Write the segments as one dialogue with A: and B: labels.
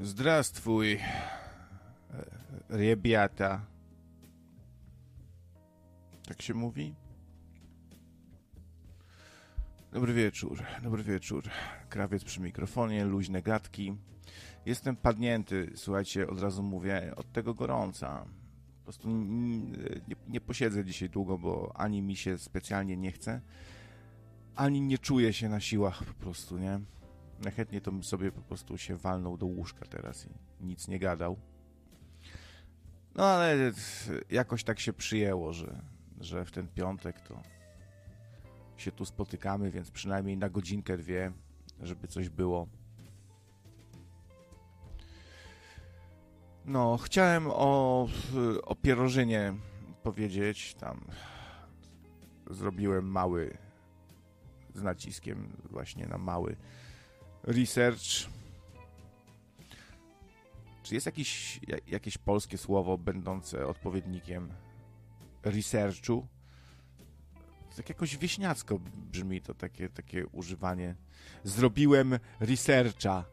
A: Здравствуй, ребята. Tak się mówi? Dobry wieczór, dobry wieczór. Krawiec przy mikrofonie, luźne gadki. Jestem padnięty, słuchajcie, od razu mówię, od tego gorąca. Po prostu nie, nie posiedzę dzisiaj długo, bo ani mi się specjalnie nie chce, ani nie czuję się na siłach po prostu, nie? Najchętniej to bym sobie po prostu się walnął do łóżka teraz i nic nie gadał. No ale jakoś tak się przyjęło, że, że w ten piątek to się tu spotykamy, więc przynajmniej na godzinkę, dwie, żeby coś było. No, chciałem o, o pierożynie powiedzieć. Tam zrobiłem mały, z naciskiem właśnie na mały research. Czy jest jakiś, jakieś polskie słowo będące odpowiednikiem researchu? Tak jakoś wieśniacko brzmi to takie, takie używanie. Zrobiłem researcha.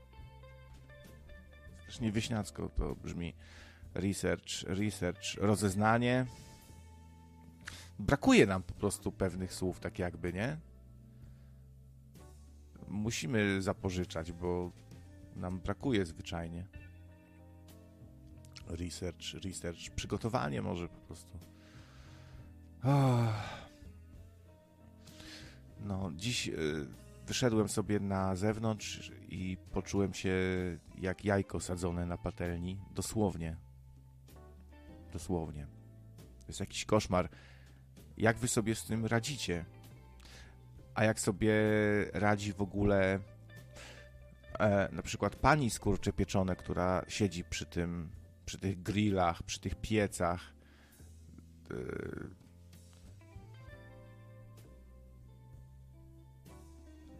A: Też nie wieśniacko to brzmi. Research, research, rozeznanie. Brakuje nam po prostu pewnych słów, tak jakby, nie? Musimy zapożyczać, bo nam brakuje zwyczajnie. Research, research, przygotowanie może po prostu. No, dziś y, wyszedłem sobie na zewnątrz i poczułem się jak jajko sadzone na patelni. Dosłownie. Dosłownie. To jest jakiś koszmar. Jak wy sobie z tym radzicie? A jak sobie radzi w ogóle e, na przykład pani skurcze pieczone, która siedzi przy tym, przy tych grillach, przy tych piecach. E,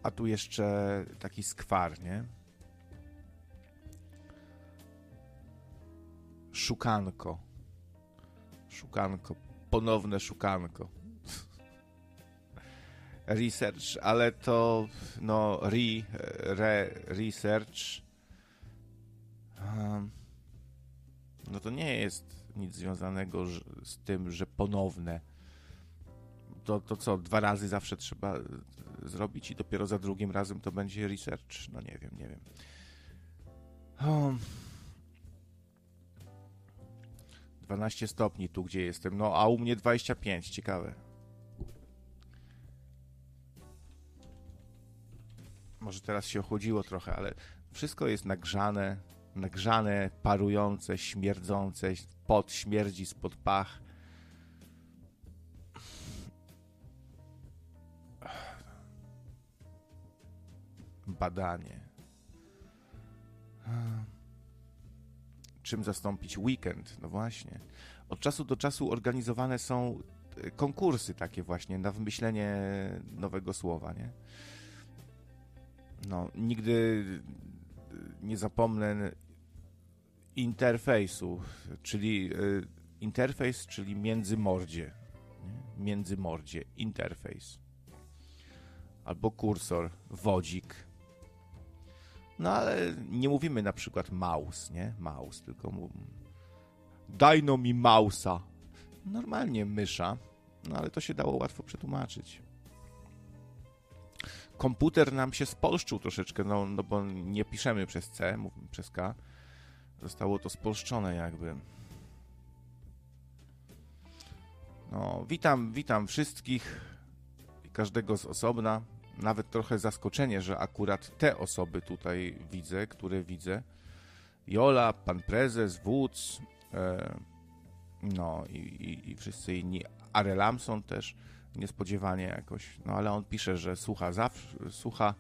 A: a tu jeszcze taki skwar, nie? Szukanko. Szukanko. Ponowne szukanko research, ale to no re, re research um, no to nie jest nic związanego z tym, że ponowne. To, to co, dwa razy zawsze trzeba zrobić i dopiero za drugim razem to będzie research? No nie wiem, nie wiem. Um, 12 stopni tu, gdzie jestem. No, a u mnie 25. Ciekawe. Może teraz się ochłodziło trochę, ale wszystko jest nagrzane, nagrzane, parujące, śmierdzące, pot śmierdzi spod pach. Badanie. Czym zastąpić weekend? No właśnie. Od czasu do czasu organizowane są e, konkursy takie właśnie na wymyślenie nowego słowa, nie? No, nigdy nie zapomnę interfejsu, czyli y, interfejs, czyli międzymordzie. Międzymordzie, interfejs. Albo kursor, wodzik. No ale nie mówimy na przykład mouse, nie? Mouse, tylko mówimy daj no mi mausa. Normalnie mysza, no ale to się dało łatwo przetłumaczyć komputer nam się spolszczył troszeczkę, no, no bo nie piszemy przez C, mówimy przez K. Zostało to spolszczone jakby. No, witam, witam wszystkich każdego z osobna. Nawet trochę zaskoczenie, że akurat te osoby tutaj widzę, które widzę. Jola, pan prezes, wódz, e, no i, i, i wszyscy inni. Arelamson też niespodziewanie jakoś. No ale on pisze, że słucha zawsze, słucha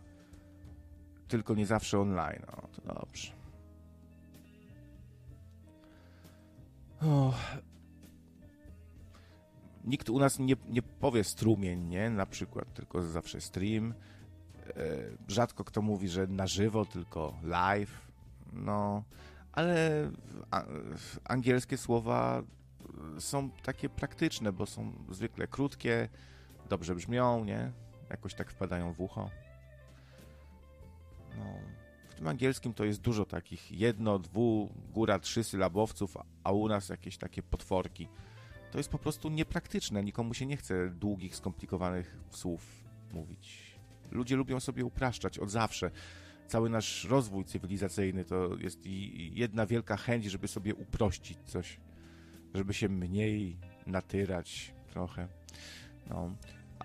A: tylko nie zawsze online. No to dobrze. Nikt u nas nie, nie powie strumień, nie? Na przykład, tylko zawsze stream. E, rzadko kto mówi, że na żywo, tylko live. No, ale angielskie słowa są takie praktyczne, bo są zwykle krótkie, dobrze brzmią, nie? Jakoś tak wpadają w ucho. No, tym angielskim to jest dużo takich jedno, dwu, góra trzy sylabowców, a u nas jakieś takie potworki. To jest po prostu niepraktyczne. Nikomu się nie chce długich, skomplikowanych słów mówić. Ludzie lubią sobie upraszczać od zawsze. Cały nasz rozwój cywilizacyjny to jest jedna wielka chęć, żeby sobie uprościć coś, żeby się mniej natyrać trochę. No.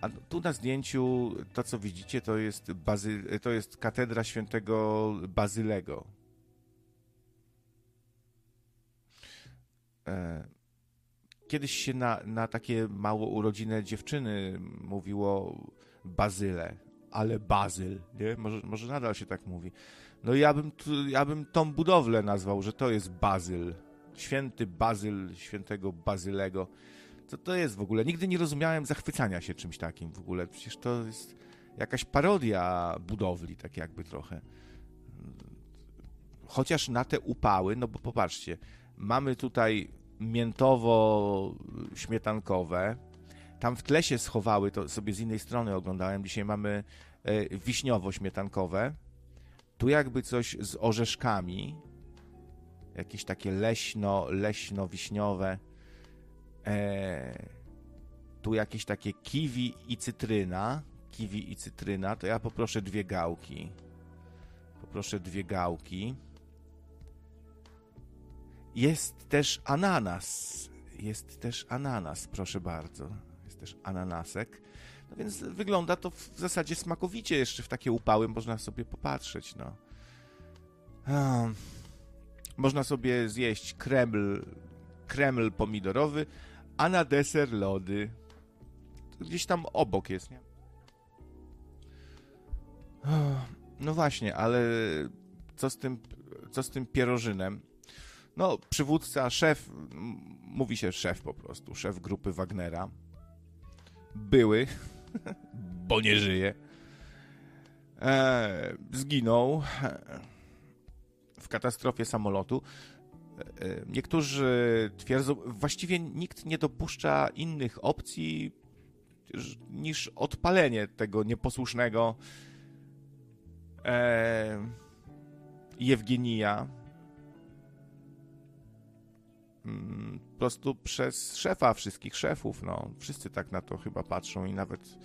A: A tu na zdjęciu to, co widzicie, to jest, bazy, to jest katedra świętego Bazylego. E, kiedyś się na, na takie mało urodzine dziewczyny mówiło Bazyle, ale Bazyl, nie? Może, może nadal się tak mówi. No ja bym, ja bym tą budowlę nazwał, że to jest Bazyl. Święty Bazyl, świętego Bazylego. Co to jest w ogóle? Nigdy nie rozumiałem zachwycania się czymś takim w ogóle. Przecież to jest jakaś parodia budowli, tak jakby trochę. Chociaż na te upały, no bo popatrzcie, mamy tutaj miętowo-śmietankowe. Tam w tle się schowały, to sobie z innej strony oglądałem. Dzisiaj mamy e, wiśniowo-śmietankowe. Tu jakby coś z orzeszkami. Jakieś takie leśno, leśno-wiśniowe. E, tu jakieś takie kiwi i cytryna. Kiwi i cytryna, to ja poproszę dwie gałki. Poproszę dwie gałki. Jest też ananas. Jest też ananas, proszę bardzo. Jest też ananasek. No więc wygląda to w zasadzie smakowicie. Jeszcze w takie upały można sobie popatrzeć, no. Można sobie zjeść kreml, kreml pomidorowy, a na deser lody. Gdzieś tam obok jest, nie? No właśnie, ale co z tym, co z tym pierożynem? No, przywódca, szef, mówi się szef po prostu, szef grupy Wagnera. Były, bo nie żyje. E, zginął w katastrofie samolotu. E, niektórzy twierdzą, właściwie nikt nie dopuszcza innych opcji niż odpalenie tego nieposłusznego e, Jewgenija mm, po prostu przez szefa wszystkich szefów. No, wszyscy tak na to chyba patrzą i nawet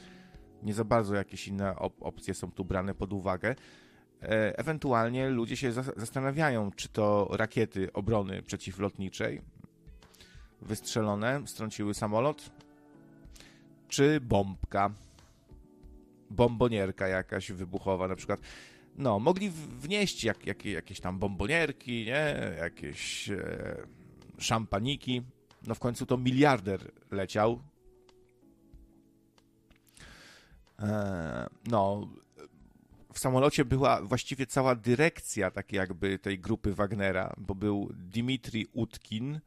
A: nie za bardzo jakieś inne op opcje są tu brane pod uwagę. E, ewentualnie ludzie się zastanawiają, czy to rakiety obrony przeciwlotniczej wystrzelone strąciły samolot, czy bombka, bombonierka jakaś wybuchowa na przykład. No, mogli wnieść jak, jak, jakieś tam bombonierki, nie? Jakieś e, szampaniki. No w końcu to miliarder leciał. E, no, w samolocie była właściwie cała dyrekcja tak jakby tej grupy Wagnera, bo był Dimitri Utkin,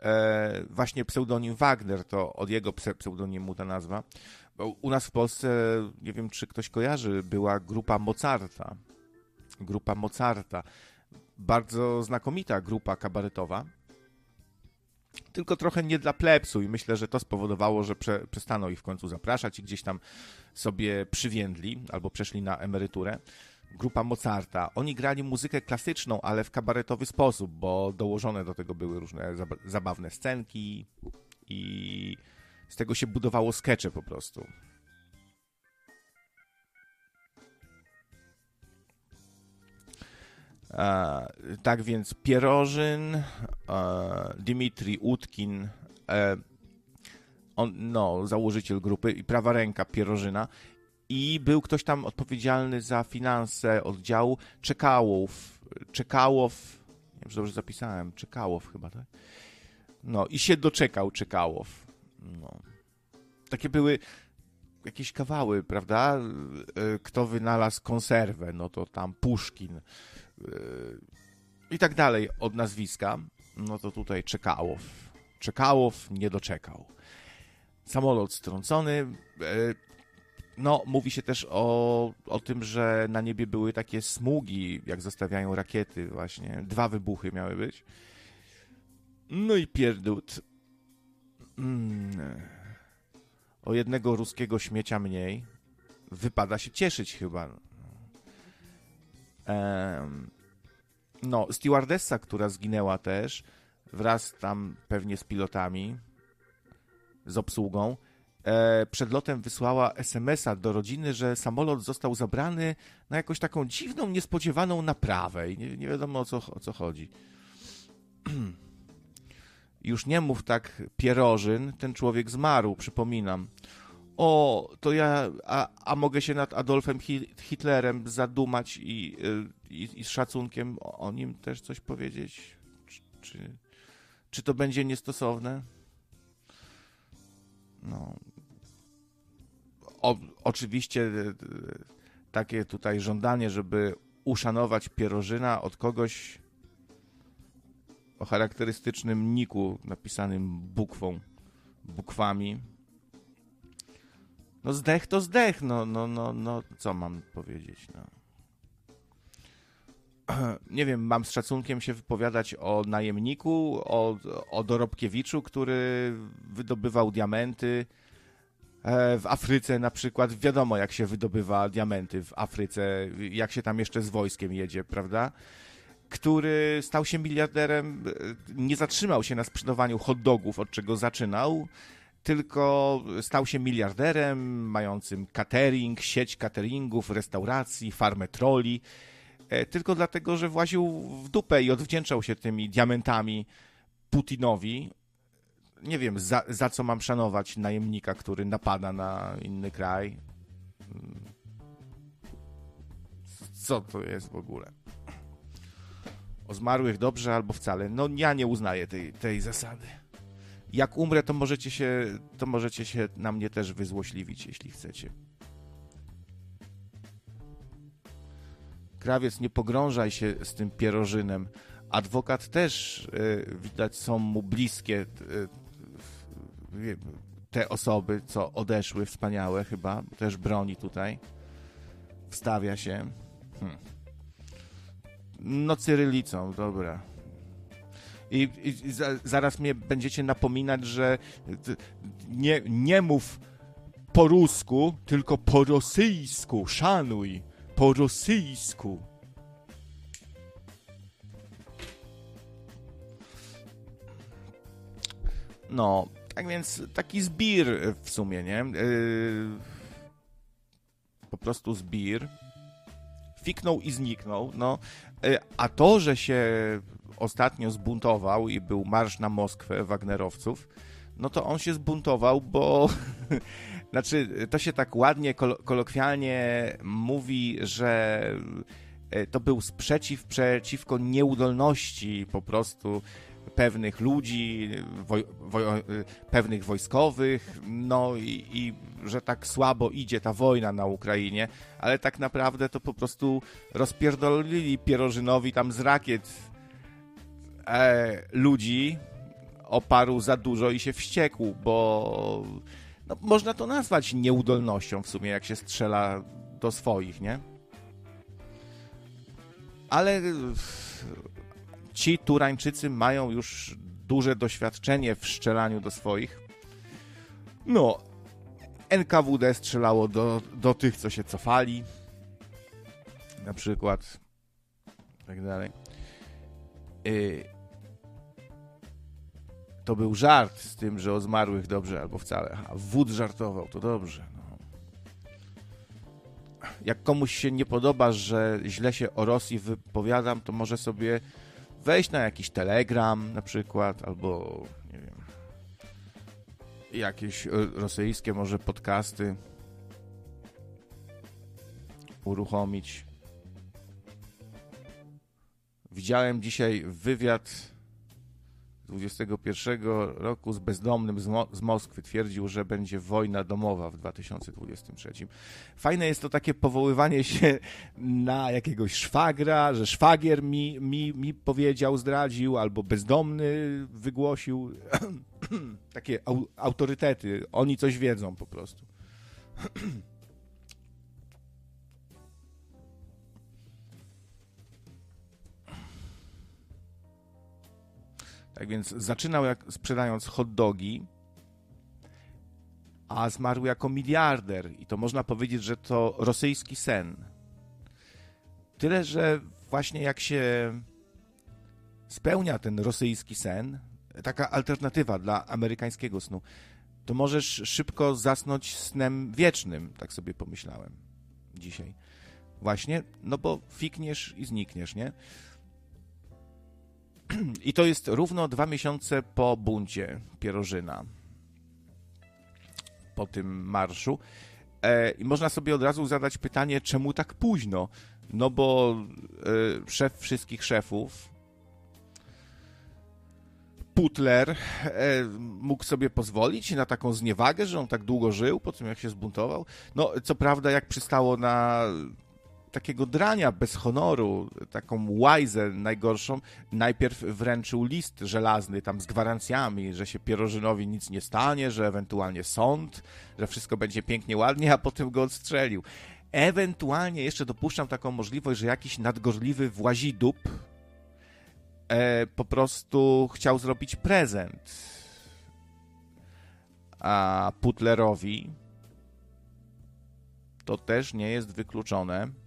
A: e, właśnie pseudonim Wagner, to od jego pseudonimu ta nazwa. Bo u nas w Polsce, nie wiem czy ktoś kojarzy, była grupa Mozarta. Grupa Mozarta. Bardzo znakomita grupa kabaretowa tylko trochę nie dla plepsu i myślę, że to spowodowało, że prze, przestano ich w końcu zapraszać i gdzieś tam sobie przywiędli albo przeszli na emeryturę. Grupa Mozarta. Oni grali muzykę klasyczną, ale w kabaretowy sposób, bo dołożone do tego były różne zabawne scenki i z tego się budowało skecze po prostu. Tak więc Pierożyn, e, Dimitri Utkin, e, on, no, założyciel grupy i prawa ręka Pierożyna i był ktoś tam odpowiedzialny za finanse oddziału Czekałow, Czekałow, nie wiem, czy dobrze zapisałem, Czekałow chyba, tak? No i się doczekał Czekałow. No. Takie były jakieś kawały, prawda? Kto wynalazł konserwę, no to tam Puszkin i tak dalej od nazwiska, no to tutaj Czekałow. Czekałow nie doczekał. Samolot strącony. E, no, mówi się też o, o tym, że na niebie były takie smugi, jak zostawiają rakiety, właśnie. Dwa wybuchy miały być. No i pierdut. Mm. O jednego ruskiego śmiecia mniej. Wypada się cieszyć chyba. No, stewardessa, która zginęła też, wraz tam pewnie z pilotami, z obsługą, e, przed lotem wysłała SMS-a do rodziny, że samolot został zabrany na jakąś taką dziwną, niespodziewaną naprawę i nie, nie wiadomo o co, o co chodzi. Już nie mów tak, pierożyn, ten człowiek zmarł, przypominam. O, to ja, a, a mogę się nad Adolfem Hitlerem zadumać i, y, i, i z szacunkiem o nim też coś powiedzieć? Czy, czy, czy to będzie niestosowne? No. O, oczywiście y, y, takie tutaj żądanie, żeby uszanować pierożyna od kogoś o charakterystycznym niku napisanym bukwą, bukwami. No zdech to zdech, no, no, no, no, co mam powiedzieć, no. Nie wiem, mam z szacunkiem się wypowiadać o najemniku, o, o Dorobkiewiczu, który wydobywał diamenty e, w Afryce na przykład. Wiadomo, jak się wydobywa diamenty w Afryce, jak się tam jeszcze z wojskiem jedzie, prawda? który stał się miliarderem, nie zatrzymał się na sprzedawaniu hot dogów, od czego zaczynał, tylko stał się miliarderem, mającym catering, sieć cateringów, restauracji, farmę troli, e, tylko dlatego, że właził w dupę i odwdzięczał się tymi diamentami Putinowi. Nie wiem, za, za co mam szanować najemnika, który napada na inny kraj. Co to jest w ogóle? o zmarłych dobrze albo wcale. No ja nie uznaję tej, tej zasady. Jak umrę, to możecie, się, to możecie się na mnie też wyzłośliwić, jeśli chcecie. Krawiec, nie pogrążaj się z tym pierożynem. Adwokat też, y, widać, są mu bliskie y, te osoby, co odeszły, wspaniałe chyba, też broni tutaj. Wstawia się. Hmm. No, cyrylicą, dobra. I, i za, zaraz mnie będziecie napominać, że nie, nie mów po rusku, tylko po rosyjsku. Szanuj. Po rosyjsku. No, tak więc taki zbir w sumie, nie? Yy, po prostu zbir. Fiknął i zniknął. No, E, a to, że się ostatnio zbuntował i był marsz na Moskwę Wagnerowców, no to on się zbuntował, bo znaczy to się tak ładnie, kolokwialnie mówi, że e, to był sprzeciw przeciwko nieudolności po prostu pewnych ludzi, woj, pewnych wojskowych, no i, i, że tak słabo idzie ta wojna na Ukrainie, ale tak naprawdę to po prostu rozpierdolili Pierożynowi tam z rakiet e, ludzi, oparł za dużo i się wściekł, bo no, można to nazwać nieudolnością w sumie, jak się strzela do swoich, nie? Ale ci Turańczycy mają już duże doświadczenie w strzelaniu do swoich. No, NKWD strzelało do, do tych, co się cofali. Na przykład. Tak dalej. Yy, to był żart z tym, że o zmarłych dobrze albo wcale. A wód żartował, to dobrze. No. Jak komuś się nie podoba, że źle się o Rosji wypowiadam, to może sobie wejść na jakiś telegram na przykład, albo nie wiem, jakieś rosyjskie może podcasty uruchomić. Widziałem dzisiaj wywiad 21 roku z bezdomnym z, Mo z, Moskwy twierdził, że będzie wojna domowa w 2023. Fajne jest to takie powoływanie się na jakiegoś szwagra, że szwagier mi, mi, mi powiedział, zdradził, albo bezdomny wygłosił. takie au autorytety. Oni coś wiedzą po prostu. Tak więc zaczynał jak, sprzedając hot dogi, a zmarł jako miliarder. I to można powiedzieć, że to rosyjski sen. Tyle, że właśnie jak się spełnia ten rosyjski sen, taka alternatywa dla amerykańskiego snu, to możesz szybko zasnąć snem wiecznym, tak sobie pomyślałem dzisiaj. Właśnie, no bo fikniesz i znikniesz, nie? I to jest równo dwa miesiące po buncie Pierożyna, po tym marszu. E, I można sobie od razu zadać pytanie, czemu tak późno? No bo e, szef wszystkich szefów, Putler e, mógł sobie pozwolić na taką zniewagę, że on tak długo żył po tym, jak się zbuntował. No, co prawda, jak przystało na takiego drania bez honoru, taką łajzę najgorszą, najpierw wręczył list żelazny tam z gwarancjami, że się Pierożynowi nic nie stanie, że ewentualnie sąd, że wszystko będzie pięknie, ładnie, a potem go odstrzelił. Ewentualnie jeszcze dopuszczam taką możliwość, że jakiś nadgorliwy włazidup e, po prostu chciał zrobić prezent a Putlerowi. To też nie jest wykluczone.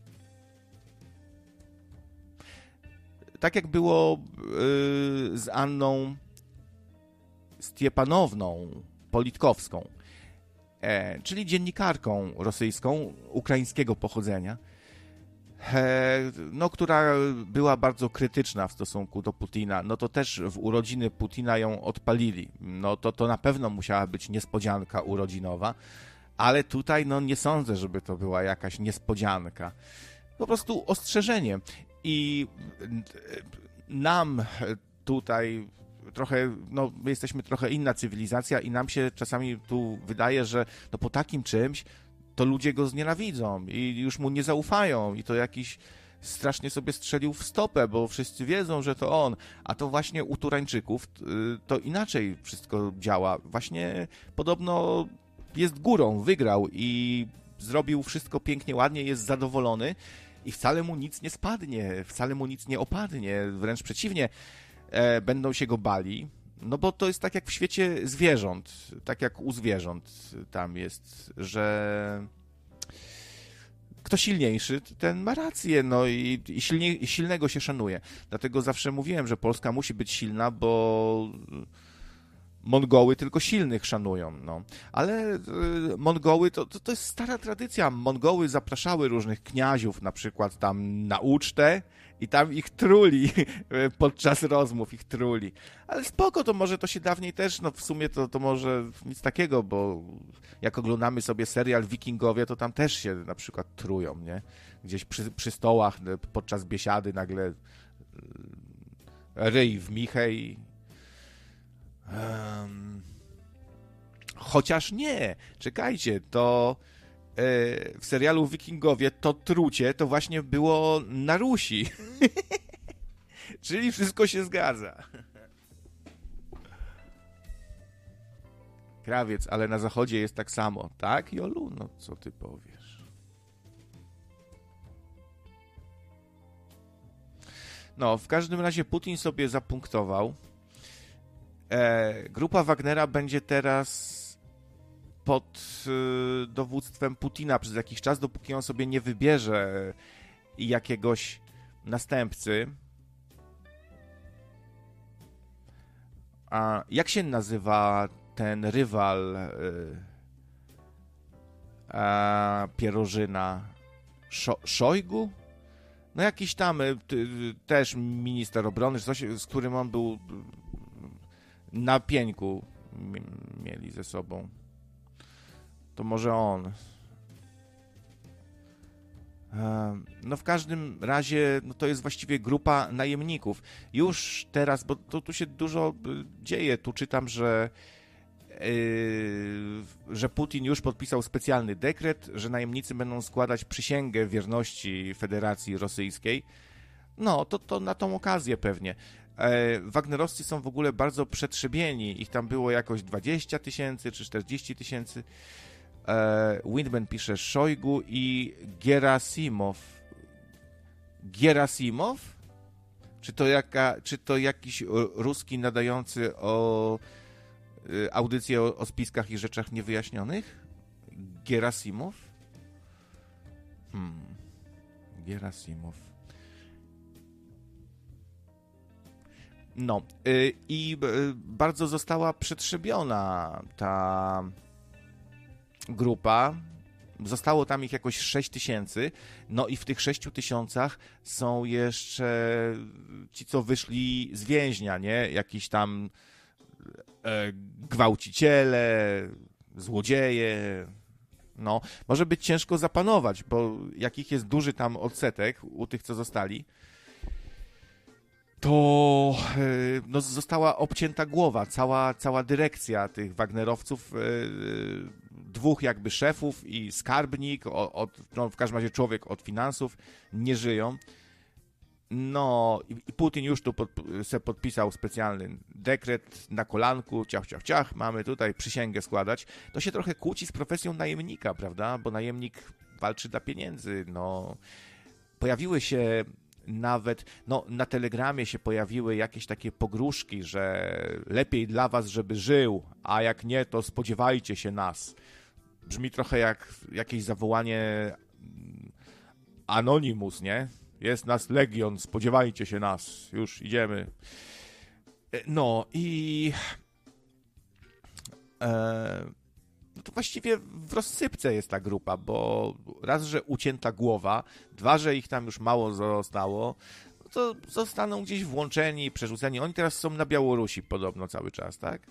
A: Tak jak było yy, z Anną Stiepanowną Politkowską, e, czyli dziennikarką rosyjską ukraińskiego pochodzenia no, która była bardzo krytyczna w stosunku do Putina, no to też w urodziny Putina ją odpalili. No to, to na pewno musiała być niespodzianka urodzinowa, ale tutaj no nie sądzę, żeby to była jakaś niespodzianka. Po prostu ostrzeżenie. I nam tutaj trochę, no my jesteśmy trochę inna cywilizacja i nam się czasami tu wydaje, że no po takim czymś to ludzie go znienawidzą i już mu nie zaufają i to jakiś strasznie sobie strzelił w stopę, bo wszyscy wiedzą, że to on. A to właśnie u Turańczyków y, to inaczej wszystko działa. Właśnie podobno jest górą, wygrał i zrobił wszystko pięknie, ładnie, jest zadowolony i wcale mu nic nie spadnie, wcale mu nic nie opadnie, wręcz przeciwnie, e, będą się go bali, no bo to jest tak jak w świecie zwierząt, tak jak u zwierząt tam jest, że kto silniejszy, ten ma rację, no i, i, silnie, i silnego się szanuje. Dlatego zawsze mówiłem, że Polska musi być silna, bo Mongoły tylko silnych szanują, no. Ale y, Mongoły to, to, to, jest stara tradycja. Mongoły zapraszały różnych kniaziów na przykład tam na ucztę i tam ich truli podczas rozmów, ich truli. Ale spoko, to może to się dawniej też, no w sumie to, to może nic takiego, bo jak oglądamy sobie serial Wikingowie, to tam też się na przykład trują, nie? Gdzieś przy, przy stołach podczas biesiady nagle ryj w michę i Um, chociaż nie, czekajcie, to e, w serialu Wikingowie to trucie to właśnie było na Rusi. Czyli wszystko się zgadza. Krawiec, ale na zachodzie jest tak samo. Tak, Jolu? No co ty powiesz? No, w każdym razie Putin sobie zapunktował, E, grupa Wagnera będzie teraz pod y, dowództwem Putina przez jakiś czas, dopóki on sobie nie wybierze jakiegoś następcy. A jak się nazywa ten rywal y, a, Pierożyna? Szo Szojgu? No jakiś tam y, też minister obrony, z którym on był na pieńku mieli ze sobą. To może on. No w każdym razie no to jest właściwie grupa najemników. Już teraz, bo to, tu się dużo y, dzieje. Tu czytam, że Yy, że Putin już podpisał specjalny dekret, że najemnicy będą składać przysięgę wierności Federacji Rosyjskiej. No, to, to na tą okazję pewnie. E, Wagnerowcy są w ogóle bardzo przetrzebieni. Ich tam było jakoś 20 tysięcy czy 40 tysięcy. E, Windman pisze Szojgu i Gerasimow. Gerasimow? Czy to, jaka, czy to jakiś ruski nadający o e, audycję o, o spiskach i rzeczach niewyjaśnionych? Gerasimow? Hmm. Gerasimow. No y, i y, bardzo została przetrzebiona ta grupa. Zostało tam ich jakoś 6 tysięcy, no i w tych 6 tysiącach są jeszcze ci, co wyszli z więźnia, nie? Jakiś tam e, gwałciciele, złodzieje. No, może być ciężko zapanować, bo jakich jest duży tam odsetek u tych, co zostali, to e, no, została obcięta głowa, cała, cała dyrekcja tych Wagnerowców, e, dwóch jakby szefów i skarbnik, od, no, w każdym razie człowiek od finansów, nie żyją. No i Putin już tu pod, se podpisał specjalny dekret na kolanku, ciach, ciach, ciach, mamy tutaj przysięgę składać. To się trochę kłóci z profesją najemnika, prawda? Bo najemnik walczy dla pieniędzy, no. Pojawiły się nawet, no na telegramie się pojawiły jakieś takie pogróżki, że lepiej dla was, żeby żył, a jak nie, to spodziewajcie się nas. Brzmi trochę jak jakieś zawołanie Anonymous, nie? Jest nas legion, spodziewajcie się nas, już idziemy. E, no i. E, no to właściwie w rozsypce jest ta grupa, bo raz, że ucięta głowa, dwa, że ich tam już mało zostało, no to zostaną gdzieś włączeni, przerzuceni. Oni teraz są na Białorusi podobno cały czas, tak?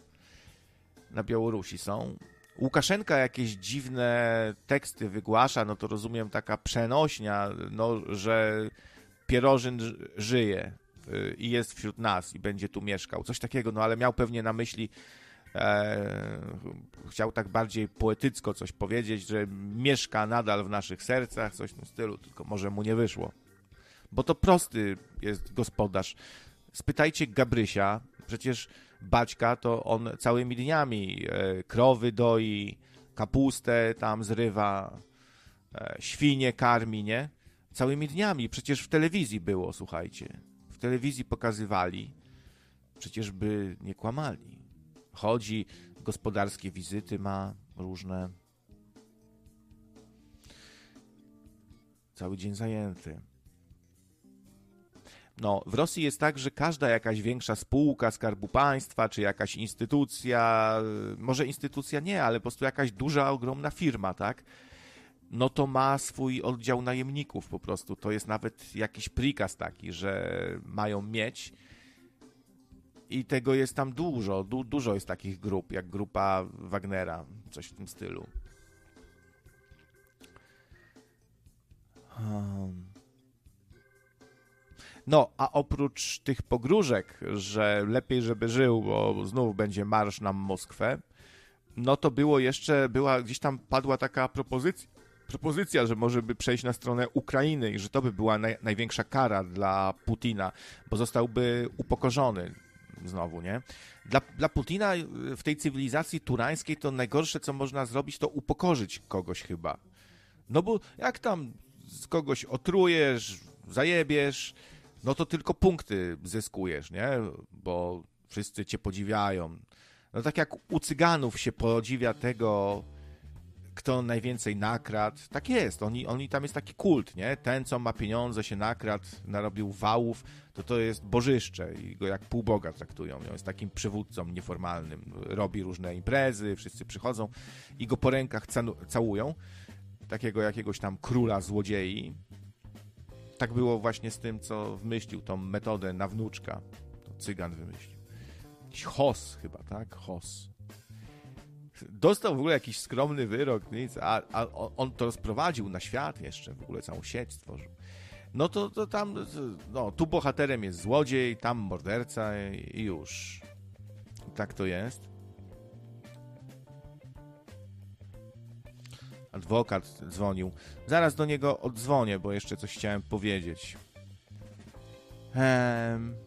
A: Na Białorusi są. Łukaszenka jakieś dziwne teksty wygłasza, no to rozumiem taka przenośnia, no, że Pierożyn żyje y, i jest wśród nas i będzie tu mieszkał. Coś takiego, no ale miał pewnie na myśli, e, chciał tak bardziej poetycko coś powiedzieć, że mieszka nadal w naszych sercach, coś w tym stylu, tylko może mu nie wyszło. Bo to prosty jest gospodarz. Spytajcie Gabrysia, przecież Baćka to on całymi dniami e, krowy doi, kapustę tam zrywa, e, świnie karmi, nie? Całymi dniami. Przecież w telewizji było, słuchajcie. W telewizji pokazywali. Przecież by nie kłamali. Chodzi, gospodarskie wizyty ma różne. Cały dzień zajęty. No, w Rosji jest tak, że każda jakaś większa spółka Skarbu Państwa, czy jakaś instytucja, może instytucja nie, ale po prostu jakaś duża, ogromna firma, tak? No to ma swój oddział najemników po prostu. To jest nawet jakiś prikaz taki, że mają mieć. I tego jest tam dużo. Du dużo jest takich grup, jak grupa Wagnera, coś w tym stylu. Um. No, a oprócz tych pogróżek, że lepiej, żeby żył, bo znów będzie marsz na Moskwę, no to było jeszcze, była, gdzieś tam padła taka propozycja, propozycja, że może by przejść na stronę Ukrainy i że to by była naj, największa kara dla Putina, bo zostałby upokorzony znowu, nie? Dla, dla Putina w tej cywilizacji turańskiej to najgorsze, co można zrobić, to upokorzyć kogoś chyba. No bo jak tam z kogoś otrujesz, zajebiesz, no to tylko punkty zyskujesz, nie? Bo wszyscy cię podziwiają. No tak jak u cyganów się podziwia tego, kto najwięcej nakradł. Tak jest, oni, oni tam jest taki kult, nie? Ten, co ma pieniądze, się nakradł, narobił wałów, to to jest bożyszcze i go jak półboga traktują. On jest takim przywódcą nieformalnym. Robi różne imprezy, wszyscy przychodzą i go po rękach całują. Takiego jakiegoś tam króla złodziei tak było właśnie z tym, co wymyślił tą metodę na wnuczka. To cygan wymyślił. Jakiś Hos chyba, tak? Hos. Dostał w ogóle jakiś skromny wyrok, nic, a, a on to sprowadził na świat jeszcze, w ogóle całą sieć stworzył. No to, to tam, no, tu bohaterem jest złodziej, tam morderca i już. Tak to jest. adwokat dzwonił. Zaraz do niego odzwonię, bo jeszcze coś chciałem powiedzieć. Ehm...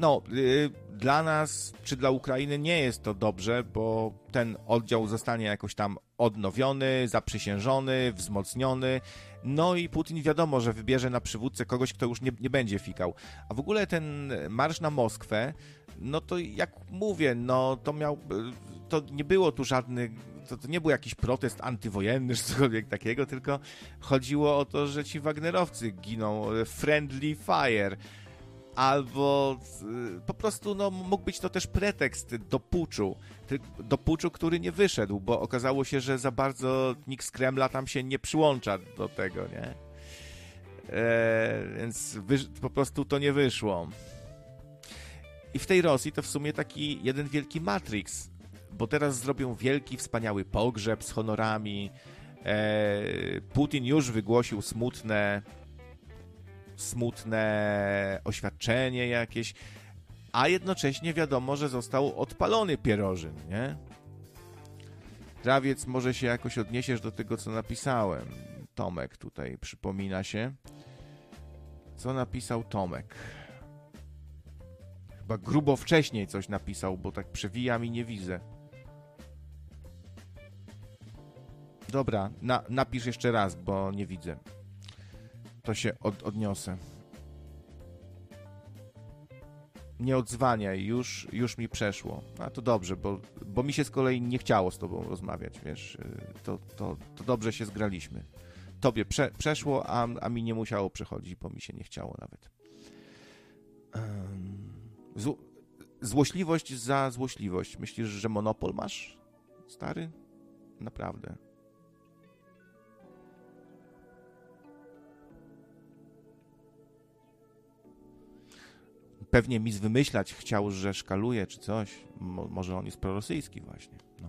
A: No, yy, dla nas, czy dla Ukrainy nie jest to dobrze, bo ten oddział zostanie jakoś tam odnowiony, zaprzysiężony, wzmocniony. No i Putin wiadomo, że wybierze na przywódcę kogoś, kto już nie, nie będzie fikał. A w ogóle ten marsz na Moskwę, no to jak mówię, no to miał, to nie było tu żadnych to, to nie był jakiś protest antywojenny czy cokolwiek takiego, tylko chodziło o to, że ci Wagnerowcy giną. Friendly fire. Albo y, po prostu no, mógł być to też pretekst do puczu, do puczu, który nie wyszedł, bo okazało się, że za bardzo nikt z Kremla tam się nie przyłącza do tego, nie? E, więc po prostu to nie wyszło. I w tej Rosji to w sumie taki jeden wielki Matrix, bo teraz zrobią wielki, wspaniały pogrzeb z honorami. E, Putin już wygłosił smutne smutne oświadczenie jakieś, a jednocześnie wiadomo, że został odpalony pierożyn, nie? Krawiec, może się jakoś odniesiesz do tego, co napisałem. Tomek tutaj przypomina się. Co napisał Tomek? Chyba grubo wcześniej coś napisał, bo tak przewijam i nie widzę. Dobra, na, napisz jeszcze raz, bo nie widzę to się od, odniosę. Nie odzwaniaj, już, już mi przeszło. A to dobrze, bo, bo mi się z kolei nie chciało z tobą rozmawiać, wiesz. To, to, to dobrze się zgraliśmy. Tobie prze, przeszło, a, a mi nie musiało przechodzić, bo mi się nie chciało nawet. Um, złośliwość za złośliwość. Myślisz, że monopol masz, stary? Naprawdę. Pewnie mi wymyślać chciał, że szkaluje czy coś. Mo może on jest prorosyjski właśnie. No.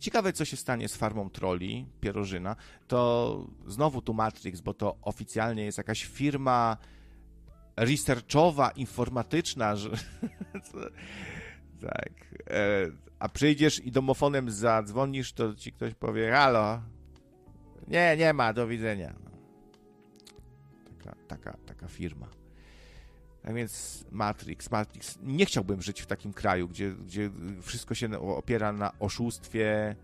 A: Ciekawe, co się stanie z farmą troli, Pierożyna. To znowu tu Matrix, bo to oficjalnie jest jakaś firma researchowa, informatyczna, że... tak. E, a przyjdziesz i domofonem zadzwonisz, to ci ktoś powie, halo, nie, nie ma, do widzenia. Taka, taka, taka firma. A więc Matrix, Matrix. Nie chciałbym żyć w takim kraju, gdzie, gdzie wszystko się opiera na oszustwie,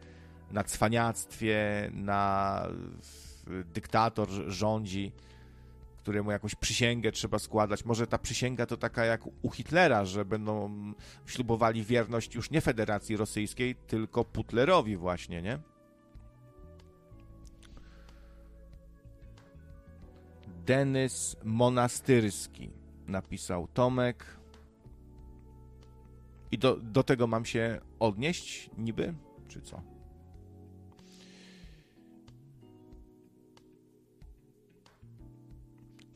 A: na cwaniactwie, na dyktator rządzi, któremu jakąś przysięgę trzeba składać. Może ta przysięga to taka jak u Hitlera, że będą ślubowali wierność już nie Federacji Rosyjskiej, tylko Putlerowi właśnie, nie? Denys Monastyrski napisał Tomek. I do, do tego mam się odnieść niby, czy co?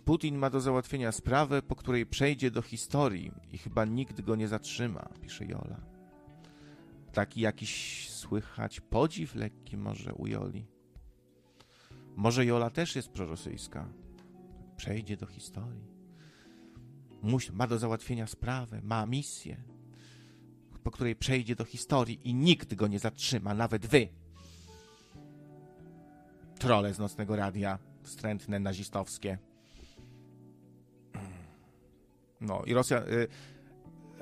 A: Putin ma do załatwienia sprawę, po której przejdzie do historii i chyba nikt go nie zatrzyma, pisze Jola. Taki jakiś słychać podziw lekki może u Joli. Może Jola też jest prorosyjska. Przejdzie do historii ma do załatwienia sprawę, ma misję, po której przejdzie do historii i nikt go nie zatrzyma, nawet wy. Trole z nocnego radia, wstrętne, nazistowskie. No i Rosja. Y,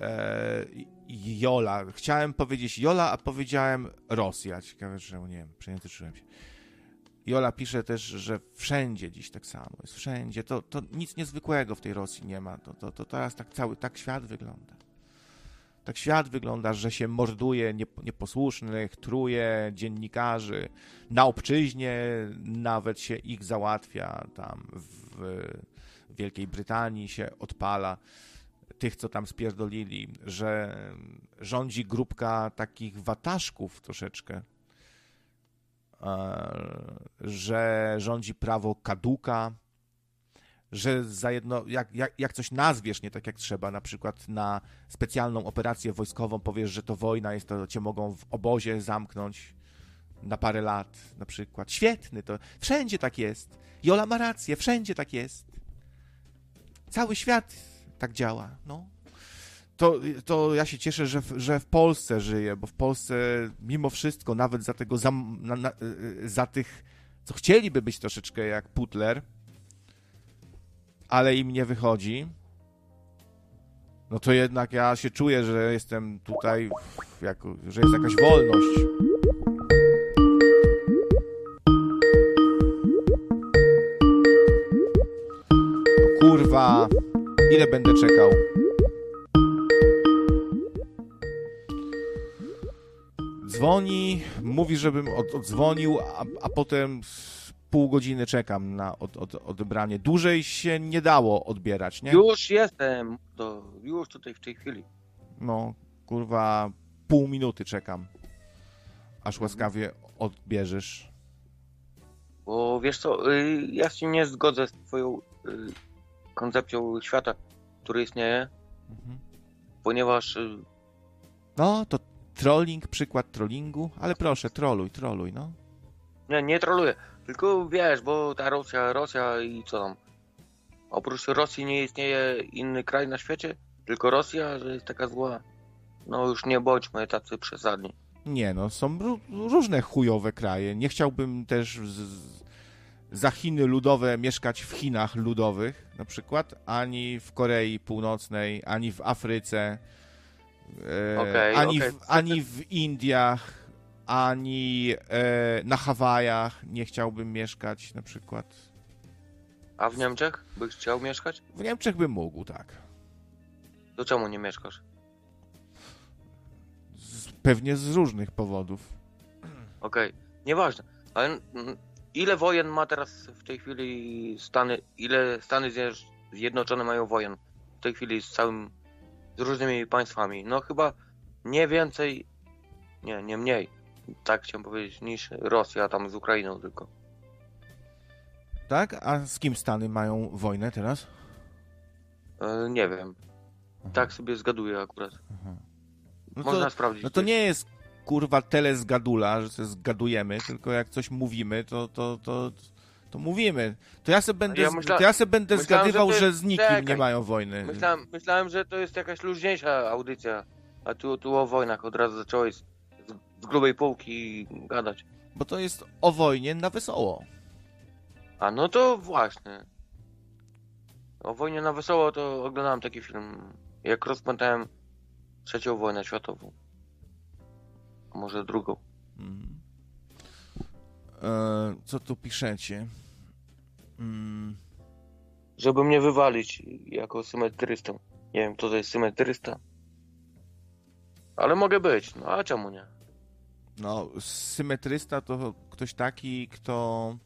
A: e, Jola. Chciałem powiedzieć Jola, a powiedziałem Rosja. Ciekawe, że nie wiem, przejęzyczyłem się. Jola pisze też, że wszędzie dziś tak samo jest, wszędzie. To, to nic niezwykłego w tej Rosji nie ma. To, to, to teraz tak cały, tak świat wygląda. Tak świat wygląda, że się morduje nieposłusznych, truje dziennikarzy. Na obczyźnie nawet się ich załatwia tam w Wielkiej Brytanii się odpala tych, co tam spierdolili, że rządzi grupka takich wataszków troszeczkę, że rządzi prawo kaduka, że za jedno, jak, jak, jak coś nazwiesz nie tak jak trzeba, na przykład na specjalną operację wojskową powiesz, że to wojna jest, to cię mogą w obozie zamknąć na parę lat na przykład. Świetny to. Wszędzie tak jest. Jola ma rację, wszędzie tak jest. Cały świat tak działa, no to, to ja się cieszę, że w, że w Polsce żyję, bo w Polsce mimo wszystko, nawet za tego, za, na, na, za tych, co chcieliby być troszeczkę jak Putler, ale im nie wychodzi, no to jednak ja się czuję, że jestem tutaj, że jest jakaś wolność. kurwa, ile będę czekał? Dzwoni, mówi, żebym od, odzwonił, a, a potem pół godziny czekam na od, od, odebranie. Dłużej się nie dało odbierać, nie?
B: Już jestem, to już tutaj w tej chwili.
A: No, kurwa, pół minuty czekam, aż
B: Mhm.
A: łaskawie odbierzesz.
B: Bo wiesz co, y, ja się nie zgodzę z twoją y, koncepcją świata, który istnieje,
A: Mhm.
B: ponieważ y,
A: No, to trolling, przykład trollingu, ale proszę, troluj, troluj, no.
B: nie, nie troluję, tylko wiesz, bo ta Rosja, Rosja i co tam. Oprócz Rosji nie istnieje inny kraj na świecie, tylko Rosja, że jest taka zła. No już nie bądźmy tacy przesadni.
A: Nie, no, są ró- różne chujowe kraje. Nie chciałbym też za Chiny ludowe mieszkać w Chinach ludowych, na przykład, ani w Korei Północnej, ani w Afryce, e,
B: Okej,
A: ani,
B: okej.
A: W, ani w Indiach, ani e, na Hawajach nie chciałbym mieszkać, na przykład.
B: A w Niemczech byś chciał mieszkać?
A: W Niemczech bym mógł, tak.
B: To czemu nie mieszkasz?
A: Z, pewnie z różnych powodów.
B: Okej, nieważne. Ale mm, ile wojen ma teraz w tej chwili Stany, ile Stany Zjednoc- Zjednoczone mają wojen w tej chwili z całym, z różnymi państwami? No chyba nie więcej, nie, nie mniej, tak chciałem powiedzieć, niż Rosja tam z Ukrainą tylko.
A: Tak? A z kim Stany mają wojnę teraz?
B: E, nie wiem, tak sobie zgaduję akurat.
A: No
B: Można
A: to,
B: sprawdzić.
A: no to nie jest kurwa tele z gadula, że sobie zgadujemy, tylko jak coś mówimy, to, to, to, to mówimy. To ja sobie będę,
B: Ja myśla-
A: ja sobie będę
B: myślałem, że
A: zgadywał, że,
B: jest-
A: z nikim
B: czekaj.
A: nie mają wojny.
B: Myślałem, myślałem, że to jest jakaś luźniejsza audycja, a tu, tu o wojnach od razu zacząłeś z, z grubej półki gadać.
A: Bo to jest o wojnie na wesoło.
B: A no to właśnie. O wojnie na wesoło to oglądałem taki film, jak rozpętałem trzecią wojnę światową. A może drugą.
A: Mhm. E, co tu piszecie? Mm,
B: Żeby mnie wywalić jako symetrystę. Nie wiem, kto to jest symetrysta. Ale mogę być, no a czemu nie?
A: no, symetrysta to ktoś taki, kto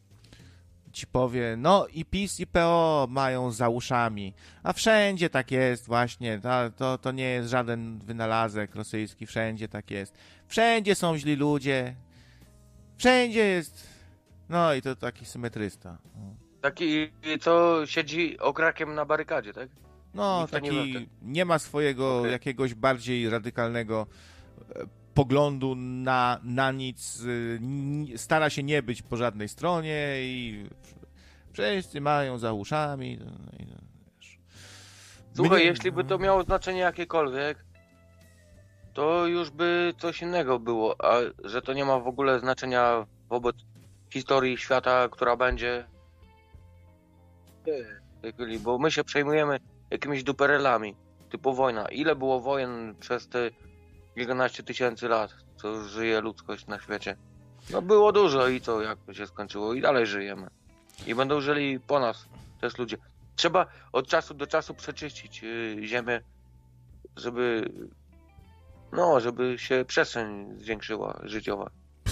A: ci powie, no i PiS i PO mają za uszami, a wszędzie tak jest właśnie, to, to, to nie jest żaden wynalazek rosyjski, wszędzie tak jest. Wszędzie są źli ludzie, wszędzie jest, no i to taki symetrysta.
B: Taki, co siedzi okrakiem na barykadzie, tak?
A: No, taki nie ma swojego
B: Okej.
A: jakiegoś bardziej radykalnego e, poglądu na, na nic, n- stara się nie być po żadnej stronie i wszyscy mają za uszami. no no.
B: Słuchaj,
A: Mnie-
B: jeśli by to miało znaczenie jakiekolwiek, to już by coś innego było, a że to nie ma w ogóle znaczenia wobec historii świata, która będzie. Bo my się przejmujemy jakimiś duperelami, typu wojna. Ile było wojen przez te kilkanaście tysięcy lat, co żyje ludzkość na świecie? No było dużo i co, jak to się skończyło i dalej żyjemy. I będą żyli po nas też ludzie. Trzeba od czasu do czasu przeczyścić y, ziemię, żeby no, żeby się przestrzeń zwiększyła życiowa.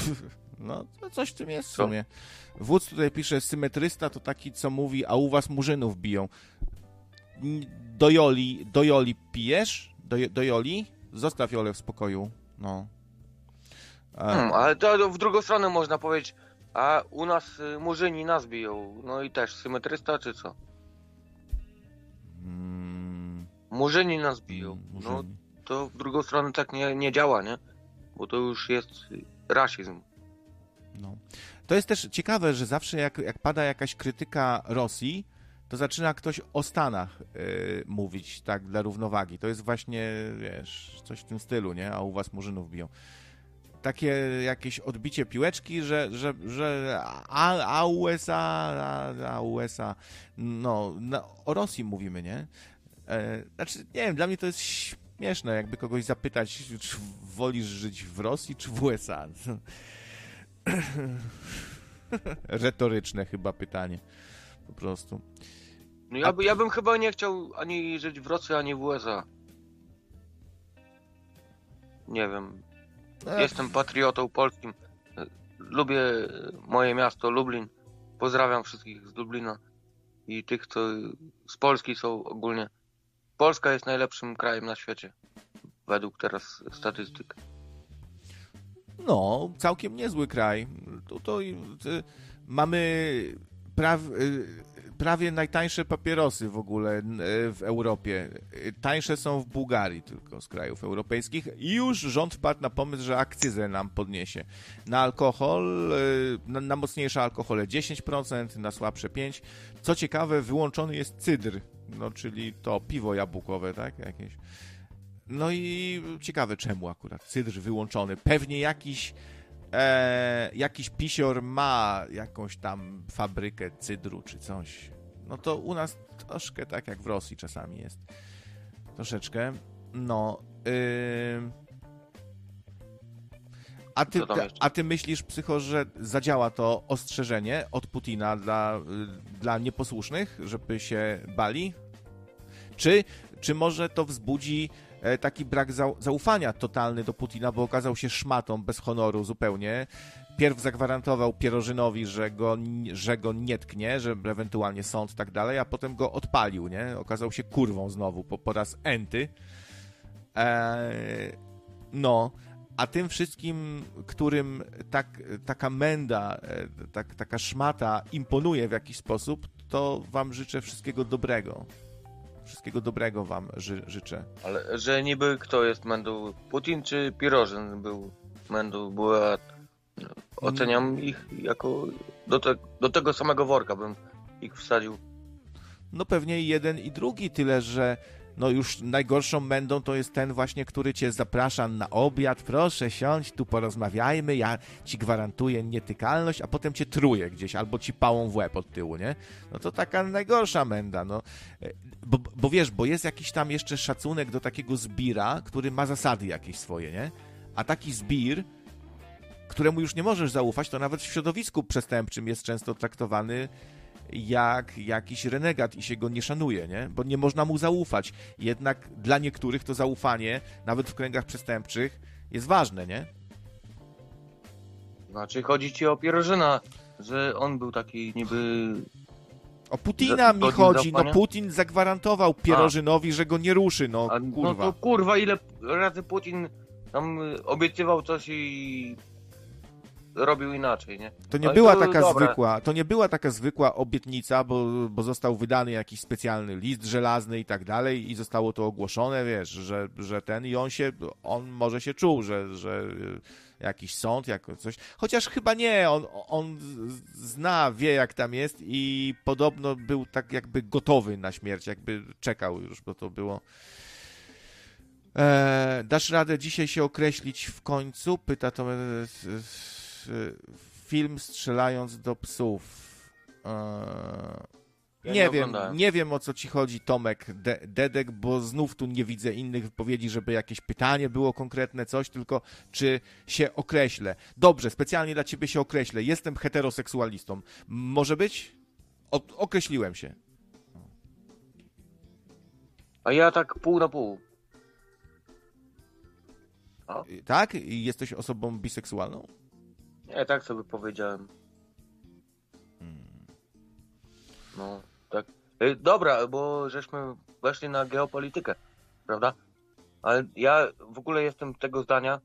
A: No, to coś w tym jest w
B: Co?
A: sumie. Wódz tutaj pisze, symetrysta to taki, co mówi, a u was murzynów biją. Do Joli, do Joli pijesz? Do, do Joli? Zostaw Jolę w spokoju. No. A,
B: Hmm, ale to w drugą stronę można powiedzieć, a u nas y, murzyni nas biją. No i też symetrysta czy co?
A: mm,
B: Murzyni nas biją.
A: mm,
B: No
A: murzyni.
B: To w drugą stronę tak nie, nie działa, nie? Bo to już jest rasizm.
A: No. To jest też ciekawe, że zawsze jak, jak pada jakaś krytyka Rosji, to zaczyna ktoś o Stanach y, mówić, tak, dla równowagi. To jest właśnie, wiesz, coś w tym stylu, nie? A u was murzynów biją. Takie jakieś odbicie piłeczki, że, że, że a, a USA, a, a USA, no, na, o Rosji mówimy, nie? E, znaczy, nie wiem, dla mnie to jest śmieszne, jakby kogoś zapytać, czy wolisz żyć w Rosji, czy w USA. Retoryczne chyba pytanie. Po prostu.
B: No ja, by, ja bym chyba nie chciał ani żyć w Rosji, ani w USA. Nie wiem, Jestem patriotą polskim. Lubię moje miasto Lublin. pozdrawiam wszystkich z Dublina i tych, co z Polski są ogólnie. Polska jest najlepszym krajem na świecie, według teraz statystyk.
A: No, całkiem niezły kraj. Tutaj y, mamy y, prawie najtańsze papierosy w ogóle y, w Europie. Tańsze są w Bułgarii tylko z krajów europejskich i już rząd wpadł na pomysł, że akcyzę nam podniesie. Na alkohol, na, na mocniejsze alkohole 10%, na słabsze 5%. Co ciekawe, wyłączony jest cydr, no czyli to piwo jabłkowe, tak? Jakieś. No i ciekawe czemu akurat cydr wyłączony. Pewnie jakiś e, jakiś pisior ma jakąś tam fabrykę cydru czy coś. No to u nas troszkę tak jak w Rosji czasami jest. Troszeczkę. No. Yy... A ty, a ty myślisz, psycho, że zadziała to ostrzeżenie od Putina dla, dla nieposłusznych, żeby się bali? Czy, czy może to wzbudzi E, taki brak zaufania totalny do Putina, bo okazał się szmatą bez honoru zupełnie. Pierw zagwarantował Pierożynowi, że go, że go nie tknie, że ewentualnie sąd tak dalej, a potem go odpalił, nie? Okazał się kurwą znowu po, po raz enty. Eee, no, a tym wszystkim, którym tak, taka menda, e, tak, taka szmata imponuje w jakiś sposób, to wam życzę wszystkiego dobrego. Wszystkiego dobrego wam ży życzę.
B: Ale że niby kto jest Mendu? Putin czy Pirożyn był Mendu? Była... Oceniam mm. ich jako... Do, te, do tego samego worka bym ich wsadził.
A: No pewnie jeden i drugi, tyle że no już najgorszą mędą to jest ten właśnie, który cię zaprasza na obiad, proszę siądź, tu porozmawiajmy, ja ci gwarantuję nietykalność, a potem cię truje gdzieś, albo ci pałą w łeb od tyłu, nie? No to taka najgorsza menda, no. Bo, bo wiesz, bo jest jakiś tam jeszcze szacunek do takiego zbira, który ma zasady jakieś swoje, nie? A taki zbir, któremu już nie możesz zaufać, to nawet w środowisku przestępczym jest często traktowany jak jakiś renegat i się go nie szanuje, nie? Bo nie można mu zaufać. Jednak dla niektórych to zaufanie, nawet w kręgach przestępczych, jest ważne, nie?
B: Znaczy chodzi ci o Pierożyna, że on był taki niby...
A: O Putina mi chodzi, no Putin zagwarantował Pierożynowi, A. że go nie ruszy, no A, no kurwa.
B: No to kurwa, ile razy Putin tam obiecywał coś i robił inaczej, nie?
A: To nie no była to taka dobre. zwykła, to nie była taka zwykła obietnica, bo, bo został wydany jakiś specjalny list żelazny i tak dalej i zostało to ogłoszone, wiesz, że, że ten i on się, on może się czuł, że, że jakiś sąd, jako coś, chociaż chyba nie, on, on zna, wie jak tam jest i podobno był tak jakby gotowy na śmierć, jakby czekał już, bo to było... Eee, dasz radę dzisiaj się określić w końcu? Pyta to film strzelając do psów. Ja nie, nie wiem, nie wiem o co ci chodzi, Tomek De Dedek, bo znów tu nie widzę innych wypowiedzi, żeby jakieś pytanie było konkretne, coś, tylko czy się określę. Dobrze, specjalnie dla ciebie się określę. Jestem heteroseksualistą. Może być? O określiłem się.
B: A ja tak pół na pół.
A: A? Tak? I jesteś osobą biseksualną?
B: Ja tak sobie powiedziałem. No, tak. E, dobra, bo żeśmy weszli na geopolitykę, prawda? Ale ja w ogóle jestem tego zdania,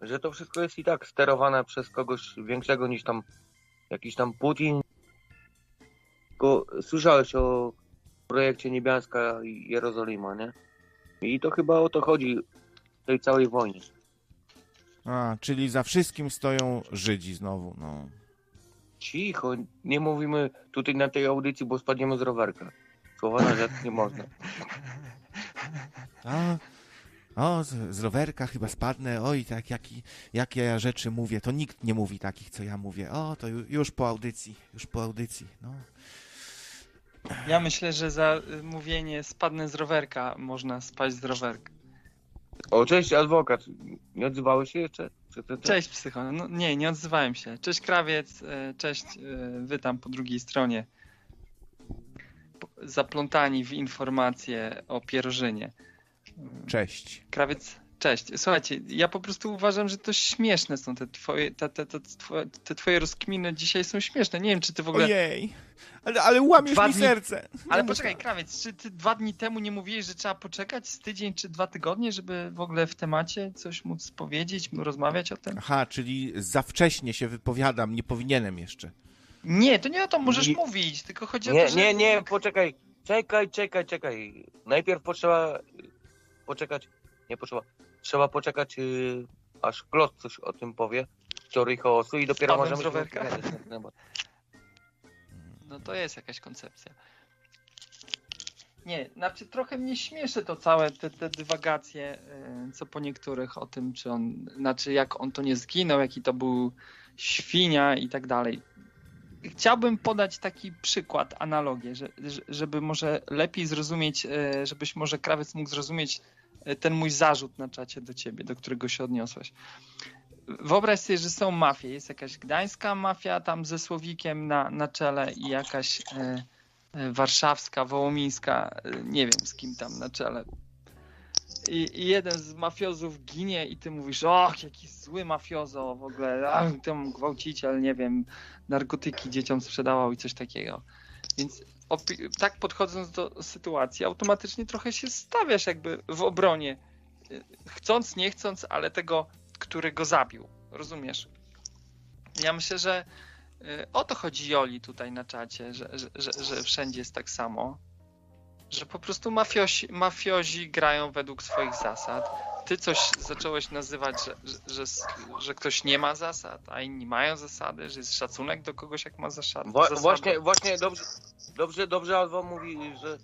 B: że to wszystko jest i tak sterowane przez kogoś większego niż tam jakiś tam Putin. Tylko słyszałeś o projekcie Niebiańska i Jerozolima, nie? I to chyba o to chodzi w tej całej wojnie.
A: A, czyli za wszystkim stoją Żydzi znowu, no.
B: Cicho, nie mówimy tutaj na tej audycji, bo spadniemy z rowerka. Słowa na rzecz nie można.
A: A, o, z, z, rowerka chyba spadnę, oj, tak, jaki, jakie ja rzeczy mówię, to nikt nie mówi takich, co ja mówię. O, to już, już po audycji, już po audycji, no.
C: Ja myślę, że za mówienie spadnę z rowerka można spaść z rowerka.
B: O, cześć adwokat. Nie odzywałeś się jeszcze?
C: Cześć psycho. No, nie, nie odzywałem się. Cześć krawiec, e, cześć e, wy tam po drugiej stronie. Zaplątani w informacje o pierożynie.
A: Cześć.
C: Krawiec, Cześć. Słuchajcie, ja po prostu uważam, że to śmieszne są te twoje, te, te, te, twoje, te twoje rozkminy dzisiaj są śmieszne. Nie wiem, czy ty w ogóle...
A: Ojej, ale, ale łamiesz
C: Dwa
A: mi
C: dni-
A: serce.
C: Ale poczekaj, krawiec, czy ty dwa dni temu nie mówiłeś, że trzeba poczekać z tydzień czy dwa tygodnie, żeby w ogóle w temacie coś móc powiedzieć, rozmawiać o tym?
A: Aha, czyli za wcześnie się wypowiadam, nie powinienem jeszcze.
C: Nie, to nie o to możesz
B: Nie-
C: mówić, tylko chodzi o
B: Nie,
C: to, że...
B: nie, nie, poczekaj. Czekaj, czekaj, czekaj. Najpierw potrzeba poczekać. Nie potrzeba. Trzeba poczekać, y, aż Klot coś o tym powie. Teorii chaosu i dopiero możemy
C: z rowerka? No to jest jakaś koncepcja. Nie, znaczy trochę mnie śmieszy to całe, te, te dywagacje, y, co po niektórych o tym, czy on, znaczy jak on to nie zginął, jaki to był świnia i tak dalej. Chciałbym podać taki przykład, analogię, że, że- żeby może lepiej zrozumieć, y, żebyś może krawiec mógł zrozumieć y, ten mój zarzut na czacie do ciebie, do którego się odniosłeś. Wyobraź sobie, że są mafie. Jest jakaś gdańska mafia tam ze Słowikiem na, na czele i jakaś e, warszawska, wołomińska, e, nie wiem z kim tam na czele. I, I jeden z mafiozów ginie i ty mówisz, och, jaki zły mafiozo w ogóle, ach, ten gwałciciel, nie wiem, narkotyki dzieciom sprzedawał i coś takiego. Więc tak podchodząc do sytuacji, automatycznie trochę się stawiasz jakby w obronie. Chcąc, nie chcąc, ale tego który go zabił. Rozumiesz? Ja myślę, że y, o to chodzi Joli tutaj na czacie, że, że, że, że wszędzie jest tak samo. Że po prostu mafiosi, mafiozi grają według swoich zasad. Ty coś zacząłeś nazywać, że, że, że, ktoś nie ma zasad, a inni mają zasady, że jest szacunek do kogoś, jak ma zasady.
B: Wła-
C: zasady.
B: Właśnie, właśnie dobrze, dobrze, dobrze Alwa mówi, że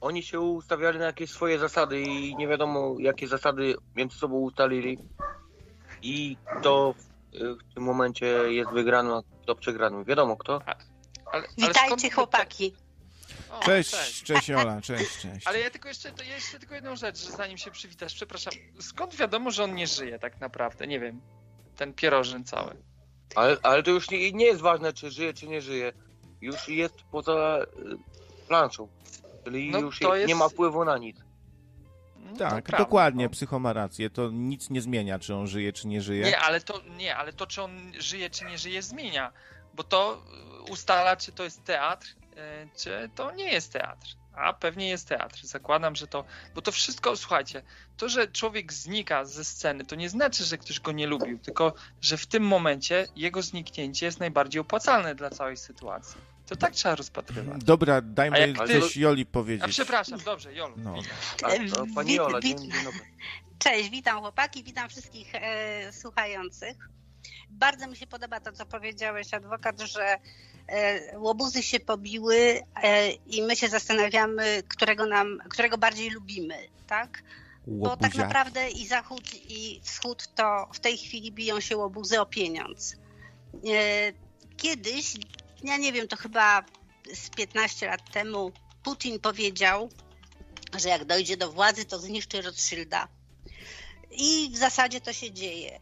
B: oni się ustawiali na jakieś swoje zasady i nie wiadomo jakie zasady między sobą ustalili. I kto w, w tym momencie jest wygrany, a kto przegrany. Wiadomo kto.
C: Ale, ale
D: Witajcie
C: skąd-
D: chłopaki.
C: O,
A: Cześć, cześć Jola, cześć, cześć.
C: Ale ja tylko jeszcze, ja jeszcze tylko jedną rzecz, że zanim się przywitasz, przepraszam, skąd wiadomo, że on nie żyje tak naprawdę? Nie wiem. Ten pierożyn cały.
B: Ale, ale to już nie, nie jest ważne, czy żyje, czy nie żyje. Już jest poza y, planszą. Czyli
C: No
B: już
C: to
B: je-
C: jest-
B: nie ma wpływu na nic.
C: No, to
A: Tak,
C: prawda,
A: dokładnie,
C: no.
A: psycho ma rację. To nic nie zmienia, czy on żyje, czy nie żyje.
C: Nie, ale to nie, ale to czy on żyje, czy nie żyje, zmienia. Bo to y, ustala, czy to jest teatr, y, czy to nie jest teatr. A pewnie jest teatr. Zakładam, że to. Bo to wszystko, słuchajcie, to, że człowiek znika ze sceny, to nie znaczy, że ktoś go nie lubił, tylko że w tym momencie jego zniknięcie jest najbardziej opłacalne dla całej sytuacji. To tak trzeba rozpatrywać.
A: Dobra,
C: A
A: dajmy
C: jak
B: ty-
A: coś Joli
C: A
A: powiedzieć.
C: przepraszam, dobrze, Jolu.
A: No.
C: witam.
B: A, to pani Jola, dzień, dzień dobry.
D: Cześć, witam chłopaki, witam wszystkich e, słuchających. Bardzo mi się podoba to, co powiedziałeś, adwokat, że e, łobuzy się pobiły e, i my się zastanawiamy, którego, nam, którego bardziej lubimy, tak? Bo tak
A: Łobuziaki.
D: naprawdę i Zachód, i Wschód to w tej chwili biją się łobuzy o pieniądz. E, Kiedyś, ja nie wiem, to chyba z 15 lat temu, Putin powiedział, że jak dojdzie do władzy, to zniszczy Rothschilda. I w zasadzie to się dzieje.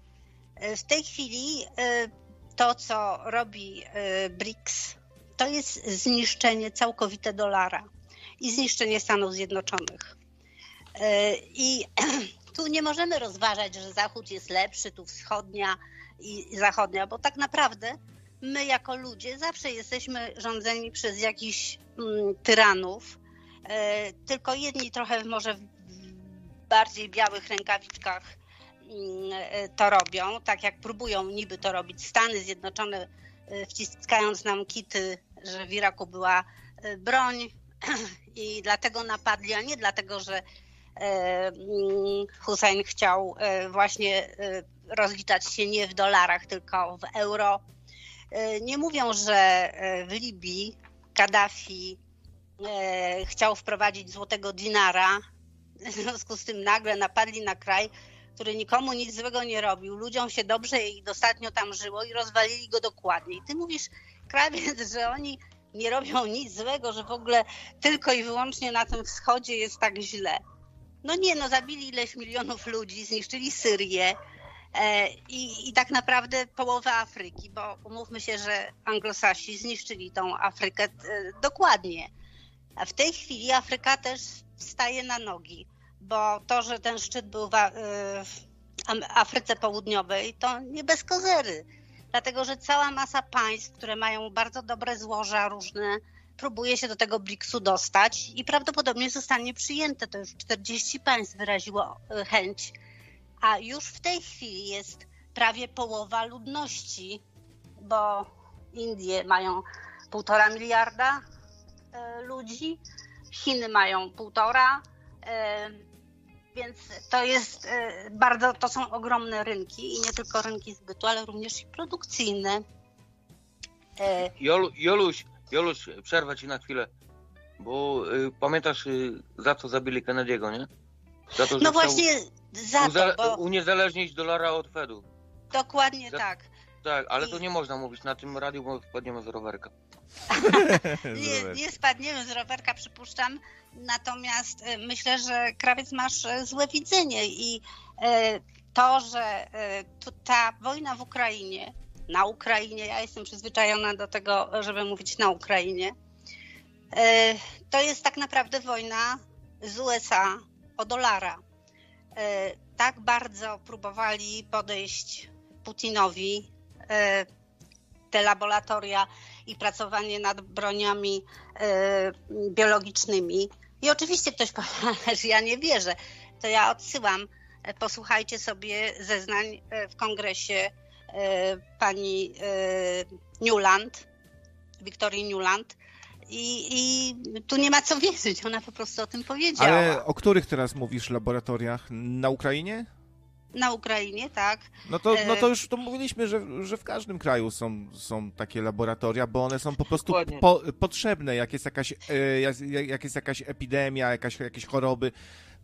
D: W tej chwili e, to, co robi e, BRICS, to jest zniszczenie całkowite dolara i zniszczenie Stanów Zjednoczonych. E, I tu nie możemy rozważać, że Zachód jest lepszy, tu wschodnia i zachodnia, bo tak naprawdę my jako ludzie zawsze jesteśmy rządzeni przez jakichś mm, tyranów, e, tylko jedni trochę może w bardziej białych rękawiczkach mm, e, to robią, tak jak próbują niby to robić Stany Zjednoczone, e, wciskając nam kity, że w Iraku była e, broń i dlatego napadli, a nie dlatego, że e, mm, Hussein chciał e, właśnie rozliczać się nie w dolarach, tylko w euro. E, Nie mówią, że e, w Libii Kaddafi e, chciał wprowadzić złotego dinara, w związku z tym nagle napadli na kraj, który nikomu nic złego nie robił. Ludziom się dobrze i dostatnio tam żyło i rozwalili go dokładnie. I ty mówisz, krawiec, że oni nie robią nic złego, że w ogóle tylko i wyłącznie na tym wschodzie jest tak źle. No nie, no zabili ileś milionów ludzi, zniszczyli Syrię i, i tak naprawdę połowę Afryki, bo umówmy się, że anglosasi zniszczyli tą Afrykę e, dokładnie. A w tej chwili Afryka też wstaje na nogi, bo to, że ten szczyt był w, w Afryce Południowej, to nie bez kozery. Dlatego, że cała masa państw, które mają bardzo dobre złoża różne, próbuje się do tego BRICS-u dostać i prawdopodobnie zostanie przyjęte. To już 40 państw wyraziło chęć, a już w tej chwili jest prawie połowa ludności, bo Indie mają półtora miliarda e, ludzi, Chiny mają półtora, e, więc to jest e, bardzo, to są ogromne rynki i nie tylko rynki zbytu, ale również i produkcyjne.
B: Jolu, Joluś, Joluś, przerwę ci na chwilę, bo y, pamiętasz y, za co zabili Kennedy'ego, nie?
D: Za to, że no właśnie za to, bo...
B: uniezależnić dolara od Fedu.
D: Dokładnie za... tak.
B: Tak, ale I... to nie można mówić na tym radiu, bo wpadniemy z rowerka.
D: nie, nie spadniemy z rowerka, przypuszczam. Natomiast e, myślę, że krawiec masz e, złe widzenie i e, to, że ta wojna w Ukrainie, na Ukrainie, ja jestem przyzwyczajona do tego, żeby mówić na Ukrainie, to jest tak naprawdę wojna z USA o dolara. Tak bardzo próbowali podejść Putinowi te laboratoria i pracowanie nad broniami biologicznymi, i oczywiście ktoś powie, że ja nie wierzę. To ja odsyłam. E, posłuchajcie sobie zeznań e, w kongresie e, pani Newland, Wiktorii Newland. I, I, tu nie ma co wierzyć, ona po prostu o tym powiedziała.
A: Ale o których teraz mówisz laboratoriach? Na Ukrainie?
D: na Ukrainie, tak.
A: No to, no to już to mówiliśmy, że, że w każdym kraju są, są takie laboratoria, bo one są po prostu po, potrzebne, jak jest jakaś, e, jak jest jakaś epidemia, jakaś, jakieś choroby,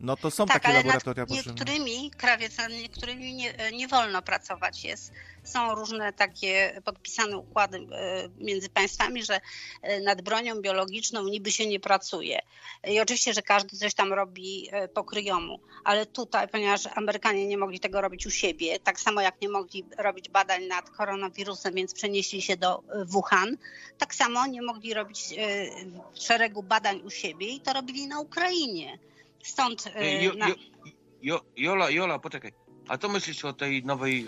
A: no to są
D: tak,
A: takie
D: ale
A: laboratoria
D: nad niektórymi, krawiec, nad niektórymi nie, nie wolno pracować jest. Są różne takie podpisane układy e, między państwami, że e, nad bronią biologiczną niby się nie pracuje. I oczywiście, że każdy coś tam robi e, po kryjomu, ale tutaj, ponieważ Amerykanie nie mogli tego robić u siebie, tak samo jak nie mogli robić badań nad koronawirusem, więc przenieśli się do Wuhan, tak samo nie mogli robić szeregu badań u siebie i to robili na Ukrainie. Stąd.
B: Ej, jo, jo, jo, Jola, Jola, poczekaj. A co myślisz o tej nowej.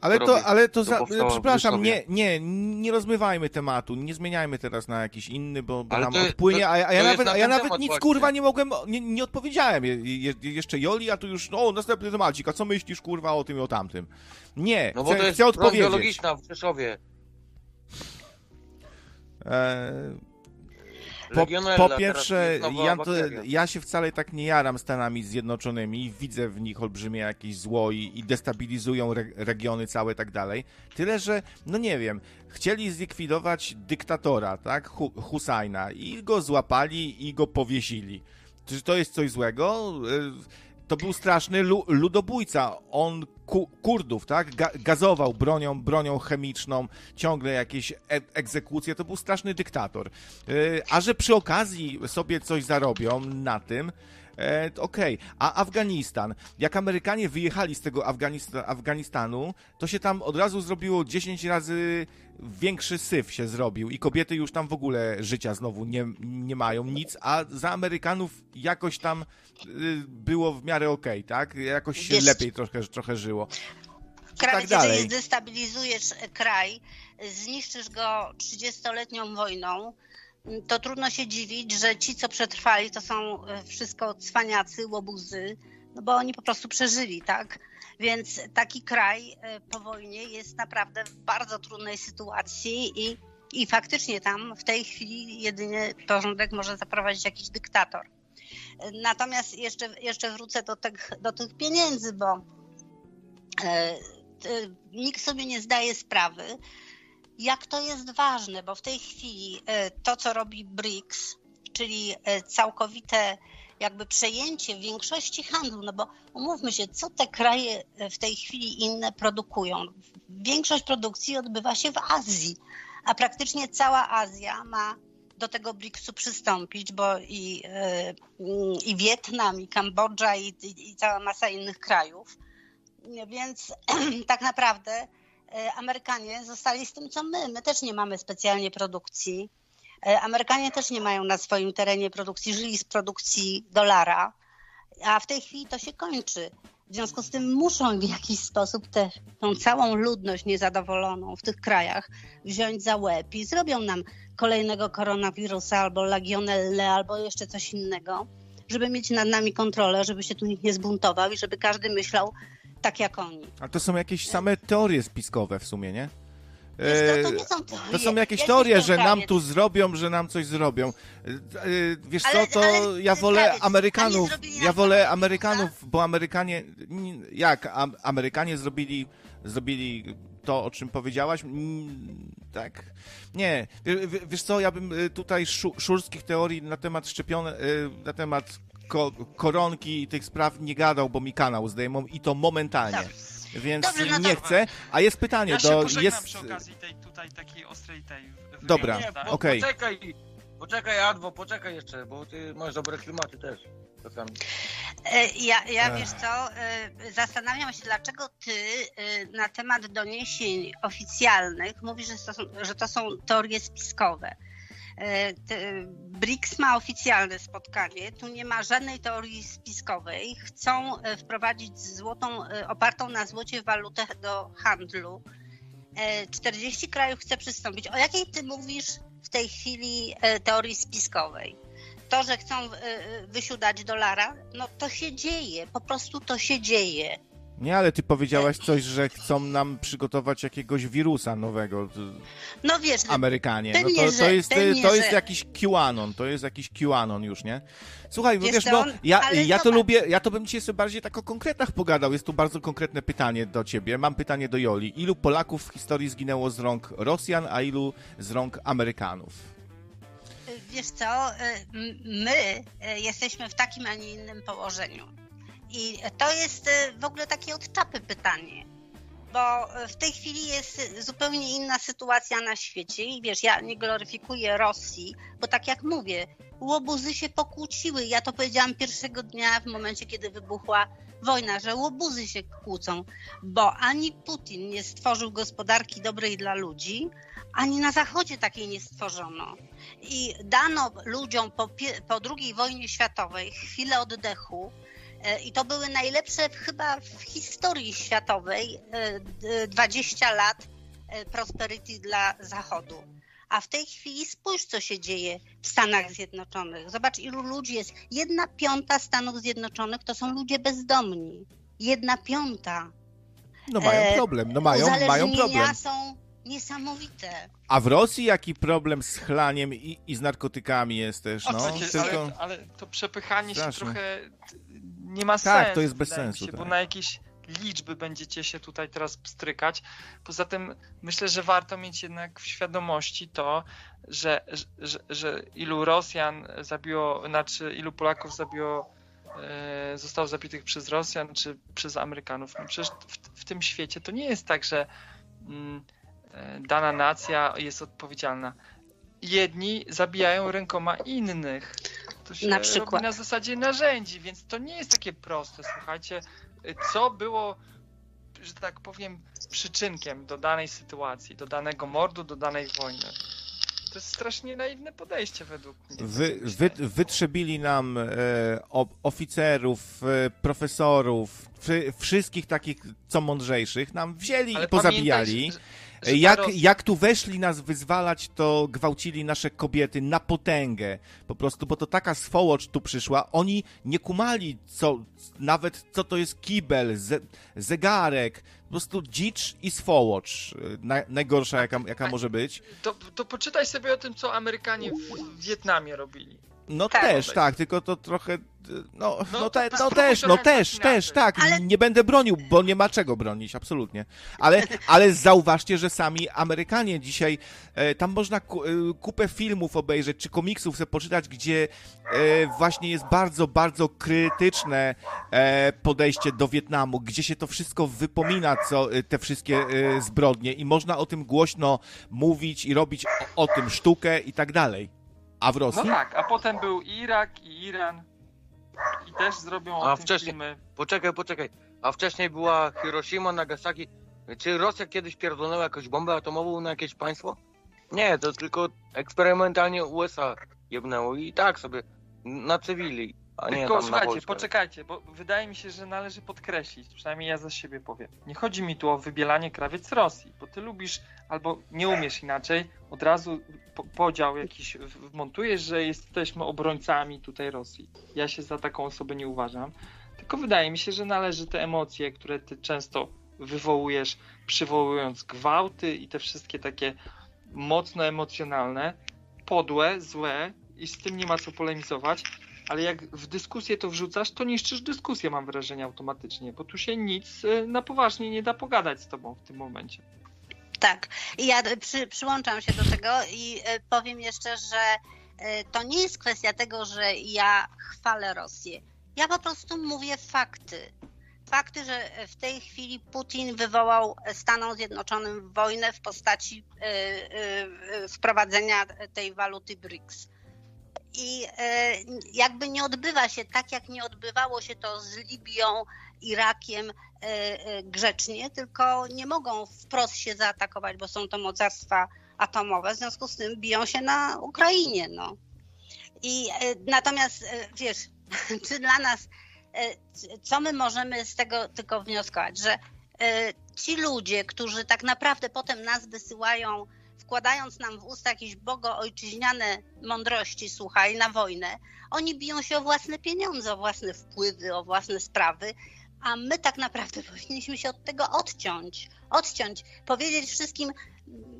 A: Ale to, ale to, za, przepraszam, nie, nie, nie rozmywajmy tematu, nie zmieniajmy teraz na jakiś inny, bo, bo nam to, odpłynie, a, a ja nawet, a ja nawet nic właśnie. kurwa nie mogłem, nie, nie odpowiedziałem je, je, jeszcze Joli, a tu już, no następny temacik, a co myślisz kurwa o tym i o tamtym? Nie,
B: no bo chcę, to jest chcę odpowiedzieć. biologiczna w Rzeszowie.
A: Eee, po, po pierwsze, ja, ja, się wcale tak nie jaram Stanami Zjednoczonymi, widzę w nich olbrzymie jakieś zło i, i destabilizują re, regiony całe i tak dalej. Tyle, że, no nie wiem, chcieli zlikwidować dyktatora, tak, Husajna i go złapali i go powiesili. Czy to jest coś złego? E, to był straszny lu ludobójca. On ku Kurdów, tak? Ga gazował bronią, bronią chemiczną, ciągle jakieś e egzekucje. To był straszny dyktator. Yy, a że przy okazji sobie coś zarobią na tym, e, okej. Okay. A Afganistan, jak Amerykanie wyjechali z tego Afganista Afganistanu, to się tam od razu zrobiło 10 razy większy syf się zrobił i kobiety już tam w ogóle życia znowu nie, nie mają nic, a za Amerykanów jakoś tam y, było w miarę okej, okay, tak? Jakoś się Wiesz, lepiej trochę, trochę żyło.
D: Kraj, tak jeżeli zdestabilizujesz kraj, zniszczysz go 30-letnią wojną, to trudno się dziwić, że ci, co przetrwali, to są e, wszystko cwaniacy, łobuzy, no bo oni po prostu przeżyli, tak? Więc taki kraj e, po wojnie jest naprawdę w bardzo trudnej sytuacji i, i faktycznie tam w tej chwili jedynie porządek może zaprowadzić jakiś dyktator. Natomiast jeszcze, jeszcze wrócę do tych, do tych pieniędzy, bo e, nikt sobie nie zdaje sprawy, jak to jest ważne, bo w tej chwili e, to, co robi BRICS, czyli e, całkowite jakby przejęcie większości handlu, no bo umówmy się, co te kraje w tej chwili inne produkują. Większość produkcji odbywa się w Azji, a praktycznie cała Azja ma do tego BRICS-u przystąpić, bo i, e, i Wietnam, i Kambodża, i, i, cała masa innych krajów. Więc tak naprawdę e, Amerykanie zostali z tym, co my. My też nie mamy specjalnie produkcji E, Amerykanie też nie mają na swoim terenie produkcji, żyli z produkcji dolara a w tej chwili to się kończy. W związku z tym muszą w jakiś sposób tę całą ludność niezadowoloną w tych krajach wziąć za łeb i zrobią nam kolejnego koronawirusa albo legionelle, albo jeszcze coś innego, żeby mieć nad nami kontrolę, żeby się tu nikt nie zbuntował i żeby każdy myślał tak jak oni.
A: A to są jakieś same teorie spiskowe w sumie, nie?
D: Wiesz, to, to,
A: E,
D: nie są teorie.
A: To są jakieś
D: Ja
A: teorie, że nam tu zrobią, że nam coś zrobią. E, e, Wiesz
D: Ale-
A: co, to
D: ale
A: ja wolę Amerykanów, ja wolę? Amerykanów, bo Amerykanie, jak Am- Amerykanie zrobili, zrobili to, o czym powiedziałaś, Mm, tak, nie, wiesz co, ja bym tutaj szu, szurskich teorii na temat szczepione, e, na temat ko, koronki i tych spraw nie gadał, bo mi kanał zdejmą i to momentalnie.
D: Dobrze.
A: Więc
D: Dobrze, no
A: nie
D: dobra.
A: chcę, a jest pytanie,
C: Ja się
A: do,
C: pożegnam
A: jest...
C: przy okazji tej tutaj takiej ostrej tej wymiany,
A: Dobra.
B: Nie,
C: tak?
B: po,
A: Okej.
B: Poczekaj, poczekaj Adwo, poczekaj jeszcze, bo ty masz dobre klimaty też.
D: E, Ja, ja
A: Ech.
D: wiesz co, e, zastanawiam się, dlaczego ty e, na temat doniesień oficjalnych mówisz, że to są, że to są teorie spiskowe. E, BRICS ma oficjalne spotkanie, tu nie ma żadnej teorii spiskowej. Chcą e, wprowadzić złotą, e, opartą na złocie walutę do handlu. E, 40 krajów chce przystąpić. O jakiej ty mówisz w tej chwili teorii spiskowej? to, że chcą wysiudać dolara, no to się dzieje, po prostu to się dzieje.
A: Nie, ale ty powiedziałaś coś, że chcą nam przygotować jakiegoś wirusa nowego.
D: No wiesz,
A: Amerykanie. No to, to jest, to jest jakiś QAnon, to jest jakiś QAnon już, nie? Słuchaj,
D: Wiesz
A: wiesz, no, ja, ja to lubię, ja to bym dzisiaj sobie bardziej tak o konkretach pogadał. Jest tu bardzo konkretne pytanie do ciebie. Mam pytanie do Joli. Ilu Polaków w historii zginęło z rąk Rosjan, a ilu z rąk Amerykanów?
D: wiesz co, y, my y, jesteśmy w takim, a nie innym położeniu. I to jest y, w ogóle takie od czapy pytanie. Bo y, w tej chwili jest zupełnie inna sytuacja na świecie i wiesz, ja nie gloryfikuję Rosji, bo tak jak mówię, łobuzy się pokłóciły. Ja to powiedziałam pierwszego dnia w momencie, kiedy wybuchła wojna, że łobuzy się kłócą, bo ani Putin nie stworzył gospodarki dobrej dla ludzi, ani na Zachodzie takiej nie stworzono. I dano ludziom po, po II wojnie światowej chwilę oddechu. E, I to były najlepsze chyba w historii światowej e, d- 20 lat e, prosperity dla Zachodu. A w tej chwili spójrz, co się dzieje w Stanach Zjednoczonych. Zobacz, ilu ludzi jest. Jedna piąta Stanów Zjednoczonych to są ludzie bezdomni. Jedna piąta.
A: No mają
D: E,
A: problem, no mają, mają
D: Uzależnienia
A: problem.
D: są niesamowite.
A: A w Rosji jaki problem z chlaniem i, i z narkotykami jest też,
C: O,
A: no?
C: takie,
A: Tylko...
C: ale, ale to przepychanie się
A: Straszne.
C: trochę nie ma
A: Tak,
C: sensu.
A: to jest bez sensu,
C: Się,
A: tak.
C: Bo na jakieś liczby będziecie się tutaj teraz pstrykać. Poza tym myślę, że warto mieć jednak w świadomości to, że, że, że ilu Rosjan zabiło, znaczy ilu Polaków zabiło, e, zostało zabitych przez Rosjan czy przez Amerykanów. No przecież w, w tym świecie to nie jest tak, że mm, e, dana nacja jest odpowiedzialna. Jedni zabijają rękoma innych. To się
D: Na przykład.
C: robi na zasadzie narzędzi, więc to nie jest takie proste. Słuchajcie, co było, że tak powiem, przyczynkiem do danej sytuacji, do danego mordu, do danej wojny. To jest strasznie naiwne podejście według mnie.
A: Wy, wy, wytrzebili nam e, oficerów, e, profesorów, wszy, wszystkich takich, co mądrzejszych, nam wzięli
C: Ale
A: i pozabijali.
C: pamiętaj, że-
A: Jak, jak tu weszli nas wyzwalać, to gwałcili nasze kobiety na potęgę. Po prostu, bo to taka swołocz tu przyszła. Oni nie kumali, co, nawet co to jest kibel, ze, zegarek. Po prostu dzicz i swołocz. Na, najgorsza, jaka, jaka może być.
C: To, to poczytaj sobie o tym, co Amerykanie w Wietnamie robili.
A: No
D: Tak.
A: też, tak, tylko to trochę. No, no,
C: No
A: te, no też, no też, też, tak.
D: Ale-
A: Nie będę bronił, bo nie ma czego bronić, absolutnie. Ale, ale zauważcie, że sami Amerykanie dzisiaj, e, tam można ku, e, kupę filmów obejrzeć, czy komiksów sobie poczytać, gdzie e, właśnie jest bardzo, bardzo krytyczne e, podejście do Wietnamu, gdzie się to wszystko wypomina, co e, te wszystkie e, zbrodnie i można o tym głośno mówić i robić o, o tym sztukę i tak dalej. A w
C: No
A: Rosji?
C: tak, a potem był Irak i Iran i też zrobią o
B: A
C: tym
B: wcześniej-
C: filmy.
B: Poczekaj, poczekaj. A wcześniej była Hiroshima, Nagasaki. Czy Rosja kiedyś pierdolnęła jakąś bombę atomową na jakieś państwo? Nie, to tylko eksperymentalnie USA jebnęło i tak sobie na cywili. A nie
C: Tylko słuchajcie, poczekajcie, bo wydaje mi się, że należy podkreślić, przynajmniej ja za siebie powiem. Nie chodzi mi tu o wybielanie krawiec Rosji, bo ty lubisz albo nie umiesz inaczej, od razu po podział jakiś wmontujesz, że jesteśmy obrońcami tutaj Rosji. Ja się za taką osobę nie uważam, tylko wydaje mi się, że należy te emocje, które ty często wywołujesz, przywołując gwałty i te wszystkie takie mocno emocjonalne, podłe, złe i z tym nie ma co polemizować, ale jak w dyskusję to wrzucasz, to niszczysz dyskusję, mam wrażenie, automatycznie, bo tu się nic y, na poważnie nie da pogadać z tobą w tym momencie.
D: Tak. I ja przy, przyłączam się do tego i e, powiem jeszcze, że e, to nie jest kwestia tego, że ja chwalę Rosję. Ja po prostu mówię fakty. Fakty, że w tej chwili Putin wywołał Stanom Zjednoczonym wojnę w postaci wprowadzenia tej waluty BRICS. I e, jakby nie odbywa się tak, jak nie odbywało się to z Libią, Irakiem e, e, grzecznie, tylko nie mogą wprost się zaatakować, bo są to mocarstwa atomowe, w związku z tym biją się na Ukrainie. No. I natomiast wiesz, czy dla nas, co my możemy z tego tylko wnioskować, że ci ludzie, którzy tak naprawdę potem nas wysyłają, wkładając nam w usta jakieś bogoojczyźniane mądrości, słuchaj, na wojnę, oni biją się o własne pieniądze, o własne wpływy, o własne sprawy, a my tak naprawdę powinniśmy się od tego odciąć. Odciąć, powiedzieć wszystkim,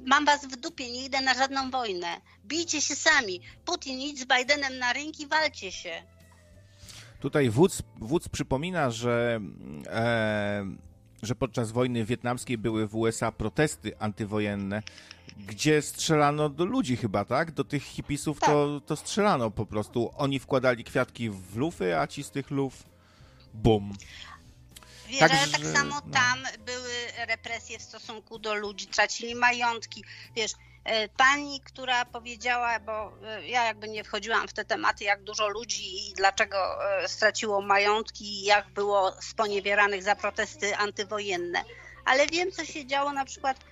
D: mam was w dupie, nie idę na żadną wojnę. Bijcie się sami. Putin, idź z Bidenem na rynki, walcie się.
A: Tutaj wódz, wódz przypomina, że, e, że podczas wojny wietnamskiej były w USA protesty antywojenne, gdzie strzelano do ludzi chyba, tak? Do tych hipisów to, to strzelano po prostu. Oni wkładali kwiatki w lufy, a ci z tych luf bum.
D: Wiesz, ale tak samo
A: no.
D: tam były represje w stosunku do ludzi, tracili majątki. Wiesz, e, pani, która powiedziała, bo e, ja jakby nie wchodziłam w te tematy, jak dużo ludzi i dlaczego e, straciło majątki jak było sponiewieranych za protesty antywojenne. Ale wiem, co się działo na przykład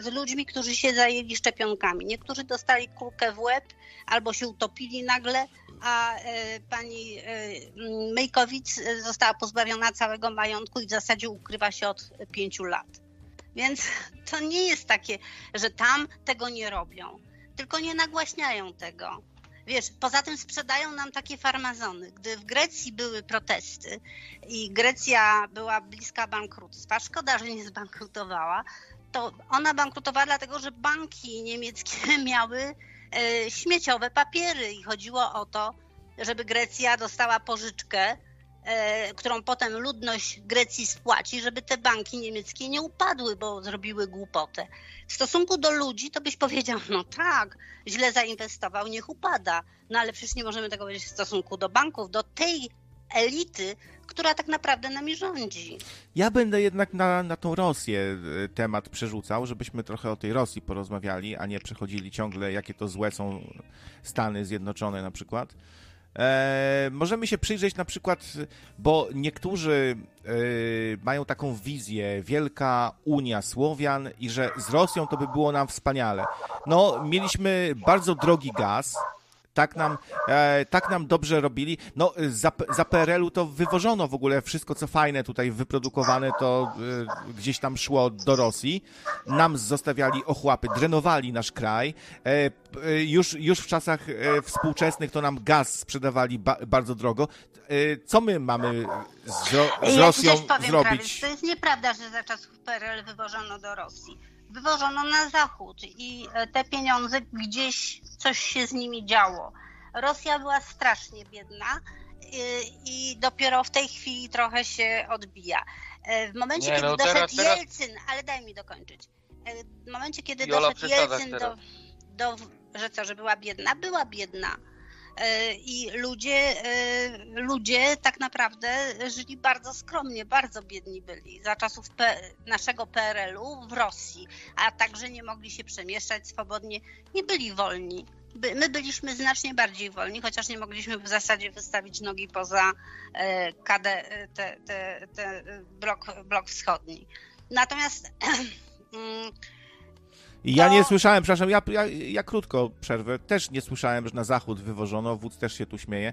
D: z ludźmi, którzy się zajęli szczepionkami. Niektórzy dostali kulkę w łeb albo się utopili nagle, a e, pani e, m, Mejkowic e, została pozbawiona całego majątku i w zasadzie ukrywa się od pięciu lat. Więc to nie jest takie, że tam tego nie robią, tylko nie nagłaśniają tego. Wiesz, poza tym sprzedają nam takie farmazony. Gdy w Grecji były protesty i Grecja była bliska bankructwa, szkoda, że nie zbankrutowała, to ona bankrutowała dlatego, że banki niemieckie miały e, śmieciowe papiery i chodziło o to, żeby Grecja dostała pożyczkę, e, którą potem ludność Grecji spłaci, żeby te banki niemieckie nie upadły, bo zrobiły głupotę. W stosunku do ludzi to byś powiedział, no tak, źle zainwestował, niech upada. No ale przecież nie możemy tego powiedzieć w stosunku do banków, do tej elity, która tak naprawdę nami rządzi.
A: Ja będę jednak na, na tą Rosję e, temat przerzucał, żebyśmy trochę o tej Rosji porozmawiali, a nie przechodzili ciągle, jakie to złe są Stany Zjednoczone na przykład. E, możemy się przyjrzeć na przykład, bo niektórzy e, mają taką wizję, wielka Unia Słowian i że z Rosją to by było nam wspaniale. No, mieliśmy bardzo drogi gaz, tak nam, e, tak nam dobrze robili. No, za, za PRL-u to wywożono w ogóle wszystko, co fajne tutaj wyprodukowane, to e, gdzieś tam szło do Rosji. Nam zostawiali ochłapy, drenowali nasz kraj. E, e, już, już w czasach e, współczesnych to nam gaz sprzedawali ba, bardzo drogo. E, co my mamy z, z
D: Ja
A: Rosją
D: coś powiem,
A: zrobić?
D: Krawiec, to jest nieprawda, że za czasów PRL wywożono do Rosji. Wywożono na zachód i e, te pieniądze gdzieś coś się z nimi działo. Rosja była strasznie biedna i, i dopiero w tej chwili trochę się odbija. E, W momencie,
B: Nie,
D: kiedy
B: no
D: doszedł
B: teraz- teraz-
D: Jelcyn, ale daj mi dokończyć. E, W momencie, kiedy
B: Jola,
D: doszedł Jelcyn do, do, że co, że była biedna? Była biedna. E, I ludzie, e, ludzie tak naprawdę żyli bardzo skromnie, bardzo biedni byli za czasów naszego PRL-u w Rosji, a także nie mogli się przemieszczać swobodnie, nie byli wolni. My byliśmy znacznie bardziej wolni, chociaż nie mogliśmy w zasadzie wystawić nogi poza e, KD, te, te, te blok, blok wschodni. Natomiast mm,
A: Ja
D: To-
A: nie słyszałem, przepraszam, ja, ja, ja krótko przerwę. Też nie słyszałem, że na zachód wywożono, wódz też się tu śmieje.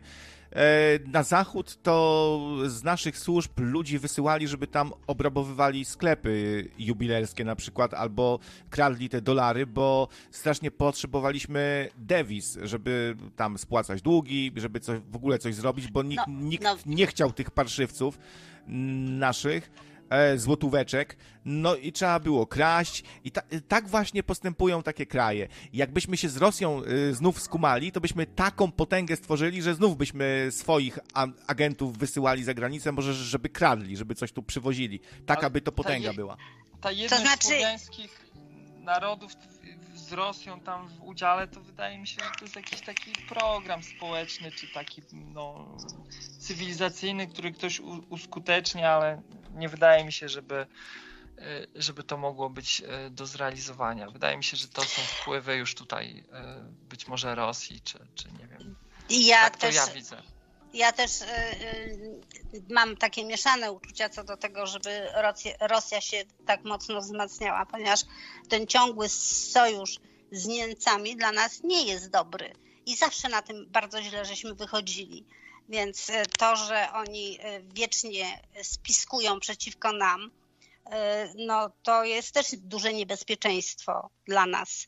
A: E, na zachód to z naszych służb ludzi wysyłali, żeby tam obrabowywali sklepy jubilerskie na przykład, albo kradli te dolary, bo strasznie potrzebowaliśmy dewiz, żeby tam spłacać długi, żeby coś, w ogóle coś zrobić, bo nikt,
D: No,
A: nikt
D: no.
A: nie chciał tych parszywców naszych e, złotóweczek, no i trzeba było kraść i ta, tak właśnie postępują takie kraje. Jakbyśmy się z Rosją y, znów skumali, to byśmy taką potęgę stworzyli, że znów byśmy swoich a, agentów wysyłali za granicę, może żeby kradli, żeby coś tu przywozili. Taka by to
C: to
A: potęga
C: je-
A: była.
C: Ta jedność
D: znaczy-
C: słowiańskich narodów z Rosją tam w udziale, to wydaje mi się, że to jest jakiś taki program społeczny, czy taki no, cywilizacyjny, który ktoś uskutecznia, ale nie wydaje mi się, żeby, e, żeby to mogło być e, do zrealizowania. Wydaje mi się, że to są wpływy już tutaj e, być może Rosji, czy, czy nie wiem.
D: Ja
C: tak to
D: też,
C: ja widzę.
D: Ja też y, y, mam takie mieszane uczucia co do tego, żeby Rosja, Rosja się tak mocno wzmacniała, ponieważ ten ciągły sojusz z Niemcami dla nas nie jest dobry. I zawsze na tym bardzo źle żeśmy wychodzili. Więc y, to, że oni y, wiecznie spiskują przeciwko nam, y, no to jest też duże niebezpieczeństwo dla nas.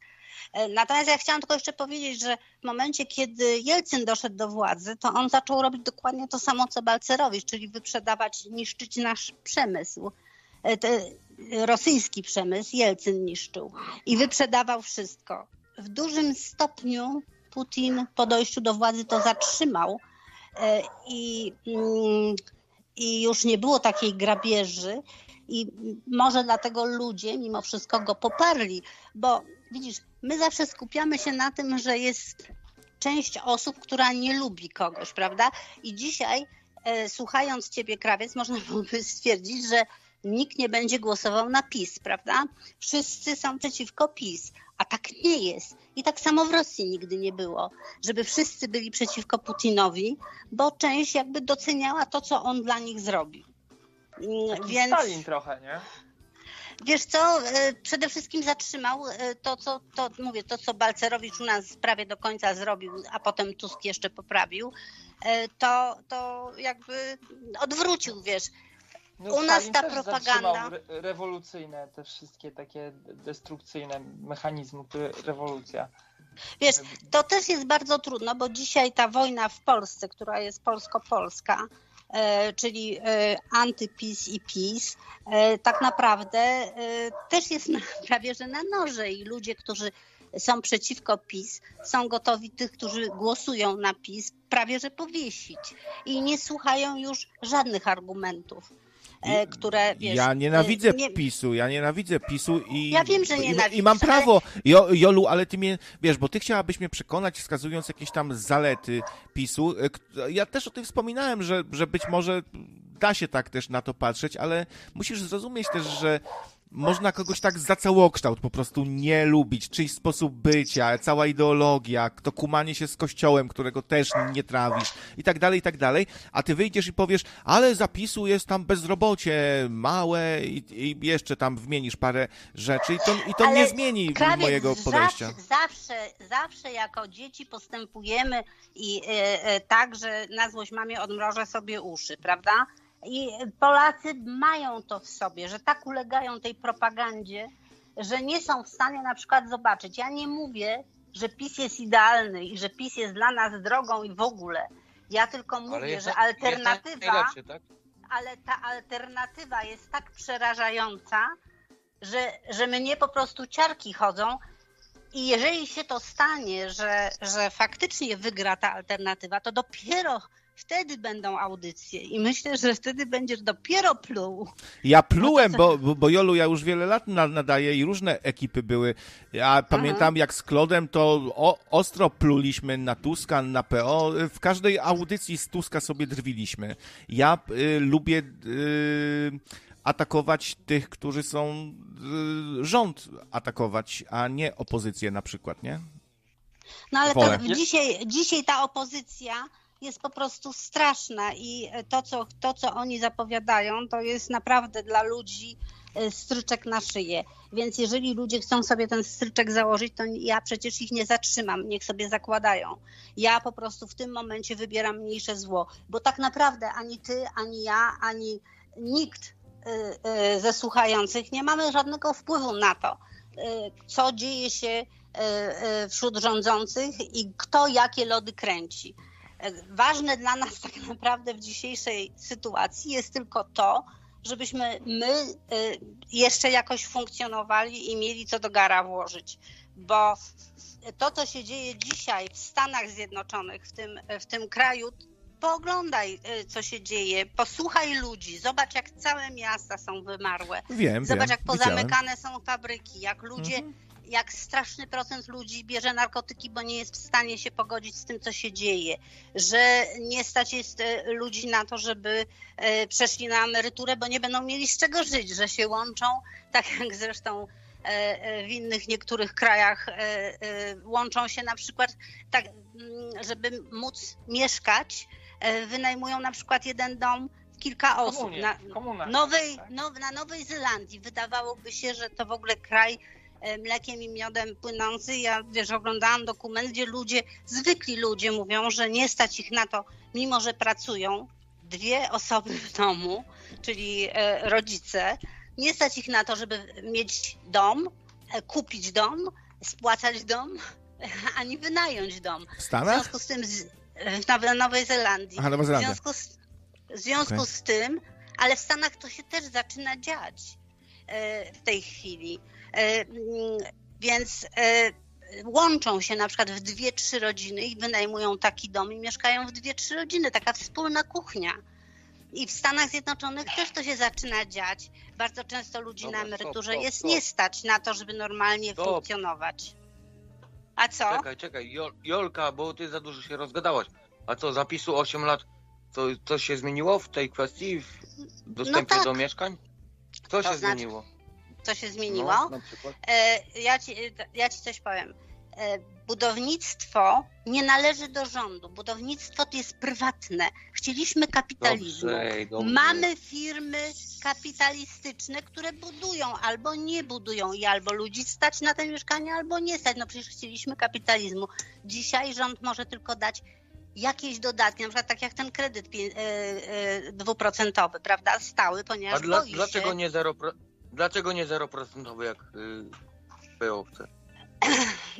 D: E, Natomiast ja chciałam tylko jeszcze powiedzieć, że w momencie, kiedy Jelcyn doszedł do władzy, to on zaczął robić dokładnie to samo, co Balcerowicz, czyli wyprzedawać, niszczyć nasz przemysł. E, te- rosyjski przemysł Jelcyn niszczył i wyprzedawał wszystko. W dużym stopniu Putin po dojściu do władzy to zatrzymał e, i, mm, i już nie było takiej grabieży i może dlatego ludzie mimo wszystko go poparli, bo widzisz, my zawsze skupiamy się na tym, że jest część osób, która nie lubi kogoś, prawda? I dzisiaj, e, słuchając ciebie, krawiec, można byłoby stwierdzić, że nikt nie będzie głosował na PiS, prawda? Wszyscy są przeciwko PiS, a tak nie jest. I tak samo w Rosji nigdy nie było, żeby wszyscy byli przeciwko Putinowi, bo część jakby doceniała to, co on dla nich zrobił. Mm,
C: Taki
D: Więc...
C: Stalin trochę, nie?
D: Wiesz co, e, przede wszystkim zatrzymał e, to, co, to mówię, to, co Balcerowicz u nas prawie do końca zrobił, a potem Tusk jeszcze poprawił, e, to, to jakby odwrócił, wiesz.
C: No,
D: U nas ta propaganda-
C: Re rewolucyjne, te wszystkie takie destrukcyjne mechanizmy, które rewolucja.
D: Wiesz, to też jest bardzo trudno, bo dzisiaj ta wojna w Polsce, która jest polsko-polska, czyli e, antypis i PiS, e, tak naprawdę e, też jest prawie że na noże i ludzie, którzy są przeciwko PiS, są gotowi tych, którzy głosują na PiS, prawie że powiesić i nie słuchają już żadnych argumentów, e, które wiesz,
A: ja nienawidzę
D: e, nie-
A: PiSu, ja nienawidzę PiSu i.
D: Ja wiem, że
A: i- I, mam prawo. Jo, Jolu, ale ty mnie. Wiesz, bo ty chciałabyś mnie przekonać, wskazując jakieś tam zalety PiSu. E, Ja też o tym wspominałem, że, że być może da się tak też na to patrzeć, ale musisz zrozumieć też, że. Można kogoś tak za całokształt po prostu nie lubić, czyjś sposób bycia, cała ideologia, to kumanie się z kościołem, którego też nie trawisz i tak dalej, i tak dalej, a ty wyjdziesz i powiesz, ale zapisu jest tam bezrobocie małe i, i jeszcze tam wymienisz parę rzeczy i to, i to
D: Ale
A: nie zmieni mojego podejścia.
D: Zawsze, zawsze, zawsze jako dzieci postępujemy i e, e, tak, że na złość mamie odmrożę sobie uszy, prawda? I Polacy mają to w sobie, że tak ulegają tej propagandzie, że nie są w stanie na przykład zobaczyć. Ja nie mówię, że PiS jest idealny i że PiS jest dla nas drogą i w ogóle. Ja tylko mówię,
B: jest
D: że
B: na- jest
D: alternatywa
B: tak?
D: ale ta alternatywa jest tak przerażająca, że, że mnie po prostu ciarki chodzą. I jeżeli się to stanie, że, że faktycznie wygra ta alternatywa, to dopiero wtedy będą audycje. I myślę, że wtedy będziesz dopiero pluł.
A: Ja plułem, bo, bo, bo Jolu ja już wiele lat na- nadaję i różne ekipy były. Ja pamiętam jak z Klodem to o, ostro pluliśmy na Tuska, na PO. W każdej audycji z Tuska sobie drwiliśmy. Ja y, lubię y, atakować tych, którzy są y, rząd atakować, a nie opozycję na przykład, nie?
D: No ale to dzisiaj, dzisiaj ta opozycja jest po prostu straszna i to co, to, co oni zapowiadają, to jest naprawdę dla ludzi e, stryczek na szyję. Więc jeżeli ludzie chcą sobie ten stryczek założyć, to ja przecież ich nie zatrzymam, niech sobie zakładają. Ja po prostu w tym momencie wybieram mniejsze zło, bo tak naprawdę ani ty, ani ja, ani nikt e, e, ze słuchających nie mamy żadnego wpływu na to, co dzieje się wśród rządzących i kto jakie lody kręci. Ważne dla nas tak naprawdę w dzisiejszej sytuacji jest tylko to, żebyśmy my y, jeszcze jakoś funkcjonowali i mieli co do gara włożyć. Bo to, co się dzieje dzisiaj w Stanach Zjednoczonych, w tym, w tym kraju, pooglądaj, y, co się dzieje, posłuchaj ludzi, zobacz, jak całe miasta są wymarłe.
A: Wiem,
D: Zobacz,
A: wiem,
D: jak pozamykane są fabryki, jak ludzie mhm jak straszny procent ludzi bierze narkotyki, bo nie jest w stanie się pogodzić z tym, co się dzieje, że nie stać jest e, ludzi na to, żeby e, przeszli na emeryturę, bo nie będą mieli z czego żyć, że się łączą, tak jak zresztą e, w innych niektórych krajach łączą się na przykład tak, mm, żeby móc mieszkać, wynajmują na przykład jeden dom kilka osób. na, Nowej, tak? now, na Nowej Zelandii wydawałoby się, że to w ogóle kraj mlekiem i miodem płynący. Ja wiesz, oglądałam dokument, gdzie ludzie, zwykli ludzie mówią, że nie stać ich na to, mimo że pracują, dwie osoby w domu, czyli e, rodzice, nie stać ich na to, żeby mieć dom, e, kupić dom, spłacać dom, ani wynająć dom.
A: W Stanach?
D: W związku z tym w Nowej Zelandii.
A: Aha, Nowa Zelandia.
D: W związku, z, w związku okay. z tym, ale w Stanach to się też zaczyna dziać w tej chwili. E, mm, więc e, łączą się na przykład w dwie, trzy rodziny i wynajmują taki dom i mieszkają w dwie, trzy rodziny, taka wspólna kuchnia. I w Stanach Zjednoczonych też to się zaczyna dziać. Bardzo często ludzi Dobra, na emeryturze stop, stop, jest nie stać na to, żeby normalnie funkcjonować. A co?
B: Czekaj, czekaj, Jolka, bo ty za dużo się rozgadałaś. A co, zapisu 8 lat, co, coś się zmieniło w tej kwestii, w dostępie no tak. do mieszkań? Co to się znaczy, zmieniło?
D: Co się zmieniło. No, ja, ci, ja ci coś powiem. E, budownictwo nie należy do rządu. Budownictwo to jest prywatne. Chcieliśmy kapitalizmu. Dobrze, dobrze. Mamy firmy kapitalistyczne, które budują albo nie budują i albo ludzi stać na te mieszkania, albo nie stać. No przecież chcieliśmy kapitalizmu. Dzisiaj rząd może tylko dać jakieś dodatki, na przykład tak jak ten kredyt e, dwuprocentowy, prawda, stały, ponieważ A dla,
B: dlaczego się... nie 0%? Dlaczego nie 0% jak yy, PO chce?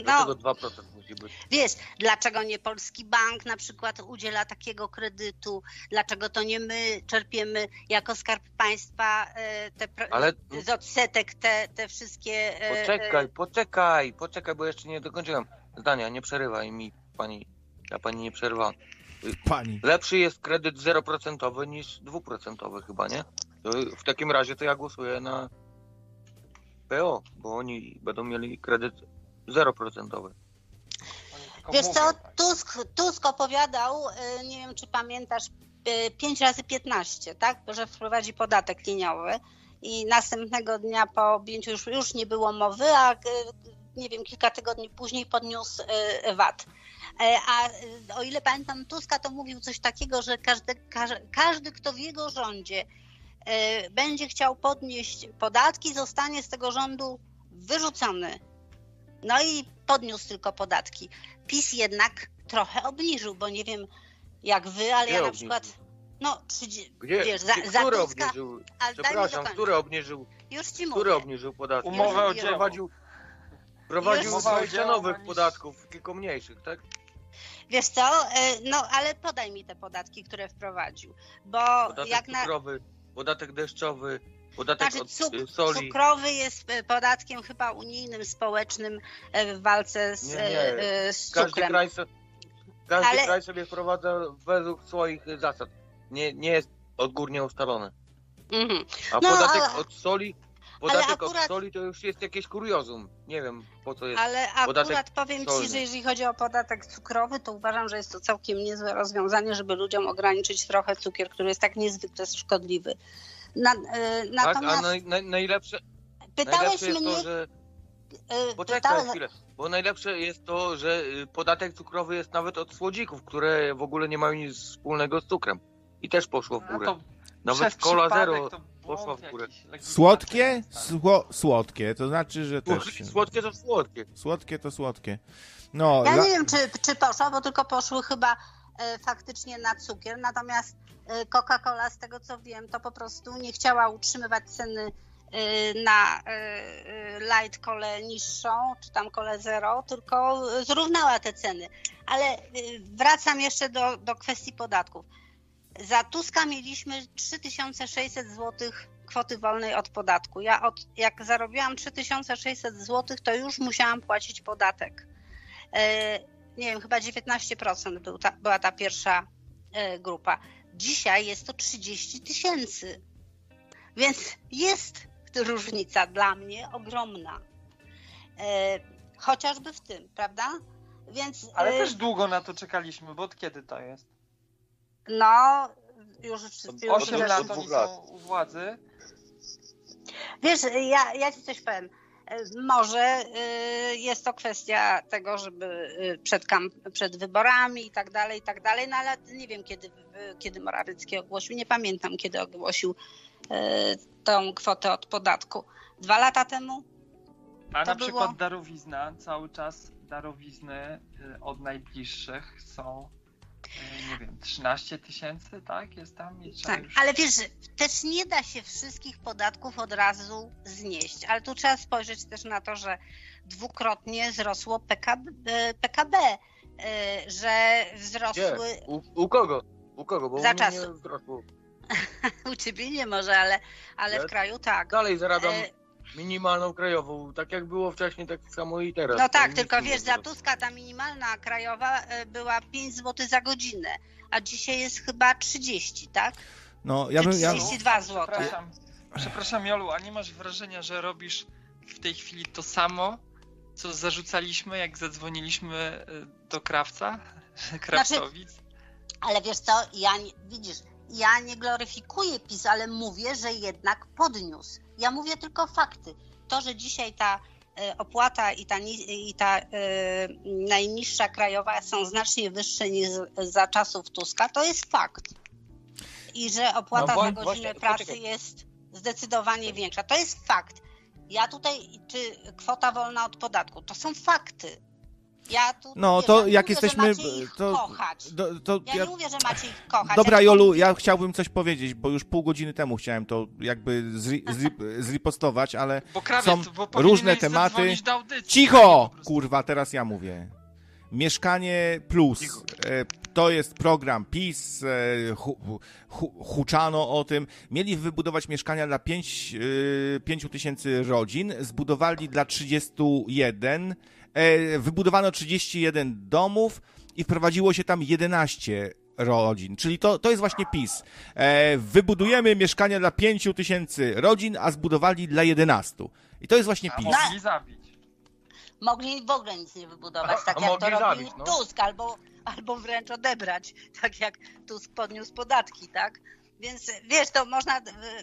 B: Dlaczego no, 2% musi być?
D: Wiesz, dlaczego nie polski bank na przykład udziela takiego kredytu? Dlaczego to nie my czerpiemy jako skarb państwa e, te Ale... z odsetek te, te wszystkie.
B: E, poczekaj, poczekaj, poczekaj, bo jeszcze nie dokończyłem zdania. Nie przerywaj mi pani. Ja pani nie przerwam.
A: Pani.
B: Lepszy jest kredyt 0% niż 2% chyba, nie? To w takim razie to ja głosuję na PO, bo oni będą mieli kredyt 0%.
D: Wiesz co, Tusk, Tusk opowiadał, y, nie wiem czy pamiętasz, 5 y, razy 15, tak? Że wprowadzi podatek liniowy i następnego dnia po objęciu już, już nie było mowy, a y, nie wiem, kilka tygodni później podniósł VAT. E, a o ile pamiętam Tuska, to mówił coś takiego, że każdy, każdy, kto w jego rządzie będzie chciał podnieść podatki, zostanie z tego rządu wyrzucony. No i podniósł tylko podatki. PiS jednak trochę obniżył, bo nie wiem jak wy, ale Gdzie ja na obniżył? przykład. No, 30,
B: Gdzie, wiesz, za, Gdzie, za który Tuska, obniżył? Przepraszam, który obniżył?
D: Już ci mówię.
B: Który obniżył podatki? Umowę o Prowadził, prowadził 20 nowych podatków, tylko mniejszych, tak?
D: Wiesz co, e, no ale podaj mi te podatki, które wprowadził, bo
B: Podatek
D: jak
B: na... Cukrowy, podatek deszczowy, podatek znaczy, cuk od soli.
D: Cukrowy jest e, podatkiem chyba unijnym, społecznym e, w walce z, nie, nie. Z
B: każdy cukrem. Kraj so, każdy Ale... kraj sobie wprowadza według swoich zasad. Nie, nie jest odgórnie ustalone. Mhm. A no, podatek od soli Podatek akurat, od soli to już jest jakieś kuriozum. Nie wiem po co jest.
D: Ale akurat powiem solny. Ci, że jeżeli chodzi o podatek cukrowy, to uważam, że jest to całkiem niezłe rozwiązanie, żeby ludziom ograniczyć trochę cukier, który jest tak niezwykle szkodliwy.
B: Na, y, natomiast... Tak, a naj, naj, najlepsze,
D: pytałeś
B: najlepsze
D: mnie...
B: To, że... Yy, Poczekaj chwilę. Bo najlepsze jest to, że y, podatek cukrowy jest nawet od słodzików, które w ogóle nie mają nic wspólnego z cukrem. I też poszło w
C: A
B: górę.
C: to
B: Nawet
C: przypadek
B: Zero
C: to
B: poszła w górę.
A: Słodkie? Sło, słodkie, to znaczy, że też...
B: Słodkie, słodkie to słodkie.
A: Słodkie to słodkie. No,
D: Ja
A: la-
D: nie wiem, czy, czy poszło, bo tylko poszły chyba e, faktycznie na cukier, natomiast e, Coca-Cola, z tego co wiem, to po prostu nie chciała utrzymywać ceny e, na e, e, light kole niższą, czy tam kole zero, tylko zrównała te ceny. Ale e, wracam jeszcze do, do kwestii podatków. Za Tuska mieliśmy 3600 zł kwoty wolnej od podatku. Ja od, jak zarobiłam 3600 zł, to już musiałam płacić podatek. E, nie wiem, chyba 19% był ta, była ta pierwsza e, grupa. Dzisiaj jest to 30 tysięcy. Więc jest różnica dla mnie ogromna. E, chociażby w tym, prawda? Więc
C: Ale też długo na to czekaliśmy, bo od kiedy to jest?
D: No już, już
B: Od-
D: już
C: 8
B: od
C: lat
B: dwóch
C: oni
B: lat.
C: są u władzy.
D: Wiesz, ja, ja ci coś powiem. E, Może y, jest to kwestia tego, żeby y, przed, przed wyborami i tak dalej, i tak dalej, no ale nie wiem, kiedy, kiedy Morawiecki ogłosił, nie pamiętam, kiedy ogłosił tą kwotę od podatku. Dwa lata temu?
C: A na przykład
D: było-
C: darowizna, cały czas darowizny od najbliższych są, nie wiem, 13 tysięcy, tak? Jest tam i trzeba
D: Tak,
C: już...
D: ale wiesz, też nie da się wszystkich podatków od razu znieść, ale tu trzeba spojrzeć też na to, że dwukrotnie wzrosło PKB, e, PKB e, że wzrosły
B: U, u kogo? U kogo? Bo
D: Za
B: u mnie
D: czasu.
B: nie wzrosło.
D: U ciebie nie może, ale, ale w kraju tak.
B: Dalej zarabiam
D: E,
B: minimalną krajową, tak jak było wcześniej, tak samo i teraz.
D: No tak, tylko wiesz, za. Tuska ta minimalna krajowa e, była 5 zł za godzinę, a dzisiaj jest chyba 30, tak?
A: no ja bym... Ja,
D: 32 zł.
C: Przepraszam, przepraszam Jolu, a nie masz wrażenia, że robisz w tej chwili to samo, co zarzucaliśmy, jak zadzwoniliśmy y, do krawca, krawcowic?
D: Ale wiesz co, ja nie, widzisz, ja nie gloryfikuję PiS, ale mówię, że jednak podniósł. Ja mówię tylko fakty. To, że dzisiaj ta e, opłata i ta, i ta e, najniższa krajowa są znacznie wyższe niż za czasów Tuska, to jest fakt. I że opłata
B: No
D: za godzinę
B: właśnie,
D: pracy
B: poczekaj.
D: jest zdecydowanie większa. To jest fakt. Ja tutaj, czy kwota wolna od podatku, to są fakty. Ja tu,
A: no to
D: ja
A: jak
D: mówię,
A: jesteśmy...
D: Że macie ich
A: To,
D: kochać.
A: do, to
D: Ja
A: ja,
D: nie mówię, że macie ich kochać.
A: Dobra, Jolu,
D: mówię-
A: ja chciałbym coś powiedzieć, bo już pół godziny temu chciałem to jakby zri, zri, zripostować, ale
C: Bo krawiec,
A: są
C: bo
A: różne tematy. Cicho! Kurwa, teraz ja mówię. Mieszkanie Plus. E, To jest program PiS. e, hu, hu, huczano o tym. Mieli wybudować mieszkania dla 5 tysięcy rodzin. Zbudowali dla 31. E, Wybudowano 31 domów i wprowadziło się tam 11 rodzin. Czyli to, to jest właśnie PiS. E, Wybudujemy mieszkania dla 5 tysięcy rodzin, a zbudowali dla 11. I to jest właśnie
C: A
A: PiS.
C: mogli zabić.
D: mogli w ogóle nic nie wybudować,
B: A-
D: tak
B: a
D: jak
B: mogli
D: to robił
B: zabić, no.
D: Tusk, albo, albo wręcz odebrać, tak jak Tusk podniósł podatki, tak? Więc wiesz, to można,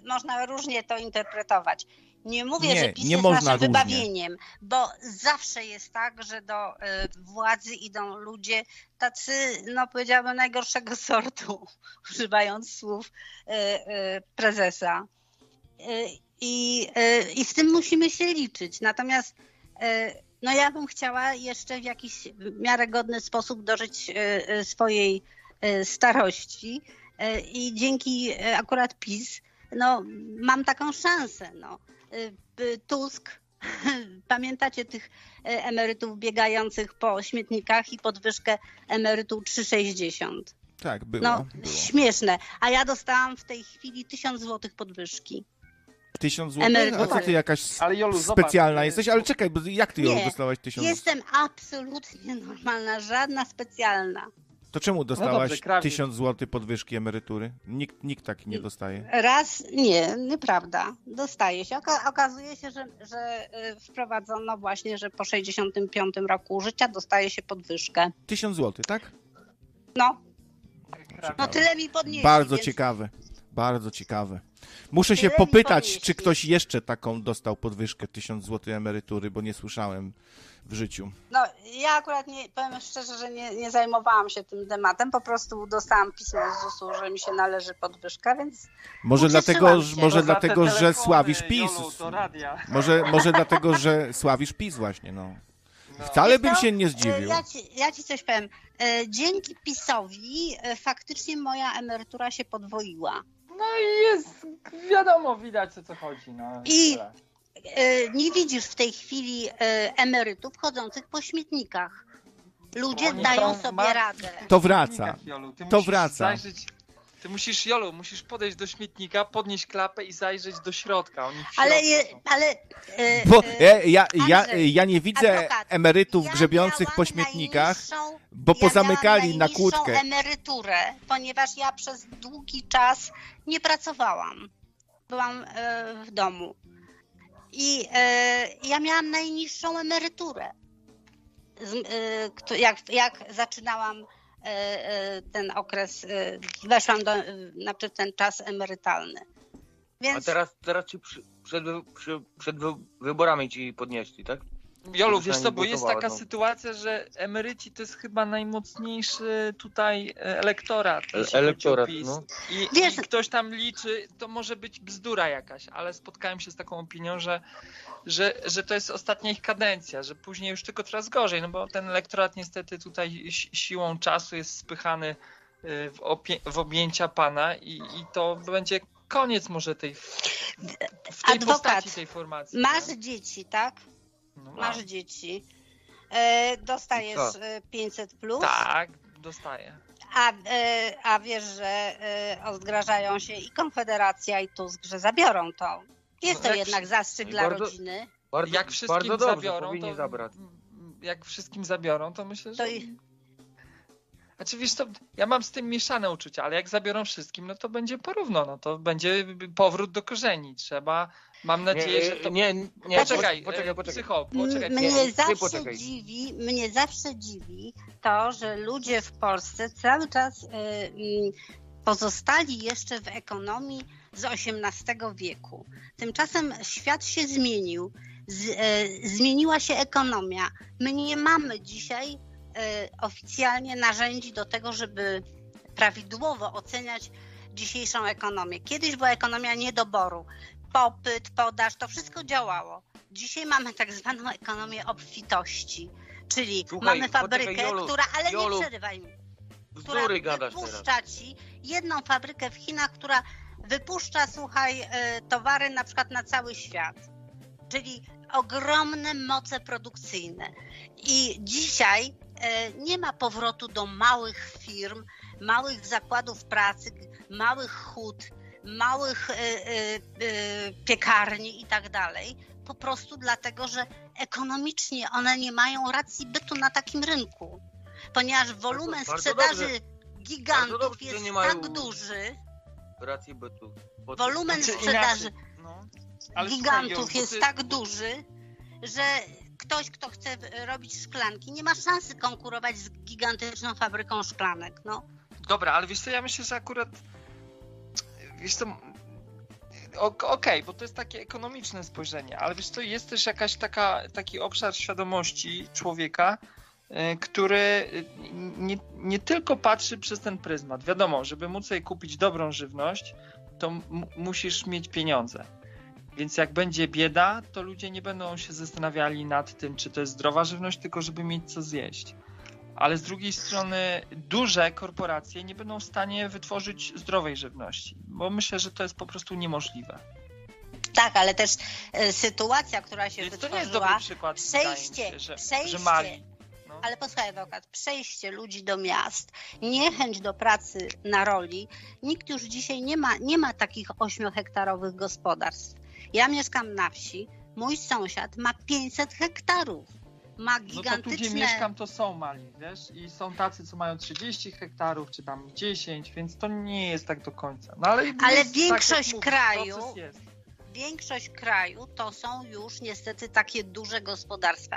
D: można różnie to interpretować. Nie mówię,
A: Nie,
D: że PiS
A: nie
D: jest
A: można
D: naszym
A: różnie.
D: wybawieniem, bo zawsze jest tak, że do y, władzy idą ludzie tacy, no powiedziałabym, najgorszego sortu, używając słów y, y, prezesa. I, I z tym musimy się liczyć. Natomiast no ja bym chciała jeszcze w jakiś miarygodny sposób dożyć swojej starości i dzięki akurat PiS no, mam taką szansę. No. Y, y, Tusk, pamiętacie tych y, emerytów biegających po śmietnikach i podwyżkę emerytu 3,60?
A: Tak, było.
D: No,
A: było.
D: śmieszne. A ja dostałam w tej chwili 1000 zł podwyżki.
A: Tysiąc złotych?
D: Emerytura.
A: A co ty jakaś
C: Ale Jolu, zobacz,
A: specjalna
C: y,
A: jesteś? Ale czekaj, bo jak ty ją dostałaś tysiąc?
D: Jestem absolutnie normalna, żadna specjalna.
A: To czemu dostałaś
C: dobrze, krawiec.
A: tysiąc złotych podwyżki emerytury? Nikt, nikt tak nie dostaje.
D: Raz, nie, nieprawda. Dostaje się. Oka- okazuje się, że, że y, wprowadzono właśnie, że po 65 roku życia dostaje się podwyżkę.
A: Tysiąc złotych, tak?
D: No,
C: Krawiec.
D: no tyle mi podnieśli.
A: Bardzo
D: więc
A: ciekawe. Bardzo ciekawe. Muszę się
D: Tyle mi
A: popytać, czy ktoś jeszcze taką dostał podwyżkę 1000 zł emerytury, bo nie słyszałem w życiu.
D: No, ja akurat nie, powiem szczerze, że nie, nie zajmowałam się tym tematem, po prostu dostałam pismo z ZUS-u, że mi się należy podwyżka, więc
A: Może dlatego,
D: się.
A: może dlatego że
C: telefony,
A: sławisz PiS.
C: Jolu, to radia.
A: Może, może dlatego, że sławisz PiS właśnie, no.
C: No.
A: Wcale bym się nie
D: e,
A: zdziwił.
D: ja ci, ja ci coś powiem. E, Dzięki PiSowi e, faktycznie moja emerytura się podwoiła.
C: No i jest, wiadomo, widać o co chodzi. No,
D: I-. E, Nie widzisz w tej chwili e, emerytów chodzących po śmietnikach. Ludzie dają sobie
C: ma-
D: radę.
A: To wraca. To
C: musisz
A: wraca.
C: Zajrzeć, ty musisz, Jolu, musisz podejść do śmietnika, podnieść klapę i zajrzeć do środka.
D: Ale, je, ale e,
A: Bo
D: e,
A: ja, ja, ja, ja nie widzę
D: adwokat,
A: emerytów
D: ja
A: grzebiących po śmietnikach, bo
D: ja
A: pozamykali na kłódkę.
D: emeryturę, ponieważ ja przez długi czas nie pracowałam. Byłam e, w domu. I e, ja miałam najniższą emeryturę. Z, e, jak, jak zaczynałam e, ten okres, weszłam do, znaczy ten czas emerytalny.
B: A
D: Więc
B: teraz, teraz ci przy, przed, przy, przed wy- wyborami ci podnieśli, tak?
C: Jolu, wiesz co, bo jest taka
B: no.
C: sytuacja, że emeryci to jest chyba najmocniejszy tutaj e, elektorat.
B: E- elektorat, no.
C: I,
D: Wiesz-
C: I ktoś tam liczy, to może być bzdura jakaś, ale spotkałem się z taką opinią, że, że, że to jest ostatnia ich kadencja, że później już tylko coraz gorzej, no bo ten elektorat niestety tutaj si- siłą czasu jest spychany y, w, w objęcia pana i, i to będzie koniec może tej w tej
D: Adwokat,
C: postaci tej formacji.
D: masz
C: nie?
D: dzieci, tak?
C: No,
D: Masz dzieci. E, dostajesz
B: I co?
D: e, 500 plus.
C: Tak, dostaję.
D: A, e, a wiesz, że e, odgrażają się i Konfederacja, i Tusk, że zabiorą to. Jest to
C: No jak
D: jednak
C: przy-
D: zastrzyk dla
B: bardzo-
D: rodziny.
B: Bardzo,
C: jak wszystkim
B: bardzo dobrze,
C: zabiorą,
B: powinni
C: to,
B: zabrać.
C: jak wszystkim zabiorą, to myślę, że...
D: To i-
C: Znaczy wiesz co, ja mam z tym mieszane uczucia, ale jak zabiorą wszystkim, no to będzie porówno, no to będzie powrót do korzeni. Trzeba, mam nadzieję, że to...
B: nie, nie, nie,
C: poczekaj,
B: poczekaj,
C: e,
B: poczekaj.
C: psycho, poczekaj.
D: mnie
B: nie,
D: zawsze
B: poczekaj.
D: dziwi, mnie zawsze dziwi to, że ludzie w Polsce cały czas mm, pozostali jeszcze w ekonomii z XVIII wieku. Tymczasem świat się zmienił, z, zmieniła się ekonomia. My nie mamy dzisiaj oficjalnie narzędzi do tego, żeby prawidłowo oceniać dzisiejszą ekonomię. Kiedyś była ekonomia niedoboru. Popyt, podaż, to wszystko działało. Dzisiaj mamy tak zwaną ekonomię obfitości, czyli
B: Słuchaj,
D: mamy
B: poczekaj,
D: fabrykę,
B: Jolu,
D: która, ale
B: Jolu,
D: nie przerywaj mi, która wypuszcza
B: teraz.
D: ci jedną fabrykę w Chinach, która wypuszcza, słuchaj, e, towary na przykład na cały świat. Czyli ogromne moce produkcyjne. I dzisiaj nie ma powrotu do małych firm, małych zakładów pracy, małych hut, małych e, e, e, piekarni i tak dalej. Po prostu dlatego, że ekonomicznie one nie mają racji bytu na takim rynku. Ponieważ wolumen
B: bardzo
D: sprzedaży
B: dobrze.
D: gigantów
B: dobrze,
D: jest tak duży,
B: Racji bytu.
D: Wolumen
C: Znaczy,
D: sprzedaży
C: no. Ale słuchaj,
D: gigantów
C: bo
D: jest
C: ty-
D: tak duży, że ktoś, kto chce robić szklanki, nie ma szansy konkurować z gigantyczną fabryką szklanek. No.
C: Dobra, ale wiesz co, ja myślę, że akurat wiesz co, ok- okej, bo to jest takie ekonomiczne spojrzenie, ale wiesz co, jest też jakaś taka, taki obszar świadomości człowieka, y, który y, nie, nie tylko patrzy przez ten pryzmat. Wiadomo, żeby móc sobie kupić dobrą żywność, to musisz mieć pieniądze. Więc jak będzie bieda, to ludzie nie będą się zastanawiali nad tym, czy to jest zdrowa żywność, tylko żeby mieć co zjeść ale z drugiej strony duże korporacje nie będą w stanie wytworzyć zdrowej żywności, bo myślę, że to jest po prostu niemożliwe.
D: Tak, ale też e, sytuacja, która się
C: Więc to nie jest
D: wytworzyła,
C: dobry przykład,
D: przejście,
C: się, że,
D: przejście,
C: że Mali. No.
D: ale posłuchaj adwokat, przejście ludzi do miast, niechęć do pracy na roli, nikt już dzisiaj nie ma, nie ma takich ośmiohektarowych gospodarstw. Ja mieszkam na wsi, mój sąsiad ma 500 hektarów. Ma
C: No to tu,
D: gigantyczne...
C: gdzie mieszkam, to są mali, wiesz? I są tacy, co mają 30 hektarów, czy tam 10, więc to nie jest tak do końca. No ale
D: Ale
C: jest,
D: większość
C: tak mówisz,
D: kraju-. Większość kraju to są już niestety takie duże gospodarstwa.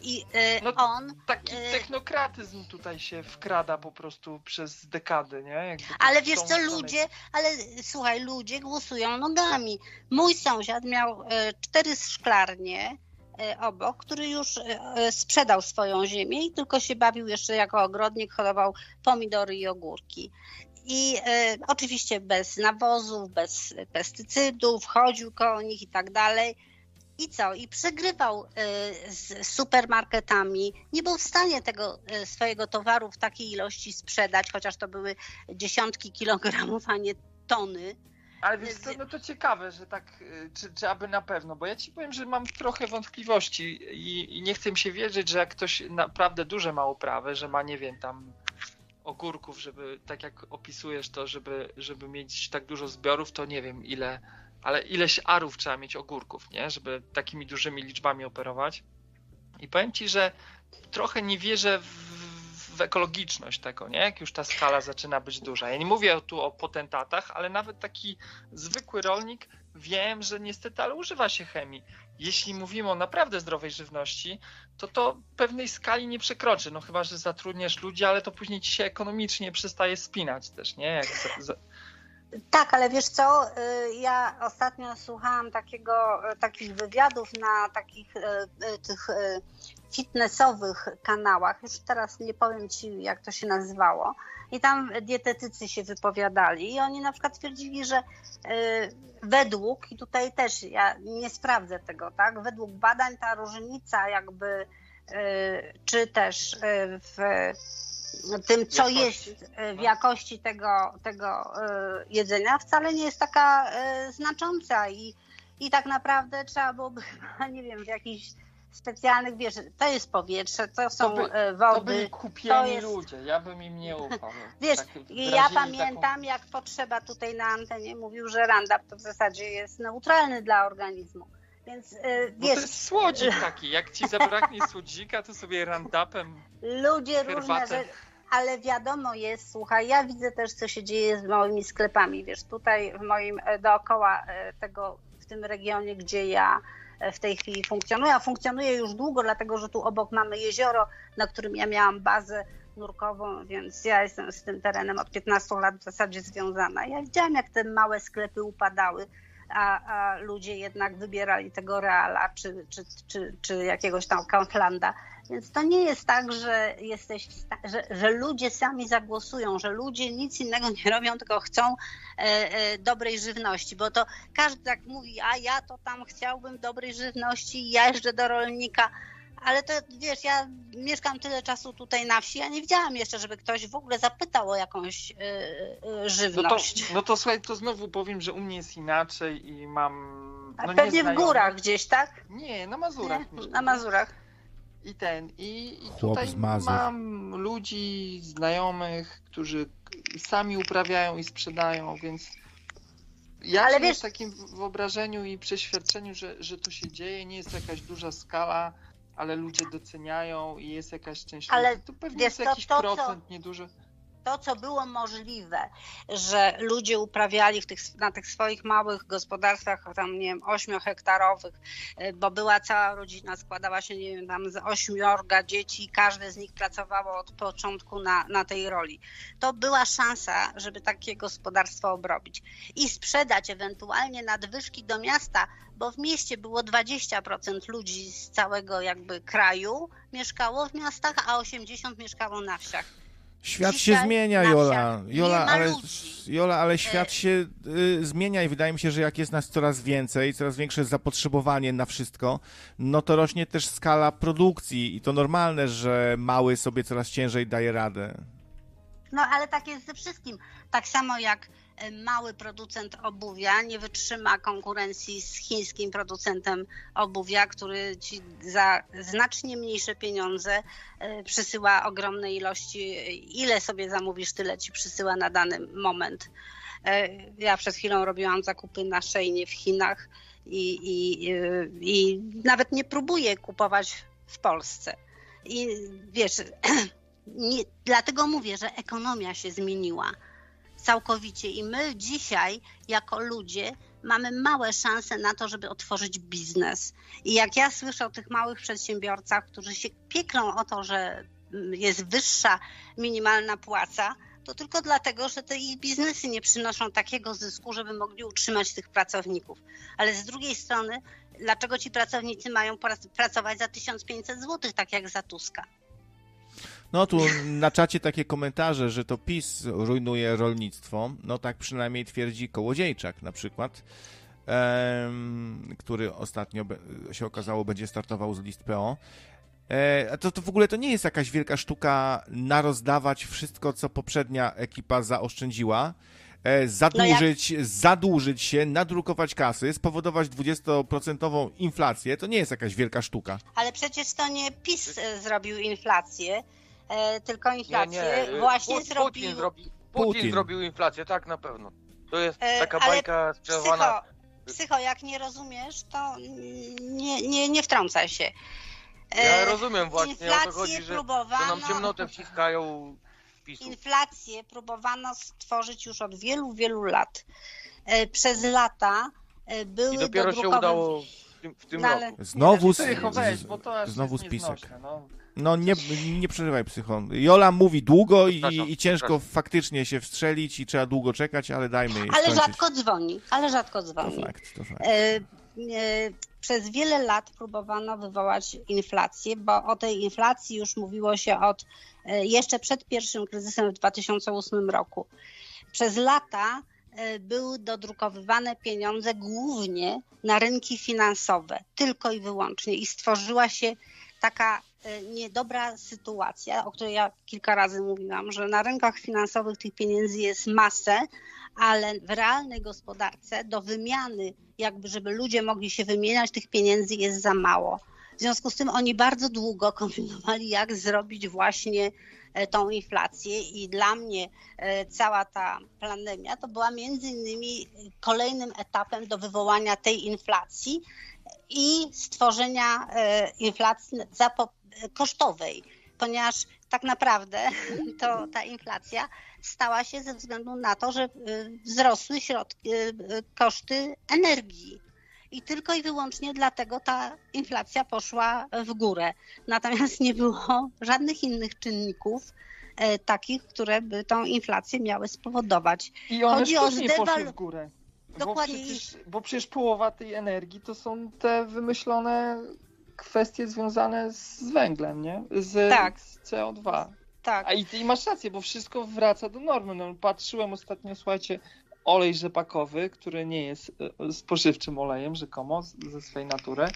D: I y,
C: No,
D: on.
C: Taki
D: Y-
C: technokratyzm tutaj się wkrada po prostu przez dekady, nie? Jakby
D: Ale wiesz co, ludzie, ale słuchaj, ludzie głosują nogami. Mój sąsiad miał e, cztery szklarnie obok, który już sprzedał swoją ziemię i tylko się bawił jeszcze jako ogrodnik, hodował pomidory i ogórki. I e, oczywiście bez nawozów, bez pestycydów, chodził koło nich i tak dalej. I co? I przegrywał e, z supermarketami. Nie był w stanie tego e, swojego towaru w takiej ilości sprzedać, chociaż to były dziesiątki kilogramów, a nie tony.
C: Ale wiesz co, no to ciekawe, że tak, czy, czy aby na pewno, bo ja ci powiem, że mam trochę wątpliwości i, i nie chcę mi się wierzyć, że jak ktoś naprawdę duże ma uprawę, że ma, nie wiem, tam ogórków, żeby, tak jak opisujesz to, żeby, żeby mieć tak dużo zbiorów, to nie wiem ile, ale ileś arów trzeba mieć ogórków, nie, żeby takimi dużymi liczbami operować. I powiem ci, że trochę nie wierzę w, w ekologiczność tego, nie? Jak już ta skala zaczyna być duża. Ja nie mówię tu o potentatach, ale nawet taki zwykły rolnik wiem, że niestety, ale używa się chemii. Jeśli mówimy o naprawdę zdrowej żywności, to to pewnej skali nie przekroczy. No chyba, że zatrudniasz ludzi, ale to później ci się ekonomicznie przestaje spinać też, nie? Jak za, za...
D: Tak, ale wiesz co, y, ja ostatnio słuchałam takiego, y, takich wywiadów na takich y, tych fitnessowych kanałach, już teraz nie powiem ci jak to się nazywało, i tam dietetycy się wypowiadali i oni na przykład twierdzili, że y, według, i tutaj też ja nie sprawdzę tego, tak, według badań ta różnica jakby, y, czy też y, w tym, co
C: Jakości?
D: jest w jakości tego, tego jedzenia, wcale nie jest taka znacząca i, i tak naprawdę trzeba byłoby, nie wiem, w jakichś specjalnych, wiesz, to jest powietrze, to są
C: by-
D: y,
C: To
D: wody.
C: byli kupieni
D: to jest-
C: ludzie, ja bym im nie ufał.
D: Wiesz,
C: Tak
D: ja pamiętam, jak potrzeba tutaj na antenie mówił, że Roundup to w zasadzie jest neutralny dla organizmu. Więc y,
C: Bo
D: wiesz,
C: to jest słodzik taki, jak ci zabraknie słodzika, to sobie randapem
D: ludzie różne
C: herbatę.
D: rzeczy, ale wiadomo jest, słuchaj, ja widzę też, co się dzieje z małymi sklepami. Wiesz, tutaj w moim e, dookoła e, tego, w tym regionie, gdzie ja e, w tej chwili funkcjonuję, a funkcjonuję już długo, dlatego że tu obok mamy jezioro, na którym ja miałam bazę nurkową, więc ja jestem z tym terenem od 15 lat w zasadzie związana. Ja widziałam, jak te małe sklepy upadały, a, a ludzie jednak wybierali tego Reala czy, czy, czy, czy jakiegoś tam Kauflanda. Więc to nie jest tak, że jesteś, że, że ludzie sami zagłosują, że ludzie nic innego nie robią, tylko chcą e, e, dobrej żywności, bo to każdy tak mówi, a ja to tam chciałbym dobrej żywności, ja jeżdżę do rolnika, ale to wiesz, ja mieszkam tyle czasu tutaj na wsi, ja nie widziałam jeszcze, żeby ktoś w ogóle zapytał o jakąś e, e,
C: No to,
D: żywność.
C: no to słuchaj, to znowu powiem, że u mnie jest inaczej i mam.
D: A
C: No,
D: pewnie w górach gdzieś, tak?
C: Nie, na Mazurach.
D: Nie, na Mazurach.
C: I ten, i, i tutaj mam ludzi, znajomych, którzy sami uprawiają i sprzedają, więc ja
D: Ale wiesz-
C: w takim wyobrażeniu i przeświadczeniu, że, że to się dzieje, nie jest jakaś duża skala, ale ludzie doceniają i jest jakaś część
D: Ale.
C: To pewnie jest
D: co,
C: jakiś
D: to, co-
C: procent, nieduży.
D: To, co było możliwe, że ludzie uprawiali tych, na tych swoich małych gospodarstwach, tam nie wiem, ośmiohektarowych, y, bo była cała rodzina, składała się, nie wiem, tam z ośmiorga dzieci i każde z nich pracowało od początku na, na tej roli. To była szansa, żeby takie gospodarstwo obrobić i sprzedać ewentualnie nadwyżki do miasta, bo w mieście było 20% ludzi z całego jakby kraju mieszkało w miastach, a 80 mieszkało na wsiach.
A: Świat się zmienia, Jola. Jola, ale. Jola, ale świat się y, zmienia i wydaje mi się, że jak jest nas coraz więcej, coraz większe zapotrzebowanie na wszystko, no to rośnie też skala produkcji i to normalne, że mały sobie coraz ciężej daje radę.
D: No ale tak jest ze wszystkim. Tak samo jak mały producent obuwia nie wytrzyma konkurencji z chińskim producentem obuwia, który ci za znacznie mniejsze pieniądze e, przysyła ogromne ilości. Ile sobie zamówisz, tyle ci przysyła na dany moment. E, Ja przed chwilą robiłam zakupy na Szejnie w Chinach i, i, e, i nawet nie próbuję kupować w Polsce. I wiesz, nie, dlatego mówię, że ekonomia się zmieniła całkowicie i my dzisiaj jako ludzie mamy małe szanse na to, żeby otworzyć biznes. I jak ja słyszę o tych małych przedsiębiorcach, którzy się pieklą o to, że mm, jest wyższa minimalna płaca, to tylko dlatego, że te ich biznesy nie przynoszą takiego zysku, żeby mogli utrzymać tych pracowników. Ale z drugiej strony, dlaczego ci pracownicy mają pracować za 1500 zł, tak jak za Tuska?
A: No tu na czacie takie komentarze, że to PiS rujnuje rolnictwo. No tak przynajmniej twierdzi Kołodziejczak na przykład, em, który ostatnio się okazało będzie startował z list PO. E, to, to w ogóle to nie jest jakaś wielka sztuka narozdawać wszystko, co poprzednia ekipa zaoszczędziła. E, zadłużyć, no jak... zadłużyć się, nadrukować kasy, spowodować 20% inflację, to nie jest jakaś wielka sztuka.
D: Ale przecież to nie PiS e, zrobił inflację, e, tylko inflację nie, nie. właśnie Putin zrobił...
B: Zrobi... Putin, Putin zrobił inflację, tak na pewno. To jest taka bajka sprzedawana.
D: Psycho, psycho, jak nie rozumiesz, to nie, nie, nie wtrącaj się.
B: Ja rozumiem właśnie o to chodzi, że, że nam ciemnotę wciskają PiSu.
D: Inflację próbowano stworzyć już od wielu, wielu lat. E, przez lata e, były I
B: dopiero się udało w tym, w tym no, roku.
A: Znowu, z, znowu spisek. No. No nie, nie przerywaj psycho. Jola mówi długo i, i ciężko faktycznie się wstrzelić i trzeba długo czekać, ale dajmy jej
D: Ale skończyć. rzadko dzwoni, ale rzadko dzwoni.
A: To fakt, to fakt.
D: E, E, przez wiele lat próbowano wywołać inflację, bo o tej inflacji już mówiło się od e, jeszcze przed pierwszym kryzysem w 2008 roku. Przez lata e, były dodrukowywane pieniądze głównie na rynki finansowe, tylko i wyłącznie, i stworzyła się taka niedobra sytuacja, o której ja kilka razy mówiłam, że na rynkach finansowych tych pieniędzy jest masę, ale w realnej gospodarce do wymiany, jakby żeby ludzie mogli się wymieniać, tych pieniędzy jest za mało. W związku z tym oni bardzo długo kombinowali, jak zrobić właśnie e, tą inflację i dla mnie e, cała ta pandemia to była między innymi kolejnym etapem do wywołania tej inflacji i stworzenia e, inflacji kosztowej, ponieważ tak naprawdę to ta inflacja stała się ze względu na to, że y, wzrosły środki, y, y, koszty energii. I tylko i wyłącznie dlatego ta inflacja poszła w górę. Natomiast nie było żadnych innych czynników, e, takich, które by tą inflację miały spowodować.
C: I one Chodzi o zdewal... poszły w górę. Dokładnie. Bo przecież, bo przecież połowa tej energii to są te wymyślone kwestie związane z węglem, nie? Z, tak. z CO2. Tak. A i, i masz rację, bo wszystko wraca do normy. No, patrzyłem ostatnio, słuchajcie, olej rzepakowy, który nie jest e, spożywczym olejem rzekomo ze swojej natury.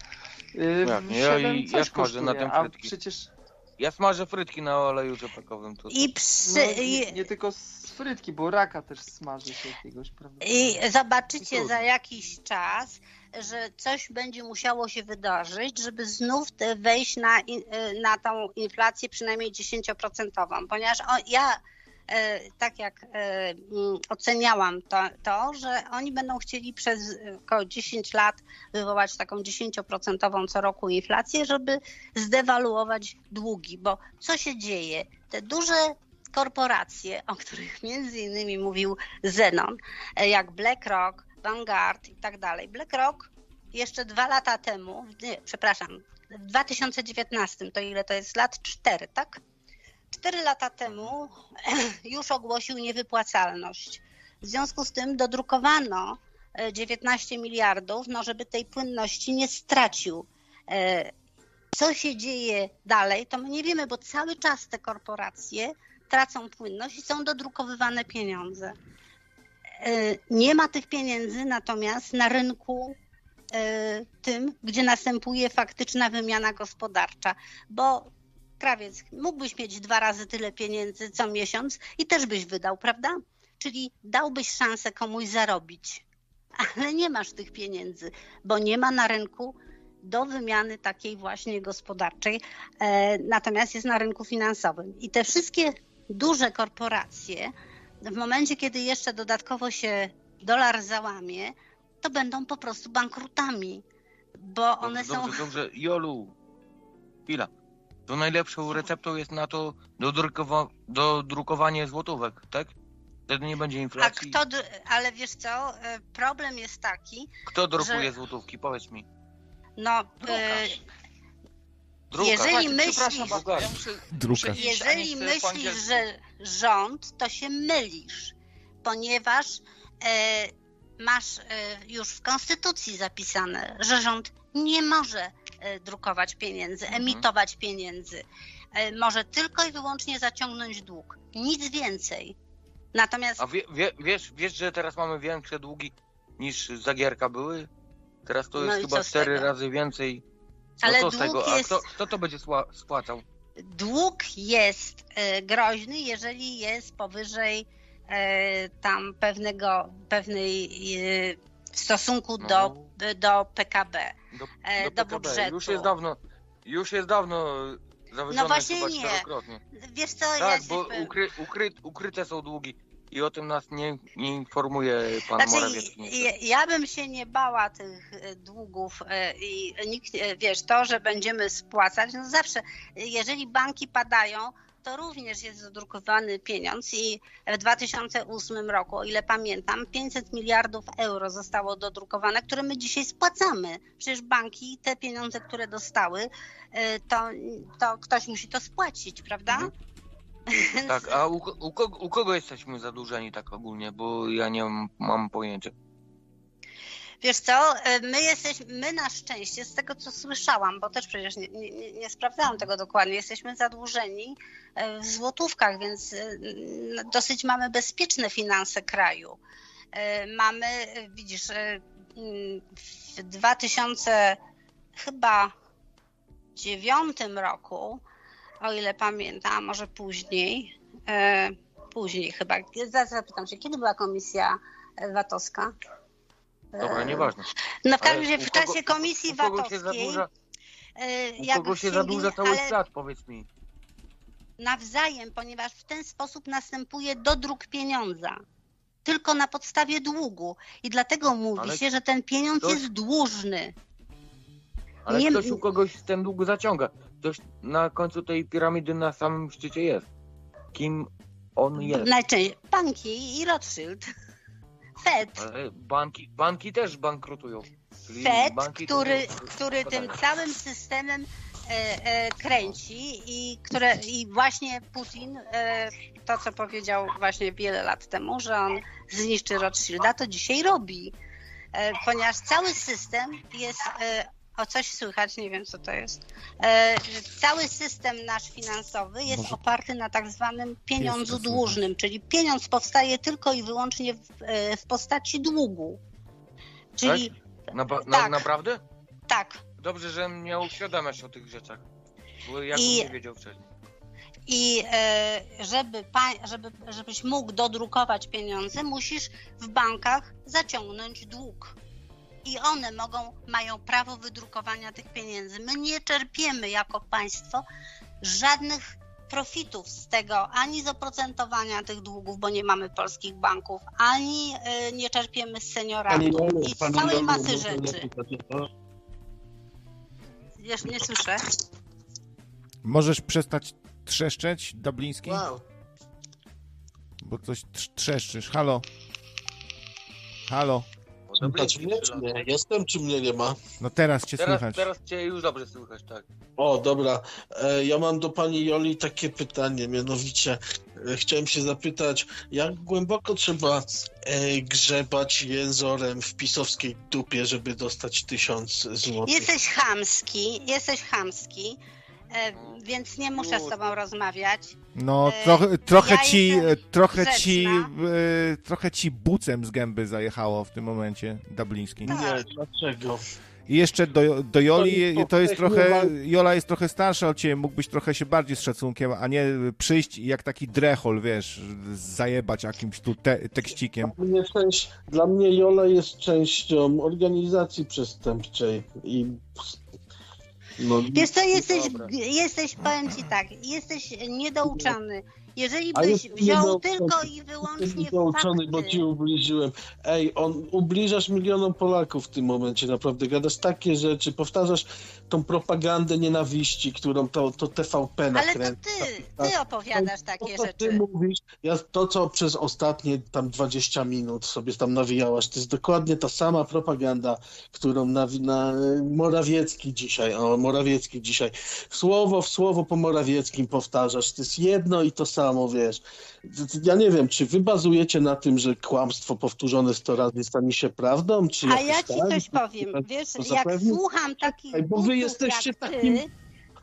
B: Jak nie, ja, i, ja smażę na tym frytki.
C: przecież...
B: Ja smażę frytki na oleju rzepakowym. To
D: I psy...
C: no, nie, nie, tylko z frytki, bo raka też smaży się jakiegoś, prawda?
D: I zobaczycie za jakiś czas, że coś będzie musiało się wydarzyć, żeby znów wejść na, y, na tą inflację przynajmniej 10%, ponieważ ja e, tak jak e, mm, oceniałam to, to, że oni będą chcieli przez około 10 lat wywołać taką 10% co roku inflację, żeby zdewaluować długi, bo co się dzieje? Te duże korporacje, o których między innymi mówił Zenon, e, jak BlackRock, Vanguard i tak dalej. BlackRock jeszcze dwa lata temu, nie, przepraszam, w 2019, to ile to jest lat? Cztery, tak? Cztery lata temu już ogłosił niewypłacalność. W związku z tym dodrukowano 19 e, miliardów, no żeby tej płynności nie stracił. E, co się dzieje dalej, to my nie wiemy, bo cały czas te korporacje tracą płynność i są dodrukowywane pieniądze. E, nie ma tych pieniędzy natomiast na rynku e, tym, gdzie następuje faktyczna wymiana gospodarcza, bo krawiec, mógłbyś mieć dwa razy tyle pieniędzy co miesiąc i też byś wydał, prawda? Czyli dałbyś szansę komuś zarobić, ale nie masz tych pieniędzy, bo nie ma na rynku do wymiany takiej właśnie gospodarczej, e, natomiast jest na rynku finansowym. I te wszystkie duże korporacje, w momencie, kiedy jeszcze dodatkowo się dolar załamie, to będą po prostu bankrutami, bo one
B: dobrze,
D: są...
B: Dobrze, dobrze, Jolu, chwila. To najlepszą receptą jest na to dodrukowa dodrukowanie złotówek, tak? Wtedy nie będzie
D: A
B: inflacji.
D: kto, dr- ale wiesz co, e, problem jest taki,
B: Kto drukuje
D: że-
B: złotówki? Powiedz mi.
D: no e,
C: Drukarz.
B: Druga.
D: Jeżeli myślisz-
C: ja
B: Drukarz.
C: muszę,
A: Drukarz.
C: muszę iść,
D: jeżeli myślisz, że rząd, to się mylisz, ponieważ e, masz e, już w konstytucji zapisane, że rząd nie może e, drukować pieniędzy,
B: Mhm.
D: emitować pieniędzy. E, może tylko i wyłącznie zaciągnąć dług. Nic więcej. Natomiast
B: A wie, wie, wiesz, wiesz, że teraz mamy większe długi niż Zagierka były? Teraz to
D: No
B: jest
D: i
B: chyba cztery razy więcej. No
D: Ale
B: co z tego? A
D: jest-
B: kto, kto to będzie spłacał?
D: dług jest e, groźny, jeżeli jest powyżej e, tam pewnego, pewnej e, w stosunku
B: No.
D: do, do PKB,
B: Do,
D: e, do,
B: PKB.
D: budżetu.
B: Już jest dawno, już jest dawno zawyżone
D: No właśnie nie. Wiesz co,
B: Tak,
D: ja
B: bo ukry, ukry, ukryte są długi i o tym nas nie, nie informuje pan
D: Znaczy,
B: Morawiecki.
D: ja, ja bym się nie bała tych e, długów e, i nikt, e, wiesz, to, że będziemy spłacać, no zawsze, jeżeli banki padają, to również jest zadrukowany pieniądz i w 2008 roku, o ile pamiętam, 500 miliardów euro zostało dodrukowane, które my dzisiaj spłacamy. Przecież banki te pieniądze, które dostały, to, to ktoś musi to spłacić, prawda?
B: Mhm. Tak, a u, u, kogo, u kogo jesteśmy zadłużeni tak ogólnie? Bo ja nie mam, pojęcia.
D: Wiesz co, e, my jesteśmy, my na szczęście, z tego co słyszałam, bo też przecież nie, nie, nie sprawdzałam tego dokładnie, jesteśmy zadłużeni e, w złotówkach, więc e, n- dosyć mamy bezpieczne finanse kraju. Mamy, widzisz, w 2000 chyba dziewiątym roku, o ile pamiętam, a może później, e, później chyba, zaraz zapytam się, kiedy była komisja e, VAT-owska?
B: Dobra,
D: E,
B: nieważne.
D: no w każdym razie w
B: kogo-
D: czasie komisji VAT-owskiej e,
B: u kogo się zadłuża cały
D: ale
B: świat, powiedz mi.
D: nawzajem, ponieważ w ten sposób następuje dodruk pieniądza. Tylko na podstawie długu. I dlatego mówi
B: Ale
D: się, że ten pieniądz
B: ktoś-
D: jest dłużny.
B: Ale
D: Nie-
B: ktoś u kogoś ten dług zaciąga. Ktoś na końcu tej piramidy na samym szczycie jest. Kim on jest?
D: Najczęściej banki i Rothschild. Fed.
B: Ale banki, banki też bankrutują.
D: Fed,
B: banki to
D: który, który tym
B: spadają.
D: całym systemem e, e, kręci i, które, i właśnie Putin, e, to co powiedział właśnie wiele lat temu, że on zniszczy Rothschilda, to dzisiaj robi. E, ponieważ cały system jest, e, o coś słychać, nie wiem co to jest, e, cały system nasz finansowy jest
A: Może-
D: oparty na tak zwanym pieniądzu
A: słychać.
D: dłużnym, czyli pieniądz powstaje tylko i wyłącznie w, e, w postaci długu. Czyli
B: Na, ba- na,
D: tak.
B: Naprawdę?
D: tak,
B: Dobrze, że mnie uświadamiasz o tych rzeczach. Bo ja
D: I-
B: bym nie wiedział wcześniej.
D: I e, żeby, pa, żeby, żebyś mógł dodrukować pieniądze, musisz w bankach zaciągnąć dług. I one mogą, mają prawo wydrukowania tych pieniędzy. My nie czerpiemy jako państwo żadnych profitów z tego, ani z oprocentowania tych długów, bo nie mamy polskich banków, ani e, nie czerpiemy z senioratów i z całej masy rzeczy. Jeszcze nie słyszę.
A: Możesz przestać trzeszczeć, Dubliński?
E: Wow.
A: Bo coś trz- trzeszczysz. Halo? Halo?
B: Dobry,
E: mnie, czy nie? Jestem, czy mnie nie ma?
A: No teraz cię
B: Teraz,
A: słychać.
B: teraz cię już dobrze słychać, tak.
E: O, dobra. E, ja mam do pani Joli takie pytanie, mianowicie e, chciałem się zapytać, jak głęboko trzeba e, grzebać jęzorem w pisowskiej dupie, żeby dostać tysiąc złotych?
D: Jesteś chamski, jesteś chamski, więc nie muszę z tobą rozmawiać.
A: No,
D: E,
A: trochę, trochę
D: ja
A: ci,
D: jestem
A: trochę
D: grzeczna.
A: ci, e, trochę ci bucem z gęby zajechało w tym momencie, Dubliński.
D: Tak.
E: Nie, dlaczego?
A: I jeszcze do, do Joli,
E: To-
A: jest trochę. Jola jest trochę starsza od ciebie, mógłbyś trochę się bardziej z szacunkiem, a nie przyjść i jak taki drechol, wiesz, zajebać jakimś tu te, tekścikiem.
E: Dla mnie, część, dla mnie Jola jest częścią organizacji przestępczej i no,
D: Wiesz co, jesteś,
B: Dobra.
D: jesteś, powiem ci tak, jesteś niedouczony Jeżeli byś wziął tylko i wyłącznie
E: douczony, bo
D: fakty,
E: ci ubliżyłem. Ej, on ubliżasz milionom Polaków w tym momencie, naprawdę. Gadasz takie rzeczy, powtarzasz tą propagandę nienawiści, którą to, to TVP
D: ale to
E: nakręca.
D: ty, ty opowiadasz takie
E: to, co ty
D: rzeczy.
E: mówisz, ja, to co przez ostatnie tam 20 minut sobie tam nawijałaś, to jest dokładnie ta sama propaganda, którą nawi- na, Morawiecki dzisiaj, o Morawiecki dzisiaj, słowo w słowo po Morawieckim powtarzasz, to jest jedno i to samo, wiesz. Ja nie wiem, czy wy bazujecie na tym, że kłamstwo powtórzone 100 razy stanie się prawdą, czy
D: A ja ci
E: tak?
D: coś powiem. Wiesz,
E: to
D: jak słucham takich
E: bo wy jesteście
D: jak
E: takim
D: ty,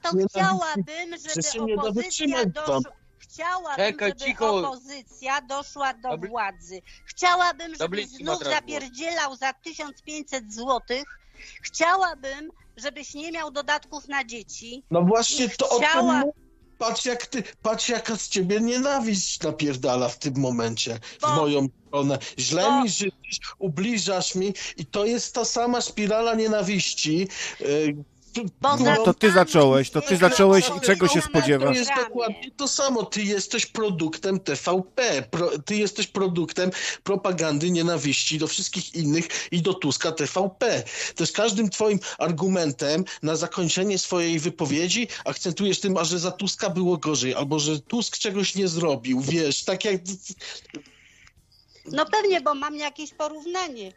D: to chciałabym, żeby opozycja doszła... Chciałabym,
B: Czekaj,
D: żeby
B: cicho.
D: opozycja doszła do
B: Dobry-
D: władzy. Chciałabym, żebyś
B: Tabliczki
D: znów zapierdzielał za 1500 złotych. Chciałabym, żebyś nie miał dodatków na dzieci.
E: No właśnie to o tym
D: Chciała-.
E: Patrz jak ty, patrz jaka z ciebie nienawiść napierdala w tym momencie w
D: Bo-
E: moją stronę. Źle
D: bo-
E: mi życzysz, ubliżasz mi i to jest ta sama spirala nienawiści.
D: Bo za-
A: No to ty zacząłeś, to ty zacząłeś i czego się
E: To
A: spodziewasz?
E: jest dokładnie to samo. Ty jesteś produktem TVP. Pro, ty jesteś produktem propagandy nienawiści do wszystkich innych i do Tuska TVP. To jest każdym twoim argumentem na zakończenie swojej wypowiedzi akcentujesz tym, a że za Tuska było gorzej, albo że Tusk czegoś nie zrobił, wiesz, tak jak...
D: No pewnie, bo mam jakieś porównanie.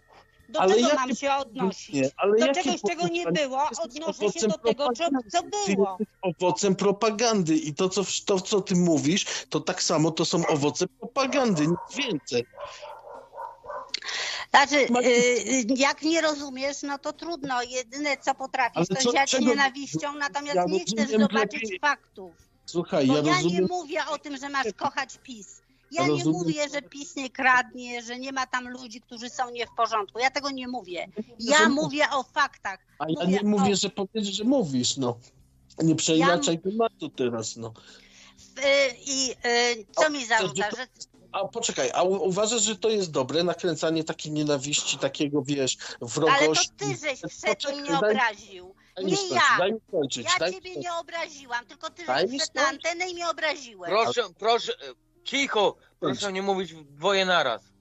D: Do
E: Ale
D: czego mam się odnosić?
E: Nie, ale
D: Do czegoś, czego nie było, odnoszę się do tego, co, było.
E: owocem propagandy i to co, to, co ty mówisz, to tak samo to są owoce propagandy, nic więcej.
D: Znaczy,
E: Ma-
D: y, jak nie rozumiesz, no to trudno. Jedyne, co potrafisz,
E: Ale
D: to
E: co-
D: siać nienawiścią, natomiast
E: Ja
D: nie chcesz zobaczyć
E: lepiej-
D: faktów.
E: Słuchaj,
D: Bo
E: ja
D: ja, nie
E: rozumiem...
D: mówię o tym, że masz kochać PiS. Ja
E: Ja
D: nie
E: rozumiem-
D: mówię, że PiS nie kradnie, że nie ma tam ludzi, którzy są nie w porządku. Ja tego nie mówię. Ja mówię o faktach.
E: A ja
D: mówię
E: nie mówię,
D: o-
E: że powiesz, że mówisz, no. Nie przeinaczaj tematu teraz, no.
D: Y, I y, co mi zarzuca, że
E: A poczekaj, a uważasz, że to jest dobre, nakręcanie takiej nienawiści, takiego, wiesz,
D: ale to
E: wrogości?
D: ty żeś wszedł
E: Poczekaj,
D: mnie obraził. Nie
E: skończyć,
D: ja.
E: Daj mi skończyć,
D: Ja
E: daj
D: ciebie
E: skończyć.
D: nie obraziłam, tylko ty żeś
E: mi
D: wszedł na antenę i mnie obraziłeś.
B: Proszę, proszę, cicho, proszę nie mówić dwoje naraz.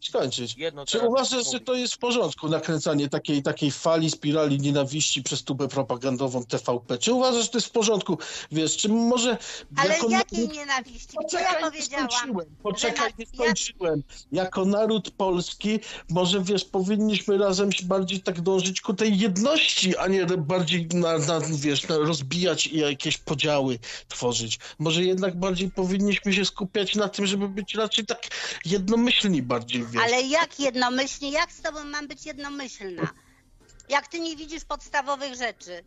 E: Skończyć.
B: Jedno
E: Czy uważasz, że to jest w porządku, nakręcanie takiej, takiej fali, spirali nienawiści przez tubę propagandową TVP? Czy uważasz, że to jest w porządku? Wiesz, czy może...
D: Ale
E: jako
D: jakiej
E: naród-
D: nienawiści?
E: Poczekaj,
D: ja powiedziałam?
E: skończyłem. Poczekaj,
D: na-
E: nie skończyłem. Jako naród polski, może wiesz, powinniśmy razem się bardziej tak dążyć ku tej jedności, a nie bardziej na, na wiesz, na rozbijać i jakieś podziały tworzyć. Może jednak bardziej powinniśmy się skupiać na tym, żeby być raczej tak jednomyślni bardziej,
D: Ale jak jednomyślnie? Jak z tobą mam być jednomyślna? Jak ty nie widzisz podstawowych rzeczy?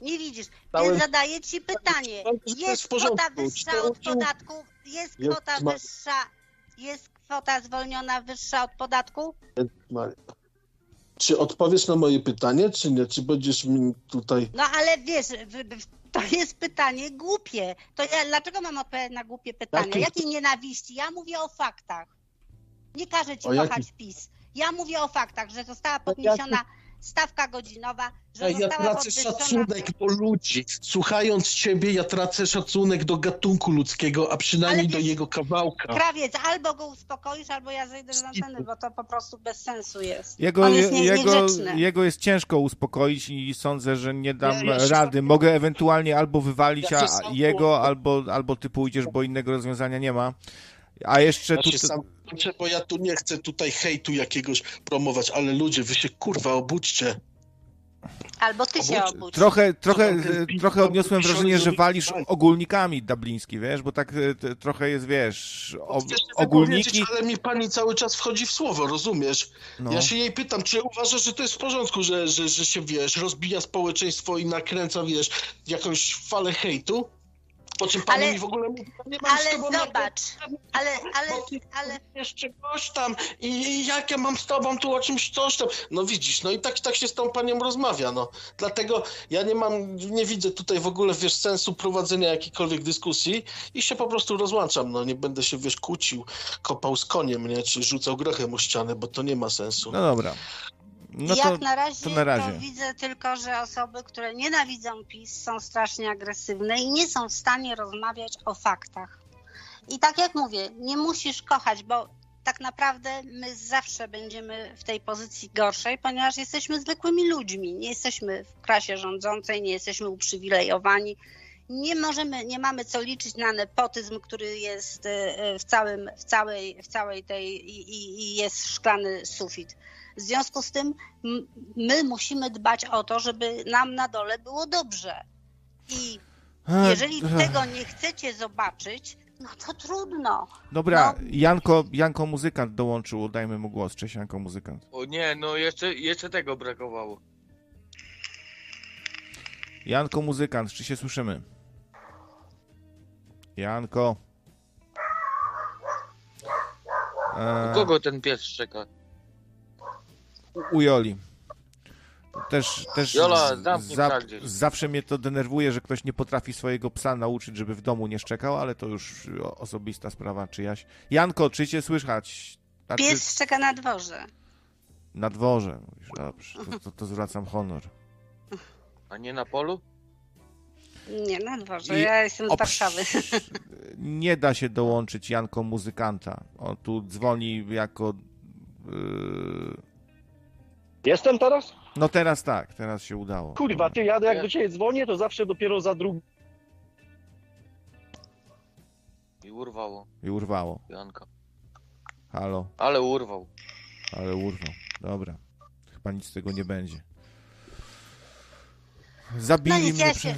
D: Nie widzisz. Więc zadaję ci pytanie.
E: Jest
D: kwota wyższa od podatku? Jest kwota wyższa. Jest kwota zwolniona wyższa od podatku?
E: Czy odpowiesz na moje pytanie, czy nie? Czy będziesz mi tutaj...
D: No ale wiesz, to jest pytanie głupie. To ja dlaczego mam odpowiadać na głupie pytania?
E: Jakie-
D: Jakiej nienawiści? Ja mówię o faktach. Nie każę ci
E: O
D: kochać PiS. Ja mówię o faktach, że została podniesiona stawka godzinowa, że
E: ja
D: została
E: tracę
D: podwyższona...
E: szacunek do ludzi. Słuchając ciebie, ja tracę szacunek do gatunku ludzkiego, a przynajmniej
D: Ale
E: do
D: wiesz-
E: jego kawałka.
D: Krawiec, albo go uspokoisz, albo ja zejdę z anteny, bo to po prostu bez sensu jest.
A: Jego,
D: On jest nie,
A: jego, jego jest ciężko uspokoić i sądzę, że nie dam
E: ja
A: rady. Mogę ewentualnie albo wywalić
E: Ja
A: jego, albo, albo ty pójdziesz, bo innego rozwiązania nie ma. A jeszcze
E: Ja
A: tu...
E: sam bo ja tu nie chcę tutaj hejtu jakiegoś promować, ale ludzie, wy się kurwa obudźcie.
D: Albo ty się
E: Obudź-.
A: Trochę, trochę, e, trochę odniosłem wrażenie, że
E: żeby-
A: walisz ogólnikami dubliński, wiesz, bo tak e, trochę jest, wiesz, o,
E: Chcesz się
A: ogólniki...
E: Ale mi pani cały czas wchodzi w słowo, rozumiesz?
A: No.
E: Ja się jej pytam, czy uważasz, że to jest w porządku, że, że, że się, wiesz, rozbija społeczeństwo i nakręca, wiesz, jakąś falę hejtu? Po czym pani
D: Ale-
E: mi w ogóle mówi, "Ja nie mam z
D: Ale
E: tobą
D: zobacz, ale, ale,
E: ty
D: ale
E: jeszcze goś tam i jak ja mam z tobą tu o czymś coś tam. No widzisz, no i tak, tak się z tą panią rozmawia, no. Dlatego ja nie mam, nie widzę tutaj w ogóle, wiesz, sensu prowadzenia jakiejkolwiek dyskusji i się po prostu rozłączam, no. Nie będę się, wiesz, kłócił, kopał z koniem, nie, czy rzucał grochem o ścianę, bo to nie ma sensu.
A: No dobra. No
D: jak
A: to,
D: na razie,
A: to na razie.
D: widzę tylko, że osoby, które nienawidzą PiS są strasznie agresywne i nie są w stanie rozmawiać o faktach. I tak jak mówię, nie musisz kochać, bo tak naprawdę my zawsze będziemy w tej pozycji gorszej, ponieważ jesteśmy zwykłymi ludźmi. Nie jesteśmy w klasie rządzącej, nie jesteśmy uprzywilejowani. Nie możemy, nie mamy co liczyć na nepotyzm, który jest e, w, całym, w, całej, w całej tej i, i, i jest szklany sufit. W związku z tym my musimy dbać o to, żeby nam na dole było dobrze. I jeżeli tego nie chcecie zobaczyć, no to trudno.
A: Dobra,
D: no-
A: Janko, Janko Muzykant dołączył, dajmy mu głos. Cześć Janko Muzykant.
B: O nie, no jeszcze, jeszcze tego brakowało.
A: Janko Muzykant, czy się słyszymy? Janko. E,
B: U kogo ten pies szczeka?
A: U Joli. Też, też
B: Jola,
A: za, zawsze mnie to denerwuje, że ktoś nie potrafi swojego psa nauczyć, żeby w domu nie szczekał, ale to już osobista sprawa czyjaś. Janko, czy cię słychać? Znaczy,
D: Pies szczeka na dworze.
A: Na dworze. Mówisz, dobrze, to, to, to zwracam honor.
B: A nie na polu?
D: Nie, na dworze.
A: I
D: Ja jestem z
A: oprz-
D: Warszawy.
A: Nie da się dołączyć Janko muzykanta. On tu dzwoni jako. Yy...
F: Jestem teraz?
A: No teraz tak, teraz się udało.
F: Kurwa, ty, ja jak do ciebie dzwonię, to zawsze dopiero za drugą.
B: I urwało
A: I urwało.
B: Janka.
A: Halo,
B: Ale urwał.
A: ale urwał. Dobra. Chyba nic z tego nie będzie. Zabili
D: No nic,
A: mnie
D: ja
A: przez...
D: się-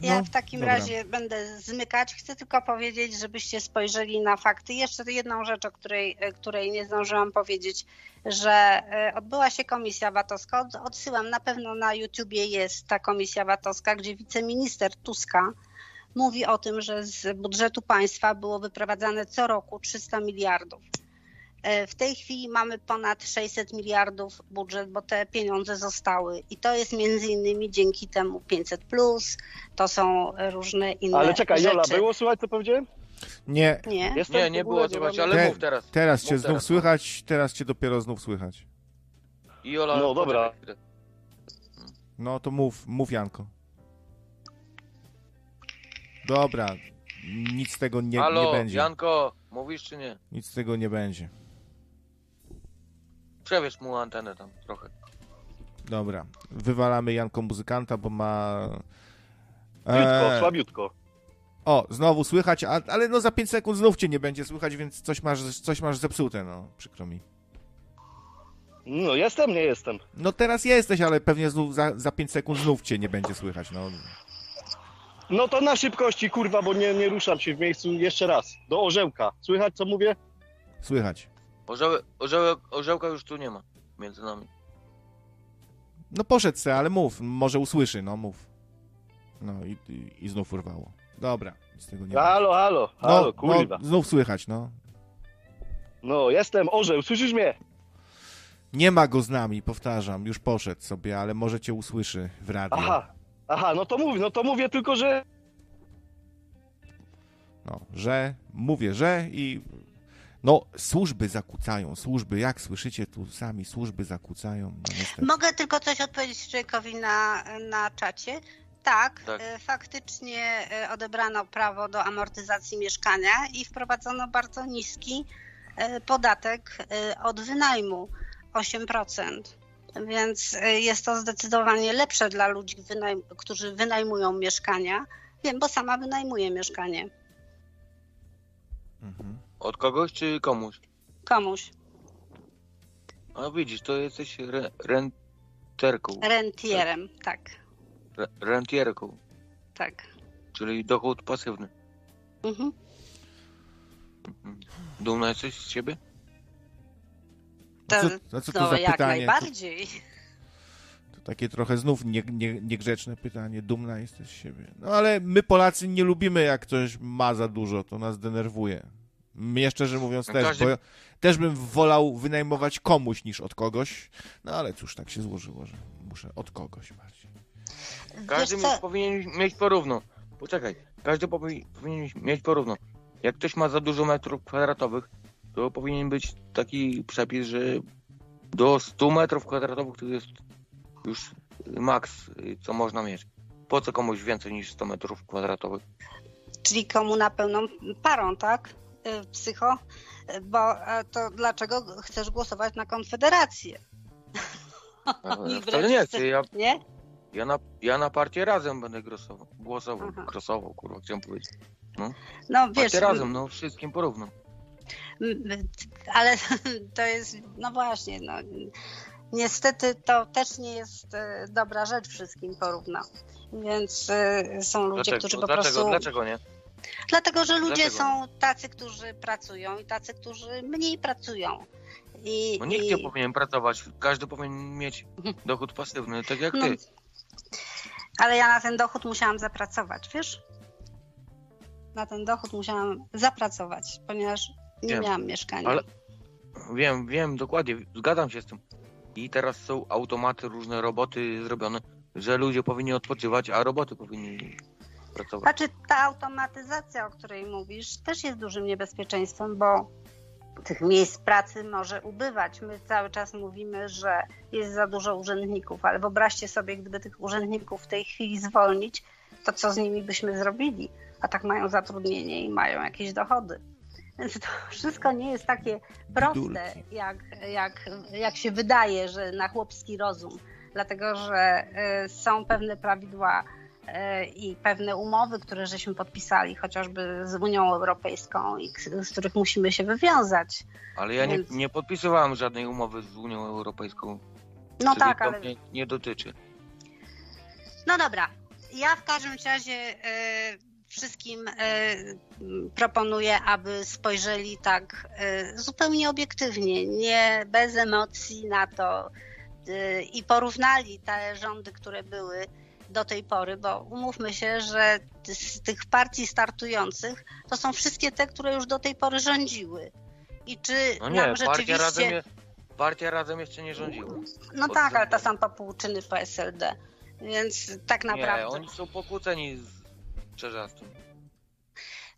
D: Ja
A: No,
D: w takim
A: dobra.
D: razie będę zmykać. Chcę tylko powiedzieć, żebyście spojrzeli na fakty. Jeszcze jedną rzecz, o której, e, której nie zdążyłam powiedzieć, że e, odbyła się komisja VAT-owska. Od- Odsyłam, na pewno na YouTubie jest ta komisja VAT-owska, gdzie wiceminister Tuska mówi o tym, że z budżetu państwa było wyprowadzane co roku 300 miliardów. E, W tej chwili mamy ponad 600 miliardów budżet, bo te pieniądze zostały. I to jest między innymi dzięki temu 500, to są różne inne
F: Ale czekaj,
D: rzeczy.
F: Jola, było słychać co powiedziałem?
A: Nie,
D: Nie.
F: Jestem
B: Nie,
F: w
B: nie
F: ogóle,
B: było słychać,
F: mam-
B: ale
A: Te-
B: mów teraz.
A: teraz cię
B: Mów
A: znów
B: teraz.
A: słychać, teraz cię dopiero znów słychać.
B: I Ola,
F: No, dobra.
B: poczekaj chwilę.
A: No to mów, mów Janko. Dobra, nic z tego nie,
B: Halo,
A: nie będzie.
B: Janko, mówisz czy nie?
A: Nic z tego nie będzie.
B: Przewieź mu antenę tam trochę.
A: Dobra, wywalamy Janko muzykanta, bo ma...
F: Słabiutko,
A: Eee,
F: słabiutko.
A: O, znowu słychać, a, ale no za 5 sekund znów cię nie będzie słychać, więc coś masz, coś masz zepsute, no, przykro mi.
F: No jestem, nie jestem.
A: No teraz jesteś, ale pewnie znów za, za 5 sekund znów cię nie będzie słychać, no.
F: No to na szybkości, kurwa, bo nie, nie ruszam się w miejscu jeszcze raz. Do orzełka. Słychać co mówię?
A: Słychać.
B: Orzełek, orzełek, orzełka już tu nie ma między nami.
A: No poszedł se, ale mów, może usłyszy, no mów. No i, i, i znów urwało. Dobra, nic z tego nie ma.
F: Halo, halo, halo, kurwa.
A: no, znów słychać, no.
F: No jestem, orzeł, słyszysz mnie?
A: Nie ma go z nami, powtarzam, już poszedł sobie, ale może cię usłyszy w radiu.
F: Aha, aha, no to mów, no to mówię tylko, że...
A: No, że, mówię, że i... No, służby zakłócają, służby, jak słyszycie tu sami, służby zakłócają, no.
D: Mogę tylko coś odpowiedzieć człowiekowi na, na czacie. Tak,
B: Tak.
D: e, faktycznie e, odebrano prawo do amortyzacji mieszkania i wprowadzono bardzo niski e, podatek od wynajmu 8%. Więc jest to zdecydowanie lepsze dla ludzi, wynajm- którzy wynajmują mieszkania. Wiem, bo sama wynajmuję mieszkanie
A: Mhm.
B: Od kogoś czy komuś?
D: komuś,
B: A widzisz, to jesteś re, renterką.
D: rentierem. Tak,
B: Re, rentierką,
D: tak.
B: czyli dochód pasywny.
D: Mhm.
B: Mhm. Dumna jesteś z siebie?
D: To,
A: co, a co to
D: no,
A: za
D: jak
A: pytanie? To,
D: najbardziej.
A: to takie trochę znów nie, nie, niegrzeczne pytanie, dumna jesteś z siebie. No ale my Polacy nie lubimy, jak ktoś ma za dużo, to nas denerwuje. Mnie szczerze mówiąc
B: No
A: też,
B: każdy-
A: bo ja też bym wolał wynajmować komuś niż od kogoś, no ale cóż, tak się złożyło, że muszę od kogoś bardziej.
B: Każdy
D: Wiesz co?
B: mi- powinien mieć porówno. Poczekaj, każdy powi- powinien mieć porówno. Jak ktoś ma za dużo metrów kwadratowych, to powinien być taki przepis, że do 100 metrów kwadratowych to jest już maks, y, co można mieć. Po co komuś więcej niż 100 metrów kwadratowych?
D: czyli komuna pełną parą, tak? Y, Psycho, Y, bo e, to dlaczego chcesz głosować na Konfederację?
B: Ja
D: wręcz
B: wcale nie chcę, ja,
D: Nie?
B: Ja, na, ja na partię razem będę głosował, głosował,
D: Aha.
B: głosował, kurwa, chciałem powiedzieć.
D: No wiesz,
B: Partię razem, no wszystkim porówno.
D: ale to jest, no właśnie, no, niestety to też nie jest e, dobra rzecz wszystkim porówno. Więc e, są ludzie,
B: Dlaczego,
D: którzy po
B: dlaczego,
D: prostu...
B: dlaczego nie?
D: Dlatego, że ludzie
B: Dlaczego?
D: są tacy, którzy pracują i tacy, którzy mniej pracują. I,
B: No nikt
D: i...
B: nie powinien pracować, każdy powinien mieć dochód pasywny, tak jak
D: No,
B: ty.
D: Ale ja na ten dochód musiałam zapracować, wiesz? Na ten dochód musiałam zapracować, ponieważ nie
B: Wiem,
D: miałam mieszkania.
B: ale- Wiem, wiem, dokładnie, zgadzam się z tym. I teraz są automaty, różne roboty zrobione, że ludzie powinni odpoczywać, a roboty powinni pracować.
D: Znaczy ta automatyzacja, o której mówisz, też jest dużym niebezpieczeństwem, bo tych miejsc pracy może ubywać. My cały czas mówimy, że jest za dużo urzędników, ale wyobraźcie sobie, gdyby tych urzędników w tej chwili zwolnić, to co z nimi byśmy zrobili? A tak mają zatrudnienie i mają jakieś dochody. Więc to wszystko nie jest takie proste, jak, jak, jak się wydaje, że na chłopski rozum. Dlatego, że y, są pewne prawidła i pewne umowy, które żeśmy podpisali, chociażby z Unią Europejską, i z których musimy się wywiązać.
B: Ale ja nie,
D: Więc-
B: nie podpisywałem żadnej umowy z Unią Europejską.
D: No
B: czyli
D: tak,
B: to
D: ale.
B: mnie nie dotyczy.
D: No dobra. Ja w każdym razie e, wszystkim e, proponuję, aby spojrzeli tak e, zupełnie obiektywnie, nie bez emocji na to i porównali te rządy, które były do tej pory, bo umówmy się, że z tych partii startujących to są wszystkie te, które już do tej pory rządziły. I czy
B: No nie,
D: nam
B: partia
D: rzeczywiście...
B: razem, je, partia razem jeszcze nie rządziła.
D: No
B: pod
D: tak, ale to
B: względem-
D: są popłuczyny po SLD. Więc tak naprawdę.
B: Nie, oni są pokłóceni z Czerzastym.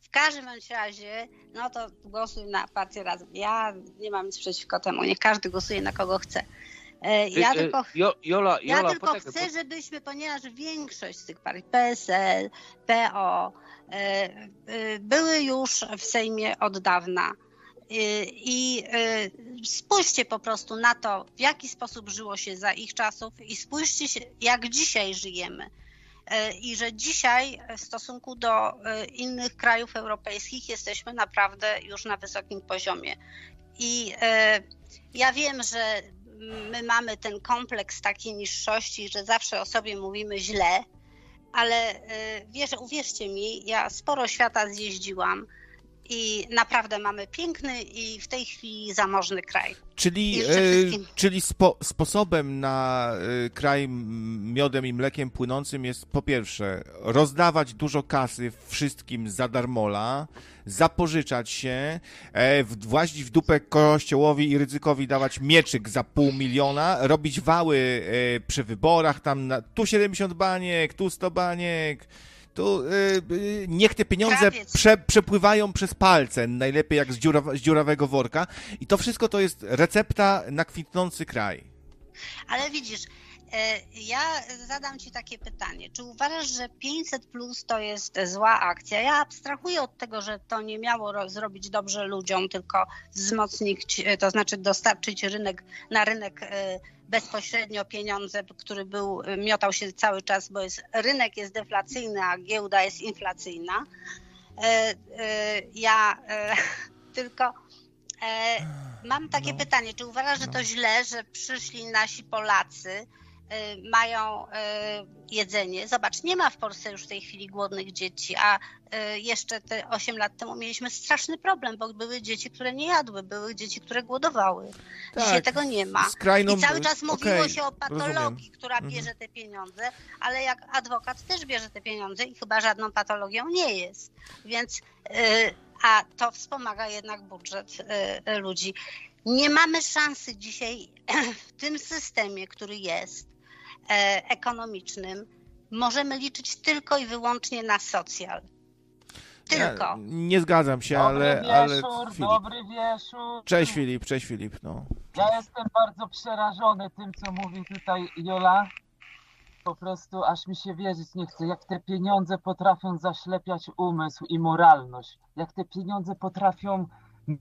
D: W każdym razie, no to głosuj na partię razem. Ja nie mam nic przeciwko temu. Nie każdy głosuje na kogo chce. E, Ja
B: e,
D: tylko,
B: Jo, Jola,
D: ja
B: Jola,
D: tylko
B: poczekaj,
D: chcę, żebyśmy, ponieważ większość z tych partii, PSL, PO, e, były już w Sejmie od dawna. I spójrzcie po prostu na to, w jaki sposób żyło się za ich czasów i spójrzcie się, jak dzisiaj żyjemy. I że dzisiaj w stosunku do innych krajów europejskich jesteśmy naprawdę już na wysokim poziomie. I ja wiem, że my mamy ten kompleks takiej niższości, że zawsze o sobie mówimy źle, ale e, wiesz, uwierzcie mi, ja sporo świata zjeździłam i naprawdę mamy piękny i w tej chwili zamożny kraj.
A: Czyli, e,
D: wszystkim.
A: czyli spo, sposobem na e, kraj miodem i mlekiem płynącym jest po pierwsze rozdawać dużo kasy wszystkim za darmola, zapożyczać się, e, w- włazić w dupę kościołowi i ryzykowi dawać mieczyk za pół miliona, robić wały e, przy wyborach, tam na, tu 70 baniek, tu 100 baniek, e, e, niech te pieniądze prze, przepływają przez palce, najlepiej jak z, dziuraw, z dziurawego worka. I to wszystko to jest recepta na kwitnący kraj.
D: Ale widzisz, e, ja zadam Ci takie pytanie. Czy uważasz, że 500 plus to jest zła akcja? Ja abstrahuję od tego, że to nie miało ro- zrobić dobrze ludziom, tylko wzmocnić, e, to znaczy dostarczyć rynek, na rynek e, bezpośrednio pieniądze, który był, miotał się cały czas, bo jest, rynek jest deflacyjny, a giełda jest inflacyjna. E, e, Ja e, tylko mam takie
A: No.
D: pytanie, czy uważasz, że
A: No.
D: to źle, że przyszli nasi Polacy, mają y, jedzenie? Zobacz, nie ma w Polsce już w tej chwili głodnych dzieci, a y, jeszcze te 8 lat temu mieliśmy straszny problem, bo były dzieci, które nie jadły, były dzieci, które głodowały. Dzisiaj
A: Tak,
D: tego nie ma.
A: Skrajną,
D: I cały czas mówiło
A: okej,
D: się o patologii,
A: rozumiem.
D: która
A: Mhm.
D: bierze te pieniądze, ale jak adwokat też bierze te pieniądze i chyba żadną patologią nie jest. Więc, y, a to wspomaga jednak budżet y, y, ludzi. Nie mamy szansy dzisiaj w tym systemie, który jest ekonomicznym, możemy liczyć tylko i wyłącznie na socjal. Tylko.
A: Ja nie zgadzam się,
G: Dobry
A: ale,
G: wieczór,
A: ale Filip.
G: dobry wieczór.
A: Cześć Filip, cześć Filip, no.
G: Ja jestem bardzo przerażony tym, co mówi tutaj Jola. po prostu aż mi się wierzyć nie chce, jak te pieniądze potrafią zaślepiać umysł i moralność, jak te pieniądze potrafią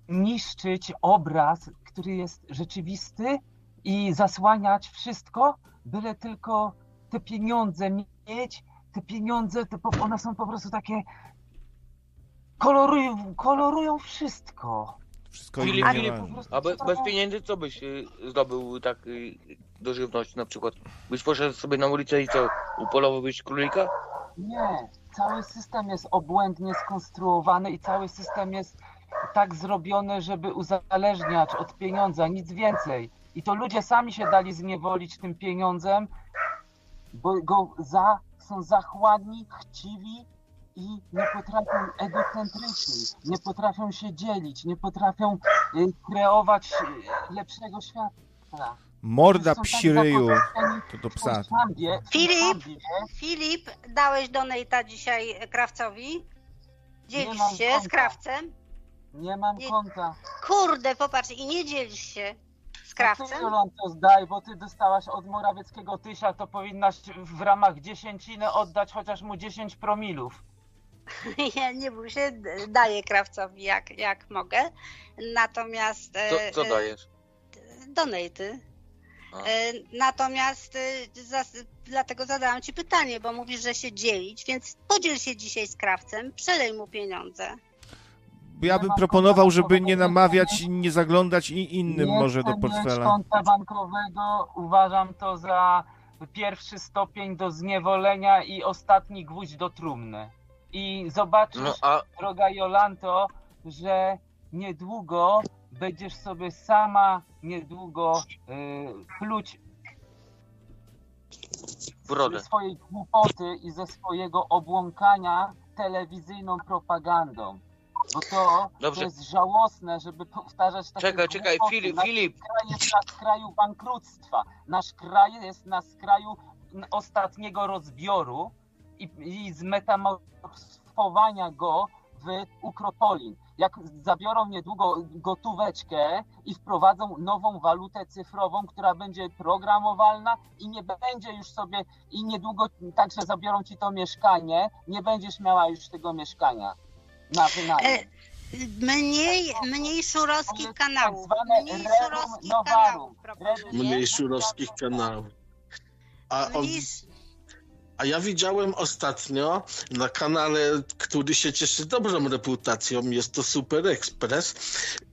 G: niszczyć obraz, który jest rzeczywisty i zasłaniać wszystko, byle tylko te pieniądze mieć, te pieniądze, te, po- one są po prostu takie kolorują, kolorują wszystko.
A: Wszystko
B: Filip, Filip. A be, bez pieniędzy co byś y, zdobył tak y, do żywności na przykład? Byś poszedł sobie na ulicę i co, upolowałbyś królika?
G: Nie, cały system jest obłędnie skonstruowany i cały system jest tak zrobiony, żeby uzależniać od pieniądza, nic więcej. I to ludzie sami się dali zniewolić tym pieniądzem, bo go za, są zachładni, chciwi i nie potrafią egocentryczni, nie potrafią się dzielić, nie potrafią y, kreować y, lepszego świata.
A: Morda
G: Są tak
A: psi ryju.
G: zakończeni
A: To do psa.
G: szambie,
D: Filip! Filip, dałeś donata dzisiaj krawcowi?
G: Nie
D: Dzielisz się z
G: konta.
D: krawcem?
G: Nie mam
D: Nie-
G: konta.
D: Kurde, popatrz, i nie dzielisz się z krawcem?
G: Jolonto, zdaj, bo ty dostałaś od Morawieckiego tysia, to powinnaś w ramach dziesięciny oddać chociaż mu 10 promilów.
D: Ja nie bój się, daję krawcowi jak, jak mogę. Natomiast.
B: Co,
D: e,
B: co
D: e,
B: dajesz?
D: Donaty.
B: A.
D: E, Natomiast dlatego zadałam ci pytanie, bo mówisz, że się dzielić, więc podziel się dzisiaj z krawcem, przelej mu pieniądze.
A: Ja bym proponował, żeby nie namawiać i nie zaglądać i innym
G: Nie
A: może do portfela.
G: konta bankowego, uważam to za pierwszy stopień do zniewolenia i ostatni gwóźdź do trumny. I zobaczysz,
B: No a
G: droga Jolanto, że niedługo będziesz sobie sama niedługo y, pluć
B: brodę.
G: ze swojej głupoty i ze swojego obłąkania telewizyjną propagandą. Bo to,
B: Dobrze.
G: to jest żałosne, żeby powtarzać takie
B: Czekaj, czekaj. Filip,
G: Nasz
B: Filip.
G: kraj jest na skraju bankructwa. Nasz kraj jest na skraju ostatniego rozbioru i, i zmetamorfowania go w ukropolin. Jak zabiorą niedługo gotóweczkę i wprowadzą nową walutę cyfrową, która będzie programowalna i nie będzie już sobie, i niedługo także zabiorą ci to mieszkanie, nie będziesz miała już tego mieszkania na wynajem.
D: E, Mniej, mniej
G: To
D: szurowskich kanałów.
G: tak
D: Mniej szurowskich kanałów.
E: Mniej szurowskich kanałów. A, o, a ja widziałem ostatnio na kanale, który się cieszy dobrą reputacją, jest to Super Express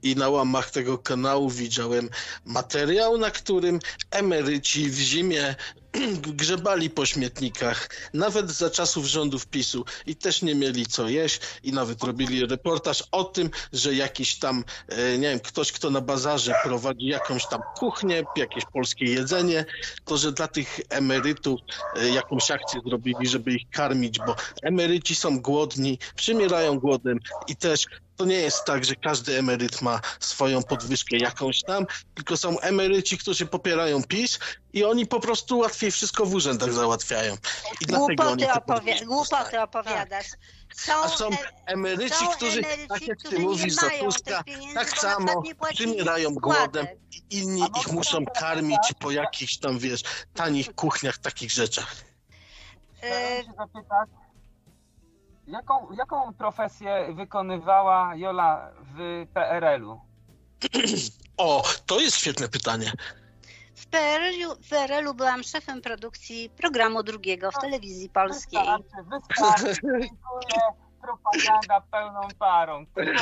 E: i na łamach tego kanału widziałem materiał, na którym emeryci w zimie grzebali po śmietnikach, nawet za czasów rządów PiSu. I też nie mieli co jeść i nawet robili reportaż o tym, że jakiś tam, e, nie wiem, ktoś, kto na bazarze prowadzi jakąś tam kuchnię, jakieś polskie jedzenie, to, że dla tych emerytów e, jakąś akcję zrobili, żeby ich karmić, bo emeryci są głodni, przymierają głodem i też to nie jest tak, że każdy emeryt ma swoją podwyżkę jakąś tam, tylko są emeryci, którzy popierają PiS i oni po prostu łatwiej wszystko w urzędach załatwiają. I dlatego oni
D: głupoty,
E: dostają.
D: opowiadasz. Są,
E: A są
D: e,
E: emeryci,
D: są
E: którzy,
D: emeryci,
E: tak jak ty
D: którzy
E: mówisz
D: nie
E: za
D: mają
E: Tuska,
D: tych pieniędzy,
E: tak samo przymierają głodem i inni ich muszą karmić po jakichś tam, wiesz, tanich kuchniach, takich rzeczach.
G: Chciałem się zapytać, jaką, jaką profesję wykonywała Jola w PRL-u?
E: O, to jest świetne pytanie.
D: W PRL-u, w PRL-u byłam szefem produkcji programu drugiego w telewizji polskiej.
G: Wystarczy, wystarczy, dziękuję. Propaganda pełną parą. Komuna.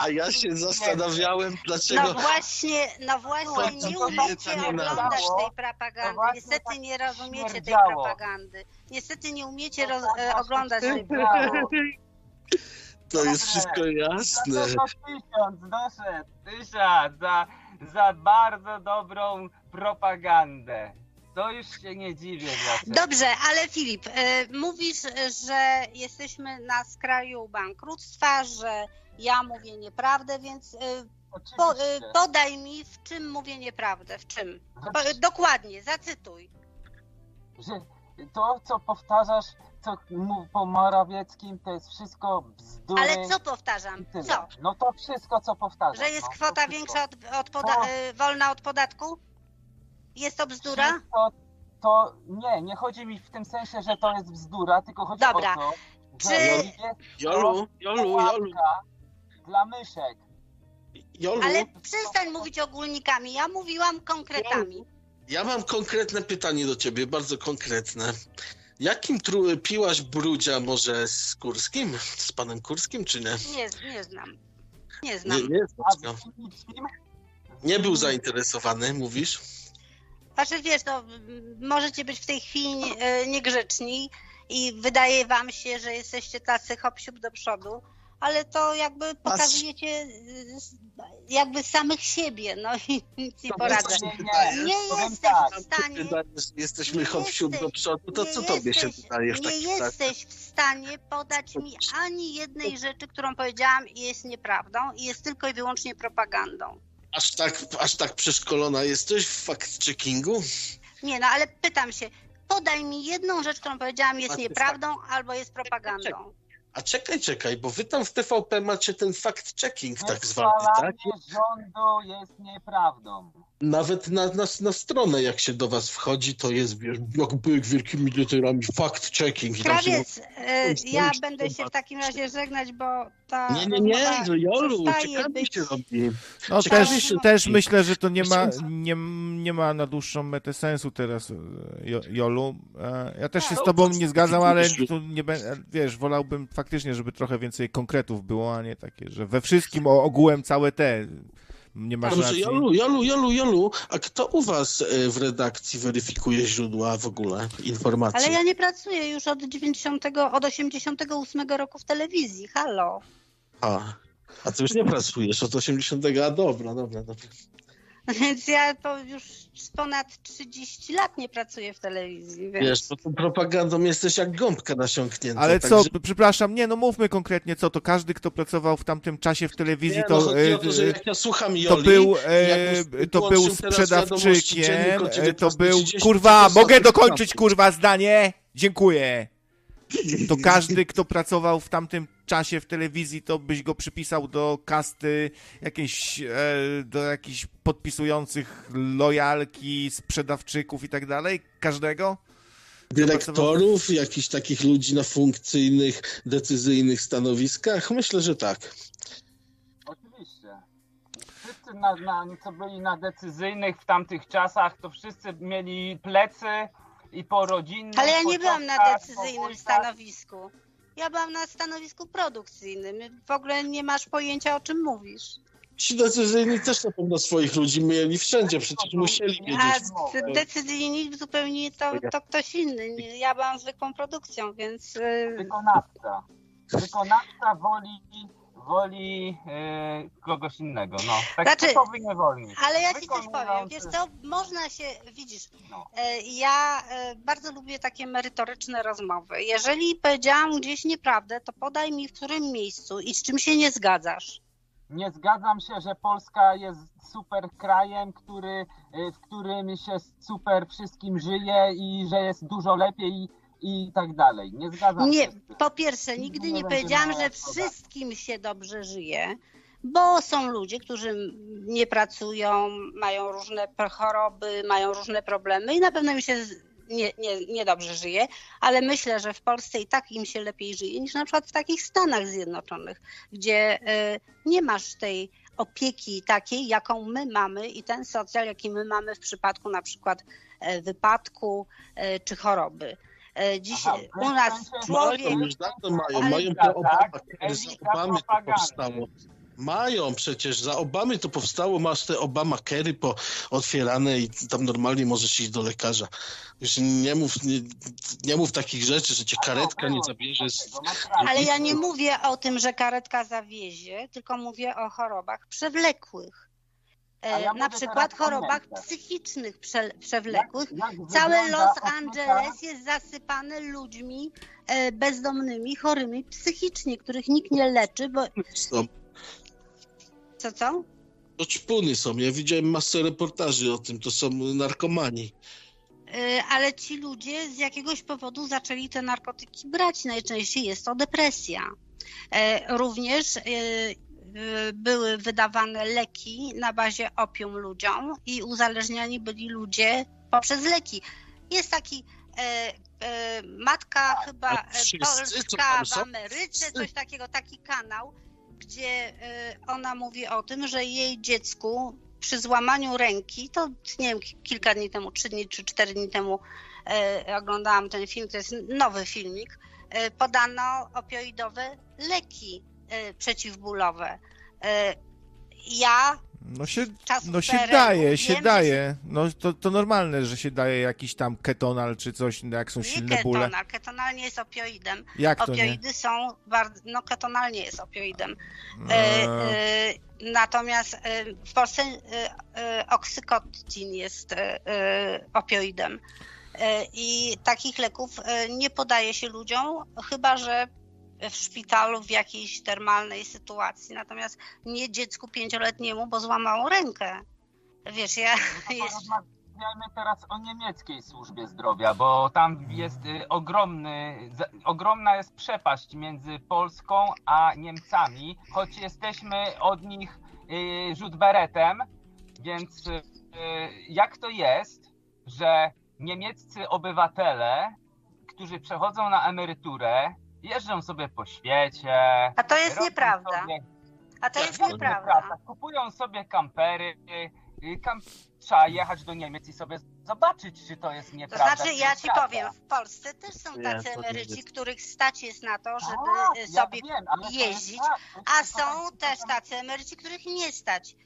E: A ja się zastanawiałem, dlaczego...
D: No właśnie, no właśnie, nie
E: to
D: umiecie oglądać tej propagandy. Niestety
G: tak
D: nie rozumiecie tej propagandy. Niestety nie umiecie roz,
G: tak
D: e,
G: właśnie
D: oglądać tej
G: śmierdziało.
E: To jest wszystko jasne.
G: To tysiąc doszedł, tysiąc za, za bardzo dobrą propagandę. To już się nie dziwię.
D: Dobrze, ale Filip, e, mówisz, że jesteśmy na skraju bankructwa, że ja mówię nieprawdę, więc e, po, e, podaj mi, w czym mówię nieprawdę, w czym. Dokładnie, zacytuj.
G: że to, co powtarzasz, co mów po Morawieckim, to jest wszystko bzdury.
D: Ale co powtarzam? Co?
G: No to wszystko, co powtarzasz.
D: Że jest
G: no,
D: kwota większa od, od poda- wolna od podatku? Jest to bzdura?
G: Wszystko to nie, nie chodzi mi w tym sensie, że to jest bzdura, tylko chodzi
D: Dobra.
G: o to, że
D: Czy-
G: jest
E: Jolu, Jolu, Jolu,
G: dla myszek.
E: Jolu.
D: Ale przestań mówić ogólnikami, ja mówiłam konkretami.
E: Ja mam konkretne pytanie do ciebie, bardzo konkretne. Jakim tru- piłaś brudzia może z Kurskim? Z panem Kurskim, czy nie?
D: Nie, nie znam. Nie znam.
E: Nie, nie, nie był zainteresowany, mówisz?
D: Znaczy wiesz, no, możecie być w tej chwili e, niegrzeczni i wydaje wam się, że jesteście tacy hop do przodu, ale to jakby pokazujecie e, jakby samych siebie, no i nic nie poradzę.
G: Nie, nie,
D: jesteś
G: tak.
D: w stanie,
E: Wydaje, że jesteśmy
D: Nie
E: hop do przodu, to co tobie się
D: jesteś-
E: wydaje w
D: nie jesteś w stanie podać mi ani jednej rzeczy, którą powiedziałam i jest nieprawdą i jest tylko i wyłącznie propagandą.
E: Aż tak, aż tak przeszkolona jesteś w fact-checkingu?
D: Nie, no ale pytam się, podaj mi jedną rzecz, którą powiedziałam jest nieprawdą albo jest propagandą.
E: A czekaj, czekaj, bo wy tam w TVP macie ten fact-checking tak zwany, tak?
G: Rządu jest nieprawdą.
E: Nawet na, na, na stronę, jak się do was wchodzi, to jest, wiesz, jak byk wielkimi literami, fact-checking. i tam się
D: Krawiec, e, ja będę się w takim razie żegnać, bo ta
E: Nie, nie, nie, że Jolu, ciekawie
D: być...
E: się robi.
A: No też,
E: się
A: też
E: robi.
A: myślę, że to nie ma, nie, nie ma na dłuższą metę sensu teraz, e, Jo- Jolu. E, Ja też się z tobą
E: to-
A: nie zgadzam, ale tu nie będę, wiesz, wolałbym faktycznie, żeby trochę więcej konkretów było, a nie takie, że we wszystkim o, ogółem całe te nie masz
E: Dobrze,
A: racji.
E: Jolu, Jolu, Jolu, Jolu, a kto u was e, w redakcji weryfikuje źródła w ogóle informacji?
D: Ale ja nie pracuję już od 90, od 88 roku w telewizji, halo.
E: A, a ty już nie pracujesz od 80, a dobra, dobra, dobra.
D: Więc ja to już ponad 30 lat nie pracuję w telewizji, więc...
E: Wiesz, bo tą propagandą jesteś jak gąbka nasiąknięta.
A: Ale co,
E: także-
A: przepraszam, nie, no mówmy konkretnie co, to każdy, kto pracował w tamtym czasie w telewizji,
E: Nie, no,
A: to,
E: chodzi o to, że
A: e,
E: jak ja słucham
A: to
E: Joli,
A: był, e,
E: jakbyś
A: to był sprzedawczykiem, e, to
E: 19:30,
A: był,
E: to
A: kurwa,
E: to
A: mogę dokończyć, kurwa, zdanie? Dziękuję. To każdy, kto pracował w tamtym czasie w telewizji, to byś go przypisał do kasty jakiejś, e, do jakichś podpisujących lojalki, sprzedawczyków i tak dalej? Każdego?
E: dyrektorów, jakichś takich ludzi na funkcyjnych, decyzyjnych stanowiskach? Myślę, że tak.
G: Oczywiście. Wszyscy, na, na, co byli na decyzyjnych w tamtych czasach, to wszyscy mieli plecy i po rodzinnych.
D: Ale ja nie byłam na decyzyjnym stanowisku. Ja byłam na stanowisku produkcyjnym. W ogóle nie masz pojęcia, o czym mówisz.
E: Ci decyzyjni też na pewno swoich ludzi mieli wszędzie, przecież musieli
D: A
E: wiedzieć.
D: d- decyzyjni zupełnie to, to ktoś inny. Ja byłam zwykłą produkcją, więc... y,
G: Wykonawca. Wykonawca woli, woli e, kogoś innego. No. Tak
D: Znaczy-
G: typowy niewolnik.
D: Ale ja ci coś powiem, wiesz co, można się, widzisz,
G: No.
D: e, ja e, bardzo lubię takie merytoryczne rozmowy. Jeżeli powiedziałam gdzieś nieprawdę, to podaj mi w którym miejscu i z czym się nie zgadzasz.
G: Nie zgadzam się, że Polska jest super krajem, który, w którym się super wszystkim żyje i że jest dużo lepiej i, tak dalej. Nie zgadzam
D: Nie,
G: się. tym.
D: po pierwsze, nigdy
G: nie
D: nie powiedziałam, że wszystkim się dobrze żyje, bo są ludzie, którzy nie pracują, mają różne choroby, mają różne problemy i na pewno im się nie, nie, niedobrze żyje, ale myślę, że w Polsce i tak im się lepiej żyje niż na przykład w takich Stanach Zjednoczonych, gdzie y, nie masz tej opieki takiej, jaką my mamy i ten socjal, jaki my mamy w przypadku na przykład e, wypadku e, czy choroby. E, Dziś
G: Aha,
D: u nas
G: w
D: człowiek
E: Mają, już dawno mają,
D: Ale
E: mają
G: tak,
E: te Obama,
G: tak,
E: za Obamy to powstało. Mają przecież, za Obamy to powstało, masz te Obamakery po otwierane i tam normalnie możesz iść do lekarza. Już nie mów, nie, nie mów takich rzeczy, że cię karetka nie zabierze. z-
G: Dlatego masz rację.
D: Ale ja nie mówię o tym, że karetka zawiezie, tylko mówię o chorobach przewlekłych. E,
G: ja
D: na
G: mówię
D: przykład chorobach psychicznych prze, przewlekłych.
G: Jak- jak
D: Całe
G: wygląda
D: Los Angeles jest zasypane ludźmi e, bezdomnymi, chorymi psychicznie, których nikt nie leczy, bo
E: Są.
D: co co?
E: To czpuny są. Ja widziałem masę reportaży o tym, to są narkomani.
D: E, Ale ci ludzie z jakiegoś powodu zaczęli te narkotyki brać. Najczęściej jest to depresja. E, Również e, e, były wydawane leki na bazie opium ludziom i uzależniani byli ludzie poprzez leki. Jest taki e, e, matka chyba e, Polska w? Ameryce, coś takiego, taki kanał, gdzie e, ona mówi o tym, że jej dziecku przy złamaniu ręki, to nie wiem, ki- kilka dni temu, trzy dni czy cztery dni temu e, oglądałam ten film, to jest nowy filmik, e, podano opioidowe leki przeciwbólowe. E, ja
A: No się, no się daje, się
D: wiem,
A: daje. No to, to normalne, że się daje jakiś tam ketonal czy coś, jak są
D: nie
A: silne bóle.
D: ketonal, ketonal nie jest opioidem.
A: Jak to nie?
D: Opioidy są bardzo, no ketonal nie jest opioidem. E, e, natomiast w Polsce oksykotin jest opioidem. I takich leków nie podaje się ludziom, chyba że w szpitalu w jakiejś termalnej sytuacji. Natomiast nie dziecku pięcioletniemu, bo złamało rękę. Wiesz, ja
G: No
D: jest,
G: Porozmawiajmy teraz o niemieckiej służbie zdrowia, bo tam jest y, ogromny, ogromna jest przepaść między Polską a Niemcami, choć jesteśmy od nich y, rzut beretem, więc y, jak to jest, że niemieccy obywatele, którzy przechodzą na emeryturę, jeżdżą sobie po świecie.
D: a to jest nieprawda.
G: Sobie
D: A to jest nieprawda.
G: Kupują sobie kampery, y, kam... trzeba jechać do Niemiec i sobie zobaczyć, czy to jest
D: To
G: nieprawda.
D: znaczy,
G: czy
D: ja
G: jest
D: ci
G: prawda.
D: powiem, w Polsce też są tacy
E: to nie
D: emeryci, których stać jest na to, żeby
G: A,
D: e,
G: ja
D: sobie
G: wiem, to jest
D: jeździć,
G: tak, to
D: a
G: to
D: są
G: tak,
D: też
G: to
D: tacy emeryci, których nie stać.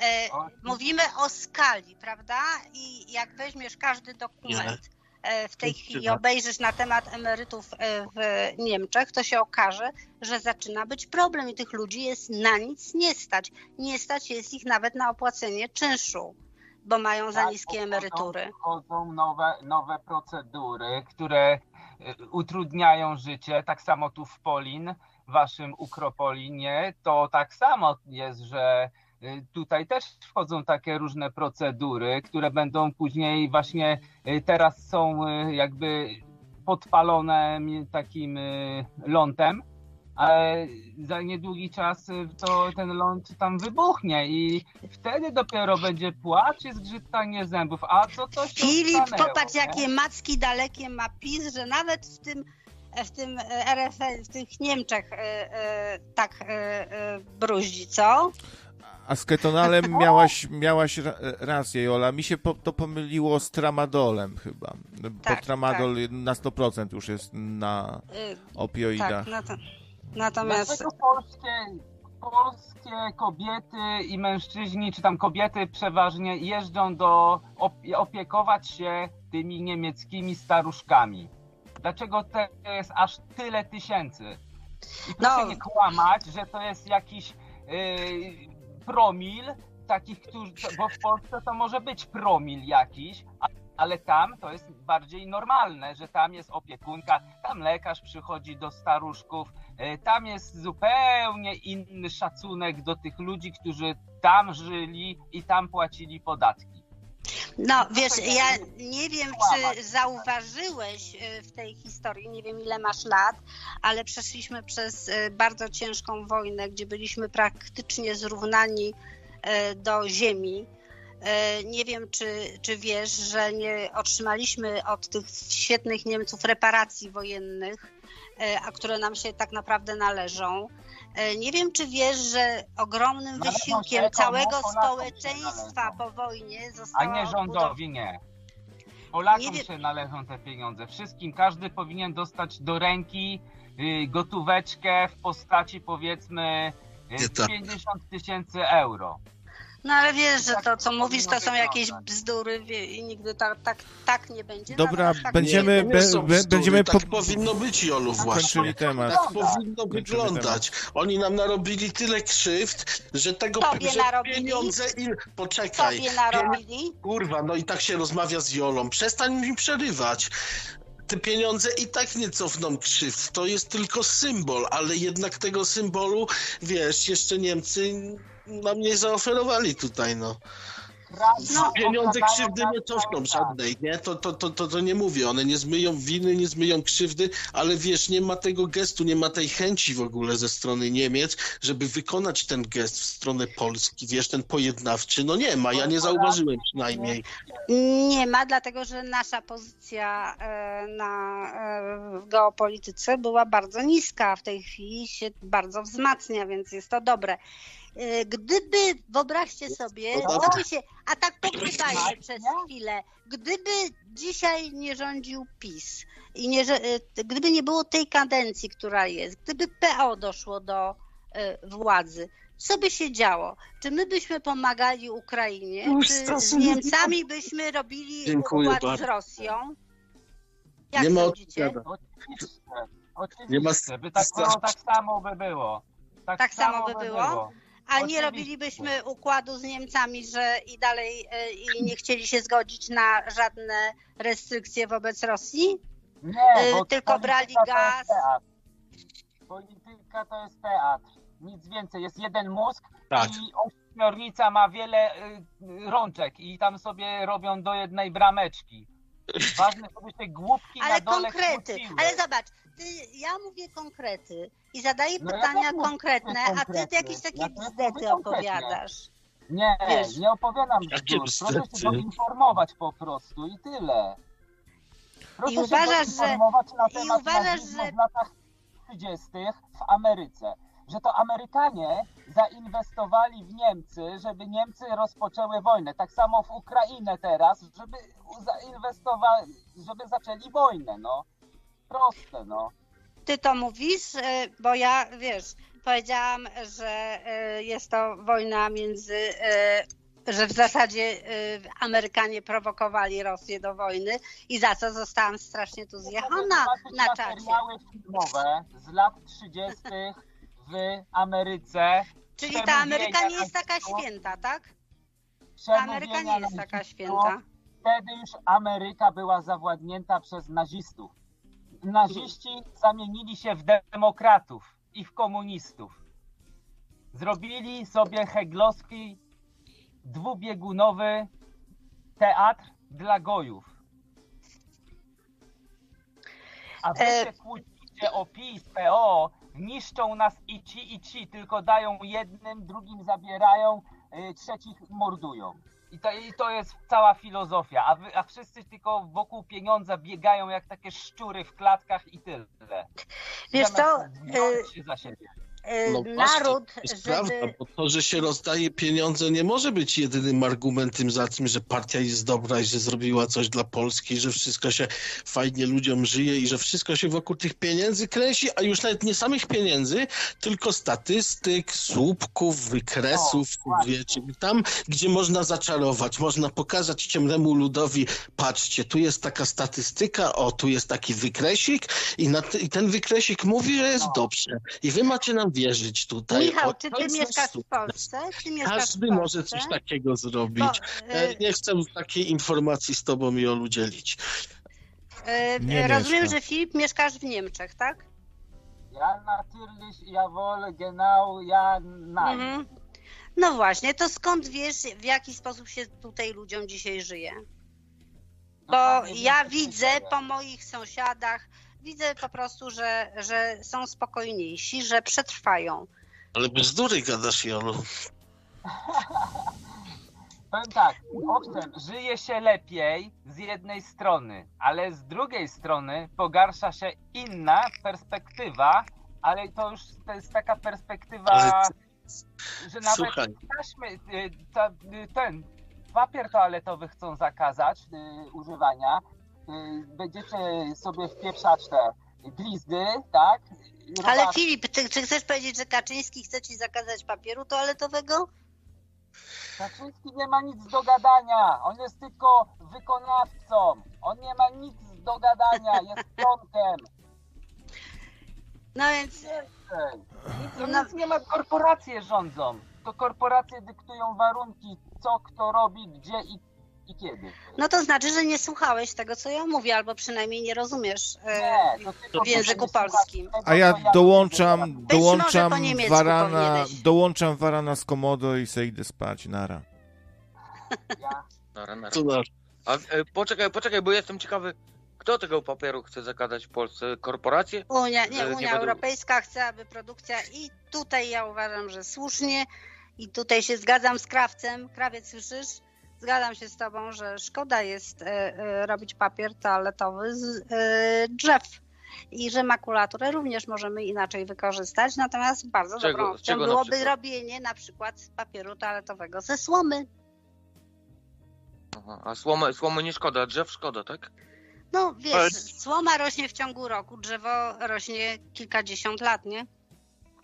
D: E, mówimy o skali, prawda? I jak weźmiesz każdy dokument w tej chwili, obejrzysz na temat emerytów e, w Niemczech, to się okaże, że zaczyna być problem i tych ludzi jest na nic nie stać. Nie stać jest ich nawet na opłacenie czynszu, bo mają za
G: Tak,
D: niskie emerytury.
G: Wchodzą, nowe, nowe procedury, które y, utrudniają życie. Tak samo tu w Polin, waszym Ukropolinie, to tak samo jest, że tutaj też wchodzą takie różne procedury, które będą później właśnie y, teraz są y, jakby podpalone mi- takim y, lądem, ale za niedługi czas y, to ten ląd tam wybuchnie i wtedy dopiero będzie płacz i zgrzytanie zębów. A co to się
D: Filip,
G: stanęło,
D: popatrz
G: nie?
D: jakie macki dalekie ma PiS, że nawet w tym w tym RFN, w tych Niemczech e, e, tak e, e, bruździ, co?
A: A z ketonalem miałaś, miałaś ra- rację, Jola. Mi się po, to pomyliło z tramadolem chyba. Bo
D: Tak,
A: tramadol na 100% już jest na
D: E,
A: opioidach.
D: tak, na to, natomiast
G: Dlaczego polskie, polskie kobiety i mężczyźni, czy tam kobiety przeważnie jeżdżą do op- opiekować się tymi niemieckimi staruszkami? Dlaczego to jest aż tyle tysięcy? I proszę
D: No.
G: nie kłamać, że to jest jakiś yy, promil takich, którzy, bo w Polsce to może być promil jakiś, ale tam to jest bardziej normalne, że tam jest opiekunka, tam lekarz przychodzi do staruszków, E, Tam jest zupełnie inny szacunek do tych ludzi, którzy tam żyli i tam płacili podatki.
D: No wiesz, ja nie wiem, czy zauważyłeś e, w tej historii, nie wiem ile masz lat, ale przeszliśmy przez e, bardzo ciężką wojnę, gdzie byliśmy praktycznie zrównani e, do ziemi. Nie wiem, czy, czy wiesz, że nie otrzymaliśmy od tych świetnych Niemców reparacji wojennych, a które nam się tak naprawdę należą. E, Nie wiem, czy wiesz, że ogromnym
G: się
D: wysiłkiem
G: komu?
D: całego
G: się
D: społeczeństwa po wojnie
G: A
D: została
G: nie rządowi nie. Polakom
D: Nie
G: się należą te pieniądze. Wszystkim, każdy powinien dostać do ręki y, gotóweczkę w postaci powiedzmy y,
E: Nie tak.
G: 50 tysięcy euro.
D: No ale wiesz, że
G: Tak
D: to, co mówisz, to są jakieś bzdury wie, i nigdy tak, tak, tak nie będzie.
A: Dobra,
D: tak
A: będziemy-
D: nie
E: bzdury,
A: będziemy
E: tak
A: po-
E: powinno być, Jolu, właśnie.
A: Temat.
E: Tak powinno wyglądać. Oni nam narobili tyle krzywd, że tego
D: Tobie
E: że
D: narobili?
E: pieniądze i poczekaj.
D: Tobie narobili.
E: Kurwa, no i tak się rozmawia z Jolą. Przestań mi przerywać. Te pieniądze i tak nie cofną krzywd. To jest tylko symbol, ale jednak tego symbolu, wiesz, jeszcze Niemcy nam nie zaoferowali tutaj, no.
D: No,
E: Pieniądze krzywdy nie cofną żadnej, nie? To, to, to, to, to nie mówię, one nie zmyją winy, nie zmyją krzywdy, ale wiesz, nie ma tego gestu, nie ma tej chęci w ogóle ze strony Niemiec, żeby wykonać ten gest w stronę Polski, wiesz, ten pojednawczy, no nie ma, ja nie zauważyłem przynajmniej.
D: Nie ma, dlatego że nasza pozycja e, na, e, w geopolityce była bardzo niska, a w tej chwili się bardzo wzmacnia, więc jest to dobre. E, Gdyby, wyobraźcie sobie, gdyby się, a tak pogadajmy przez chwilę, gdyby dzisiaj nie rządził PiS i nie, e, gdyby nie było tej kadencji, która jest, gdyby PO doszło do e, władzy, co by się działo? Czy my byśmy pomagali Ukrainie?
E: Już
D: Czy z. Niemcami byśmy robili
E: Dziękuję
D: układ z. Rosją? Jak
E: Nie ma
D: sądzicie?
E: odpowiada.
G: Oczywiście, oczywiście.
E: Nie ma
G: by tak, było, tak samo by było. Tak,
D: Tak samo by było? A nie robilibyśmy układu z Niemcami, że i dalej e, i nie chcieli się zgodzić na żadne restrykcje wobec Rosji?
G: Nie, bo
D: tylko brali gaz.
G: Polityka to jest teatr. Nic więcej. Jest jeden mózg
E: Tak.
G: i ośmiornica ma wiele y, rączek i tam sobie robią do jednej brameczki. Ważne, żeby te głupki
D: Ale
G: na dole
D: konkrety.
G: kłóciły.
D: Ale zobacz, ty, ja mówię konkrety i zadaję
G: No ja
D: pytania
G: mówię
D: konkretne, a ty
G: konkretne.
D: jakieś takie
G: Ja
D: bzdety opowiadasz.
G: Nie,
D: Wiesz.
G: nie opowiadam
E: Jakie
G: bzdur. Proszę się
E: bzdury?
G: doinformować po prostu i tyle. Proszę
D: I
G: się
D: uważasz, że-
G: na
D: i
G: temat
D: uważasz,
G: nazizmu
D: że-
G: w latach 30. w Ameryce. Że to Amerykanie zainwestowali w Niemcy, żeby Niemcy rozpoczęły wojnę. Tak samo w Ukrainę teraz, żeby zainwestowali, żeby zaczęli wojnę, no. Proste, no.
D: Ty to mówisz, e, bo ja, wiesz, powiedziałam, że e, jest to wojna między, e, że w zasadzie Amerykanie prowokowali Rosję do wojny i za co zostałam strasznie tu zjechana na czacie.
G: materiały filmowe z lat 30. w Ameryce.
D: Czyli ta
G: przemówienia
D: Ameryka nie jest taka święta, tak? Ta Ameryka nie jest taka święta.
G: Wtedy już Ameryka była zawładnięta przez nazistów. Naziści zamienili się w demokratów i w komunistów. Zrobili sobie heglowski dwubiegunowy teatr dla gojów. A wy
D: E-
G: się kłócicie o PiS, PO, niszczą nas i ci, i ci, tylko dają jednym, drugim zabierają, y, trzecich mordują. I to, I to jest cała filozofia, a, wy, a wszyscy tylko wokół pieniądza biegają jak takie szczury w klatkach i tyle.
D: Wiesz co,
G: Zamiast wziąć się za siebie.
D: E,
E: No właśnie,
D: Naród,
E: To jest
D: żeby...
E: prawda, bo to, że się rozdaje pieniądze nie może być jedynym argumentem za tym, że partia jest dobra i że zrobiła coś dla Polski, że wszystko się fajnie ludziom żyje i że wszystko się wokół tych pieniędzy kręci, a już nawet nie samych pieniędzy, tylko statystyk, słupków, wykresów,
G: O, właśnie.
E: wiecie, tam, gdzie można zaczarować, można pokazać ciemnemu ludowi, patrzcie, tu jest taka statystyka, o, tu jest taki wykresik i, na i ten wykresik mówi, że jest
G: No.
E: dobrze. I wy macie nam wierzyć tutaj.
D: Michał, czy ty mieszkasz w. Polsce? Mieszkasz
E: Każdy
D: w Polsce?
E: może coś takiego zrobić.
D: Bo,
E: E,
D: e,
E: Nie chcę takiej informacji z tobą i olu dzielić.
D: e,
A: Nie
D: rozumiem,
A: mieszka.
D: że Filip mieszkasz w Niemczech, tak?
G: Ja natürlich, jawohl, genau, ja, nein.
D: Mhm. No właśnie, to skąd wiesz, w jaki sposób się tutaj ludziom dzisiaj żyje?
G: No
D: Bo
G: nie
D: ja widzę po moich sąsiadach, widzę po prostu, że, że są spokojniejsi, że przetrwają.
E: Ale bzdury gadasz, Jolu.
G: Powiem tak, owszem, żyje się lepiej z jednej strony, ale z drugiej strony pogarsza się inna perspektywa, ale to już to jest taka perspektywa,
E: Ale
G: że nawet
E: Słuchaj,
G: taśmy, y, ta, y, ten papier toaletowy chcą zakazać y, używania. Y, Będziecie sobie wpieprzać te glizdy, tak?
D: Ale. Filip, ty, czy chcesz powiedzieć, że Kaczyński chce ci zakazać papieru toaletowego?
G: Kaczyński nie ma nic do gadania. On jest tylko wykonawcą. On nie ma nic do gadania. Jest członkiem.
D: No więc
G: Nic,
D: No.
G: nic nie ma. Korporacje rządzą. To korporacje dyktują warunki, co kto robi, gdzie i, i kiedy.
D: no to znaczy, że nie słuchałeś tego, co ja mówię, albo przynajmniej nie rozumiesz. e,
G: Nie, to tylko
D: w języku
G: nie
D: polskim.
G: tego,
A: A ja dołączam, dołączam warana, dołączam warana z komodo i se idę spać, nara.
G: Ja.
B: Nara, nara. A e, poczekaj, poczekaj, bo jestem ciekawy, kto tego papieru chce zakazać w Polsce? Korporacje?
D: Unia, nie,
B: nie
D: Unia
B: będą-
D: Europejska chce, aby produkcja i tutaj ja uważam, że słusznie i tutaj się zgadzam z krawcem. Krawiec, słyszysz? Zgadzam się z tobą, że szkoda jest e, e, robić papier toaletowy z e, drzew i że makulaturę również możemy inaczej wykorzystać, natomiast bardzo
B: Czego-
D: dobrą opcją byłoby robienie na przykład z papieru toaletowego ze słomy.
B: Aha, a słomy, słomy nie szkoda, drzew szkoda, tak?
D: No wiesz,
F: Ale-
D: słoma rośnie w ciągu roku, drzewo rośnie kilkadziesiąt lat, nie?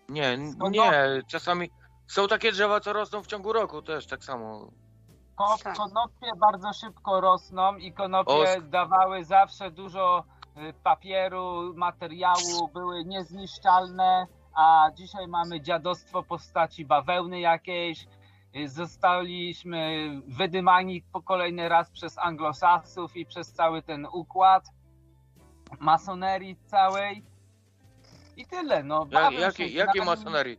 B: Nie,
G: No,
B: nie, czasami są takie drzewa, co rosną w ciągu roku też tak samo.
G: Ko-
D: Tak.
G: konopie bardzo szybko rosną i konopie
B: Osk-
G: dawały zawsze dużo y, papieru, materiału, były niezniszczalne, a dzisiaj mamy dziadostwo w postaci bawełny jakiejś. Y, Zostaliśmy wydymani po kolejny raz przez anglosasów i przez cały ten układ masonerii całej. I tyle, no.
B: Ja,
G: bawią
B: jakie, masonerii?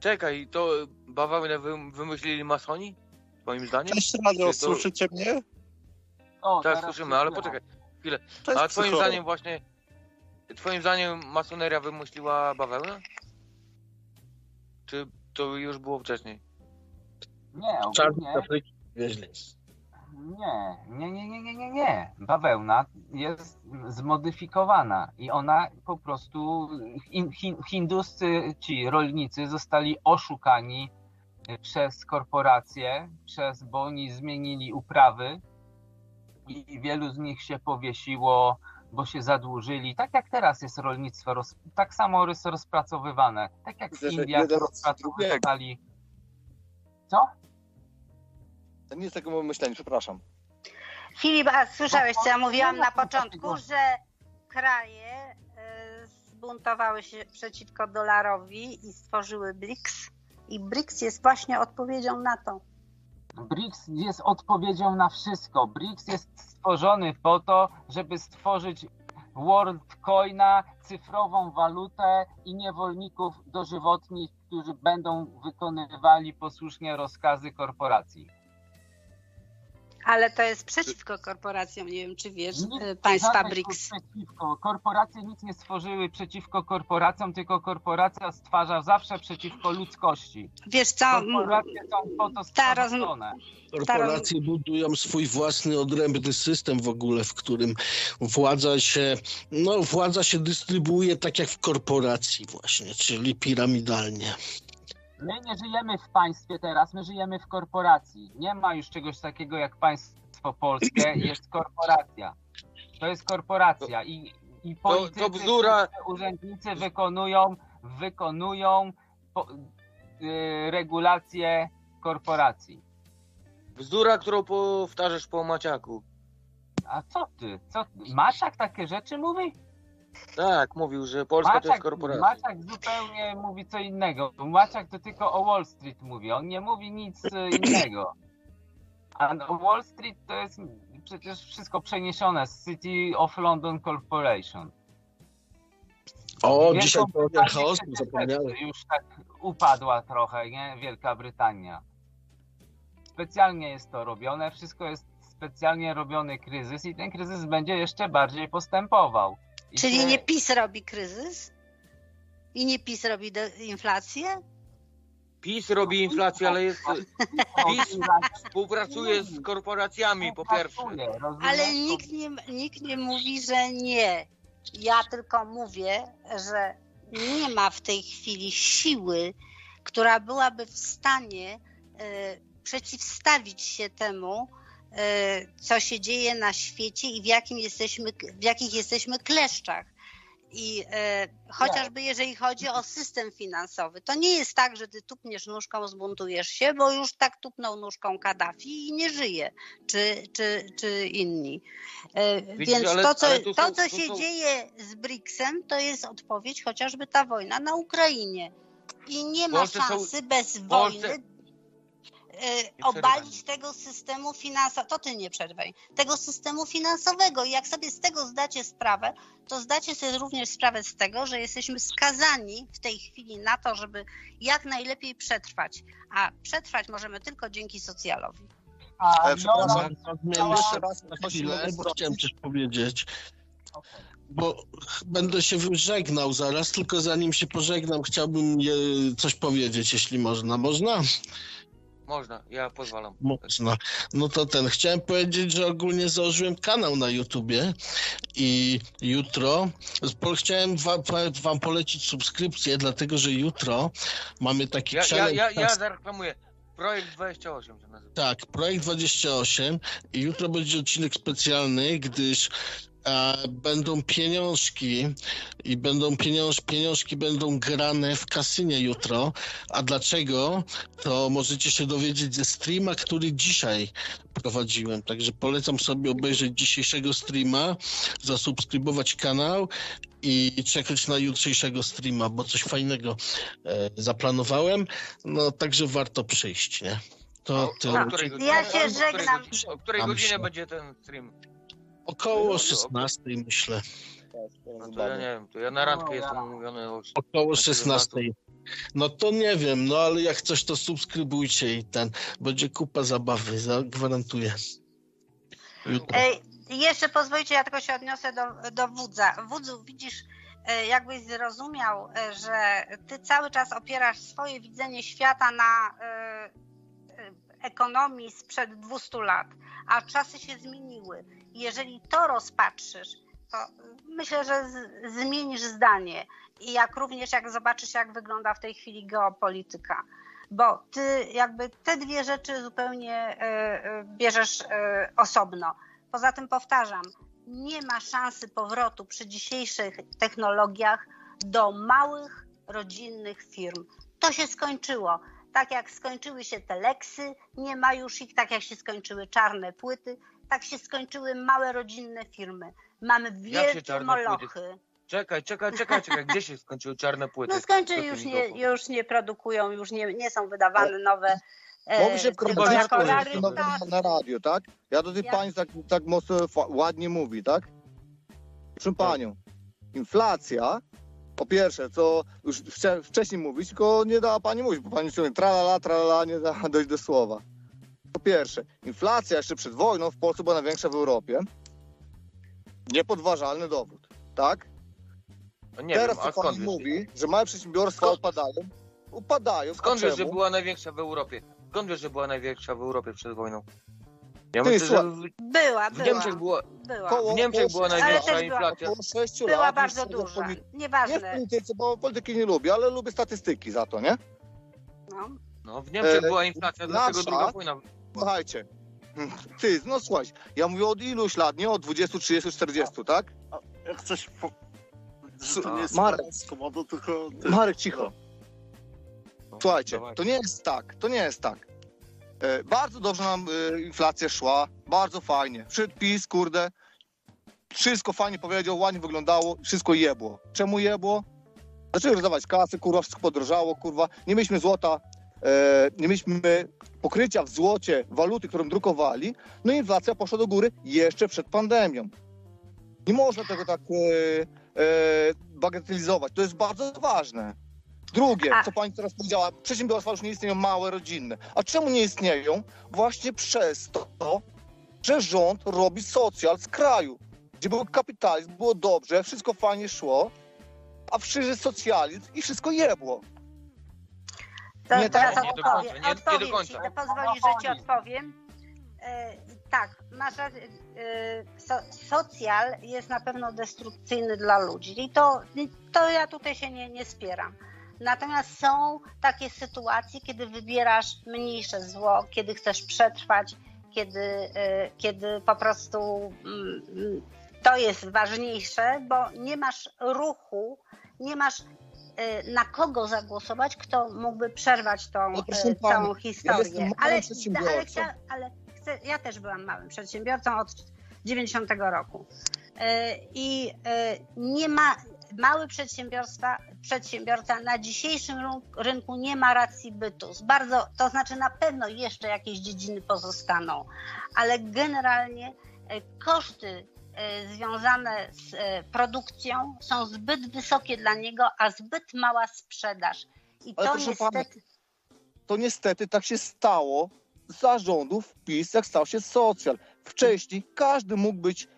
B: Czekaj, to bawełnę wy, wymyślili masoni? Twoim zdaniem?
F: Cześć radio,
B: to-
F: słyszycie mnie?
G: O,
B: Tak,
G: teraz
B: słyszymy, ale
G: słychać.
B: poczekaj.
F: Cześć,
B: A twoim zdaniem właśnie, twoim zdaniem masoneria wymyśliła bawełnę? Czy to już było wcześniej?
G: Nie, ogólnie...
E: wieźli.
G: Nie, nie, nie, nie, nie, nie, nie. Bawełna jest zmodyfikowana i ona po prostu hin, hin, hinduscy ci rolnicy zostali oszukani przez korporacje, przez, bo oni zmienili uprawy i wielu z nich się powiesiło, bo się zadłużyli. Tak jak teraz jest rolnictwo, roz, tak samo jest rozpracowywane. Tak jak w Indiach rozpracowywali. Co?
F: To nie jest takiego myślenia, przepraszam.
D: Filip, a słyszałeś, co ja mówiłam
G: no,
D: na
G: no,
D: początku,
G: no.
D: że kraje y, zbuntowały się przeciwko dolarowi i stworzyły BRICS. I BRICS jest właśnie odpowiedzią na to.
G: BRICS jest odpowiedzią na wszystko. BRICS jest stworzony po to, żeby stworzyć World Coina, cyfrową walutę i niewolników dożywotnich, którzy będą wykonywali posłusznie rozkazy korporacji.
D: Ale to jest przeciwko korporacjom, nie wiem czy wiesz,
G: Nic
D: y, państwa
G: żadnych
D: BRICS.
G: Przeciwko. Korporacje nic nie stworzyły przeciwko korporacjom, tylko korporacja stwarza zawsze przeciwko ludzkości.
D: Wiesz co,
G: Korporacje są po to stworzone.
E: Korporacje budują swój własny odrębny system w ogóle, w którym władza się, no władza się dystrybuuje tak jak w korporacji właśnie, czyli piramidalnie.
G: My nie żyjemy w państwie teraz, my żyjemy w korporacji. Nie ma już czegoś takiego jak państwo polskie, jest korporacja. To jest korporacja i, i politycy,
B: to bzdura.
G: urzędnicy wykonują, wykonują po, y, regulacje korporacji.
B: Bzdura, którą powtarzasz po Maciaku.
G: A co ty? Co ty? Maciak takie rzeczy mówi?
B: Tak, mówił, że Polska to jest
G: Maciak,
B: korporacja.
G: Maciak zupełnie mówi co innego. Maciak to tylko o Wall Street mówi, on nie mówi nic e, innego. A no, Wall Street to jest przecież wszystko przeniesione z City of London Corporation.
E: O,
G: Wielką
E: dzisiaj chaosu,
G: przecież
E: zapomniałem.
G: Już tak upadła trochę, nie? Wielka Brytania. Specjalnie jest to robione, wszystko jest specjalnie robiony kryzys i ten kryzys będzie jeszcze bardziej postępował.
D: Czyli nie PiS robi kryzys? I nie PiS robi de- inflację?
B: PiS robi inflację, ale jest, PiS współpracuje z korporacjami po pierwsze.
D: Ale nikt nie, nikt nie mówi, że nie. Ja tylko mówię, że nie ma w tej chwili siły, która byłaby w stanie e, przeciwstawić się temu, co się dzieje na świecie i w, jakim jesteśmy, w jakich jesteśmy kleszczach. I e, chociażby jeżeli chodzi o system finansowy, to nie jest tak, że ty tupniesz nóżką, zbuntujesz się, bo już tak tupnął nóżką Kaddafi i nie żyje, czy, czy, czy inni. E, Więc
B: ale-
D: to, co,
B: tu
D: to,
B: są-
D: co się
B: są-
D: dzieje z BRICS-em, to jest odpowiedź chociażby ta wojna na Ukrainie. I nie ma
B: Polsce są-
D: szansy bez
B: Polsce-
D: wojny obalić
B: mi.
D: tego systemu finansowego, to ty nie przerwaj, tego systemu finansowego. I jak sobie z tego zdacie sprawę, to zdacie sobie również sprawę z tego, że jesteśmy skazani w tej chwili na to, żeby jak najlepiej przetrwać. A przetrwać możemy tylko dzięki socjalowi.
G: A
E: E, przepraszam,
G: Jola-
E: zmienię
G: Jola-
E: jeszcze raz na chwilę, bo chciałem coś powiedzieć. Bo będę się żegnał zaraz, tylko zanim się pożegnam, chciałbym coś powiedzieć, jeśli można. Można?
B: Można, ja pozwalam.
E: Można. No to ten, chciałem powiedzieć, że ogólnie założyłem kanał na YouTubie i jutro chciałem wam, wam polecić subskrypcję, dlatego że jutro mamy taki
B: Ja, ja,
E: challenge.
B: ja, ja zareklamuję. Projekt 28 się nazywa.
E: Tak, projekt 28 i jutro będzie odcinek specjalny, gdyż będą pieniążki i będą pieniąż, pieniążki będą grane w kasynie jutro. A dlaczego? To możecie się dowiedzieć ze streama, który dzisiaj prowadziłem. Także polecam sobie obejrzeć dzisiejszego streama, zasubskrybować kanał i czekać na jutrzejszego streama, bo coś fajnego e, zaplanowałem. No także warto przyjść, nie? To
B: O,
E: tyle.
B: o której godzinie,
D: Ja się
B: o której
D: żegnam.
B: godzinie- O której godzinie będzie ten stream?
E: Około 16 myślę.
B: No to ja nie wiem, to ja na randkę
G: No,
B: jestem umówiony o
E: Około
B: Dlaczego
E: 16. No to nie wiem, no ale jak coś to subskrybujcie i ten. Będzie kupa zabawy, zagwarantuję. Jutro.
D: Ej, jeszcze pozwolicie, ja tylko się odniosę do, do wódza. Wódzu, widzisz, e, jakbyś zrozumiał, e, że ty cały czas opierasz swoje widzenie świata na e, ekonomii sprzed 200 lat, a czasy się zmieniły. Jeżeli to rozpatrzysz, to myślę, że z, zmienisz zdanie. I jak również jak zobaczysz, jak wygląda w tej chwili geopolityka. Bo ty jakby te dwie rzeczy zupełnie e, e, bierzesz e, osobno. Poza tym powtarzam, nie ma szansy powrotu przy dzisiejszych technologiach do małych, rodzinnych firm. To się skończyło. Tak jak skończyły się teleksy, nie ma już ich, tak jak się skończyły czarne płyty, tak się skończyły małe rodzinne firmy. Mamy wielkie
B: czarne płyty?
D: molochy.
B: Czekaj, czekaj, czekaj, czekaj, gdzie się skończyły czarne płyty?
D: No skończyły,
B: Kto
D: już
B: mi
D: nie, już nie produkują, już nie, nie są wydawane nowe. e,
H: Mogę się
D: tylko jako
H: na, radio, tak? Ja do tej
D: Ja-
H: pani tak, tak mocno fa- ładnie mówi, tak? Proszę panią, inflacja, po pierwsze, co już wcześniej mówić, tylko nie dała pani mówić, bo pani ciągle tralala, tralala, nie dała dojść do słowa. Po pierwsze, inflacja jeszcze przed wojną w Polsce była największa w Europie. Niepodważalny dowód, tak?
B: No Nie
H: Teraz
B: wiem, a
H: co
B: skąd wiesz?
H: mówi, że małe przedsiębiorstwa
B: Skąd-
H: upadają, upadają.
B: Skąd wiesz, że była największa w Europie? Skąd wiesz, że była największa w Europie przed wojną? Ja
H: Ty,
B: myślę, że w,
D: Była,
B: w
D: była.
B: Niemczech była,
D: była.
H: Koło-
B: w Niemczech była największa
D: była-
B: inflacja.
H: Około 6
D: Była
H: lat.
D: bardzo duża.
H: poli- Nie w
D: Nieważne.
H: polityce, bo polityki nie lubię, ale lubię statystyki za to, nie?
D: No.
B: No, w Niemczech
H: E,
B: była inflacja, dlatego
H: nasza-
B: druga wojna.
H: Słuchajcie. Ty, no słuchaj, ja mówię od iluś lat, nie od 20, 30, 40, tak?
I: Jak coś po... To nie jest
H: Marek.
I: z komodą, tylko... Ty.
H: Marek, cicho.
B: No,
H: Słuchajcie,
B: dawaj.
H: to nie jest tak, to nie jest tak. E, bardzo dobrze nam e, inflacja szła, bardzo fajnie. Przyszedł PiS, kurde, wszystko fajnie powiedział, ładnie wyglądało, wszystko jebło. Czemu jebło? Zaczęli rozdawać kasy, kurwa, wszystko podrożało, kurwa. Nie mieliśmy złota, nie mieliśmy pokrycia w złocie waluty, którą drukowali, no i inflacja poszła do góry jeszcze przed pandemią. Nie można tego tak e, e, bagatelizować, to jest bardzo ważne. Drugie, co pani teraz powiedziała, przedsiębiorstwa już nie istnieją małe, rodzinne. A czemu nie istnieją? Właśnie przez to, że rząd robi socjal z kraju, gdzie był kapitalizm, było dobrze, wszystko fajnie szło, a przyjdzie socjalizm i wszystko jebło.
D: To
H: Nie,
D: teraz
H: tak,
B: nie do
D: odpowiem,
B: końca, nie- nie do
D: odpowiem
B: końca.
D: ci, pozwolisz, że ci odpowiem. E, tak, masz rację, e, so, socjal jest na pewno destrukcyjny dla ludzi i to, to ja tutaj się nie, nie spieram. Natomiast są takie sytuacje, kiedy wybierasz mniejsze zło, kiedy chcesz przetrwać, kiedy, e, kiedy po prostu mm, mm, to jest ważniejsze, bo nie masz ruchu, nie masz na kogo zagłosować, kto mógłby przerwać tą
H: No pana,
D: całą historię.
H: małym
D: ale, ale, chcia, ale chcę, ja też byłam małym przedsiębiorcą od 90 roku. E, I nie ma mały przedsiębiorstwa, przedsiębiorca na dzisiejszym ryn- rynku nie ma racji bytu. Bardzo, to znaczy na pewno jeszcze jakieś dziedziny pozostaną, ale generalnie koszty związane z e, produkcją są zbyt wysokie dla niego, a zbyt mała sprzedaż. I
H: Ale
D: to niestety.
H: pana, To niestety tak się stało zarządów PiS, jak stał się socjal. Wcześniej każdy mógł być e,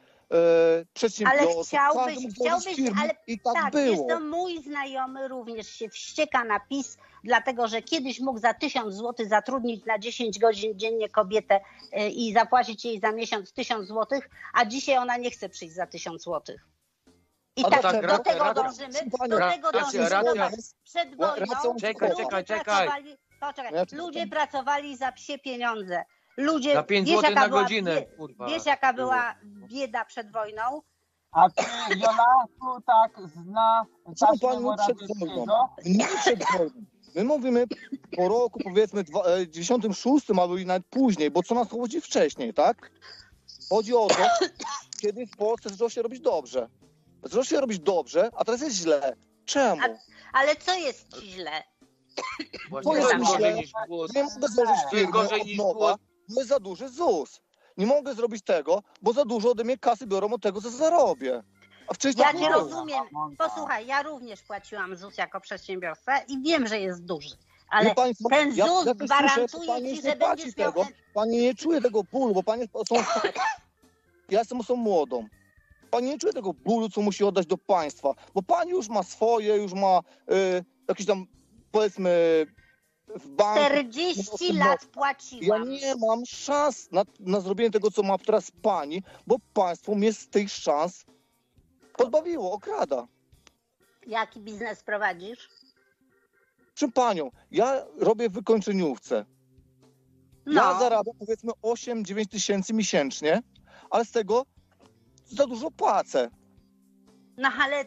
H: przedsiębiorcą,
D: Ale chciałbyś-
H: każdy mógł założyć
D: chciałbyś, ale
H: i tak,
D: Tak,
H: było.
D: jest to mój znajomy również się wścieka na PiS, dlatego że kiedyś mógł za 1000 zł zatrudnić na 10 godzin dziennie kobietę y, i zapłacić jej za miesiąc 1000 zł, a dzisiaj ona nie chce przyjść za 1000 zł. I tak,
B: tak,
D: do tego
B: racja.
D: dążymy, do tego dążymy.
B: racja.
D: Przed wojną
B: Czekaj,
D: ludzie
B: czekaj, czekaj.
D: pracowali, poczekaj, ludzie pracowali za psie pieniądze. Ludzie,
B: Za 5
D: wiesz, jaka
B: na
D: była
B: godzinę, kurwa.
D: Wiesz jaka była bieda przed wojną?
G: A ty, Jola, tu tak zna
H: Co
G: taśmę
H: pan mówi przed wojną? Nie przed wojną. My mówimy po roku, powiedzmy, dwa- e, 96 albo i nawet później, bo co nas chodzi wcześniej, tak? Chodzi o to, kiedy w Polsce zaczęło się robić dobrze. Zaczęło się robić dobrze, a teraz jest źle. Czemu?
D: Ale co jest ci źle?
B: Właśnie
H: To jest
B: jest gorzej
H: źle.
B: niż było.
H: Nie mogę założyć
B: To jest
H: firmy
B: gorzej
H: od
B: niż
H: nowa,
B: było.
H: bo jest za duży ZUS. Nie mogę zrobić tego, bo za dużo ode mnie kasy biorą od tego, co zarobię. A wcześniej
D: Ja
H: tak nie
D: rozumiem. Posłuchaj, ja również płaciłam ZUS jako przedsiębiorca i wiem, że jest duży. Ale
H: państwo,
D: ten
H: ja-
D: ZUS
H: ja też
D: gwarantuje
H: słyszę, że pani
D: ci, że będziesz miał...
H: tego. Pani nie czuje tego bólu, bo pani są Ja jestem osobą młodą. Pani nie czuje tego bólu, co musi oddać do państwa, bo pani już ma swoje, już ma y, jakieś tam, powiedzmy, w banku.
D: 40
H: no,
D: lat
H: Ja
D: płaciłam.
H: nie mam szans na, na zrobienie tego, co ma teraz pani, bo państwo mnie z tych szans pozbawiło, okrada.
D: Jaki biznes prowadzisz?
H: Czym panią? Ja robię w wykończeniówce.
D: No,
H: Ja zarabiam powiedzmy 8-9 tysięcy miesięcznie, ale z tego za dużo płacę.
D: no ale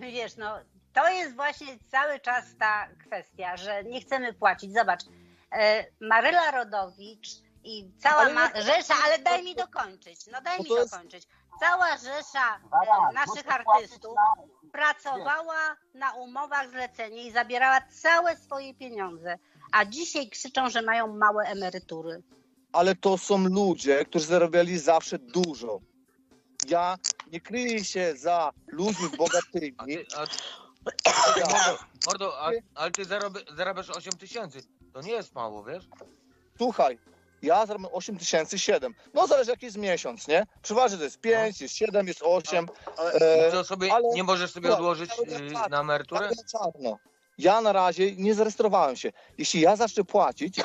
D: wiesz, no to jest właśnie cały czas ta kwestia, że nie chcemy płacić. Zobacz, e, Maryla Rodowicz i cała
H: Ale
D: ma- Rzesza, ale daj mi dokończyć, no daj mi dokończyć. Cała rzesza e,
G: Zaraz,
D: naszych
G: muszę płacić
D: artystów pracowała na umowach zlecenie i zabierała całe swoje pieniądze, a dzisiaj krzyczą, że mają małe emerytury.
H: Ale to są ludzie, którzy zarabiali zawsze dużo. Ja nie kryję się za ludźmi
B: A
H: bogatymi.
B: ty, a, Mordo, Mordo, a, ale ty zarabia, zarabiasz 8 tysięcy. To nie jest mało, wiesz?
H: słuchaj, ja zarabiam 8 tysięcy 7. No zależy jaki jest miesiąc, nie? Przeważnie to jest 5, jest 7, jest 8. E,
B: Co sobie,
H: ale-
B: nie możesz sobie
H: słuchaj,
B: odłożyć y,
H: tak,
B: na emeryturę?
H: na czarno. Ja na razie nie zarejestrowałem się. Jeśli ja zacznę płacić,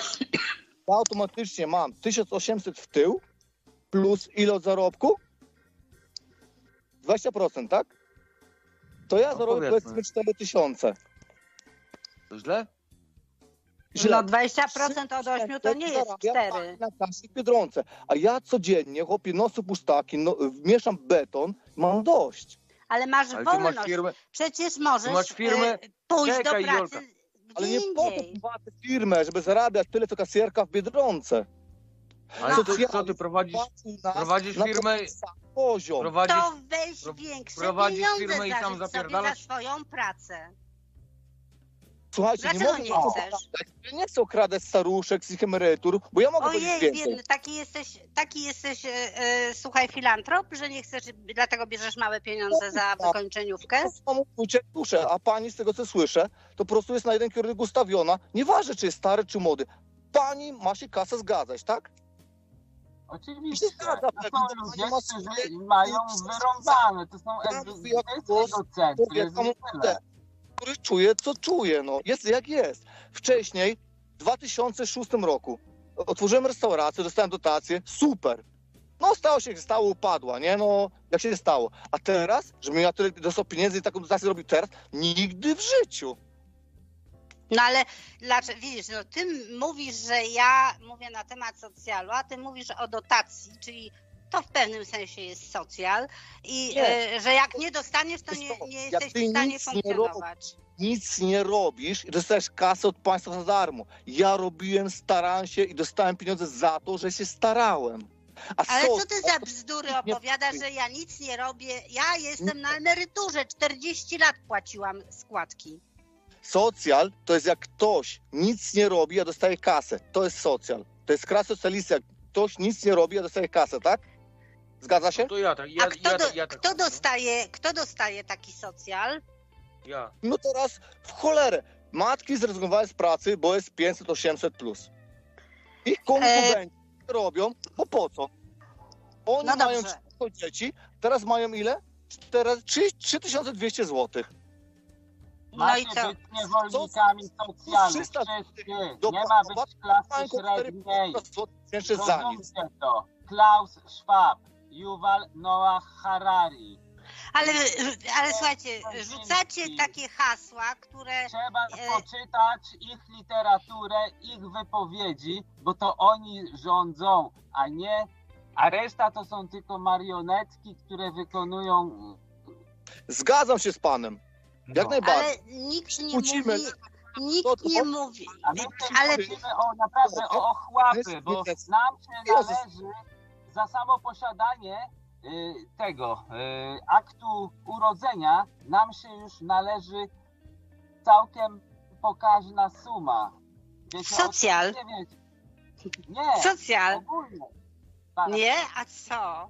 H: to automatycznie mam 1800 w tył plus ile od zarobku? 20%, tak? To ja
B: No
H: zarobię
B: powiedzmy
H: 4000.
B: To źle?
D: No 20% od 8 to nie jest
H: Zarabiam
D: 4.
H: Na Biedronce. A ja codziennie, chłopie, noszę pustaki, no, mieszam beton, mam dość.
D: Ale masz
B: Ale ty masz
D: wolność.
B: firmę,
D: Przecież możesz
B: masz firmę-
D: e, pójść
B: Czekaj,
D: do pracy
B: Jolka.
H: Ale
D: gdzie
H: nie po to
D: indziej.
H: prowadzę firmę, żeby zarabiać tyle, co kasjerka w Biedronce.
B: ale ty,
H: Socjalnie
B: co ty prowadzisz? Prowadzisz firmę-
H: ten sam poziom.
B: Prowadzisz,
D: To weź większe
B: prowadzisz
D: pieniądze
B: firmę i
D: za,
B: sam
D: sobie za
B: zapierdalasz?
D: swoją pracę.
H: Słuchajcie, nie
D: Dlaczego
H: mogę
D: nie
H: was
D: chcesz?
H: Ja nie chcę okradać staruszek z ich emerytur, bo ja mogę powiedzieć
D: Ojej,
H: więcej.
D: biedny, taki jesteś, taki jesteś e, e, słuchaj, filantrop, że nie chcesz, dlatego bierzesz małe pieniądze za wykończeniówkę?
H: To samo płcie duszę, a pani z tego co słyszę, to po prostu jest na jeden kierunek ustawiona. Nieważne, czy jest stary, czy młody. Pani ma się kasę zgadzać, tak?
G: Oczywiście. To są ludzie, którzy mają wyrąbane. To są
H: Ja który czuje, co czuje. No. Jest jak jest. Wcześniej, w 2006 roku, otworzyłem restaurację, dostałem dotację, super. No stało się, stało, upadła, nie? No, jak się stało. A teraz, żebym ja tyle dostał pieniędzy i taką dotację robił teraz, nigdy w życiu.
D: No ale dlaczego, widzisz, no ty mówisz, że ja mówię na temat socjalu, a ty mówisz o dotacji, czyli to w pewnym sensie jest socjal i
H: Nie.
D: e, że jak nie dostaniesz, to nie, nie jesteś w stanie
H: nie
D: funkcjonować.
H: Nic nie robisz i dostajesz kasę od państwa za darmo. Ja robiłem, starałem się i dostałem pieniądze za to, że się starałem. A
D: Ale co ty za bzdury opowiadasz, że ja nic nie robię? Ja jestem na emeryturze, 40 lat płaciłam składki.
H: Socjal to jest jak ktoś nic nie robi, a dostaje kasę. To jest socjal. To jest kras socjalista. Jak ktoś nic nie robi, a dostaje kasę, tak? Zgadza się?
B: No to ja tak, ja,
D: A kto,
B: ja,
D: do,
B: ja tak
D: kto,
B: no.
D: dostaje, kto dostaje taki socjal?
B: Ja.
H: No teraz w cholerę. Matki zrezygnowały z pracy, bo jest 500-800 plus. Ich fu
D: E,
H: robią, bo po co? Oni
D: No
H: mają
D: dobrze.
H: 300 dzieci, teraz mają ile? Teraz 3 3200 zł.
D: No
G: Macie
D: i co?
G: być niewolnikami socjalnymi.
H: 300
G: Wszyscy.
H: do
G: Nie ma być klasy średniej.
H: 400 zł miesięcznie za nic.
G: Rozumiecie to. Klaus Schwab, Yuval Noah Harari.
D: Ale, ale słuchajcie, rzucacie takie hasła, które
G: Trzeba
D: E,
G: poczytać ich literaturę, ich wypowiedzi, bo to oni rządzą, a nie. A reszta to są tylko marionetki, które wykonują.
H: Zgadzam się z panem. Jak
G: No.
H: najbardziej.
D: ale nikt nie
H: Kłócimy.
D: mówi, nikt nie mówi.
G: A my
D: Ale-
G: o naprawdę o ochłapy, bo nam się należy za samo posiadanie y, tego y, aktu urodzenia, nam się już należy całkiem pokaźna suma. Wiecie,
D: Socjal.
G: Nie
D: Socjal.
G: ogólnie. Tak,
D: Nie? A co?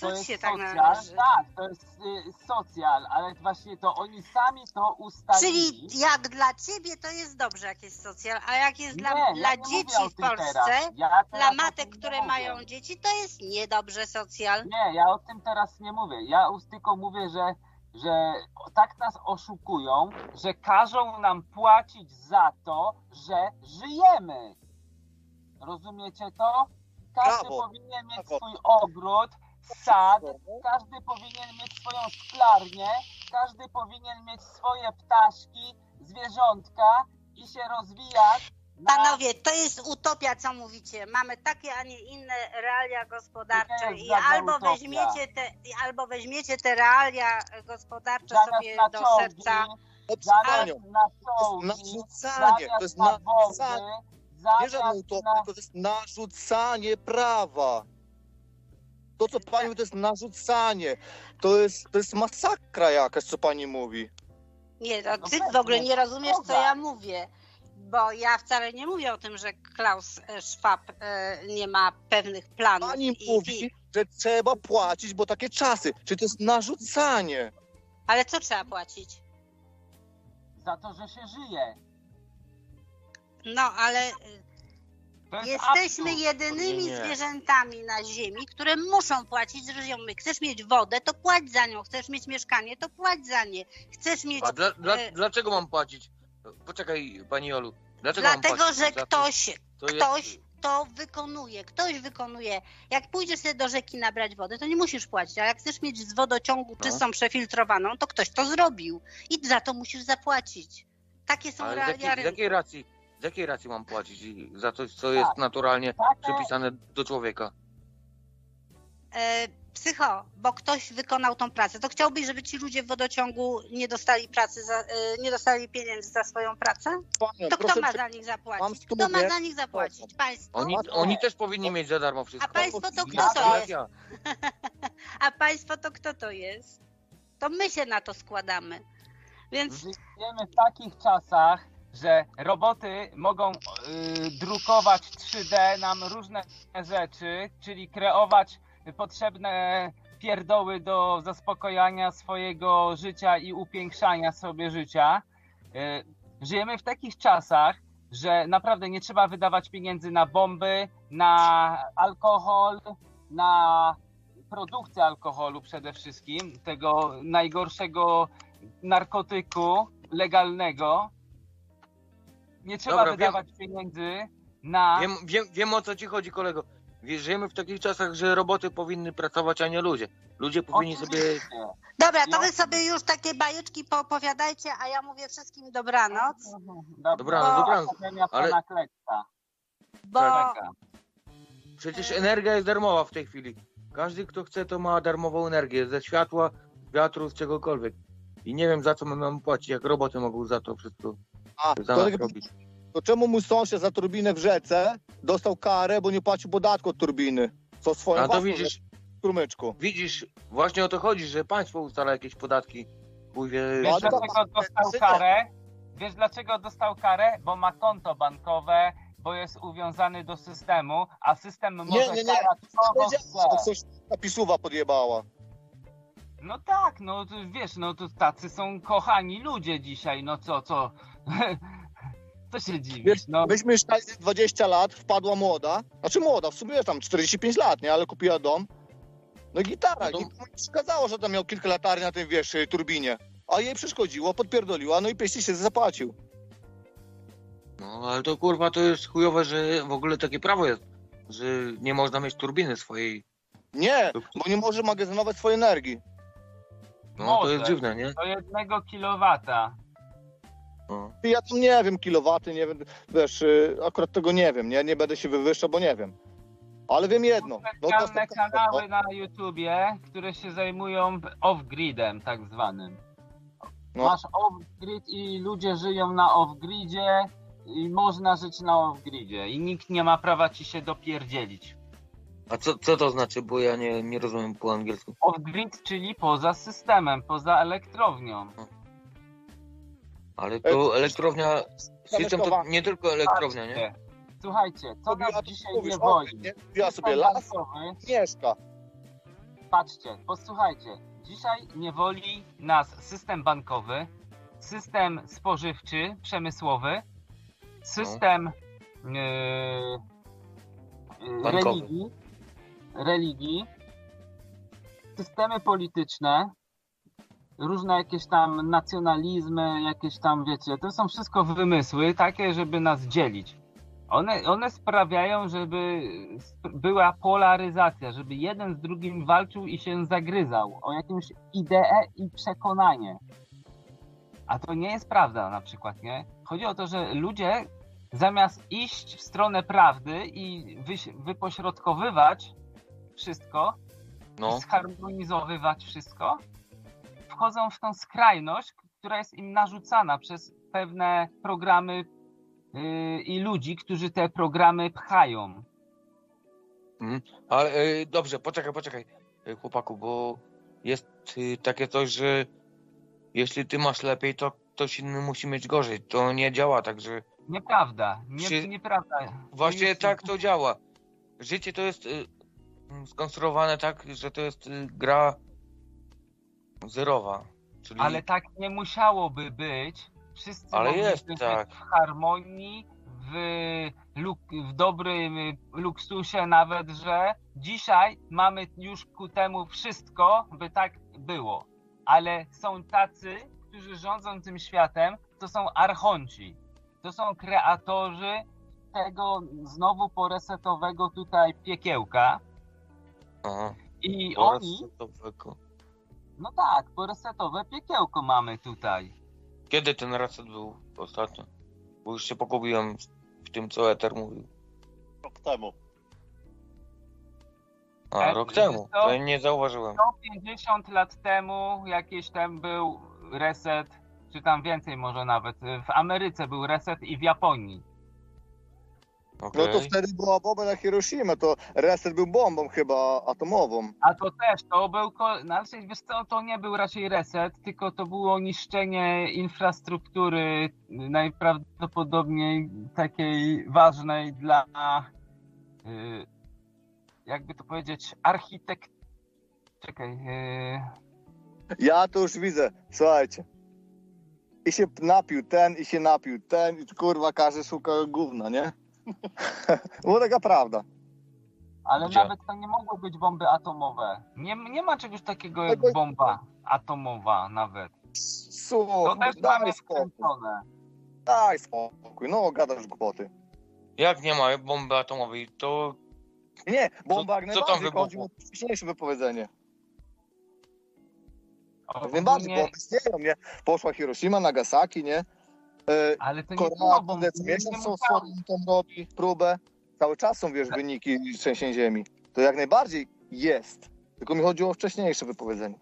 G: To jest
D: się tak
G: socjal,
D: należy?
G: tak, to jest y, socjal, ale właśnie to oni sami to ustalili.
D: Czyli jak dla ciebie to jest dobrze, jak jest socjal, a jak jest dla,
G: Nie, ja
D: dla
G: nie mówię
D: dzieci w Polsce.
G: Ja
D: dla matek, które
G: mówię.
D: mają dzieci, to jest niedobrze socjal.
G: Nie, ja o tym teraz nie mówię. Ja tylko mówię, że, że tak nas oszukują, że każą nam płacić za to, że żyjemy. Rozumiecie to? Każdy
H: Brawo.
G: powinien mieć
H: Brawo.
G: swój ogród, sad, każdy powinien mieć swoją szklarnię, każdy powinien mieć swoje ptaszki, zwierzątka i się rozwijać. na-
D: Panowie, to jest utopia, co mówicie. Mamy takie, a nie inne realia gospodarcze i albo
G: utopia.
D: weźmiecie, te, i albo weźmiecie te realia gospodarcze
G: zamiast
D: sobie
G: na
D: do
G: czołgi,
D: serca.
G: Zamiast na
H: To jest
G: czołgi,
H: narzucanie. To jest narzucanie. Nie żadna utopia,
G: na...
H: to jest narzucanie prawa. To, co pani mówi, to jest narzucanie. To jest, to jest masakra jakaś, co pani mówi.
D: Nie, to
G: No
D: ty w ogóle nie rozumiesz, co ja mówię. Bo ja wcale nie mówię o tym, że Klaus e, Schwab e, nie ma pewnych planów.
H: Pani
D: i,
H: mówi,
D: i,
H: że trzeba płacić, bo takie czasy. Czy to jest narzucanie?
D: ale co trzeba płacić?
G: za to, że się żyje.
D: No, ale e, jesteśmy
G: absurd.
D: jedynymi
B: Nie, nie.
D: zwierzętami na ziemi, które muszą płacić za żyjemy. Chcesz mieć wodę, to płać za nią. Chcesz mieć mieszkanie, to płać za nie. Chcesz mieć...
B: A dla, dla,
D: e,
B: dlaczego mam płacić? Poczekaj, pani Olu. Dlaczego mam
D: Dlatego,
B: płacić
D: że
B: to?
D: ktoś
B: To jest-
D: ktoś to wykonuje, ktoś wykonuje. Jak pójdziesz sobie do rzeki nabrać wodę, to nie musisz płacić, ale jak chcesz mieć z wodociągu
B: No.
D: czystą, przefiltrowaną, to ktoś to zrobił i za to musisz zapłacić. Takie są
B: Ale z
D: realia
B: jakiej, z jakiej racji? Z jakiej racji mam płacić za coś, co jest
G: Tak.
B: naturalnie
G: Takie-
B: przypisane do człowieka?
D: E, psycho, bo ktoś wykonał tą pracę. To chciałbyś, żeby ci ludzie w wodociągu nie dostali pracy, za, e, nie dostali pieniędzy za swoją pracę?
H: Panią,
D: To kto ma za nich zapłacić? Kto ma za nich zapłacić? Państwo?
B: Oni, oni też powinni mieć za darmo wszystko.
D: A państwo to
B: Tak
D: kto to jest? A państwo to kto to jest? To my się na to składamy. Więc
G: Żyjemy w takich czasach, że roboty mogą y, drukować 3D nam różne rzeczy, czyli kreować potrzebne pierdoły do zaspokojania swojego życia i upiększania sobie życia. Y, żyjemy w takich czasach, że naprawdę nie trzeba wydawać pieniędzy na bomby, na alkohol, na produkcję alkoholu przede wszystkim, tego najgorszego narkotyku legalnego. Nie trzeba
B: Dobra,
G: wydawać pieniędzy na.
B: Wiem, wiem, wiem o co ci chodzi, kolego. Żyjemy w takich czasach, że roboty powinny pracować, a nie ludzie. Ludzie powinni sobie...
D: Dobra, to wy sobie już takie bajeczki poopowiadajcie, a ja mówię wszystkim dobranoc,
B: Dobranoc, dobranoc.
G: Akademia
B: Ale-
G: Pana Kleksa.
D: bo
G: Czeka.
B: Przecież energia jest darmowa w tej chwili. Każdy, kto chce, to ma darmową energię. Ze światła, wiatru, z czegokolwiek. I nie wiem, za co my mamy płacić, jak roboty mogą za to wszystko
H: A,
B: za
H: to,
B: robić.
H: to czemu mój sąsiad za turbinę w rzece dostał karę, bo nie płacił podatku od turbiny? Co swoją
B: A to
H: własną
B: widzisz,
H: strumyczku.
B: widzisz, właśnie o to chodzi, że państwo ustala jakieś podatki. Chuj wie,
G: Wiesz
H: No,
G: dlaczego dostał karę? Wiesz dlaczego dostał karę? Bo ma konto bankowe, bo jest uwiązany do systemu, a system może
H: nie, nie.
G: karać kogo chce.
H: coś napisuwa podjebała.
G: No tak, no to wiesz, no to tacy są kochani ludzie dzisiaj, no co, co? Co się dziwisz? No,
H: myśmy mieszkali 20 lat, wpadła młoda, znaczy młoda, w sumie tam 45 lat, nie, ale kupiła dom. No i gitara,
B: No to-
H: nie przeszkadzało, że tam miał kilka latarni na tym, wiesz, turbinie. A jej przeszkodziło, podpierdoliła, no i pieści się zapłacił.
B: No ale to kurwa to jest chujowe, że w ogóle takie prawo jest, że nie można mieć turbiny swojej.
H: Nie,
B: To-
H: bo nie może magazynować swojej energii.
B: No to
G: Może.
B: jest dziwne, nie?
G: do jednego kilowata.
B: No.
H: Ja tam nie wiem, kilowaty, nie wiem, wiesz, y, akurat tego nie wiem, nie, nie będę się wywyższał, bo nie wiem. Ale wiem jedno. No to
G: Specjalne kanały na YouTubie, które się zajmują off-gridem tak zwanym.
H: No.
G: Masz off-grid i ludzie żyją na off-gridzie i można żyć na off-gridzie i nikt nie ma prawa ci się dopierdzielić.
B: A co, co to znaczy, bo ja nie, nie rozumiem po angielsku.
G: Off-grid, czyli poza systemem, poza elektrownią.
B: Ale to elektrownia, system to nie tylko elektrownia, nie?
G: Patrzcie, Słuchajcie, co nas dzisiaj
H: mówisz,
G: nie wodzi?
H: nie? Mówiła sobie las, mieszka.
G: Patrzcie, posłuchajcie. Dzisiaj niewoli nas system bankowy, system spożywczy, przemysłowy, system yy, yy,
B: Bankowy.
G: religii, religii, systemy polityczne, różne jakieś tam nacjonalizmy, jakieś tam, wiecie, to są wszystko wymysły takie, żeby nas dzielić. One, one sprawiają, żeby była polaryzacja, żeby jeden z drugim walczył i się zagryzał o jakąś ideę i przekonanie. A to nie jest prawda na przykład, nie? Chodzi o to, że ludzie zamiast iść w stronę prawdy i wypośrodkowywać wszystko,
B: No.
G: zharmonizowywać wszystko, wchodzą w tą skrajność, która jest im narzucana przez pewne programy yy, i ludzi, którzy te programy pchają.
B: Ale y, dobrze, poczekaj, poczekaj, y, chłopaku, bo jest y, takie coś, że jeśli ty masz lepiej, to ktoś inny musi mieć gorzej. To nie działa tak, że
G: Nieprawda, nie,
B: Czy-
G: nieprawda.
B: właśnie tak to działa. Życie to jest y, mm, skonstruowane tak, że to jest y, gra zerowa. Czyli
G: Ale tak nie musiałoby być. Wszyscy
B: Ale jest tak.
G: w harmonii, w, luk- w dobrym luksusie nawet, że dzisiaj mamy już ku temu wszystko, by tak było. Ale są tacy, którzy rządzą tym światem, to są archonci. To są kreatorzy tego znowu poresetowego tutaj piekiełka.
B: Aha,
G: I oni. No tak, poresetowe piekiełko mamy tutaj.
B: Kiedy ten reset był ostatnio? Bo już się pogubiłem w tym, co Eter mówił.
I: Rok temu.
B: A,
G: E,
B: rok temu. To ja nie zauważyłem.
G: 150 lat temu jakiś tam był reset, czy tam więcej może nawet. W Ameryce był reset i w Japonii.
H: No
B: Okej.
H: to wtedy była bomba na Hiroshima, to reset był bombą chyba atomową.
G: A to też, to był, znaczy wiesz co, to nie był raczej reset, tylko to było niszczenie infrastruktury najprawdopodobniej takiej ważnej dla, y, jakby to powiedzieć, architekt... Czekaj, y,
H: Ja to już widzę, słuchajcie. I się napił ten, i się napił ten, i kurwa każdy szuka gówna, nie? Taka prawda.
G: Ale
B: Gdzie?
G: nawet to nie mogły być bomby atomowe. Nie, nie ma czegoś takiego jak
H: Tego-
G: bomba atomowa nawet. To
H: Słuchaj,
G: też mamy
H: daj spokój,
G: skręcone.
H: daj spokój, no gadasz głupoty.
B: Jak nie ma bomby atomowej, to
H: Nie, bomba jak
B: co tam wybuchło?
H: chodzi o wcześniejsze wypowiedzenie.
G: Ogólnie-
H: najbardziej, bo istnieją, nie? Poszła Hiroshima, Nagasaki, nie? E,
G: Ale to nie
H: Korea,
G: było nie
H: miesiąc są swoim tam robi próbę. Cały czas są, wiesz, wyniki trzęsień ziemi. To jak najbardziej jest. Tylko mi chodziło o wcześniejsze wypowiedzenie.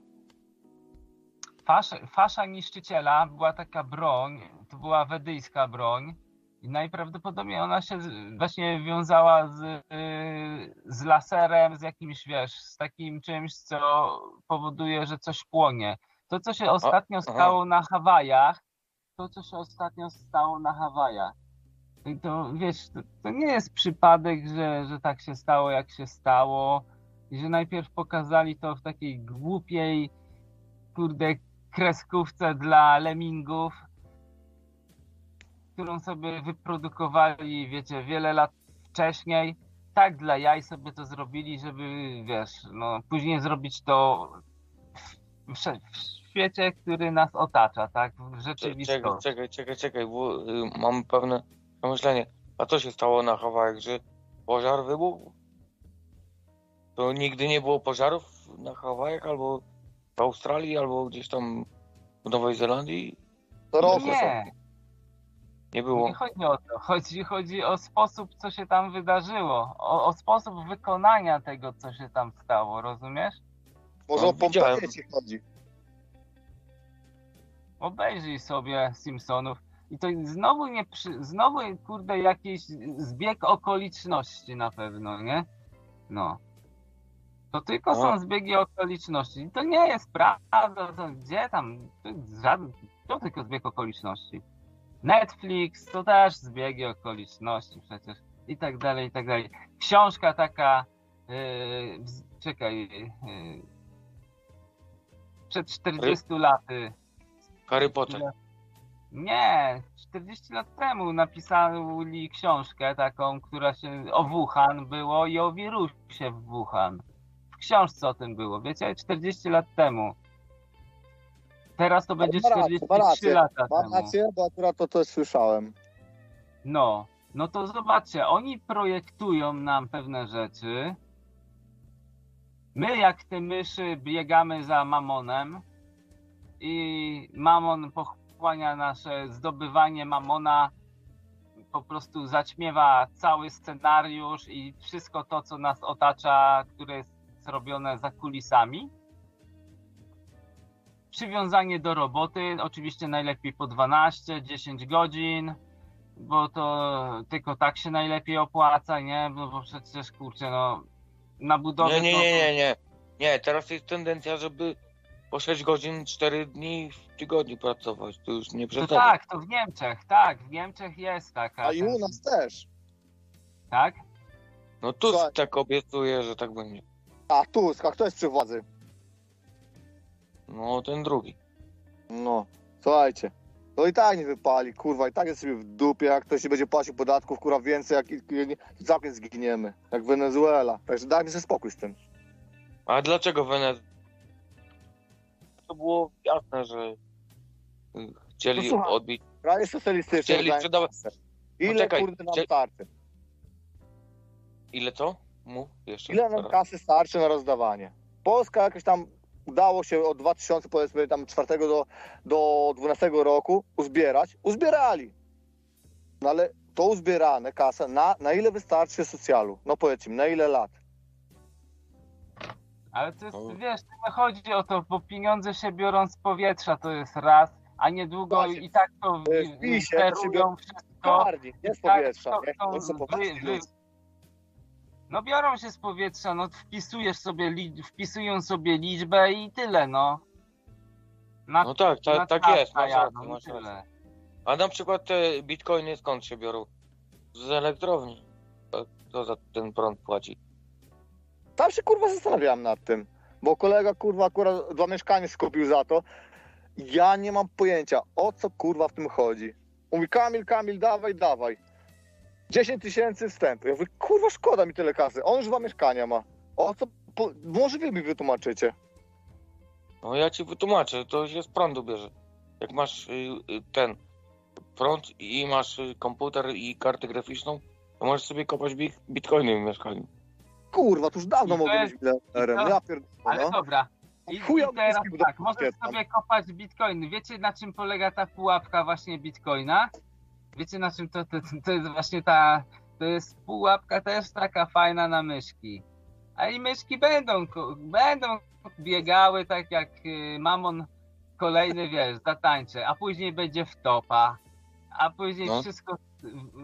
G: Fasza, fasza niszczyciela była taka broń, to była wedyjska broń i najprawdopodobniej ona się właśnie wiązała z, y, z laserem, z jakimś, wiesz, z takim czymś, co powoduje, że coś płonie. To, co się ostatnio
B: aha.
G: stało na Hawajach, to, co się ostatnio stało na Hawajach. I to, wiesz, to, to nie jest przypadek, że, że tak się stało, jak się stało i że najpierw pokazali to w takiej głupiej, kurde, kreskówce dla lemmingów. którą sobie wyprodukowali, wiecie, wiele lat wcześniej. Tak dla jaj sobie to zrobili, żeby, wiesz, no, później zrobić to w, w, w świecie, który nas otacza, tak? W
B: Czekaj,
G: rzeczywistości.
B: czekaj, czekaj, czekaj, bo y, mam pewne przemyślenie. A co się stało na Hawajach, że pożar wybuchł? To nigdy nie było pożarów na Hawajach, albo w Australii, albo gdzieś tam w Nowej Zelandii?
H: To
G: nie,
B: Nie było.
G: nie chodzi o to. Chodzi, chodzi o sposób, co się tam wydarzyło. O, o sposób wykonania tego, co się tam stało, rozumiesz?
H: Może
B: No,
H: o ci chodzi.
G: Obejrzyj sobie Simpsonów. I to znowu nie przy... znowu kurde jakiś zbieg okoliczności na pewno, nie? No. To tylko
B: No.
G: są zbiegi okoliczności. I to nie jest prawda. To gdzie tam? To żaden. To tylko zbieg okoliczności. Netflix to też zbiegi okoliczności przecież. I tak dalej, i tak dalej. Książka taka. Yy, czekaj. Yy, przed 40 laty.
B: Harry Potter.
G: Nie, 40 lat temu napisali książkę taką, która się o Wuhan było i o wirusie w Wuhan. W książce o tym było, wiecie, 40 lat temu. Teraz to będzie
H: Ma rację, ma
G: 43
H: rację.
G: lata
H: Mam
G: temu.
H: rację, bo akurat to też słyszałem.
G: No, no to zobaczcie, oni projektują nam pewne rzeczy. My jak te myszy biegamy za mamonem i mamon pochłania nasze zdobywanie mamona, po prostu zaćmiewa cały scenariusz i wszystko to, co nas otacza, które jest robione za kulisami. Przywiązanie do roboty, oczywiście najlepiej po 12, 10 godzin, bo to tylko tak się najlepiej opłaca, nie? No bo przecież kurczę, no na budowę
B: Nie, nie, nie, nie, nie. Nie, teraz jest tendencja, żeby po 6 godzin, 4 dni w tygodniu pracować. To już nie
G: To
B: przesadzaj.
G: tak, to w Niemczech, tak, w Niemczech jest taka.
H: A i u nas też.
G: Tak?
B: No Tusk
H: Słuchaj.
B: tak obiecuje, że tak będzie.
H: A Tusk, a kto jest przy władzy?
B: No ten drugi.
H: No, słuchajcie. To i tak nie wypali, kurwa, i tak jest sobie w dupie, jak ktoś nie będzie płacił podatków, kurwa, więcej, jak całkiem zginiemy, jak Wenezuela. Także dajmy sobie spokój z tym.
B: A dlaczego Wenezuela? To było jasne, że chcieli
H: No słuchaj,
B: odbić.
H: Kraje socjalistyczne
B: Chcieli sprzedawać.
H: Ile,
B: Poczekaj,
H: kurde, nam starczy?
B: Ile to? Mów jeszcze.
H: Ile nam kasy starczy na rozdawanie? Polska jakoś tam udało się od 2000, powiedzmy tam 4 do, do 12 roku uzbierać. Uzbierali. No ale to uzbierane kasa, na, na ile wystarczy socjalu? No powiedzmy, na ile lat?
G: Ale to jest, wiesz, to nie chodzi o to, bo pieniądze się biorą z powietrza, to jest raz, a niedługo
H: Właśnie.
G: i tak to
H: To pisie,
G: sterują wszystko.
H: Nie z
G: tak,
H: powietrza.
G: to
H: Nie
G: chcą wy-
H: popatrzeć.
G: wy- No biorą się z powietrza, no wpisujesz sobie, wpisują sobie liczbę i tyle, no. Na,
B: No tak,
G: na
B: tak, tak jest, masz
G: jadą
B: rację, masz
G: tyle.
B: rację. A na przykład te bitcoiny skąd się biorą? Z elektrowni. A Kto za ten prąd płaci?
H: Tam się kurwa zastanawiałem nad tym, bo kolega kurwa akurat dwa mieszkania skupił za to. Ja nie mam pojęcia, o co kurwa w tym chodzi. Mówi Kamil, Kamil, dawaj, dawaj. 10 tysięcy wstępu. Ja mówię, kurwa szkoda mi tyle kasy. On już dwa mieszkania ma. O co, po, może wy mi wytłumaczycie.
B: No ja ci wytłumaczę, to się z prądu bierze. Jak masz y, y, ten prąd i masz y, komputer i kartę graficzną, to możesz sobie kopać bi- bitcoiny w mieszkaniu.
H: Kurwa, to już dawno
G: I to
H: mogę
G: jest-
H: być milionerem.
G: i to-
H: Ja pierdolę,
G: Ale
H: no.
G: dobra. I,
H: Chuja
G: i teraz
H: wszystkim
G: tak,
H: do
G: możesz sobie kopać bitcoin. Wiecie na czym polega ta pułapka właśnie bitcoina? Wiecie na czym to, to, to jest właśnie ta, to jest pułapka też taka fajna na myszki. A i myszki będą, będą biegały tak jak y, mamon kolejny, wiesz, zatańczy, a później będzie wtopa, a później
B: No.
G: wszystko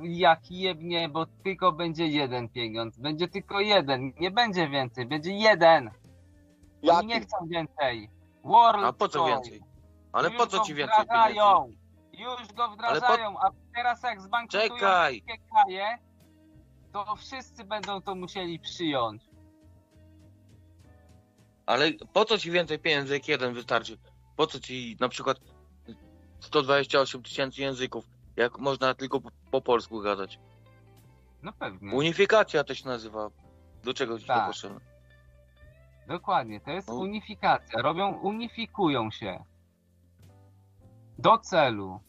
G: jak jebnie, bo tylko będzie jeden pieniądz, będzie tylko jeden, nie będzie więcej, będzie jeden. Oni
H: Jaki?
G: nie chcą więcej. World
B: A po co
G: Coin.
B: więcej? Ale
G: Już
B: po co
G: go
B: ci więcej pieniędzy?
G: wdrażają. Już go
B: Ale po-
G: wdrażają, a teraz jak zbankrutują
B: Czekaj.
G: wszystkie kraje, to wszyscy będą to musieli przyjąć.
B: Ale po co ci więcej pieniędzy, jak jeden wystarczy? Po co ci na przykład 128 tysięcy języków? Jak można tylko po, po polsku gadać.
G: No pewnie.
B: Unifikacja to się nazywa. Do czego ci to
G: Tak.
B: potrzebne?
G: Dokładnie, to jest unifikacja. Robią, unifikują się. Do celu.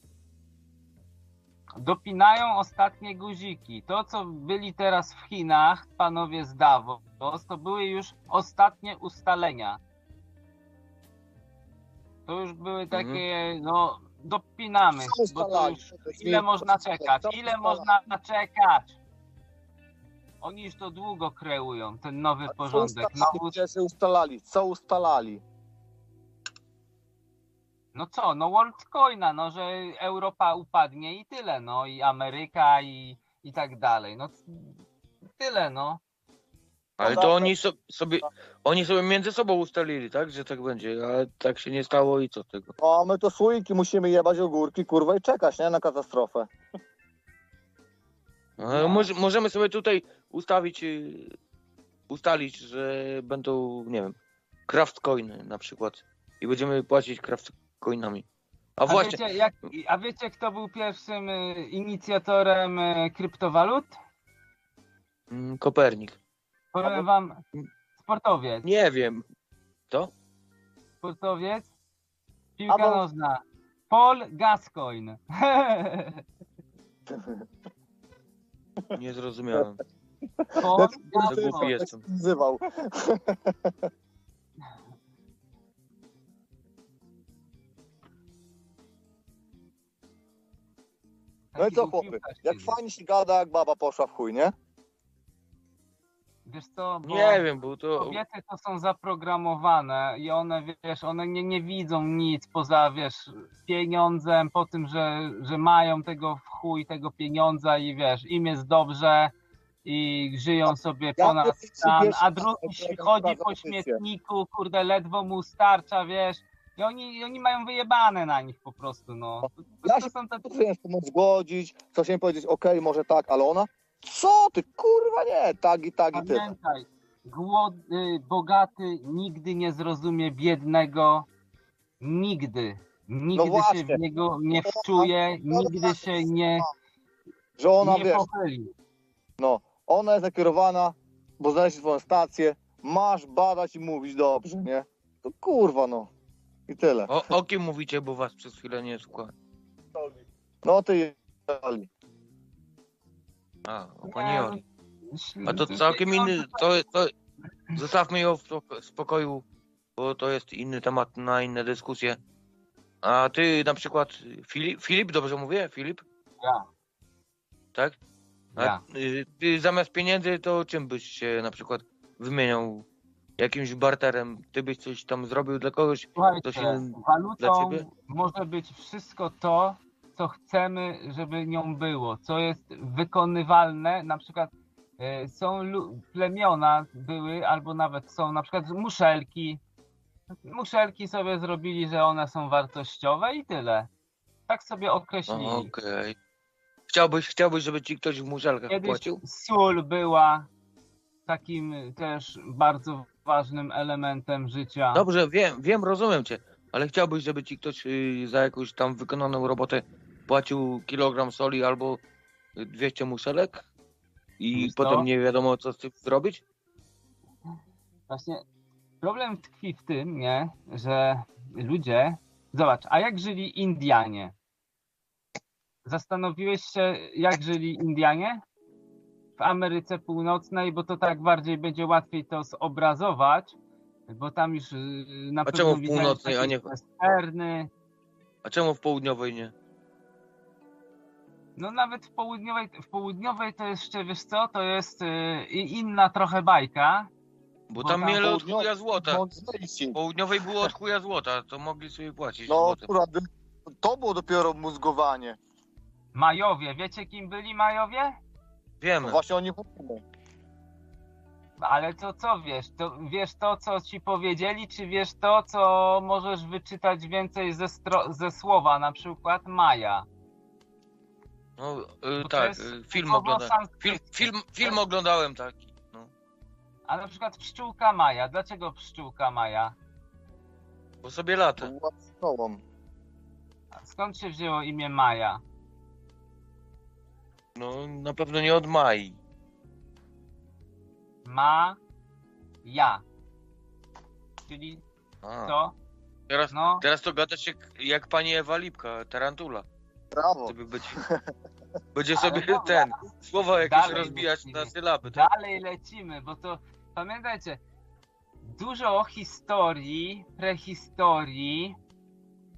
G: Dopinają ostatnie guziki. To, co byli teraz w Chinach, panowie z Davos, to były już ostatnie ustalenia. To już były takie, no, dopinamy.
H: Co
G: Bo to już, ile można czekać?
H: Co
G: Ile można czekać? Oni już to długo kreują, ten nowy
H: Co
G: porządek.
H: ustalali?
G: Nowy,
H: się ustalali? Co ustalali?
G: No co, no WorldCoina, no że Europa upadnie i tyle, no i Ameryka i, i tak dalej. No tyle, no.
B: Ale to oni so, sobie, oni sobie między sobą ustalili, tak? Że tak będzie, ale tak się nie stało i co z tego?
H: No, a my to słoiki musimy jebać ogórki, kurwa, i czekać, nie? Na katastrofę.
B: Ale może, możemy sobie tutaj ustawić, y, ustalić, że będą, nie wiem, craft coiny na przykład i będziemy płacić craft coinami. A
G: A
B: właśnie,
G: wiecie, jak, a wiecie kto był pierwszym y, inicjatorem y, kryptowalut?
B: mm, Kopernik.
G: Powiem wam, sportowiec.
B: Nie wiem. To?
G: Sportowiec. Piłka
H: A bo-
G: nożna. Paul Gascoigne.
B: Nie zrozumiałem.
G: Paul
B: Za
G: Gascoigne.
B: głupi jestem.
H: Wzywał. No i co chłopy?
G: piłkarz
H: Jak
G: kiedyś.
H: fajnie się gada, jak baba poszła w chuj, nie?
G: Wiesz co, bo...
B: Nie wiem, bo to...
G: Kobiety to są zaprogramowane i one, wiesz, one nie, nie widzą nic poza, wiesz, pieniądzem, po tym, że, że mają tego w chuj, tego pieniądza i wiesz, im jest dobrze i żyją sobie
H: Ja
G: ponad stan, a drugi chodzi po śmietniku, kurde, ledwo mu starcza, wiesz, i oni, i oni mają wyjebane na nich po prostu, no. To,
H: Ja
G: to
H: się
G: są te...
H: Potrafię się zgodzić, coś im powiedzieć, okej, może tak, ale ona? Co ty, kurwa nie, tak i tak i tyle.
G: Pamiętaj, głodny, bogaty nigdy nie zrozumie biednego. Nigdy. Nigdy się
H: No właśnie.
G: w niego nie wczuje,
H: No
G: nigdy się nie,
H: Że ona,
G: nie
H: wiesz,
G: pochyli.
H: no, ona jest nakierowana, bo znaleźć swoją stację, masz badać i mówić dobrze, nie? To kurwa, no. I tyle.
B: O, o kim mówicie, bo was przez chwilę nie słuchałem?
H: No ty jali.
B: A, o pani Joli. A to całkiem inny, to, to zostawmy ją w spoko- spokoju, bo to jest inny temat na inne dyskusje. A ty na przykład, Filip, Filip dobrze mówię? Filip?
G: Ja.
B: Tak? A
G: Ja.
B: y, ty zamiast pieniędzy to czym byś się na przykład wymieniał? Jakimś barterem? Ty byś coś tam zrobił dla kogoś?
G: Słuchajcie,
B: To się dla
G: walutą
B: ciebie?
G: może być wszystko to, co chcemy, żeby nią było, co jest wykonywalne. Na przykład e, są plemiona były, albo nawet są na przykład muszelki. Muszelki sobie zrobili, że one są wartościowe i tyle. Tak sobie określili.
B: Okej. Chciałbyś, chciałbyś, żeby ci ktoś w muszelkach
G: Kiedyś
B: płacił?
G: sól była takim też bardzo ważnym elementem życia.
B: Dobrze, wiem, wiem, rozumiem cię, ale chciałbyś, żeby ci ktoś y, za jakąś tam wykonaną robotę płacił kilogram soli albo 200 muszelek i
G: Wiesz co?
B: potem nie wiadomo co z tym zrobić?
G: Właśnie problem tkwi w tym, nie, że ludzie. Zobacz, a jak żyli Indianie? Zastanowiłeś się, jak żyli Indianie? W Ameryce Północnej, bo to tak bardziej będzie łatwiej to zobrazować, bo tam już y, na
B: A
G: pewno
B: czemu w północnej, a nie w-
G: westerny.
B: A czemu w południowej nie?
G: No nawet w południowej, w południowej to jeszcze, wiesz co, to jest y, i inna trochę bajka.
B: Bo
G: Bo
B: tam
G: tam
B: mieli od chuja złota.
H: Mądrzejsi.
B: W południowej było od chuja złota, to mogli sobie płacić
H: No
B: złotem.
H: akurat to było dopiero mózgowanie.
G: Majowie, wiecie kim byli Majowie?
B: Wiemy.
H: No właśnie oni mówimy.
G: Ale to co wiesz? To wiesz to, co ci powiedzieli, czy wiesz to, co możesz wyczytać więcej ze, stro- ze słowa, na przykład Maja?
B: No, y, tak,
G: jest
B: y, film oglądałem. Film, film, film oglądałem taki. No.
G: A na przykład pszczółka Maja. Dlaczego pszczółka Maja?
B: Bo sobie lata.
H: Pszczołą.
G: A Skąd się wzięło imię Maja?
B: No, na pewno nie od Mai.
G: Ma ja. Czyli
B: A,
G: to,
B: teraz,
G: no,
B: teraz to gadasz jak, jak pani Ewa Lipka, tarantula.
H: Brawo.
B: Być... Będzie sobie
G: dobra.
B: ten, słowa jakieś
G: Dalej
B: rozbijać
G: lecimy.
B: na sylaby. tak?
G: dalej lecimy, bo to pamiętajcie, dużo historii, prehistorii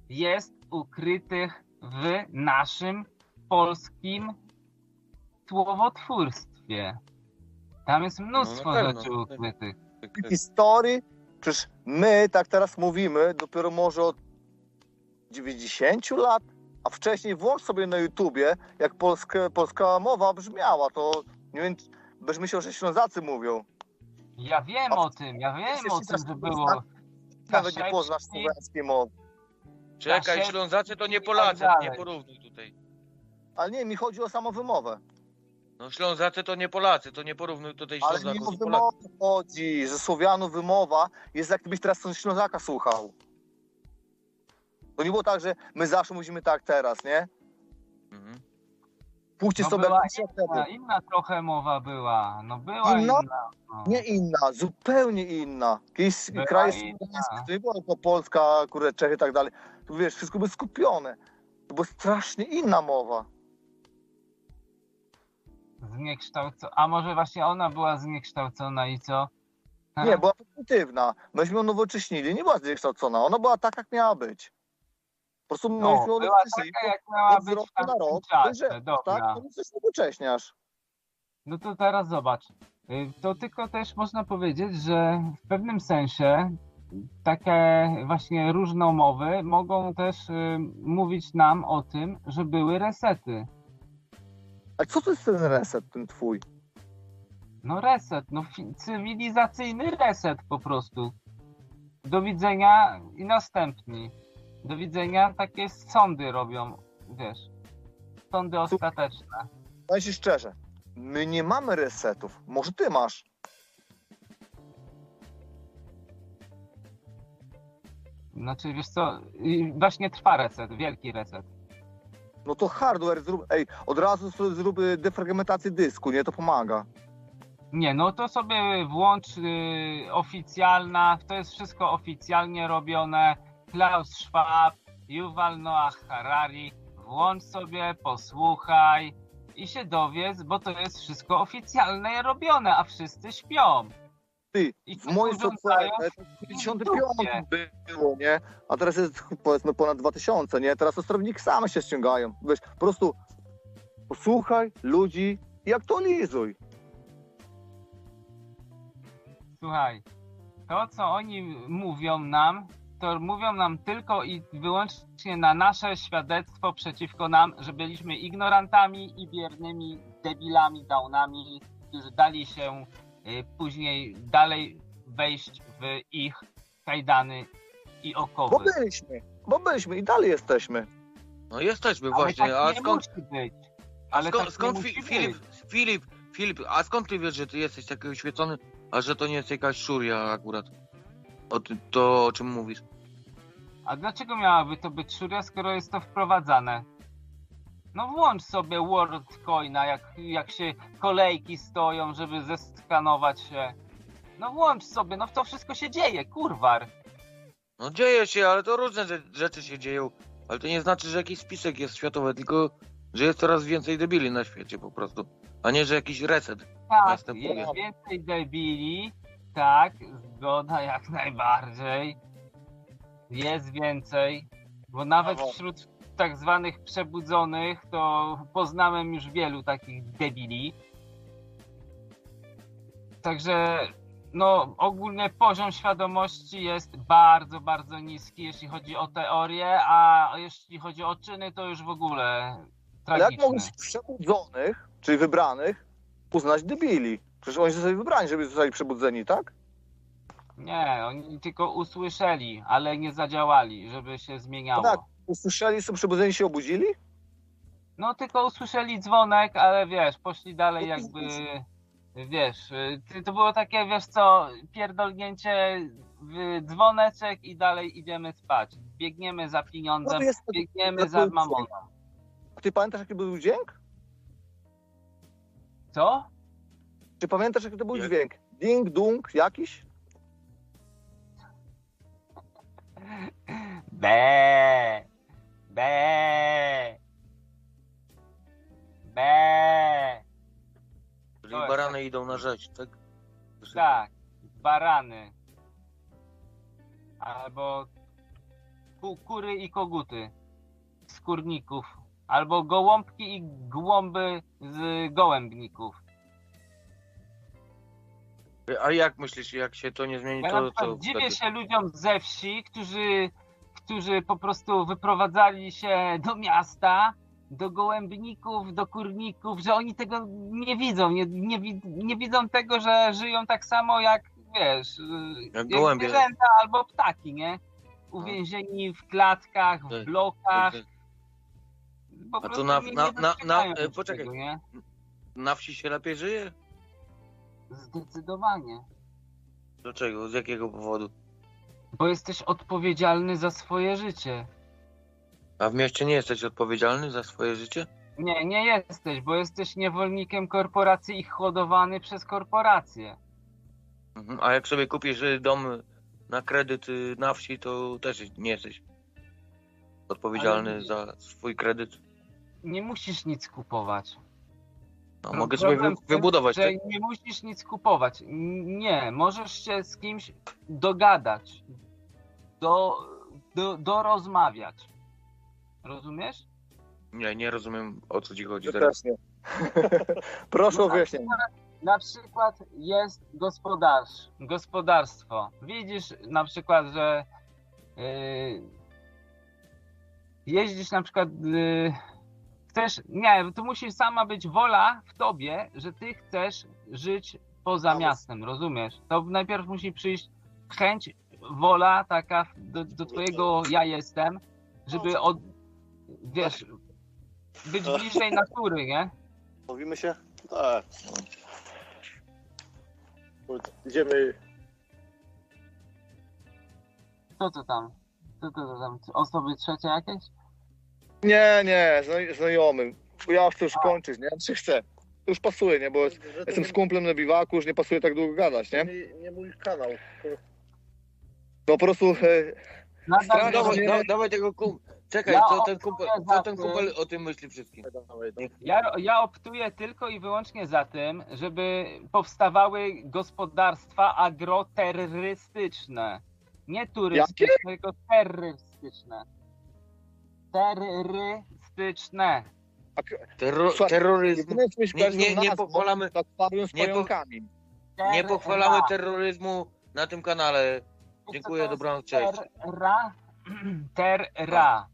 G: jest ukrytych w naszym polskim słowotwórstwie. Tam jest mnóstwo
B: No, na pewno.
G: rzeczy ukrytych.
H: historii, przecież my tak teraz mówimy dopiero może od 90 lat, a wcześniej włącz sobie na YouTubie, jak polskie, polska mowa brzmiała, to nie wiem, będziesz myślał, że Ślązacy mówią.
G: Ja wiem
H: A
G: o tym, ja wiem o tym, że było.
H: Nawet nie poznasz słowiańskiej mowy.
B: Czekaj,
G: Kasiewski
B: Ślązacy to nie
G: tak
B: Polacy,
G: dalej.
B: nie porównuj tutaj.
H: Ale nie, mi chodzi o samą wymowę.
B: No Ślązacy to nie Polacy, to nie porównuj tutaj
H: Ale mi
B: Ślązaków
H: o
B: z Polaków.
H: wymowę chodzi, że Słowianu wymowa jest jak gdybyś teraz Ślązaka słuchał. To nie było tak, że my zawsze mówimy tak teraz, nie?
B: Mhm.
H: Puśćcie
G: No
H: sobie
G: była. Inna, inna trochę mowa była. No była
H: Inna?
G: inna. no.
H: Nie inna, zupełnie inna. Jakieś
G: Była
H: kraje słowiańskie, to nie było tylko Polska, kurde, Czechy i tak dalej. Tu wiesz, wszystko było skupione. To była strasznie inna mowa.
G: Zniekształcona. A może właśnie ona była zniekształcona i co?
H: Nie, była prymitywna. Myśmy ją nowocześnili, nie była zniekształcona. Ona była tak, jak miała być. Po prostu
G: No,
H: ją
G: była taka, jak miała być
H: roku
G: w
H: na rok,
G: czasie.
H: że- Tak? To coś nowocześniasz.
G: No to teraz zobacz. Y, To tylko też można powiedzieć, że w pewnym sensie takie właśnie różnomowy mogą też y, mówić nam o tym, że były resety.
H: A co to jest ten reset, ten twój?
G: No reset, no cywilizacyjny reset po prostu. Do widzenia i następni. Do widzenia takie sądy robią, wiesz. Sądy ostateczne.
H: Powiem ci szczerze, my nie mamy resetów. Może ty masz.
G: Znaczy, wiesz co, właśnie trwa reset, wielki reset.
H: No to hardware zrób. Ej, od razu sobie zrób y, defragmentację dysku, nie? To pomaga.
G: Nie, no to sobie włącz y, oficjalna, to jest wszystko oficjalnie robione. Klaus Schwab, Yuval Noah Harari, włącz sobie, posłuchaj i się dowiedz, bo to jest wszystko oficjalne robione, a wszyscy śpią.
H: Ty,
G: I
H: w moim
G: w
H: 55
G: dupie.
H: było, nie? A teraz jest powiedzmy ponad 2000, nie? Teraz osterowniki same się ściągają. Wiesz, po prostu posłuchaj ludzi i aktualizuj.
G: Słuchaj, to co oni mówią nam, to mówią nam tylko i wyłącznie na nasze świadectwo przeciwko nam, że byliśmy ignorantami i biernymi debilami, downami, którzy dali się y, później dalej wejść w ich kajdany i
H: Bo
G: okowy.
H: byliśmy, bo byliśmy i dalej jesteśmy.
B: No jesteśmy
G: Ale
B: właśnie,
G: tak
B: a
G: nie
B: skąd,
G: musi być.
B: a
G: Ale
B: skąd,
G: tak
B: skąd
G: nie
B: Fi-
G: musi
B: Filip,
G: być.
B: Filip, Filip, a skąd ty wiesz, że ty jesteś taki oświecony, a że to nie jest jakaś szuria akurat? O ty, to o czym mówisz?
G: A dlaczego miałaby to być szuria, skoro jest to wprowadzane? No włącz sobie WorldCoina, jak, jak się kolejki stoją, żeby zeskanować się. No włącz sobie, no to wszystko się dzieje, kurwar.
B: No dzieje się, ale to różne rze- rzeczy się dzieją. Ale to nie znaczy, że jakiś spisek jest światowy, tylko że jest coraz więcej debili na świecie po prostu. A nie, że jakiś reset.
G: Tak,
B: Następuje.
G: jest więcej debili, tak, zgoda jak najbardziej. Jest więcej, bo nawet wśród tak zwanych przebudzonych to poznałem już wielu takich debili. Także no ogólnie poziom świadomości jest bardzo, bardzo niski, jeśli chodzi o teorię, a jeśli chodzi o czyny, to już w ogóle
H: Ale jak
G: tragiczne.
H: z przebudzonych, czyli wybranych, uznać debili? Przecież oni zostali wybrani, żeby zostali przebudzeni, tak?
G: Nie, oni tylko usłyszeli, ale nie zadziałali, żeby się zmieniało.
H: Tak. Usłyszeli, są przebudzeni, się obudzili?
G: No tylko usłyszeli dzwonek, ale wiesz, poszli dalej jakby, wiesz, y, to było takie, wiesz co, pierdolnięcie w dzwoneczek i dalej idziemy spać. Biegniemy za pieniądzem,
H: No
G: biegniemy
H: to
G: za mamoną.
H: Ty pamiętasz, jaki był dźwięk?
G: Co?
H: Czy pamiętasz, jaki to był
B: Jak?
H: dźwięk? Ding, dung, jakiś?
G: Be. Be. Be.
B: Czyli
G: To jest
B: barany idą na rzeź, tak?
G: Tak, barany. Albo ku, kury i koguty z kurników. Albo gołąbki i głąby z gołębników.
B: A jak myślisz, jak się to nie zmieni,
G: Ja na
B: to co
G: dziwię
B: wtedy?
G: się ludziom ze wsi, którzy, którzy po prostu wyprowadzali się do miasta, do gołębników, do kurników, że oni tego nie widzą, nie, nie, nie widzą tego, że żyją tak samo jak, wiesz, jak,
B: gołębie.
G: zwierzęta albo ptaki, nie? Uwięzieni w klatkach, w
B: Tak,
G: blokach.
B: Tak, tak.
G: Po
B: A to na- na- na- na- e, poczekaj.
G: tego?
B: Na wsi się lepiej żyje?
G: Zdecydowanie.
B: Dlaczego? Z jakiego powodu?
G: Bo jesteś odpowiedzialny za swoje życie.
B: A w mieście nie jesteś odpowiedzialny za swoje życie?
G: Nie, nie jesteś, bo jesteś niewolnikiem korporacji i hodowany przez korporacje.
B: Mhm. A jak sobie kupisz y, dom na kredyt y, na wsi, to też nie jesteś odpowiedzialny
G: Ale-
B: za swój kredyt.
G: Nie musisz nic kupować.
B: No,
G: Pro-
B: mogę sobie wybudować,
G: że
B: tak?
G: nie musisz nic kupować. Nie, możesz się z kimś dogadać, do, do, dorozmawiać. Rozumiesz?
B: Nie, nie rozumiem o co ci chodzi teraz.
H: Proszę o
G: No,
H: wyjaśnienie.
G: Na przykład jest gospodarz, gospodarstwo. Widzisz na przykład, że yy, jeździsz na przykład, yy, chcesz, nie, to musi sama być wola w tobie, że ty chcesz żyć poza miastem, rozumiesz? To najpierw musi przyjść chęć, wola taka do, do twojego ja jestem, żeby od, wiesz, być bliżej natury, nie?
I: Mówimy się? Tak. Idziemy.
G: Co to tam? Co to, to tam? Osoby trzecie jakieś?
H: Nie, nie, zna- znajomy. Ja już chcę już kończyć, nie? Czy chcę? Już pasuje, nie? Bo jest,
I: Że to
H: jestem
I: nie-
H: z kumplem na biwaku, już nie pasuje tak długo gadać, nie?
I: Nie, nie mój kanał.
H: No po prostu e,
G: Nadal
H: Strasznie,
B: Dawaj,
H: nie-
B: da, dawaj tego kum... Czekaj,
G: Ja
B: co ten kumpel, co
G: za
B: ten
G: tym.
B: kumpel o tym myśli wszystkim?
G: Ja, ja optuję tylko i wyłącznie za tym, żeby powstawały gospodarstwa agroterrorystyczne. Nie turystyczne, tylko terrorystyczne. Terrorystyczne.
B: Terro, terroryzm. Nie, nie, nie pochwalamy, nie po-
H: pająkami.
B: nie pochwalamy terroryzmu na tym kanale. Dziękuję, dobranoc, cześć.
G: Terra. Terra.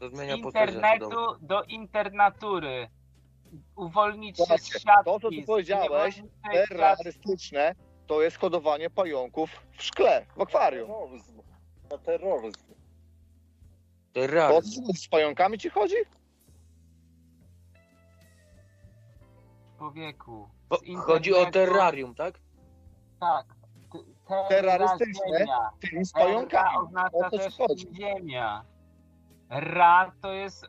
B: To
G: Z
B: zmienia
G: internetu do internatury. Uwolnić się z siatki.
H: to, co ty
G: z
H: powiedziałeś. Terrorystyczne to jest hodowanie pająków w szkle, w akwarium.
I: Terroryzm. Na terroryzm.
H: To
B: Terroryzm.
H: z pająkami ci chodzi?
G: Człowieku.
B: Bo
G: z
B: Chodzi o terrarium, tak?
G: Tak. Te-
H: Terrorystyczne?
G: ziemia.
H: Czyli z
G: Terra
H: pająkami.
G: oznacza
H: O co
G: też
H: chodzi?
G: ziemia. Ra to jest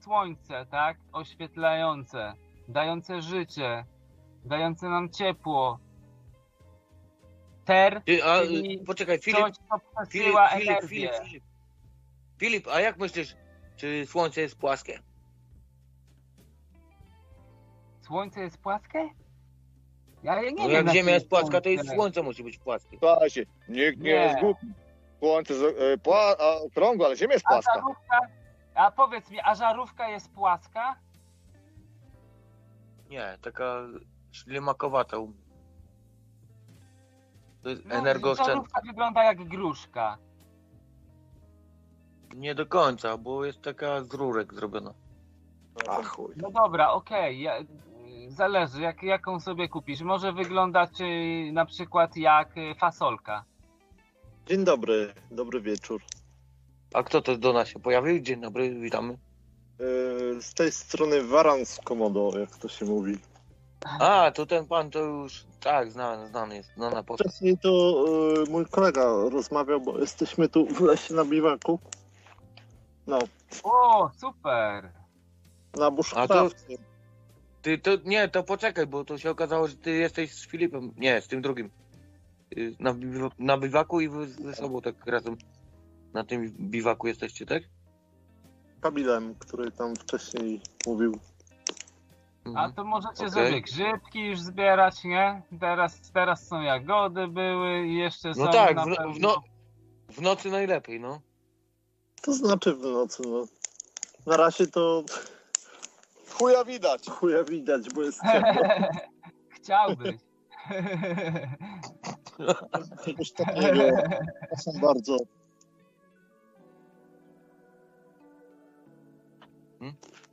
G: słońce, tak? Oświetlające, dające życie, dające nam ciepło. Ter,
B: Ty, a,
G: Czyli
B: poczekaj, Filip,
G: coś, co
B: Filip,
G: przesyła
B: Filip,
G: energię.
B: Filip, Filip. Filip, a jak myślisz, czy Słońce jest płaskie?
G: Słońce jest płaskie? Ja nie
B: No
G: wiem,
B: jak
G: na
B: Ziemia
G: czym
B: jest płaska, to i
G: słońce.
B: Musi być płaskie.
H: Słuchajcie, nikt nie,
G: Nie.
H: jest głupi. Słońce z- e, pła, a, okrągłe, ale ziemia jest
G: A
H: płaska.
G: żarówka, a powiedz mi, a żarówka jest płaska?
B: Nie, taka ślimakowata. To jest
G: No,
B: energooszczędna.
G: żarówka wygląda jak gruszka.
B: Nie do końca, bo jest taka z rurek zrobiona.
H: A chuj.
G: No dobra, okej. Ja, zależy, jak, jaką sobie kupisz. Może wyglądać y, na przykład jak y, fasolka.
I: Dzień dobry, dobry wieczór.
B: A kto to do nas się pojawił? Dzień dobry, witamy.
I: Yy, Z tej strony Waran z Komodo, jak to się mówi.
B: A, to ten pan to już, tak, znany, znany jest, znana postać.
I: Wcześniej to yy, mój kolega rozmawiał, bo jesteśmy tu w lesie na biwaku. No,
G: O, super!
I: na buszkrawce.
B: Ty, to, nie, to poczekaj, bo to się okazało, że ty jesteś z Filipem. Nie, z tym drugim. Y, Na, biwa- na biwaku i wy ze sobą tak razem na tym biwaku jesteście, tak?
I: Kamilem, który tam wcześniej mówił.
G: A
B: Mhm.
G: to możecie
B: Okej.
G: sobie grzybki już zbierać, nie? Teraz, teraz są jagody były i jeszcze są
B: No tak,
G: na
B: w, no,
G: pewno...
B: w, no, w nocy najlepiej, no.
I: To znaczy w nocy, no. Na razie to
H: Chuja widać.
I: chuja widać, bo jest ciepło.
G: Chciałbyś.
I: Czegoś takiego. Proszę bardzo.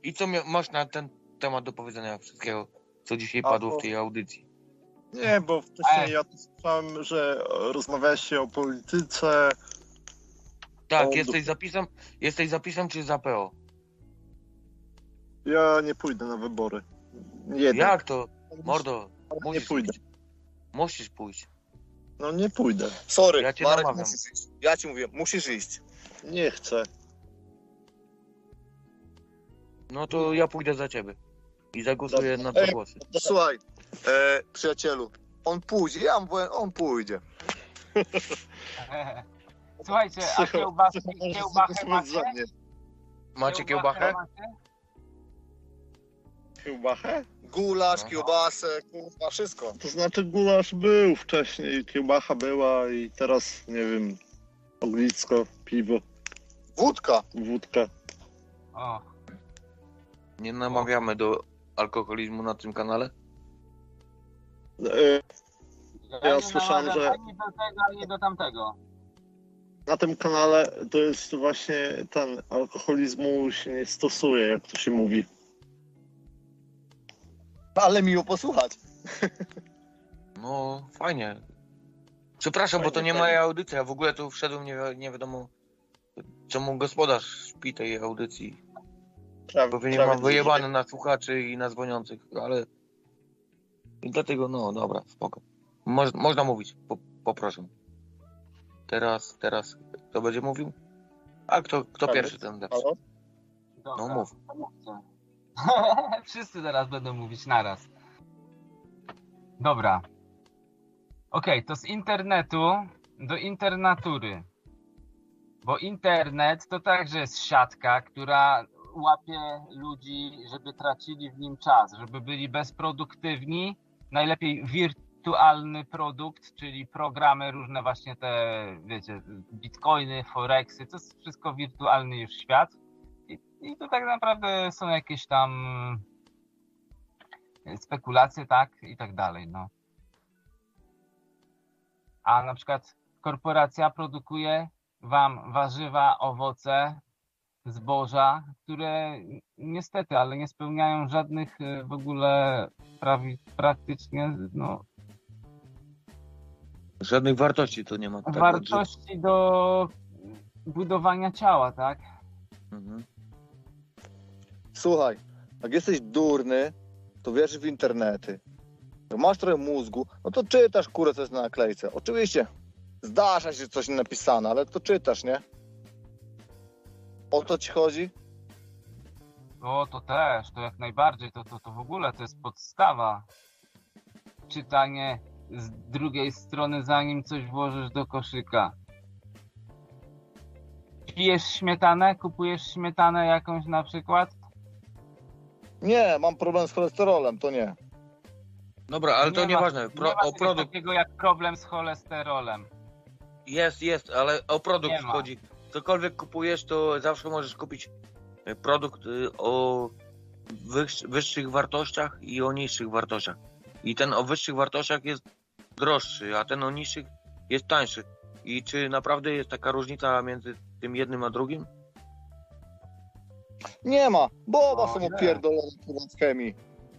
B: I co mia- masz na ten temat do powiedzenia wszystkiego, co dzisiaj
I: A,
B: padło
I: bo-
B: w tej audycji?
I: Nie, bo wcześniej
G: Ej.
I: ja tu słyszałem, że rozmawialiście o polityce.
B: Tak,
I: O,
B: jesteś zapisem, jesteś zapisem czy za PO?
I: Ja nie pójdę na wybory. Jeden.
B: Jak to? Mordo,
I: Nie
B: musisz
I: pójdę.
B: iść. Musisz pójść.
I: No nie pójdę.
H: Sorry,
B: Ja cię
H: Marek,
B: namawiam.
H: musisz iść. Ja ci mówię, musisz iść.
I: Nie chcę.
B: No to ja pójdę za ciebie. I zagłosuję na dwa
H: Ej.
B: głosy.
H: Słuchaj, e, przyjacielu, on pójdzie, ja powiem, on pójdzie.
G: Słuchajcie, a
I: Psycho-
G: kiełbasy,
I: psycho może
G: kiełbachę
I: zagłosować
G: macie?
B: Macie kiełbachę?
G: macie?
I: Kiełbachę?
H: Gulasz,
B: Aha.
H: kiełbasę, kurwa, wszystko.
I: To znaczy gulasz był wcześniej, kiełbacha była i teraz, nie wiem, ognisko, piwo,
H: Wódka.
I: wódka.
G: O,
B: Nie namawiamy do alkoholizmu na tym kanale?
I: E,
G: ja, nie
I: słyszałem,
G: namawiam
I: że-
G: ani do tego, ani do tamtego.
I: Na tym kanale to jest właśnie ten alkoholizmu się nie stosuje, jak to się mówi.
H: Ale miło posłuchać.
B: No, fajnie. Przepraszam, bo to
I: Fajnie,
B: nie
I: fajnie.
B: moja audycja. Ja w ogóle tu wszedłem, nie, wi- nie wiadomo czemu gospodarz śpi tej audycji.
I: Prawie,
B: Pewnie
I: prawie
B: mam wyjebane na słuchaczy i na dzwoniących, ale... I dlatego, no dobra, spoko. Moż, można mówić, po, poproszę. Teraz, teraz, kto będzie mówił? A kto, kto pierwszy, ten lepszy.
G: Dobra,
B: No mów.
G: Wszyscy teraz będą mówić naraz. Dobra. Okej, to z internetu do internatury. Bo internet to także jest siatka, która łapie ludzi, żeby tracili w nim czas, żeby byli bezproduktywni. Najlepiej wirtualny produkt, czyli programy różne właśnie te, wiecie, bitcoiny, forexy, to jest wszystko wirtualny już świat. I, I to tak naprawdę są jakieś tam spekulacje, tak, i tak dalej, no. A na przykład korporacja produkuje wam warzywa, owoce, zboża, które niestety, ale nie spełniają żadnych e, w ogóle prawi, praktycznie no,
B: Żadnych wartości to nie ma. Tak,
G: wartości do budowania ciała, tak?
B: Mhm.
H: Słuchaj, jak jesteś durny, to wierzysz w internety. Jak masz trochę mózgu, no to czytasz kurę, co jest na naklejce. Oczywiście zdarza się że coś napisane, ale to czytasz, nie? O to ci chodzi?
G: O, to też, to jak najbardziej, to, to, to w ogóle to jest podstawa. Czytanie z drugiej strony, zanim coś włożysz do koszyka. Pijesz śmietanę? Kupujesz śmietanę jakąś na przykład?
H: Nie, mam problem z cholesterolem, to nie.
B: Dobra, ale to
G: Nie
B: nieważne. Pro,
G: nie ma
B: o produkt
G: takiego jak problem z cholesterolem.
B: jest, jest, ale o produkt
G: Nie ma.
B: chodzi. Cokolwiek kupujesz, to zawsze możesz kupić e, produkt y, o wyższ- wyższych wartościach i o niższych wartościach. I ten o wyższych wartościach jest droższy, a ten o niższych jest tańszy. I czy naprawdę jest taka różnica między tym jednym a drugim?
H: Nie ma, bo oba są opierdolone w chemii.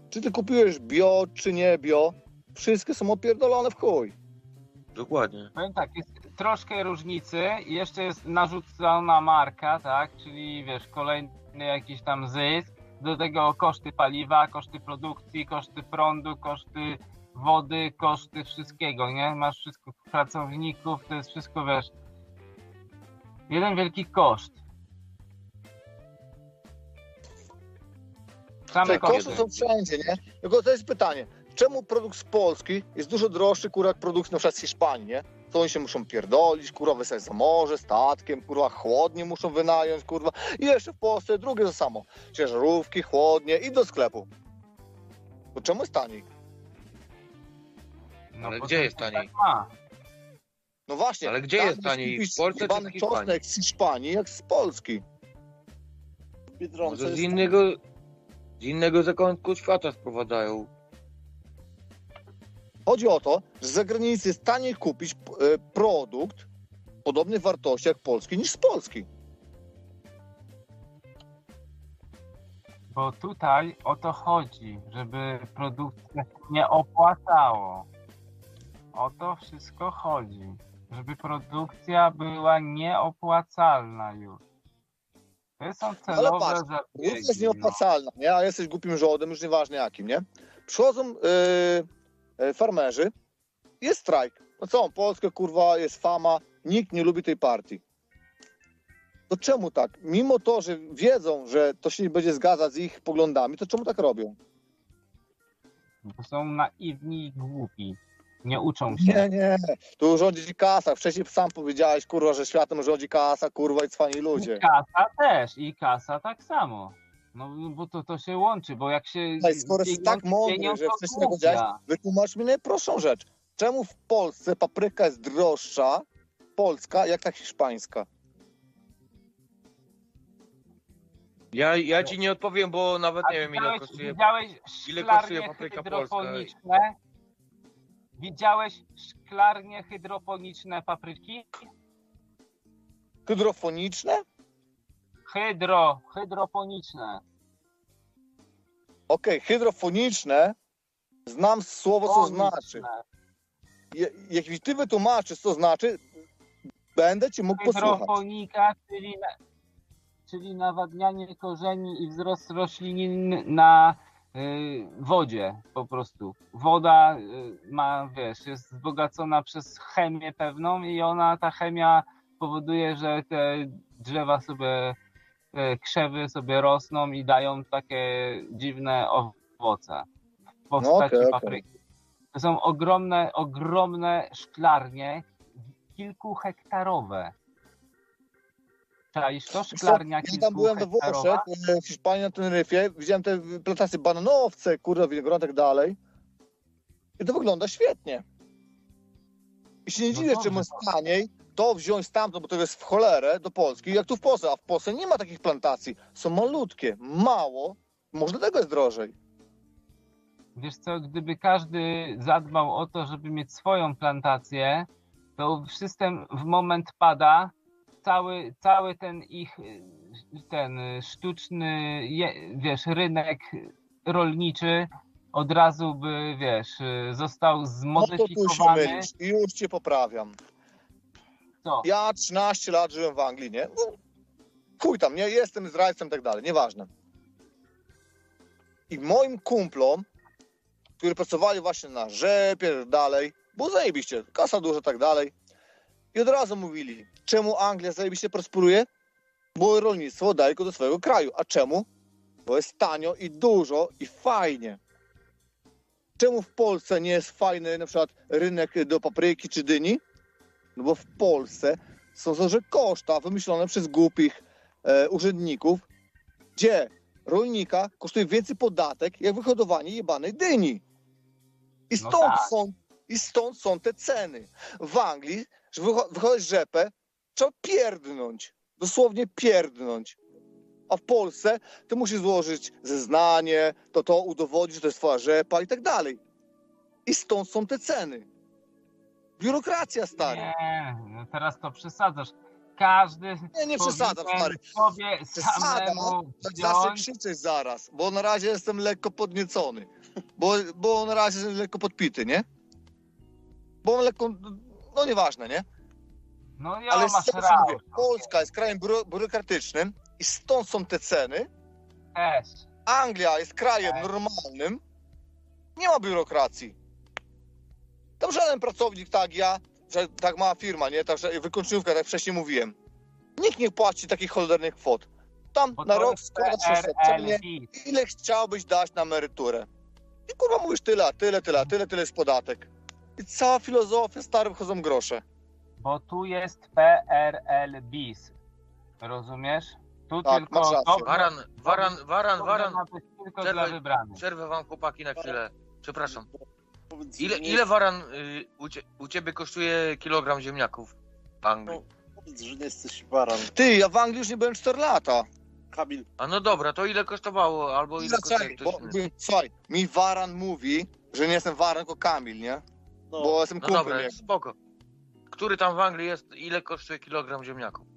H: Czy ty kupujesz bio, czy nie bio, wszystkie są opierdolone w chuj.
B: Dokładnie.
G: Powiem tak, jest troszkę różnicy i jeszcze jest narzucona marka, tak? Czyli wiesz, kolejny jakiś tam zysk, do tego koszty paliwa, koszty produkcji, koszty prądu, koszty wody, koszty wszystkiego, nie? Masz wszystko pracowników, to jest wszystko, wiesz, jeden wielki koszt. Same
H: Te koszty
G: koszty.
H: są wszędzie, nie? Tylko to jest pytanie, czemu produkt z Polski jest dużo droższy, kurwa, jak produkt na przykład z Hiszpanii, nie? To oni się muszą pierdolić, kurwa, wysłać za morze, statkiem, kurwa, chłodnie muszą wynająć, kurwa. I jeszcze w Polsce drugie to samo. Ciężarówki, chłodnie i do sklepu. To czemu jest taniej?
G: No,
B: Ale
G: bo
B: gdzie
G: to
B: jest
G: tak
B: taniej?
G: ma.
H: No właśnie.
B: Ale gdzie
H: tak
B: jest
H: byś
B: taniej?
H: kupić
B: W Polsce czy w Hiszpanii?
H: czosnek z Hiszpanii, jak z Polski. W Biedronce
B: Może z
H: jest
B: innego, z innego zakątku świata sprowadzają.
H: Chodzi o to, że z zagranicy jest taniej kupić p- e, produkt podobnej wartości jak polski niż z Polski.
G: Bo tutaj o to chodzi, żeby produkcja się nie opłacało. O to wszystko chodzi. Żeby produkcja była nieopłacalna już. To są celowe
H: patrz,
G: zabiegi.
H: Równie jest
G: no.
H: nieopłacalna, nie? a jesteś głupim żołdem, już nieważne jakim, nie? Przychodzą e, farmerzy, jest strajk. No co, Polska kurwa jest fama, nikt nie lubi tej partii. To czemu tak? Mimo to, że wiedzą, że to się nie będzie zgadzać z ich poglądami, to czemu tak robią?
G: Bo są naiwni i głupi. Nie uczą się.
H: Nie, nie, tu rządzi kasa. Wcześniej sam powiedziałeś, kurwa, że światem rządzi kasa, kurwa i cwani ludzie.
G: I kasa też, i kasa tak samo. No bo to, to się łączy, bo jak się.
H: Ej, skoro jest tak mądry, że wcześniej powiedziałeś,
G: głupia.
H: wytłumacz mi najprostszą rzecz. Czemu w Polsce papryka jest droższa, polska, jak ta hiszpańska?
B: Ja, ja ci nie odpowiem, bo nawet
G: A
B: nie wiem ile kosztuje.
G: widziałeś
B: ile kosztuje papryka polska?
G: Widziałeś szklarnie hydroponiczne papryki?
H: Hydrofoniczne?
G: Hydro, hydroponiczne.
H: Okej, hydrofoniczne, znam słowo, co znaczy.
G: Poniczne.
H: Je, jeśli ty wytłumaczysz, co znaczy, będę ci mógł posłuchać.
G: Hydroponika, czyli, na, czyli nawadnianie korzeni i wzrost roślin na wodzie po prostu. Woda y, ma, wiesz, jest wzbogacona przez chemię pewną i ona, ta chemia powoduje, że te drzewa sobie, te krzewy sobie rosną i dają takie dziwne owoce w postaci
H: No okej.
G: papryki. To są ogromne, ogromne szklarnie, kilkuhektarowe. Czaisz to?
H: Ja tam byłem we Włoszech, w Hiszpanii na Teneryfie, widziałem te plantacje bananowce, kurwa, winogron i tak dalej. I to wygląda świetnie. I się nie
G: No
H: dziwię,
G: dobrze,
H: czemu jest taniej to wziąć stamtąd, bo to jest w cholerę, do Polski, jak tu w Polsce. A w Polsce nie ma takich plantacji. Są malutkie, mało, może dlatego jest drożej.
G: Wiesz co, gdyby każdy zadbał o to, żeby mieć swoją plantację, to system w moment pada, cały, cały ten ich y, ten y, sztuczny, wiesz, rynek rolniczy od razu by, wiesz, y, został
H: No to tu się
G: zmodyfikowany.
H: mylisz. I już cię poprawiam.
G: Co?
H: Ja 13 lat żyłem w Anglii, nie? No, chuj tam, nie? Jestem Izraelcem i tak dalej, nieważne. I moim kumplom, którzy pracowali właśnie na rzepie, dalej, było zajebiście, kasa duża, tak dalej. I od razu mówili, czemu Anglia zajebiście prosperuje? Bo rolnictwo daje go do swojego kraju. A czemu? Bo jest tanio i dużo i fajnie. Czemu w Polsce nie jest fajny na przykład rynek do papryki czy dyni? No bo w Polsce są to, że koszta wymyślone przez głupich e, urzędników, gdzie rolnika kosztuje więcej podatek, jak wyhodowanie jebanej dyni. I
G: No
H: stąd,
G: tak.
H: są, I stąd są te ceny. W Anglii, żeby wycho- wychodzić rzepę, trzeba pierdnąć. Dosłownie pierdnąć. A w Polsce ty musisz złożyć zeznanie, to to udowodnić, że to jest twoja rzepa i tak dalej. I stąd są te ceny. Biurokracja, stary.
G: Nie, no teraz to przesadzasz. Każdy
H: Nie, nie przesadzam, stary.
G: sobie
H: Przesada,
G: samemu
H: Tak zawsze krzyczeć zaraz, bo na razie jestem lekko podniecony. Bo, bo na razie jestem lekko podpity, nie? Bo lekko, no nieważne, nie?
G: No ja
H: Ale
G: masz rację.
H: mówię, Polska jest krajem biuro, biurokratycznym i stąd są te ceny.
G: Też.
H: Anglia jest krajem
G: Tak.
H: normalnym, nie ma biurokracji. Tam żaden pracownik tak ja, że tak mała firma, nie? Także wykończówka, tak jak wcześniej mówiłem. Nikt nie płaci takich cholernych kwot. Tam
G: Bo
H: na rok składasz oświadczenie, ile chciałbyś dać na emeryturę. I kurwa mówisz tyle, tyle, tyle, tyle, tyle jest podatek. I cała filozofia, stary, wchodzą grosze.
G: Bo tu jest PRL bis. Rozumiesz? Tu
H: Tak,
G: tylko
H: masz rację.
B: Waran, waran, waran, waran.
G: ma być tylko
B: Przerwę-
G: dla wybranych.
B: Przerwę wam chłopaki na chwilę. Przepraszam. Ile, ile waran y, u, cie, u ciebie kosztuje kilogram ziemniaków w Anglii?
I: Powiedz, że nie jesteś baran.
H: Ty, ja w Anglii już nie byłem 4 lata.
I: Kamil,
B: A no dobra, to ile kosztowało, albo ile kosztuje
H: Dlaczego?
B: ktoś
H: Bo,
B: inny?
H: słuchaj, mi Waran mówi, że nie jestem Waran, tylko Kamil, nie?
I: No,
H: Bo jestem
B: No
H: kumplem.
B: dobra,
H: jego.
B: spoko. Który tam w Anglii jest, ile kosztuje kilogram ziemniaków?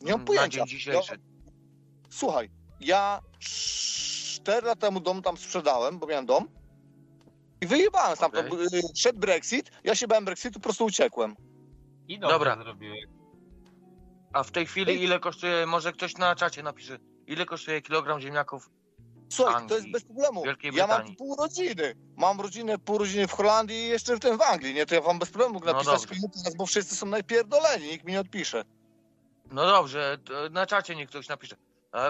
H: Nie mam
B: Na
H: pojęcia.
B: dzień dzisiejszy.
H: Słuchaj, ja 4 lata temu dom tam sprzedałem, bo miałem dom. I wyjebałem tam to.
B: Okej.
H: y, Szedł Brexit, ja się bałem Brexitu, po prostu uciekłem.
G: I dobrze
B: Dobra.
G: zrobiłeś.
B: A w tej chwili ile kosztuje, może ktoś na czacie napisze, ile kosztuje kilogram ziemniaków?
H: Słuchaj,
B: Anglii,
H: to jest bez problemu.
B: Wielkiej
H: Ja mam pół rodziny. Mam rodzinę, pół rodziny w Holandii i jeszcze w tym w Anglii, nie? To ja wam bez problemu mogę
B: No
H: napisać no teraz, bo wszyscy są najpierdoleni, nikt mi nie odpisze.
B: No dobrze, na czacie niech ktoś napisze.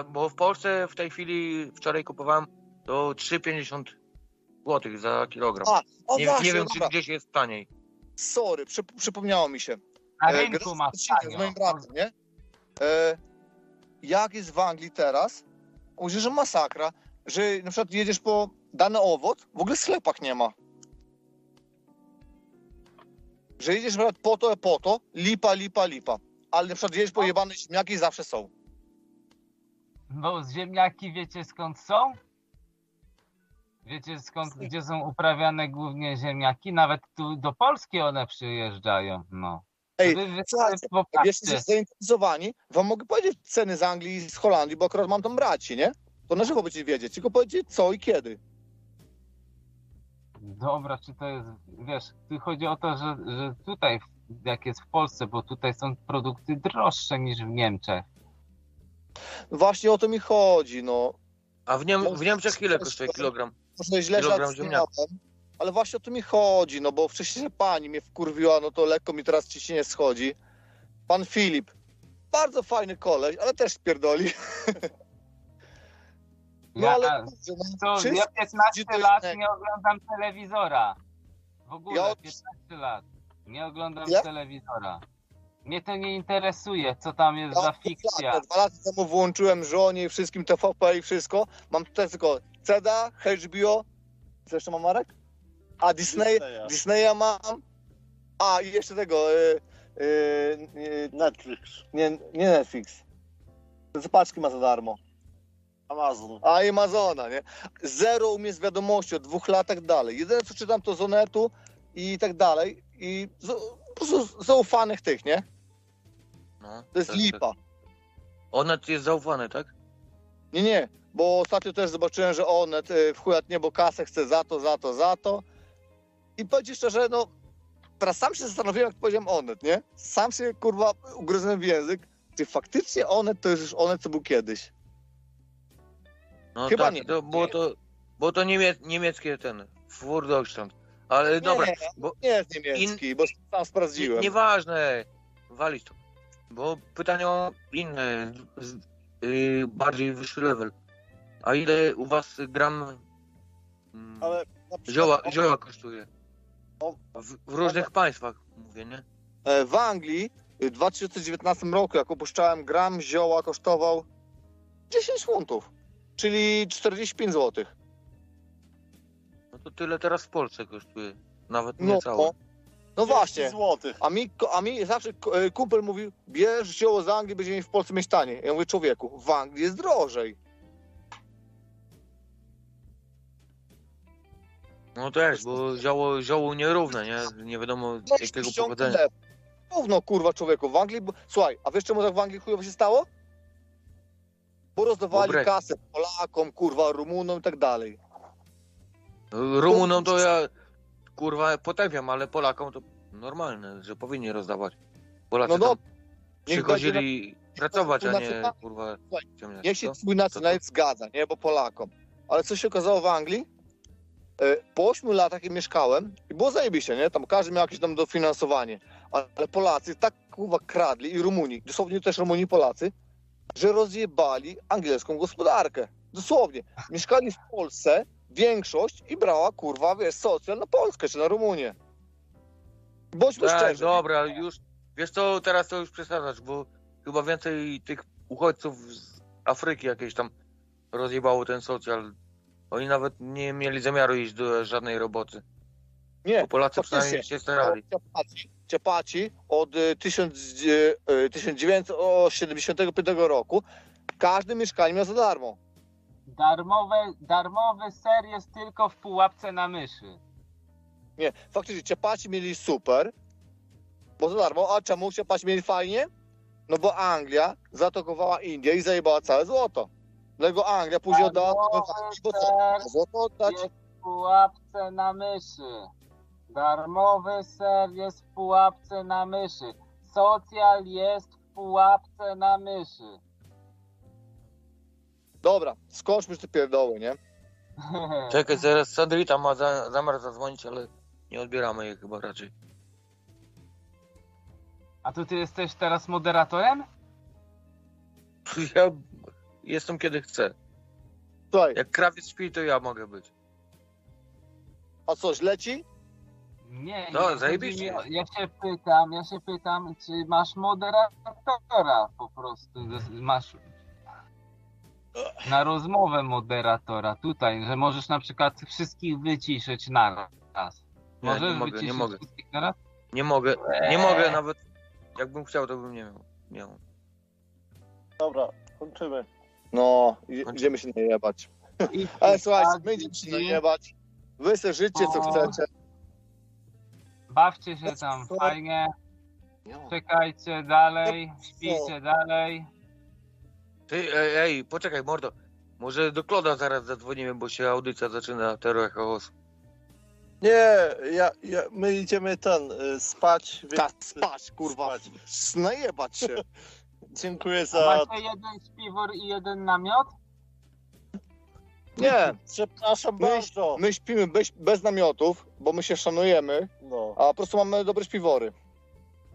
B: Bo w Polsce w tej chwili, wczoraj kupowałem, to 3,50 zł za kilogram.
H: A, o
B: nie,
H: właśnie,
B: nie wiem, czy
H: dobra.
B: gdzieś jest taniej.
H: Sorry, przy, przypomniało mi się.
G: Na
H: E,
G: rynku masz
H: z moim bratem, nie? E, jak jest w Anglii teraz? Mówię, że masakra, że na przykład jedziesz po dany owoc, w ogóle w sklepach nie ma. Że jedziesz na po to, po to, lipa, lipa, lipa. Ale na przykład jedziesz po jebane śmiaki zawsze są.
G: Bo z ziemniaki wiecie skąd są? Wiecie skąd, gdzie są uprawiane głównie ziemniaki? Nawet tu do Polski one przyjeżdżają, no.
H: Ej,
G: Wy, wy
H: jesteście zainteresowani, wam mogę powiedzieć ceny z Anglii i z Holandii, bo akurat mam tam braci, nie? To żywo będziecie wiedzieć, tylko powiedzieć co i kiedy.
G: Dobra, czy to jest, wiesz, tu chodzi o to, że, że tutaj, jak jest w Polsce, bo tutaj są produkty droższe niż w Niemczech.
H: Właśnie o to mi chodzi, no.
B: A w, Niem w Niemczech ile kosztuje kilogram?
H: Może źle
B: Kilogram ziemniaków.
H: ale właśnie o to mi chodzi, no bo wcześniej pani mnie wkurwiła, no to lekko mi teraz ciśnienie schodzi. Pan Filip, bardzo fajny koleś, ale też spierdoli. No
G: Ja,
H: ale kurczę, no,
G: to,
H: wszyscy
G: ja 15
H: to
G: lat nie oglądam telewizora. W ogóle,
H: Ja od-
G: 15 lat. Nie oglądam
H: Jak?
G: telewizora. Mnie to nie interesuje, co tam jest
H: Ja
G: za fikcja.
H: Dwa lata temu włączyłem żonie i wszystkim TVP i wszystko. Mam tutaj tylko CEDA, HBO. Co jeszcze mam Marek? A Disney,
I: Disneya.
H: Disneya mam. A i jeszcze tego. Y, y, y,
I: Netflix,
H: nie, nie Netflix. To paczki ma za darmo.
I: Amazon.
H: A Amazona, nie? Zero u mnie z wiadomości od dwóch latach dalej. Jedyne co czytam to Zonetu i tak dalej. I z, po prostu zaufanych tych, nie?
B: No,
H: To jest
B: tak, tak.
H: lipa.
B: Onet jest zaufany, tak?
H: Nie, nie, bo ostatnio też zobaczyłem, że Onet y, w chujat niebo kasę chce za to, za to, za to. I powiem szczerze, no teraz sam się zastanowiłem, jak powiedziałem Onet, nie? Sam się, kurwa, ugryzłem w język. Czy faktycznie Onet to jest już Onet, co był kiedyś?
B: No
H: Chyba
B: tak,
H: nie.
B: To, było to, było to niemie niemieckie ten, Furdeutschland. Ale dobra,
H: nie,
B: bo
H: nie jest niemiecki, bo sam sprawdziłem.
B: nie, nieważne, walić to. Bo pytanie o inne, y, bardziej wyższy level. A ile u was gram mm,
I: Ale
B: zioła, zioła kosztuje?
I: o-
B: W, w różnych państwach, mówię, nie?
H: E, W Anglii y, w 2019 roku, jak opuszczałem gram zioła, kosztował 10 funtów, czyli 45 zł.
B: No to tyle teraz w Polsce kosztuje. Nawet
H: No,
B: nie całe.
H: no, no właśnie.
I: złotych.
H: A mi, a mi zawsze e, kumpel mówił, bierz zioło z Anglii, będziemy w Polsce mieć taniej. Ja mówię, człowieku, w Anglii jest drożej.
B: No też, bo zioło, zioło nierówne, nie? Nie wiadomo jakiego pochodzenia.
H: lew. Gówno, kurwa, człowieku, w Anglii... Bo... Słuchaj, a wiesz czemu tak w Anglii chujowo się stało? Bo rozdawali
B: Bo Brexit.
H: kasę Polakom, kurwa, Rumunom i tak dalej.
B: Rumunom to ja kurwa potępiam, ale Polakom to normalne, że powinni rozdawać. Polacy
H: No
B: tam
H: no, niech
B: przychodzili pracować, a nie kurwa ciemniać.
H: Niech się
B: Co?
H: twój nacjonalizm zgadza, nie? Bo Polakom. Ale co się okazało w Anglii? E, Po 8 latach jak mieszkałem i było zajebiście, nie? Tam każdy miał jakieś tam dofinansowanie. Ale ale Polacy tak kurwa kradli i Rumuni, dosłownie też Rumuni i Polacy, że rozjebali angielską gospodarkę. Dosłownie. Mieszkali w Polsce, większość i brała, kurwa, wiesz, socjal na Polskę czy na Rumunię. Bądźmy
B: Tak,
H: szczerzy.
B: dobra, już. Wiesz co, teraz to już przesadzasz, bo chyba więcej tych uchodźców z Afryki jakieś tam rozjebało ten socjal. Oni nawet nie mieli zamiaru iść do żadnej roboty.
H: Nie,
B: Bo Polacy przynajmniej się starali.
H: Ciapaci od y, tysiąc, y, y, 1975 roku każde mieszkanie miał za darmo.
G: Darmowe, darmowy ser jest tylko w pułapce na myszy.
H: Nie, faktycznie ciapaci mieli super, bo za darmo. A czemu ciapaci mieli fajnie? No bo Anglia zaatakowała Indię i zajebała całe złoto. Dlatego Anglia później oddała
G: Darmowy ser
H: Złoto oddać?
G: jest w pułapce na myszy. Darmowy ser jest w pułapce na myszy. Socjal jest w pułapce na myszy.
H: Dobra, skończmy te pierdoły, nie?
B: Czekaj, zaraz Sandrita ma za, zamiar zadzwonić, ale nie odbieramy jej chyba raczej.
G: A to ty jesteś teraz moderatorem?
B: Ja jestem kiedy chcę.
H: Słuchaj,
B: Jak krawiec śpi, to ja mogę być.
H: a coś leci?
G: Nie,
B: No,
G: nie,
B: zajebiście.
G: o- Ja się pytam, ja się pytam, czy masz moderatora po prostu. Masz na rozmowę moderatora tutaj, że możesz na przykład wszystkich wyciszyć naraz.
B: Nie,
G: Możesz
B: nie mogę, nie
G: wyciszyć
B: mogę.
G: wszystkich naraz?
B: Nie mogę, nie mogę nawet. Jakbym chciał, to bym nie miał. miał.
I: Dobra, kończymy.
H: No, i-
B: Kończy-
H: idziemy się najebać. Ale słuchajcie, my idziemy się najebać. Wy se życie co
G: O.
H: chcecie.
G: Bawcie się tam fajnie, czekajcie dalej, śpijcie dalej.
B: Ty, ej, ej, poczekaj, mordo. Może do Kloda zaraz zadzwonimy, bo się audycja zaczyna Terror Chaos.
I: Nie, ja, ja, my idziemy ten, y, spać. Więc...
H: Tak, spać, kurwa.
I: Spać.
H: Najebać się.
I: Dziękuję za...
G: macie jeden śpiwór i jeden namiot?
H: Nie,
I: Przepraszam
H: My-
I: bardzo.
H: my śpimy bez, bez namiotów, bo my się szanujemy,
I: No.
H: a po prostu mamy dobre śpiwory.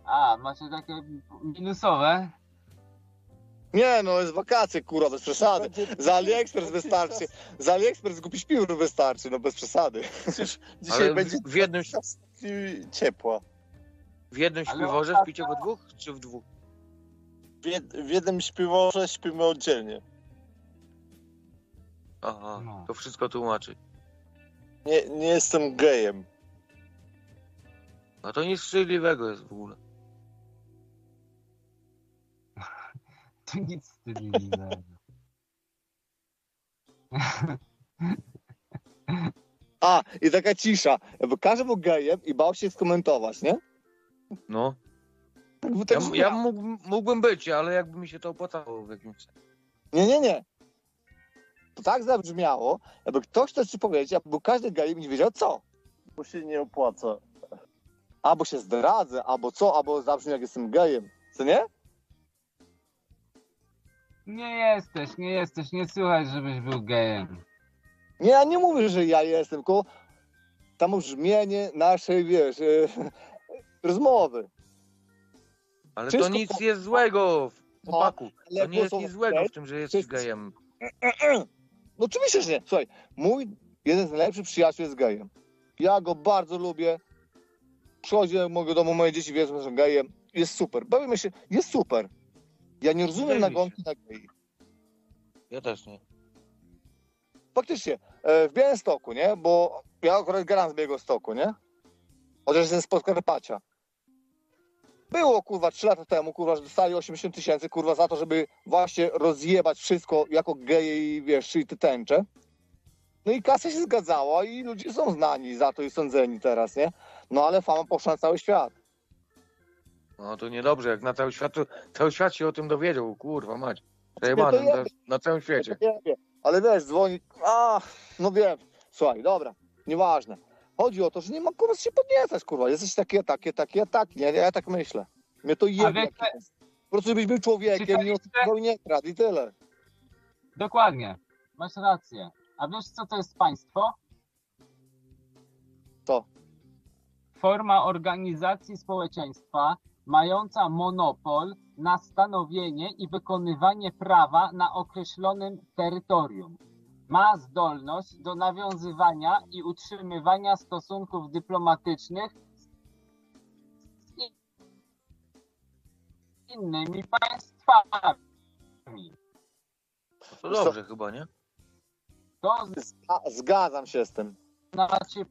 G: A, macie takie minusowe?
H: Nie, no jest wakacje, kurwa, bez przesady. Za AliExpress wystarczy. Za AliExpress kupić śpiwór wystarczy, no bez przesady.
I: Przecież dzisiaj
B: Ale
I: będzie
B: w jednym,
I: ciepła.
B: w jednym śpiworze śpicie we dwóch, czy w dwóch?
I: W, jed, w jednym śpiworze śpimy oddzielnie.
B: Aha,
G: No.
B: to wszystko tłumaczy.
I: Nie, nie jestem gejem.
B: No to nic wstydliwego jest w ogóle.
G: To nic wstydliwego.
H: A, i taka cisza. Każdy był gejem i bał się skomentować, nie?
B: No. Ja,
H: tak
B: ja mógł, mógłbym być, ale jakby mi się to opłacało w jakimś sensie.
H: Nie, nie, nie. To tak zabrzmiało, jakby ktoś coś ci powiedział, bo każdy nie wiedział co.
I: Bo się nie opłaca.
H: Albo się zdradzę, albo co, albo zabrzmi jak jestem gejem. Co nie?
G: Nie jesteś, nie jesteś, nie słychać, żebyś był gejem.
H: Nie, ja nie mówię, że ja jestem, tylko tam brzmienie naszej, wiesz, e, rozmowy.
B: Ale
H: Wszystko
B: to nic
H: po-
B: jest złego, chłopaku. To nie jest nic złego w tym, że jesteś
H: Wszyscy-
B: gejem.
H: No oczywiście, że nie. Słuchaj, mój jeden z najlepszych przyjaciół jest gejem. Ja go bardzo lubię. Przychodzi do mojego domu, moje dzieci wiedzą, że gejem. Jest super. Bawimy się, jest super. Ja nie rozumiem nagonki na gei.
B: Ja też nie.
H: Faktycznie, e, w Białymstoku, nie? Bo ja akurat gram z Białegostoku, nie? Chociaż jestem z Podkarpacia. Było, kurwa, 3 lata temu, kurwa, że dostali 80 tysięcy, kurwa, za to, żeby właśnie rozjebać wszystko jako geje i, wiesz, i te tęcze. No i kasa się zgadzała i ludzie są znani za to i sądzeni teraz, nie? No ale fama poszła na cały świat.
B: No to niedobrze, jak na cały świat, to cały świat się o tym dowiedział, kurwa mać. Przejebany na, na całym świecie.
H: Nie wiem, ale wiesz, dzwoni, a, no wiem, słuchaj, dobra, nieważne. Chodzi o to, że nie ma kurwa się podniecać, kurwa. Jesteś takie, takie, takie, takie. Nie, ja tak myślę. Mnie to jebie. jest. Po prostu żebyś był człowiekiem, nie nie kradł i tyle.
G: Dokładnie, masz rację. A wiesz co to jest państwo?
H: Co?
G: Forma organizacji społeczeństwa mająca monopol na stanowienie i wykonywanie prawa na określonym terytorium. Ma zdolność do nawiązywania i utrzymywania stosunków dyplomatycznych z innymi państwami.
B: To dobrze chyba, nie?
G: To
H: Zga- Zgadzam się z tym.
G: znaczy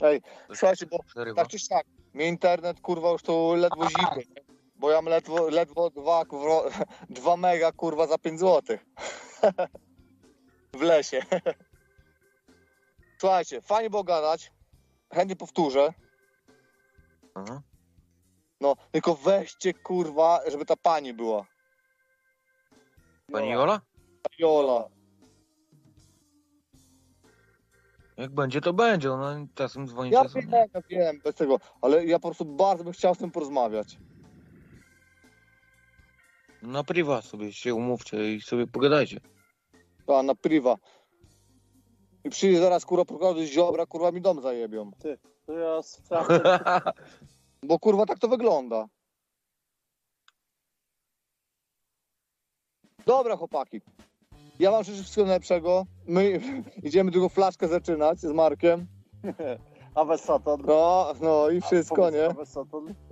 H: Ej, słuchajcie, bo tak czy siak, mnie internet kurwa już to ledwo zimny, nie? Bo ja mam ledwo, ledwo dwa, kurwa, dwa mega kurwa za 5 zł. w lesie. Słuchajcie, fajnie było gadać, chętnie powtórzę,
B: Aha.
H: no tylko weźcie kurwa, żeby ta pani była.
B: Pani Jola?
H: Jola.
B: Jak będzie, to będzie. Ona czasem dzwoni,
H: Ja
B: czasem
H: wiem,
B: nie.
H: ja wiem, bez tego, ale ja po prostu bardzo bym chciał z tym porozmawiać.
B: Na priwa sobie się umówcie i sobie pogadajcie.
H: A, na priwa. I przyjdzie zaraz kurwa prokurator z ziobra, kurwa mi dom zajebią.
I: To ja sprawdzę.
H: Bo kurwa tak to wygląda. Dobra chłopaki. Ja wam życzę wszystkiego najlepszego. My idziemy drugą flaszkę zaczynać z Markiem.
I: Awe Satan.
H: No, no i wszystko, nie?
I: Awe.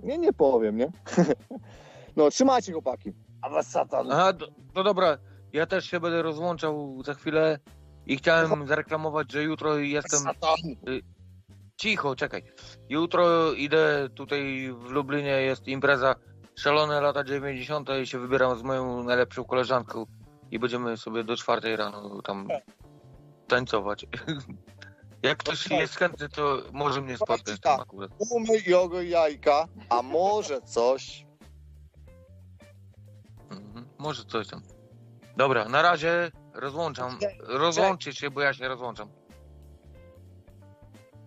H: Nie, nie powiem, nie? No, trzymajcie chłopaki.
I: Awe Satan.
B: Aha, to, to dobra. Ja też się będę rozłączał za chwilę i chciałem zareklamować, że jutro jestem...
H: Satan.
B: Cicho, czekaj. Jutro idę tutaj w Lublinie, jest impreza Szalone lata 90. i się wybieram z moją najlepszą koleżanką i będziemy sobie do czwartej rano tam tańcować. Jak ktoś jest chętny, to może mnie spotkać tam akurat.
H: Umyj jogo i jajka, a może coś.
B: Może coś tam. Dobra, na razie rozłączam. Rozłączcie się, bo ja się rozłączam.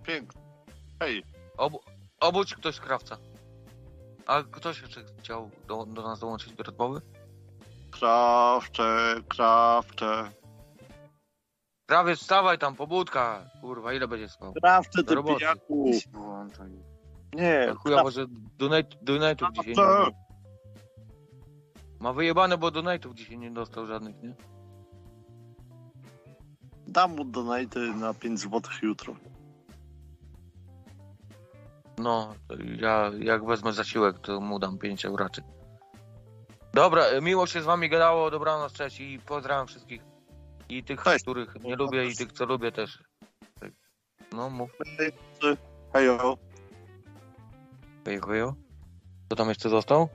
J: Pięknie. Hej,
B: Obu, obudź ktoś krawca. A ktoś jeszcze chciał do, do nas dołączyć do rozmowy?
J: krawcze, krawcze.
B: Krawiec, wstawaj tam, pobudka. Kurwa, ile będzie spał?
I: Krawcze,
B: Do
I: ty
B: roboty.
I: pijaku. Nie,
B: Chujowo, że donate, donate'ów dzisiaj nie ma. Ma wyjebane, bo donate'ów dzisiaj nie dostał żadnych, nie?
I: dam mu donate na 5 zł jutro.
B: No, ja jak wezmę zasiłek, to mu dam 5 euraczy. Dobra, e, miło się z wami gadało, dobranoc, cześć i pozdrawiam wszystkich. I tych,
J: Cześć.
B: których nie lubię i tych, co lubię też. Tak. No, mów.
I: Hejo.
B: Hejo, hejo. Kto tam jeszcze został?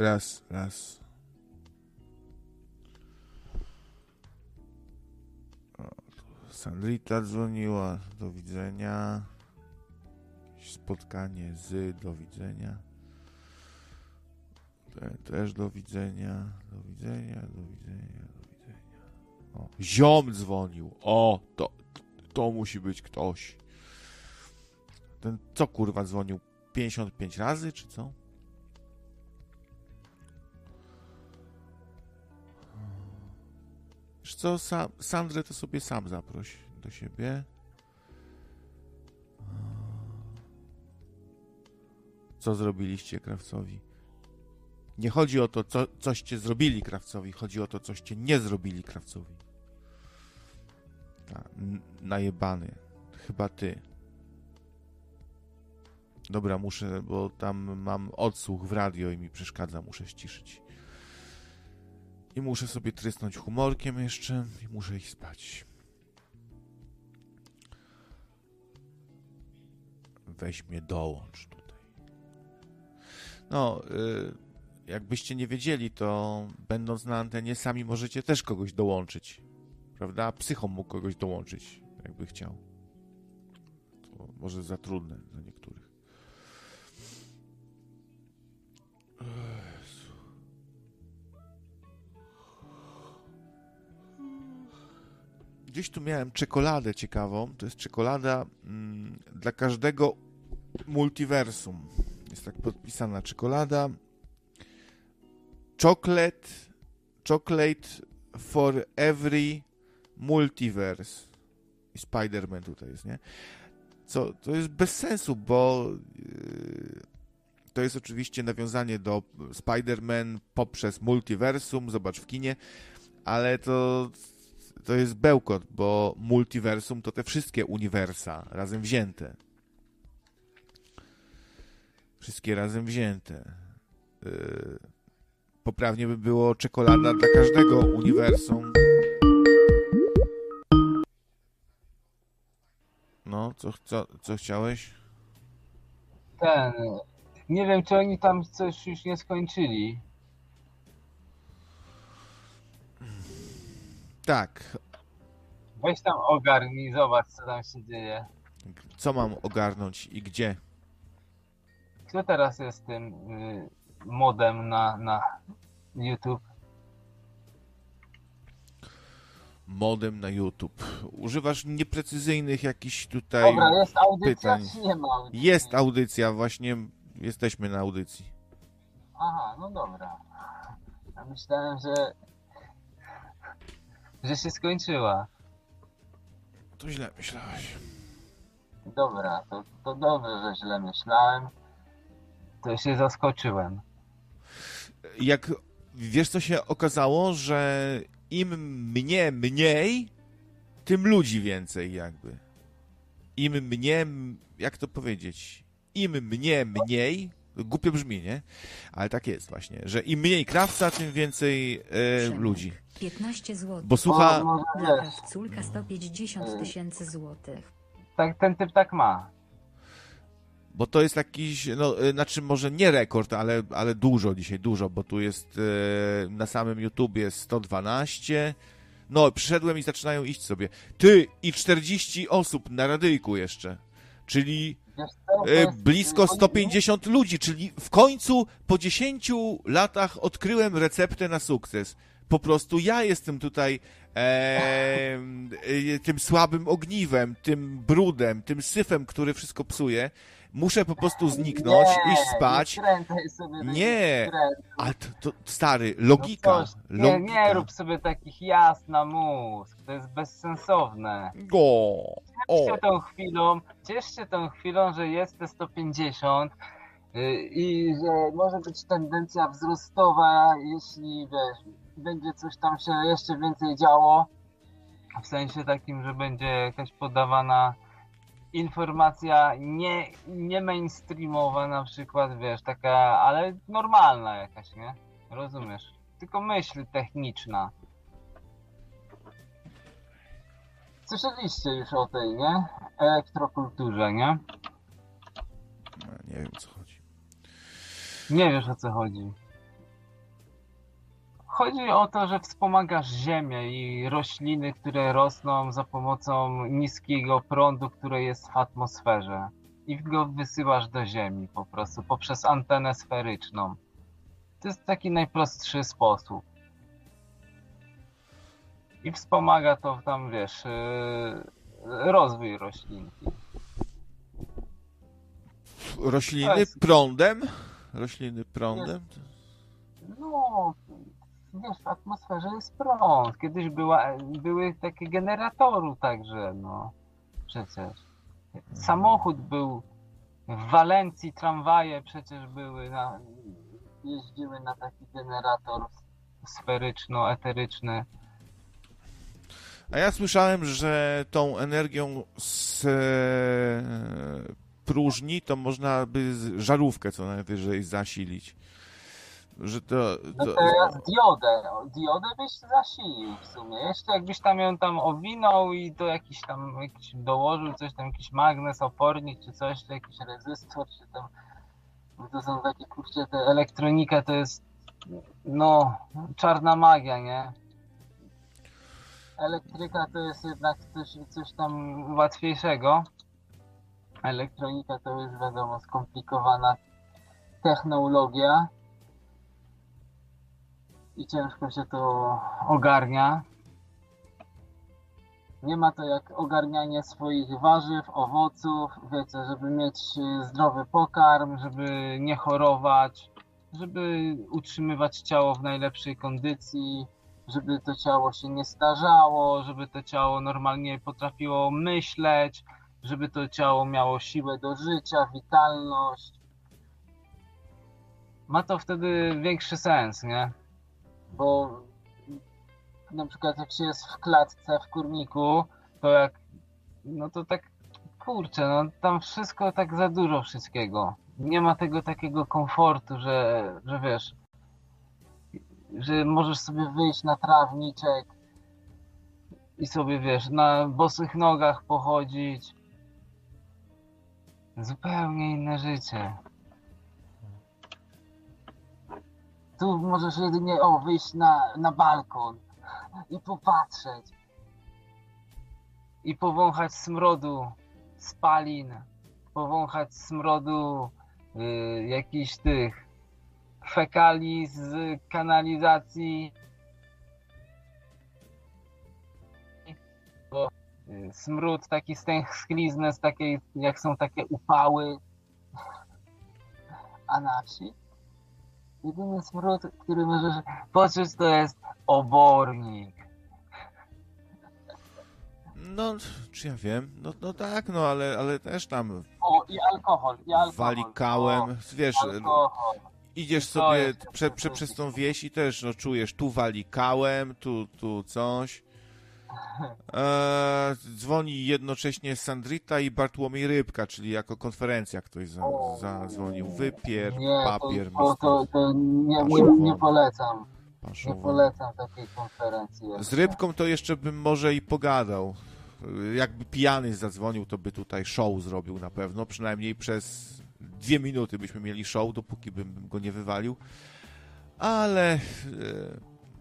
A: Raz, raz. Sandrita dzwoniła. Do widzenia. Spotkanie z. Do widzenia. Te, też do widzenia. Do widzenia, do widzenia, do widzenia. O, ziom dzwonił. O, to, to musi być ktoś. Ten co kurwa dzwonił? 55 razy, czy co? co, Sa Sandrę to sobie sam zaproś do siebie. Co zrobiliście krawcowi? Nie chodzi o to, co, coście zrobili krawcowi, chodzi o to, coście nie zrobili krawcowi. Ta, najebany, chyba ty. Dobra, muszę, bo tam mam odsłuch w radio i mi przeszkadza, muszę ściszyć. I muszę sobie trysnąć humorkiem jeszcze i muszę iść spać. Weź mnie dołącz tutaj. No, y, jakbyście nie wiedzieli, to będąc na antenie sami możecie też kogoś dołączyć. Prawda? Psychom mógł kogoś dołączyć, jakby chciał. To może za trudne dla niektórych. Jezu. Gdzieś tu miałem czekoladę ciekawą. To jest czekolada mm, dla każdego multiversum. Jest tak podpisana czekolada. Chocolate, chocolate for every multiverse. I Spider-Man tutaj jest, nie? Co, to jest bez sensu, bo yy, to jest oczywiście nawiązanie do Spider-Man poprzez multiversum, zobacz w kinie, ale to, to jest bełkot, bo multiversum to te wszystkie uniwersa razem wzięte. Wszystkie razem wzięte. Yy, poprawnie by było czekolada dla każdego uniwersum. No, co, co, co chciałeś?
G: Ten. Nie wiem, czy oni tam coś już nie skończyli.
A: Tak.
G: Weź tam ogarnij, zobacz, co tam się dzieje.
A: Co mam ogarnąć i gdzie?
G: Kto teraz jest tym y, modem na, na YouTube?
A: Modem na YouTube. Używasz nieprecyzyjnych jakichś tutaj
G: Dobra, jest audycja,
A: pytań.
G: czy nie ma audycji?
A: Jest audycja, właśnie jesteśmy na audycji.
G: Aha, no dobra. Ja myślałem, że że się skończyła.
A: To źle myślałeś.
G: Dobra, to, to dobrze, że źle myślałem. To się zaskoczyłem.
A: Jak wiesz, co się okazało, że im mnie mniej, tym ludzi więcej, jakby. Im mnie, jak to powiedzieć? Im mnie mniej, głupio brzmi, nie? Ale tak jest właśnie, że im mniej krawca, tym więcej e, ludzi.
K: 15 zł.
A: Bo słucha-
G: O, może
K: Dla
G: wiesz,
K: krawculka 150 tysięcy złotych.
G: tak, ten typ tak ma.
A: Bo to jest jakiś, no, y, znaczy może nie rekord, ale, ale dużo dzisiaj, dużo, bo tu jest e, na samym YouTubie 112. No, przyszedłem i zaczynają iść sobie. Ty i 40 osób na radyjku jeszcze. Czyli E, blisko 150 ludzi, czyli w końcu po 10 latach odkryłem receptę na sukces. Po prostu ja jestem tutaj e, tym słabym ogniwem, tym brudem, tym syfem, który wszystko psuje. Muszę po prostu zniknąć,
G: Nie,
A: iść spać.
G: Nie,
A: Nie, ale to, to stary, logika.
G: No coś, nie,
A: logika.
G: nie rób sobie takich jas na mózg. To jest bezsensowne.
A: O,
G: Ciesz się tą chwilą, ciesz się tą chwilą, że jest te 150 yy, i że może być tendencja wzrostowa, jeśli wiesz, będzie coś tam się jeszcze więcej działo. W sensie takim, że będzie jakaś podawana informacja nie, nie mainstreamowa na przykład, wiesz, taka, ale normalna jakaś, nie? Rozumiesz? Tylko myśl techniczna. Słyszeliście już o tej, nie? Elektrokulturze, nie?
A: No, Nie wiem, o co chodzi.
G: Nie wiesz o co chodzi. Chodzi o to, że wspomagasz ziemię i rośliny, które rosną za pomocą niskiego prądu, który jest w atmosferze. I go wysyłasz do ziemi po prostu poprzez antenę sferyczną. To jest taki najprostszy sposób. I wspomaga to tam, wiesz, yy, rozwój roślinki.
A: Rośliny
G: jest-
A: prądem? Rośliny prądem?
G: No, wiesz, w atmosferze jest prąd. Kiedyś była, były takie generatory także, no. Przecież. Samochód był W Walencji tramwaje przecież były, na, jeździły na taki generator sferyczno-eteryczny.
A: A ja słyszałem, że tą energią z e, próżni to można by żarówkę co najwyżej zasilić. Że to,
G: No
A: to,
G: teraz diodę, diodę byś zasilił w sumie. Jeszcze jakbyś tam ją tam owinął i do jakiś tam jakiś dołożył coś tam, jakiś magnes, opornik czy coś, czy jakiś rezystor, czy tam bo to są takie kurczę, te elektronika to jest no czarna magia, nie? Elektryka to jest jednak coś, coś tam łatwiejszego. Elektronika to jest wiadomo skomplikowana technologia i ciężko się to ogarnia. Nie ma to jak ogarnianie swoich warzyw, owoców, wiecie, żeby mieć zdrowy pokarm, żeby nie chorować, żeby utrzymywać ciało w najlepszej kondycji, żeby to ciało się nie starzało, żeby to ciało normalnie potrafiło myśleć, żeby to ciało miało siłę do życia, witalność. Ma to wtedy większy sens, nie? Bo na przykład jak się jest w klatce w kurniku, to jak no to tak kurczę, no tam wszystko tak za dużo wszystkiego. Nie ma tego takiego komfortu, że, że wiesz, że możesz sobie wyjść na trawniczek i sobie wiesz, na bosych nogach pochodzić. Zupełnie inne życie. Tu możesz jedynie o, wyjść na, na balkon i popatrzeć. I powąchać smrodu spalin, powąchać smrodu y, jakichś tych fekali z kanalizacji. Bo y, smród taki stęchlizny, z takiej, jak są takie upały. A na wsi jedyny smród, który możesz poczuć, to jest obornik.
A: no, czy ja wiem? No, no tak, no ale, ale też tam
G: O, i alkohol, i alkohol.
A: walikałem,
G: O,
A: wiesz,
G: alkohol.
A: idziesz sobie prze, prze, przez tą wieś i też no, czujesz, tu walikałem, tu, tu coś. E, dzwoni jednocześnie Sandrita i Bartłomiej Rybka, czyli jako konferencja ktoś za, zadzwonił. Wypier,
G: Nie,
A: papier,
G: to, to, to, nie, nie, nie polecam. Nie polecam takiej konferencji.
A: Z Rybką to jeszcze bym może i pogadał. Jakby pijany zadzwonił, to by tutaj show zrobił na pewno. Przynajmniej przez dwie minuty byśmy mieli show, dopóki bym bym go nie wywalił. Ale e,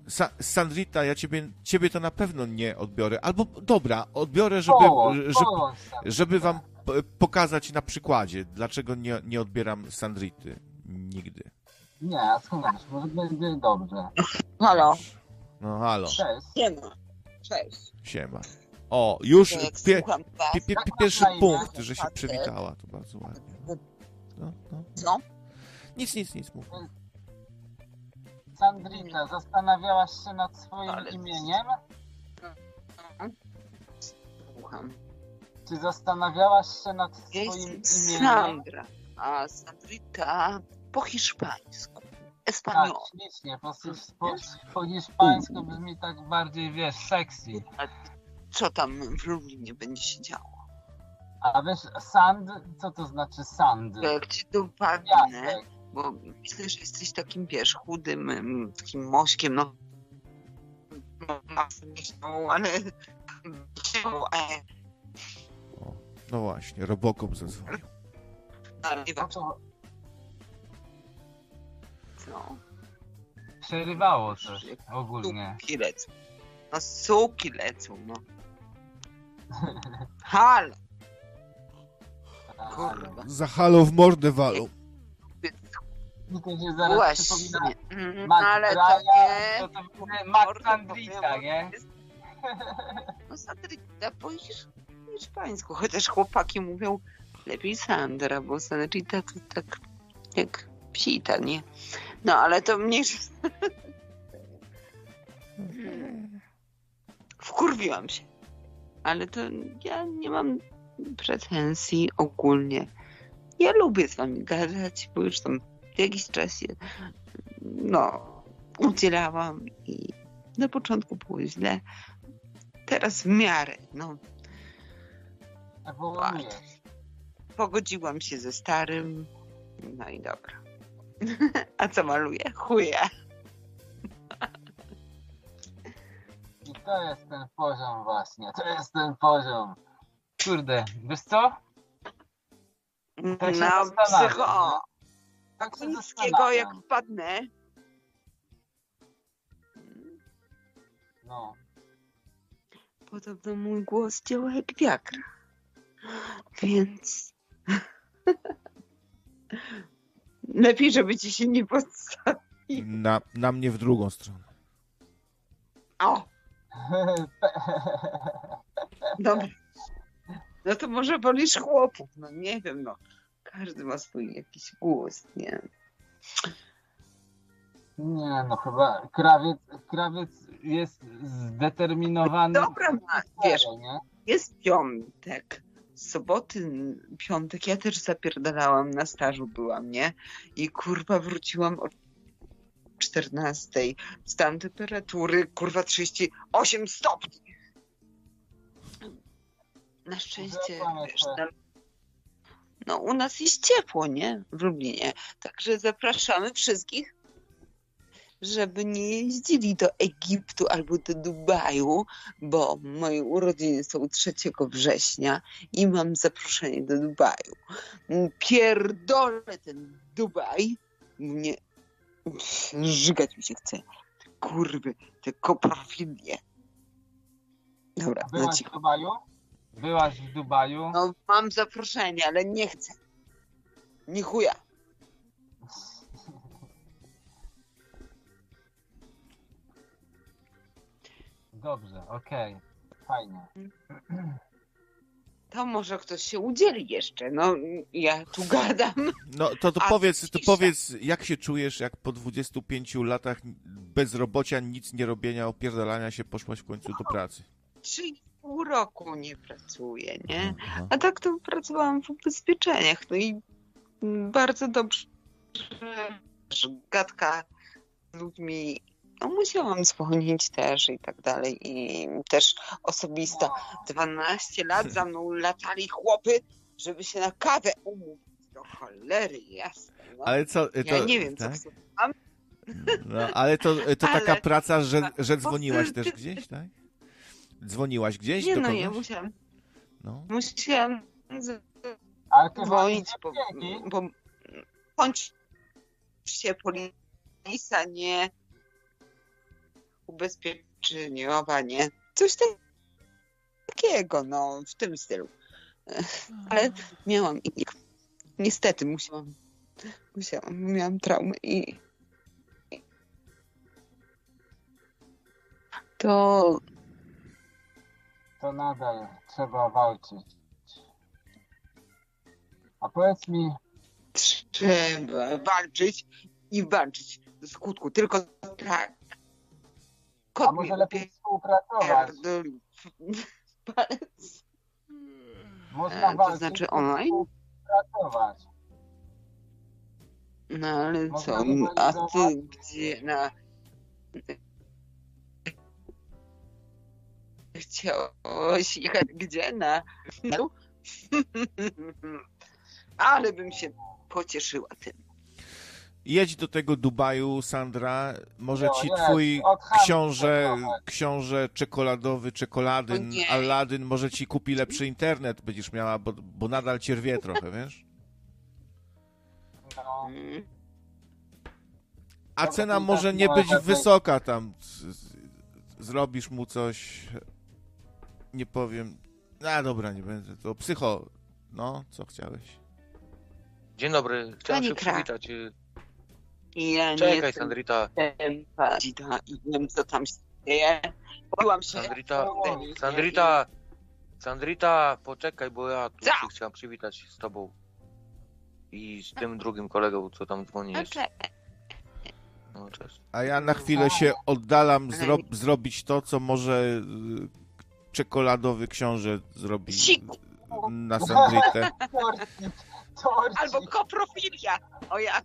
A: Sa Sandrita, ja ciebie, ciebie to na pewno nie odbiorę. Albo dobra, odbiorę, żeby,
G: Połącz,
A: żeby, żeby wam pokazać na przykładzie, dlaczego nie, nie odbieram Sandrity. Nigdy.
G: Nie, wiesz, może będzie dobrze.
L: Halo.
A: No halo,
G: Cześć.
L: Siema. Cześć.
A: siema. O, już pie, pie, pie, pie,
G: masz
A: pierwszy
G: imię?
A: punkt, że się przywitała, to bardzo ładnie. No, no.
L: Co?
A: Nic, nic, nic mów.
G: Sandrita, zastanawiałaś się nad swoim
L: Ale-
G: imieniem?
L: Słucham.
G: Czy zastanawiałaś się nad swoim
L: jestem
G: imieniem?
L: Sandra, a Sandrita po hiszpańsku.
G: Tak,
L: Espanol.
G: ślicznie. Po, po, po hiszpańsku brzmi tak bardziej, wiesz, sexy.
L: A co tam w Lublinie będzie się działo?
G: A wiesz, sand, co to znaczy sand?
L: Jak ci dopadnę,
G: Piasek.
L: Bo myślę, że jesteś takim, wiesz, chudym, takim mośkiem, no. no ale...
A: No właśnie, Robocop zadzwonił.
G: No przerywało coś ogólnie.
L: Suki lecą. No suki lecą, no. Halo, kurwa.
A: Za halo w mordę walą.
G: Mi to się zaraz
L: Właśnie.
G: przypomina
L: Mm,
G: Mac
L: ale to nie...
G: to to
L: Mordę
G: Sandrita, nie?
L: jest- No Sandrita po hisz- hiszpańsku, chociaż chłopaki mówią lepiej Sandra, bo Sandrita to tak jak psita, nie? No ale to mniejsza... Wkurwiłam się. Ale to ja nie mam pretensji ogólnie ja lubię z wami gadać, bo już tam w jakiś czasie no, udzielałam i na początku było źle. Teraz w miarę, no.
G: Ewoluujesz.
L: Pogodziłam się ze starym, no i dobra. A co maluję? Chuje.
G: I to jest ten poziom właśnie, to jest ten poziom. Kurde, wiesz co? Tak się
L: No, psycho.
G: Tak się
L: Chińskiego jak wpadnę,
G: No.
L: podobno mój głos działa jak wiagra. Więc lepiej, żeby ci się nie podstawił.
A: Na, na mnie w drugą stronę.
L: O! Dobra. No to może wolisz chłopów, no nie wiem, no. Każdy ma swój jakiś głos, nie?
G: Nie no, chyba krawiec, krawiec jest zdeterminowany.
L: Dobra, ma, wiesz,
G: nie?
L: jest piątek, soboty piątek, ja też zapierdalałam, na stażu byłam, nie? I kurwa wróciłam o 14. Stan temperatury, kurwa 38 stopni. Na szczęście, wiesz, tam, no u nas jest ciepło, nie? W Lublinie. Także zapraszamy wszystkich, żeby nie jeździli do Egiptu albo do Dubaju, bo moje urodziny są 3 września i mam zaproszenie do Dubaju. Pierdolę ten Dubaj. Mnie żygać mi się chce. Kurwy, te koprofilie. Dobra,
G: Byłaś w. Dubaju? Byłaś w Dubaju?
L: No mam zaproszenie, ale nie chcę. Nie chuja.
G: Dobrze, okej. Fajnie.
L: To może ktoś się udzieli jeszcze. No ja tu gadam.
A: No to, to
L: A
A: powiedz, to
L: cisza.
A: powiedz, jak się czujesz, jak po 25 latach bezrobocia, nic nie robienia, opierdalania się poszłaś w końcu do pracy?
L: Trzy i pół roku nie pracuję, nie?
A: Aha.
L: A tak to pracowałam w ubezpieczeniach. No i bardzo dobrze, że gadka z ludźmi, no musiałam dzwonić też i tak dalej. I też osobista. 12 lat za mną latali chłopy, żeby się na kawę umówić. Do cholery, jasne. No.
A: Ale co, to,
L: ja nie wiem,
A: tak?
L: co chcę.
A: No, ale to, to taka
L: Ale-
A: praca, że, że dzwoniłaś też gdzieś, tak? Dzwoniłaś gdzieś
L: Nie
A: do
L: no, ja musiałam,
A: No.
L: musiałam
G: Ale ty
L: dzwonić, bo, bo bądź się polisa, nie ubezpieczeniowa, nie. Coś takiego, no w tym stylu. Ale miałam i niestety musiałam, musiałam, miałam traumę i to
G: To nadal trzeba walczyć. A powiedz mi,
L: trzeba walczyć i walczyć do skutku, tylko tak. Kot
G: a może lepiej współpracować?
L: upierdolił w palec.
G: Można
L: E, to
G: walczyć
L: znaczy
G: i
L: online?
G: Współpracować.
L: No ale
G: Można
L: co, a ty gdzie na... Chciałeś jechać gdzie? Na... Ale bym się pocieszyła tym.
A: Jedź do tego Dubaju, Sandra. Może
G: No,
A: ci twój książę, książę czekoladowy, czekoladyn. Aladdin, może ci kupi lepszy internet będziesz miała, bo, bo nadal cię rwie trochę, wiesz?
G: No.
A: A
G: Dobra,
A: cena może
G: tak
A: nie być wysoka tam. Zrobisz mu coś, nie powiem. A dobra, nie będę. To psycho. No, co chciałeś?
B: Dzień dobry, chciałem
L: Pani
B: się
L: Kra.
B: przywitać.
L: ja nie
B: Czekaj,
L: jestem
B: Sandrita.
L: i wiem, co tam się dzieje. Byłam się...
B: Sandrita, Sandrita, Sandrita, poczekaj, bo ja tu
L: Co?
B: się chciałem przywitać z tobą. I z tym drugim kolegą, co tam dzwoni jeszcze.
L: Okej.
B: No, cześć.
A: A ja na chwilę się oddalam zro- zrobić to, co może y, czekoladowy książę zrobi.
L: Siku.
A: na
I: torcik.
L: Albo koprofilia. O ja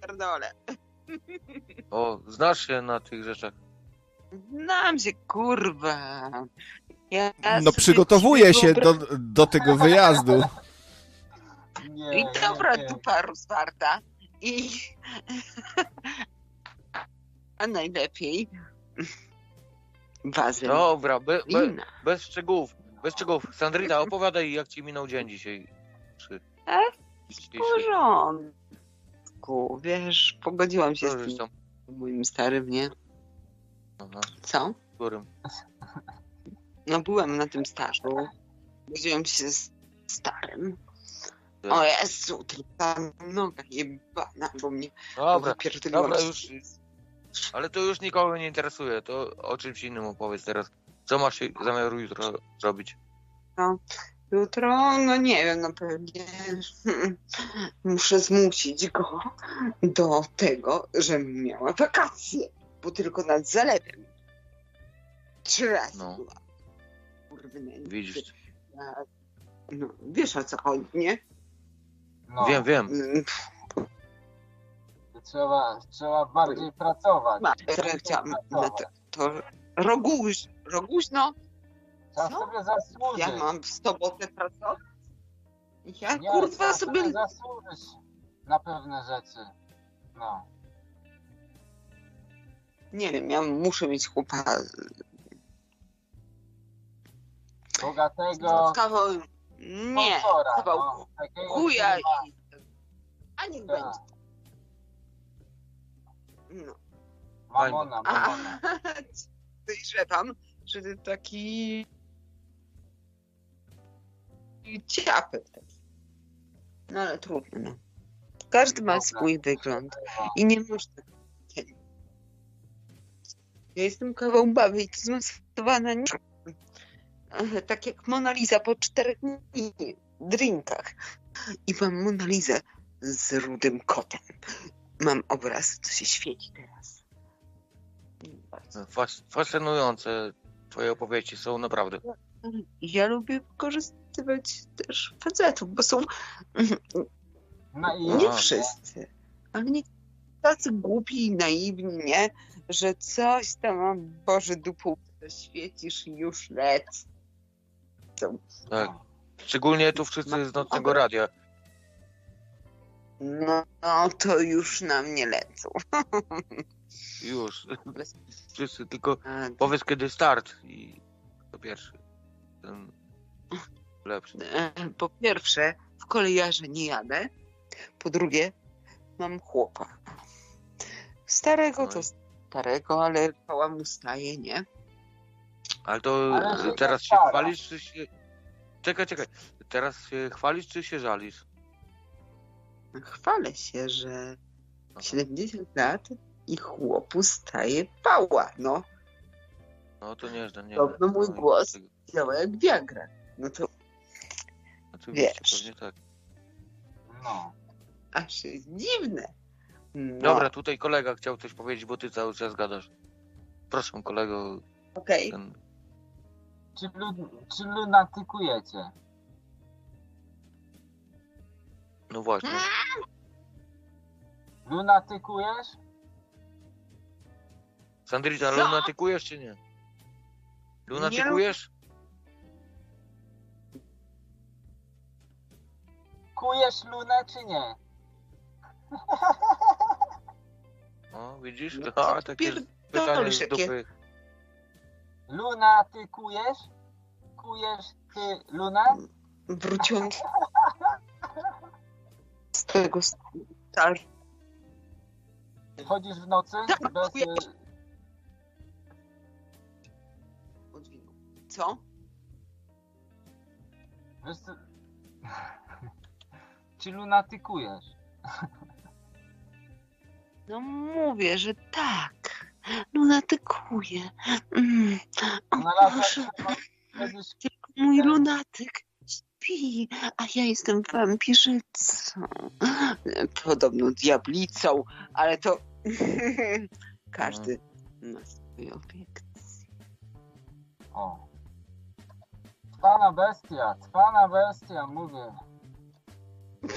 L: pierdolę.
B: O, znasz się na tych rzeczach.
L: Znam się, kurwa. Ja
A: No
L: sobie
A: przygotowuje się do, do tego wyjazdu.
I: Nie,
L: I dobra
I: nie,
L: dupa rozwarta. I... A najlepiej... Bazen.
B: Dobra, be, be, bez szczegółów. Bez szczegółów. Sandrita, opowiadaj, jak ci minął dzień dzisiaj. Czy...
L: E? W porządku, wiesz, pogodziłam się z tym moim starym, nie?
B: Aha,
L: Co?
B: którym?
L: No byłem na tym stażu. Pogodziłam się z starym.
B: Tak.
L: O Jezu, ta noga jebana, bo mnie
B: Dobra, dobra, już. Ale to już nikogo nie interesuje. To o czymś innym opowiedz teraz. Co masz się zamiar jutro zrobić?
L: No, jutro, no nie wiem, no pewnie muszę zmusić go do tego, żebym miała wakacje, bo tylko nad zalewem. Trzy razy
B: No.
L: była. Kurwy,
B: Widzisz.
L: No, wiesz o co chodzi, nie?
I: No,
B: Wiem, wiem.
L: Mm,
I: trzeba, trzeba bardziej pracować.
L: No to, to Roguś, Roguźno,
I: Trzeba
L: co?
I: sobie zasłużyć.
L: ja mam w sobotę pracować? Ja
I: Nie,
L: kurwa
I: trzeba
L: sobie
I: zasłużyć na pewne rzeczy. No.
L: Nie wiem, ja muszę mieć chłopa
I: Bogatego
L: kawał... Nie, kawał
I: no,
L: chuja i... A niech
I: Tak.
L: będzie. No.
I: Mamona,
L: A,
I: mamona.
L: podejrzewam, że ty taki... ciapek taki. No ale trudno, no. Każdy ma swój wygląd i nie można... Ja jestem kawał baby i zmasowana Tak jak Mona Lisa po czterech dni drinkach. I mam Mona Lisę z rudym kotem. Mam obraz, co się świeci teraz. Bardzo.
B: Fas- Fascynujące twoje opowieści są naprawdę.
L: Ja lubię wykorzystywać też facetów, bo są
I: No i
L: nie
B: Aha.
L: wszyscy, ale nie tacy głupi i naiwni, nie? Że coś tam, o Boże, dupą świecisz i już lec.
B: Tak. Szczególnie tu wszyscy z nocnego radia.
L: No, no to już na mnie lecą.
B: Już. Wszyscy tylko
L: A,
B: powiedz kiedy start i to pierwszy. Ten lepszy.
L: e, Po pierwsze, w kolejarze nie jadę. Po drugie, mam chłopa. Starego
B: No
L: to starego, ale koła mu staje, nie?
B: Ale to
I: Ale
B: teraz się chwalisz, czy się... Czekaj, czekaj. Teraz się chwalisz, czy się żalisz?
L: Chwalę się, że
B: Aha.
L: 70 lat i chłopu staje pała, no.
B: No to nieźle, nie.
L: Podobno mój głos. Działa jak Viagra. No to
B: Oczywiście,
L: wiesz.
B: pewnie tak.
I: no.
L: aż jest dziwne. No,
B: Dobra, tutaj kolega chciał coś powiedzieć, bo ty cały czas gadasz. Proszę kolego,
L: okej.
B: ten...
I: Czy, lu, czy lunatykujecie?
B: No właśnie.
I: Lunatykujesz?
B: Sandrita,
L: Co?
B: lunatykujesz czy nie? Lunatykujesz?
I: Kujesz lunę czy nie?
B: O, widzisz?
L: No
B: A, takie pytanie z dupy.
I: Lunatykujesz? Kujesz ty lunę?
L: Wróciłam z tego stażu.
I: Chodzisz w nocy?
L: Tak,
I: Bez,
L: kuję.
I: y,
L: Odwinął. Co?
I: Wiesz co? Czy lunatykujesz?
L: No mówię, że tak. Lunatykuję. Mm. O Boże, tylko mój lunatyk śpi, a ja jestem wampirzycą. Podobno diablicą, ale to każdy ma swój obiekt.
I: O.
G: Cwana bestia, cwana bestia, mówię.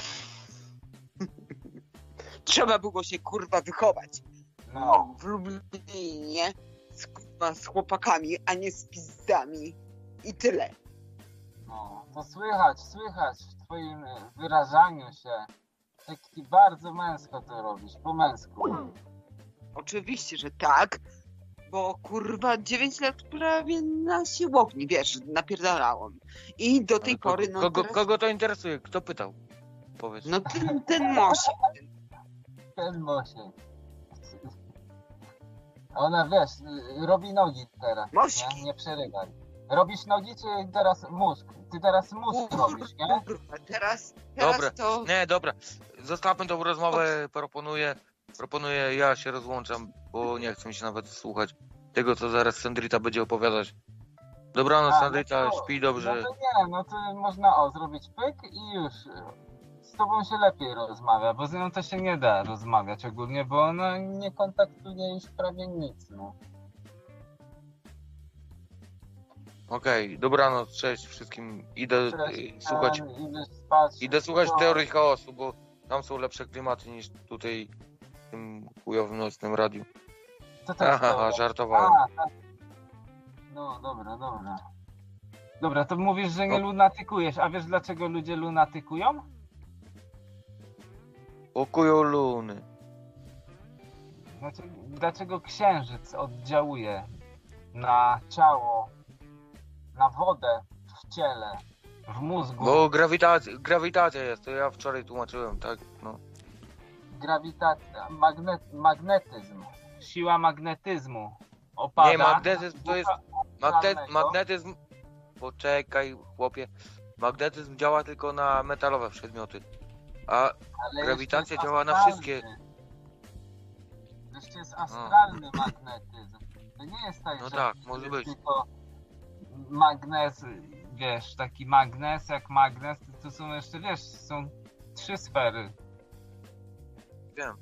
L: Trzeba było się kurwa wychować.
G: No.
L: W Lublinie z, kurwa, z chłopakami, a nie z pizdami. I tyle.
G: No, to słychać, słychać w twoim e, wyrażaniu się. Taki bardzo męsko to robisz, po męsku.
L: Oczywiście, że tak. Bo kurwa 9 lat prawie na siłowni, wiesz, napierdalałam. I do tej
B: Kogo,
L: pory, no
B: kogo,
L: teraz,
B: kogo to interesuje? Kto pytał? Powiedz.
L: no ten, ten Mosiek.
G: Ten Mosiek. Ona wiesz, y, robi nogi teraz. Nie, nie przerywaj. Robisz nogi, czy teraz mózg? Ty teraz mózg robisz, nie?
L: Kurwa, teraz, teraz
B: Dobra,
L: to...
B: nie, dobra. Zostawmy tą rozmowę, proponuję, proponuję, ja się rozłączam, bo nie chcę mi się nawet słuchać tego, co zaraz Sandrita będzie opowiadać. Dobranoc,
G: A, no
B: Sandrita,
G: to-
B: śpi dobrze.
G: No to nie, no to można o, zrobić pyk i już. Z tobą się lepiej rozmawia, bo z nią to się nie da rozmawiać ogólnie, bo ona nie kontaktuje już prawie nic, no.
B: Okej, dobranoc, cześć wszystkim. Idę
G: Cześć,
B: y, słuchać,
G: spać.
B: idę słuchać
G: No.
B: teorii chaosu, bo tam są lepsze klimaty niż tutaj w tym chujowym nocnym radiu.
G: To jest
B: Aha,
G: teoria?
B: żartowałem.
G: A, tak. No, dobra, dobra. Dobra, to mówisz, że nie lunatykujesz, a wiesz dlaczego ludzie lunatykują?
B: Pokują luny.
G: Znaczy, dlaczego księżyc oddziałuje na ciało, na wodę w ciele, w mózgu?
B: Bo grawitacja, grawitacja jest, to ja wczoraj tłumaczyłem, tak, no.
G: Grawitacja, magnet, magnetyzm, siła magnetyzmu opada.
B: Nie, magnetyzm to jest, magne, magnetyzm, poczekaj chłopie, magnetyzm działa tylko na metalowe przedmioty, a
G: Ale
B: grawitacja działa na
G: astralny.
B: wszystkie.
G: Jeszcze jest astralny magnetyzm. To nie jest tak,
B: No
G: że
B: tak,
G: że
B: może być.
G: tylko magnes, wiesz, taki magnes jak magnes, to są jeszcze, wiesz, są trzy sfery.
B: Wiem.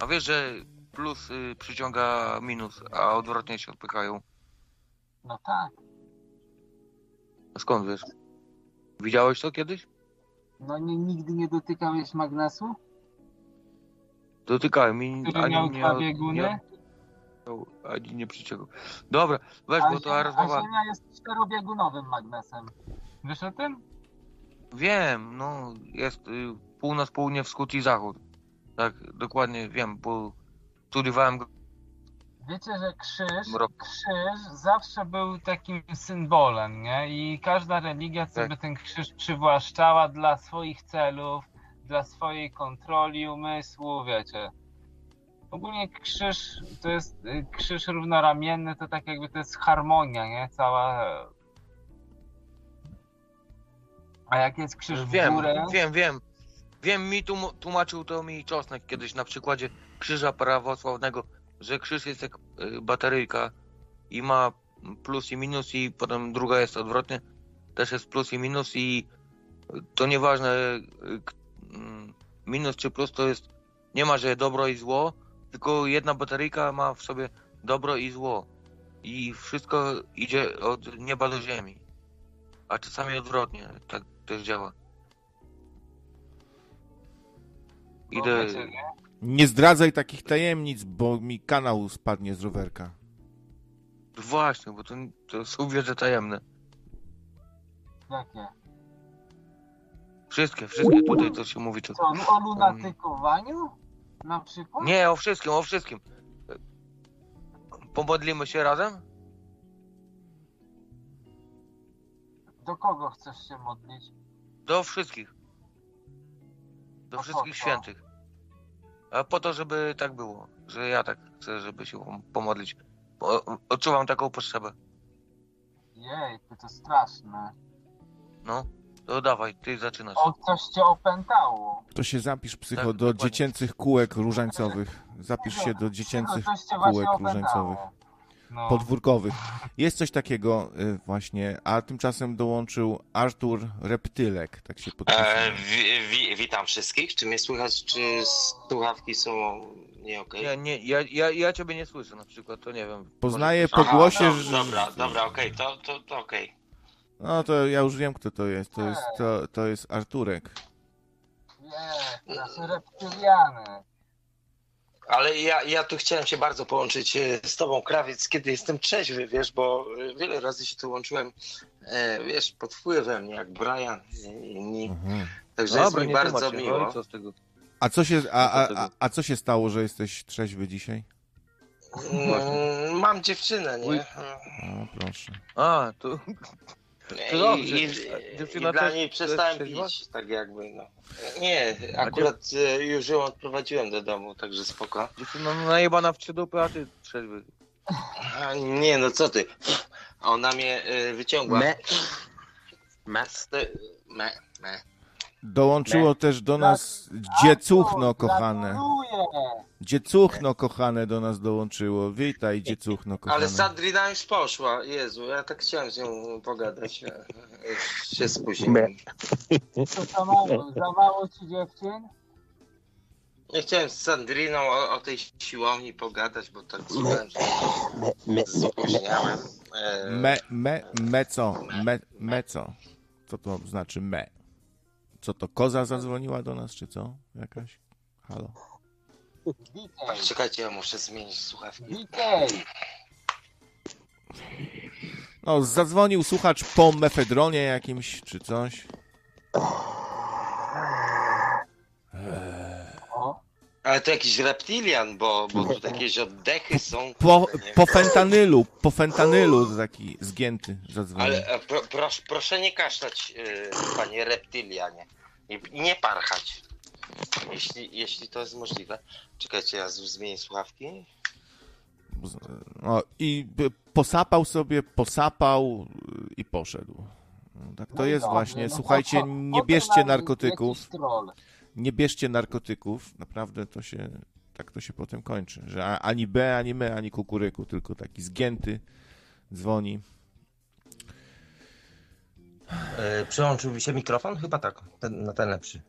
B: A wiesz, że plus y, przyciąga minus, a odwrotnie się odpychają.
G: No tak.
B: A skąd wiesz? Widziałeś to kiedyś?
G: No nie, nigdy nie dotykałeś magnesu?
B: Dotykałem mi
G: Który miał dwa bieguny?
B: nie ani nie przyciągał. Dobra, weź, bo to rozmowa...
G: a Ziemia jest czterobiegunowym magnesem. Wiesz o tym?
B: Wiem, no jest y, północ, południe, wschód i zachód. Tak, dokładnie wiem, bo studiowałem go.
G: Wiecie, że krzyż,
B: Mrok.
G: krzyż zawsze był takim symbolem, nie? I każda religia
B: Tak.
G: sobie ten krzyż przywłaszczała dla swoich celów, dla swojej kontroli umysłu, wiecie. Ogólnie krzyż to jest y, krzyż równoramienny, to tak jakby to jest harmonia, nie? Cała. A jak jest krzyż w
B: Wiem,
G: górę,
B: wiem, wiem. Wiem, mi tłum- tłumaczył to mi Czosnek kiedyś na przykładzie krzyża prawosławnego, że krzyż jest jak y, bateryjka i ma plus i minus i potem druga jest odwrotnie, też jest plus i minus i to nieważne y, mm, minus czy plus to jest, nie ma, że dobro i zło, tylko jedna bateryjka ma w sobie dobro i zło i wszystko idzie od nieba do ziemi, a czasami odwrotnie, tak też działa. Idę,
G: nie?
A: Zdradzaj takich tajemnic, bo mi kanał spadnie z rowerka.
B: Właśnie, bo to, to są wiedze tajemne.
G: Jakie?
B: Wszystkie, wszystkie tutaj to się mówi. To...
G: Co, o lunatykowaniu? Na przykład?
B: Nie, o wszystkim, o wszystkim. Pomodlimy się razem?
G: Do kogo chcesz się modlić?
B: Do wszystkich. Do
G: po
B: wszystkich świętych. A po to, żeby tak było. Że ja tak chcę, żeby się pomodlić. Odczuwam taką potrzebę.
G: Jej, to straszne.
B: No, to dawaj, ty zaczynasz.
G: O, coś cię opętało.
A: To się zapisz, psycho,
B: Tak,
A: do
B: dokładnie.
A: dziecięcych kółek różańcowych. Zapisz się do dziecięcych
G: Coś cię właśnie
A: kółek różańcowych.
G: opętało. No.
A: Podwórkowych. Jest coś takiego y, właśnie, a tymczasem dołączył Artur Reptylek, tak się podpisuje.
M: E, wi, wi, witam wszystkich. Czy mnie słychać, czy słuchawki są nie okej?
B: Nie, nie, ja, ja, ja ciebie nie słyszę na przykład, to nie wiem.
A: Poznaję po głosie,
M: no,
A: że...
M: Dobra, dobra, okej, to, to, to okej.
A: No to ja już wiem, kto to jest. To jest, to, to jest Arturek.
N: Nie, nasze reptyliany.
O: Ale ja, ja tu chciałem się bardzo połączyć e, z tobą, Krawiec, kiedy jestem trzeźwy, wiesz, bo e, wiele razy się tu łączyłem, e, wiesz, pod wpływem, jak Brian i inni.
A: Mhm.
O: Także
B: Dobra,
O: jest mi bardzo miło.
B: no co z tego?
A: A co się, a, a, a, a co się stało, że jesteś trzeźwy dzisiaj?
O: Mm, Mam dziewczynę, nie?
A: O, proszę.
B: A, to...
O: I,
B: To dobrze.
O: i, i
B: dziewczyna
O: dla niej przestałem pić, tak jakby, no. Nie, akurat e, już ją odprowadziłem do domu, także spoko.
B: Dziewczyna no, najebana w trzy dupy, a ty trzeźwy.
O: A, nie, no co ty. Ona mnie e, wyciągła.
B: Me.
O: Me. Me. Me.
A: Dołączyło też do nas dziecuchno kochane.
N: Gratuluję!
O: Dziecuchno
A: kochane do nas dołączyło. Witaj, dziecuchno kochane.
O: Ale Sandrina już poszła. Jezu, ja tak chciałem z nią pogadać. Się spóźniłem.
N: To za mało, za mało ci dziewczyn?
O: Nie chciałem z Sandriną o, o tej siłowni pogadać, bo tak czułem, że spóźniałem.
A: Me, me, me co? Me, me co? Co to znaczy me? Co to, koza zadzwoniła do nas, czy co? Jakaś? Halo?
N: Witaj,
O: Czekajcie, ja muszę zmienić słuchawki.
N: witaj!
A: No, zadzwonił słuchacz po mefedronie jakimś, czy coś.
O: Ale to jakiś reptilian, bo, bo tu jakieś oddechy są.
A: Po, po fentanylu, po fentanylu taki zgięty zadzwonił.
O: Ale e, pro, proszę, proszę nie kaszlać, e, panie reptilianie. I, nie parchać. Jeśli, jeśli to jest możliwe. Czekajcie, ja zmienię słuchawki.
A: O, I posapał sobie, posapał y, i poszedł. No, Tak to
N: No
A: jest
N: dobrze,
A: właśnie.
N: no
A: Słuchajcie, nie bierzcie narkotyków.
N: jakiś.
A: Nie bierzcie narkotyków. Naprawdę to się, tak to się potem kończy. Że ani B, ani me, ani kukuryku, tylko taki zgięty dzwoni.
M: E, Przyłączył mi się mikrofon? Chyba tak, ten, na ten lepszy.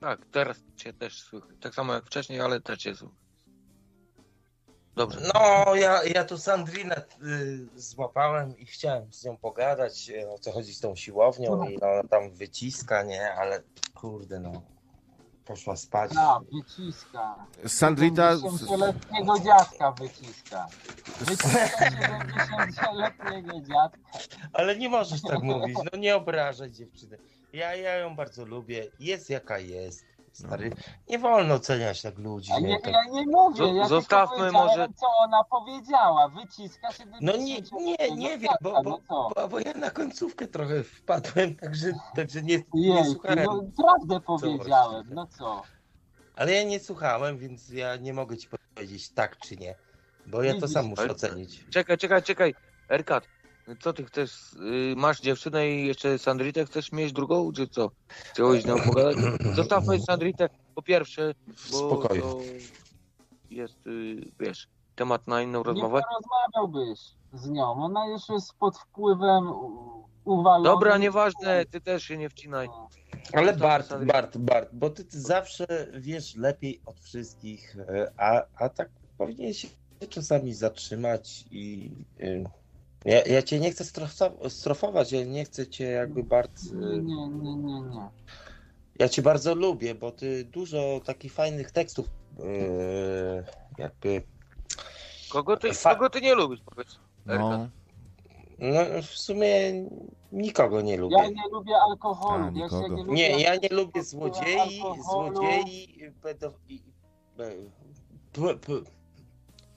B: Tak, teraz cię też słychać. Tak samo jak wcześniej, ale też cię słychać. Dobrze.
M: No, ja, ja tu Sandrinę y, złapałem i chciałem z nią pogadać, y, o co chodzi z tą siłownią i no, ona tam wyciska, nie, ale kurde no, poszła spać.
N: A, wyciska.
A: Sandrita-
N: 70-letniego dziadka wyciska. Wyciska 70-letniego dziadka.
M: Ale nie możesz tak mówić, no nie obrażaj dziewczyny. Ja, ja ją bardzo lubię, jest jaka jest, stary. Nie wolno oceniać tak ludzi. Nie,
N: nie,
M: tak.
N: ja nie mówię, ja
B: Zostawmy
N: tylko
B: może-
N: co ona powiedziała. Wyciska się
M: No nie, nie, nie wiem, bo, bo, bo, bo ja na końcówkę trochę wpadłem, także, także nie, nie
N: Jej,
M: słuchałem.
N: no prawdę powiedziałem,
M: właściwie.
N: no co?
M: Ale ja nie słuchałem, więc ja nie mogę ci powiedzieć tak czy nie, bo ja to sam muszę
B: Ale-
M: ocenić.
B: Czekaj, czekaj, czekaj. Erkat, co ty chcesz? y, Masz dziewczynę i jeszcze Sandritę chcesz mieć drugą, czy co? Chciałeś z nią pogadać? Zostawmy Sandritę po pierwsze, bo
M: Spokoju.
B: to jest, y, wiesz, temat na inną
N: Nie
B: rozmowę.
N: porozmawiałbyś z nią, ona już jest pod wpływem u- uwalonej...
B: Dobra, nieważne, ty też się nie wcinaj.
M: Ale Bart, Bart, Bart, bo ty, ty zawsze wiesz lepiej od wszystkich, e, a, a tak powinien się czasami zatrzymać i y, ja, ja cię nie chcę strofa- strofować, ja nie chcę cię jakby Bart...
N: Nie, nie, nie, nie.
M: Ja cię bardzo lubię, bo ty dużo takich fajnych tekstów yy, jakby...
B: Kogo ty,
M: Fa-
B: kogo ty nie lubisz, powiedz?
A: No.
M: No w sumie nikogo nie lubię.
N: Ja nie lubię alkoholu,
A: A,
N: ja
A: nikogo.
N: nie lubię...
M: Nie, ja nie lubię złodziei,
N: alkoholu.
M: złodziei, pedo... i, e, p, p,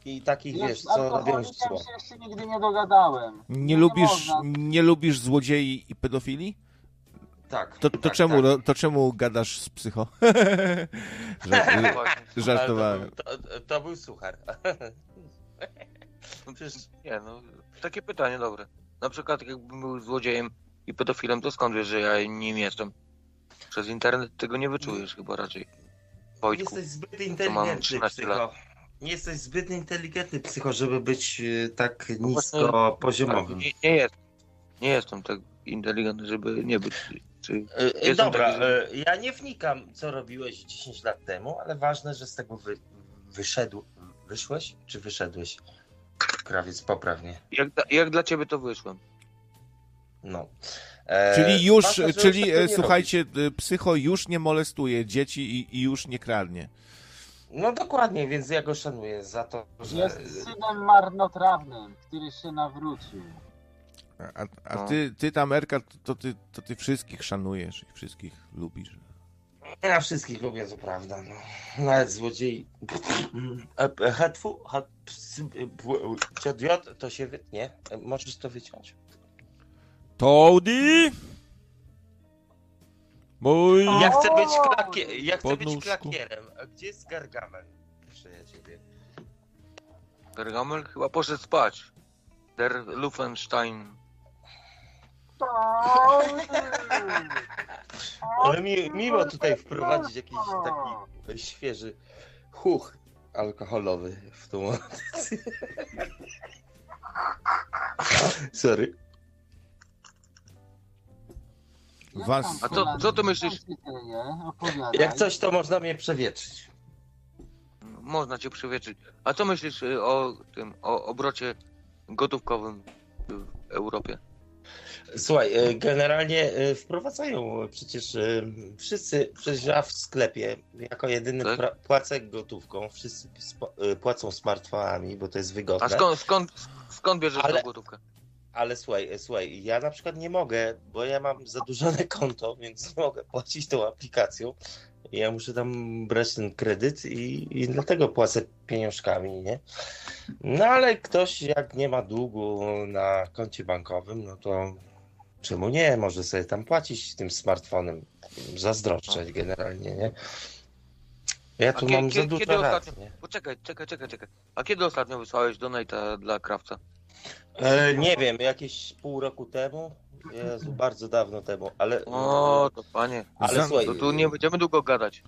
M: i takich, wiesz,
N: z
M: co robią
N: alkoholikiem
M: zło.
N: się jeszcze nigdy nie dogadałem.
A: Nie lubisz,
N: można.
A: nie lubisz złodziei i pedofili?
M: Tak.
A: To, to,
M: tak,
A: czemu,
M: tak.
A: to czemu gadasz z psycho? Żart, żartowałem.
M: To, to, to był suchar.
B: Przecież, nie no, takie pytanie dobre. Na przykład jakbym był złodziejem i pedofilem, to skąd wiesz, że ja nim jestem? Przez internet tego nie wyczujesz chyba raczej. Wojtku.
M: Jesteś zbyt
B: to mam
M: inteligentny,
B: 13
M: psycho.
B: lat.
M: Nie jesteś zbyt inteligentny, psycho, żeby być e, tak
B: No
M: nisko poziomowym.
B: Nie, nie jest. Nie jestem tak inteligentny, żeby nie być. Czy
M: E, e, Dobra,
B: taki,
M: ja nie wnikam, co robiłeś 10 lat temu, ale ważne, że z tego wy, wyszedł. Wyszłeś, czy wyszedłeś? Krawiec, poprawnie.
B: jak, dla- jak dla ciebie to wyszłem?
M: No. E,
A: Czyli już,
M: ważne,
A: czyli słuchajcie, psycho już nie molestuje dzieci i, i już nie kradnie.
M: No dokładnie, więc ja go szanuję za to, że...
G: Jest synem marnotrawnym, który się nawrócił.
A: A, a
M: No.
A: ty, ty tam, Erka, to ty, to ty wszystkich szanujesz i wszystkich lubisz.
M: Ja wszystkich lubię, to prawda. No. Nawet złodziei. E, Hetfu, dziad to się wytnie. E, Możesz to wyciąć.
A: Toady? Mój...
M: Ja chcę być, klakie... ja chcę być klakierem. A gdzie jest Gargamel? Proszę ja ciebie.
B: Gargamel chyba poszedł spać. Der Luffenstein.
M: Ale mi, miło tutaj wprowadzić jakiś taki świeży chuch alkoholowy w tą audycję. Sorry.
A: Was...
B: A co, co ty myślisz?
M: Jak coś, to można mnie przewietrzyć.
B: Można cię przywietrzyć. A co myślisz y, o tym, o obrocie gotówkowym w Europie?
M: Słuchaj, e, generalnie e, wprowadzają przecież e, wszyscy, przecież ja w sklepie jako jedyny
B: Tak?
M: pra- płacę gotówką, wszyscy e, płacą smartfonami, bo to jest wygodne.
B: A skąd, skąd, skąd bierzesz
M: Ale-
B: tą gotówkę?
M: Ale słuchaj, e, słuchaj, ja na przykład nie mogę, bo ja mam zadłużone konto, więc nie mogę płacić tą aplikacją. Ja muszę tam brać ten kredyt i, i dlatego płacę pieniążkami, nie? No ale ktoś jak nie ma długu na koncie bankowym, no to czemu nie? Może sobie tam płacić tym smartfonem. Zazdroszczeć generalnie, nie? Ja
B: A
M: tu
B: kie-
M: mam
B: kie-
M: za dużo
B: kiedy ostatnio?
M: nie?
B: Poczekaj, czekaj, czekaj, czekaj. A kiedy ostatnio wysłałeś donata dla krawca?
M: E, nie wiem, jakieś pół roku temu. Jezu, bardzo dawno temu, ale.
B: O, to panie.
M: Ale słuchaj,
B: to tu nie będziemy długo gadać.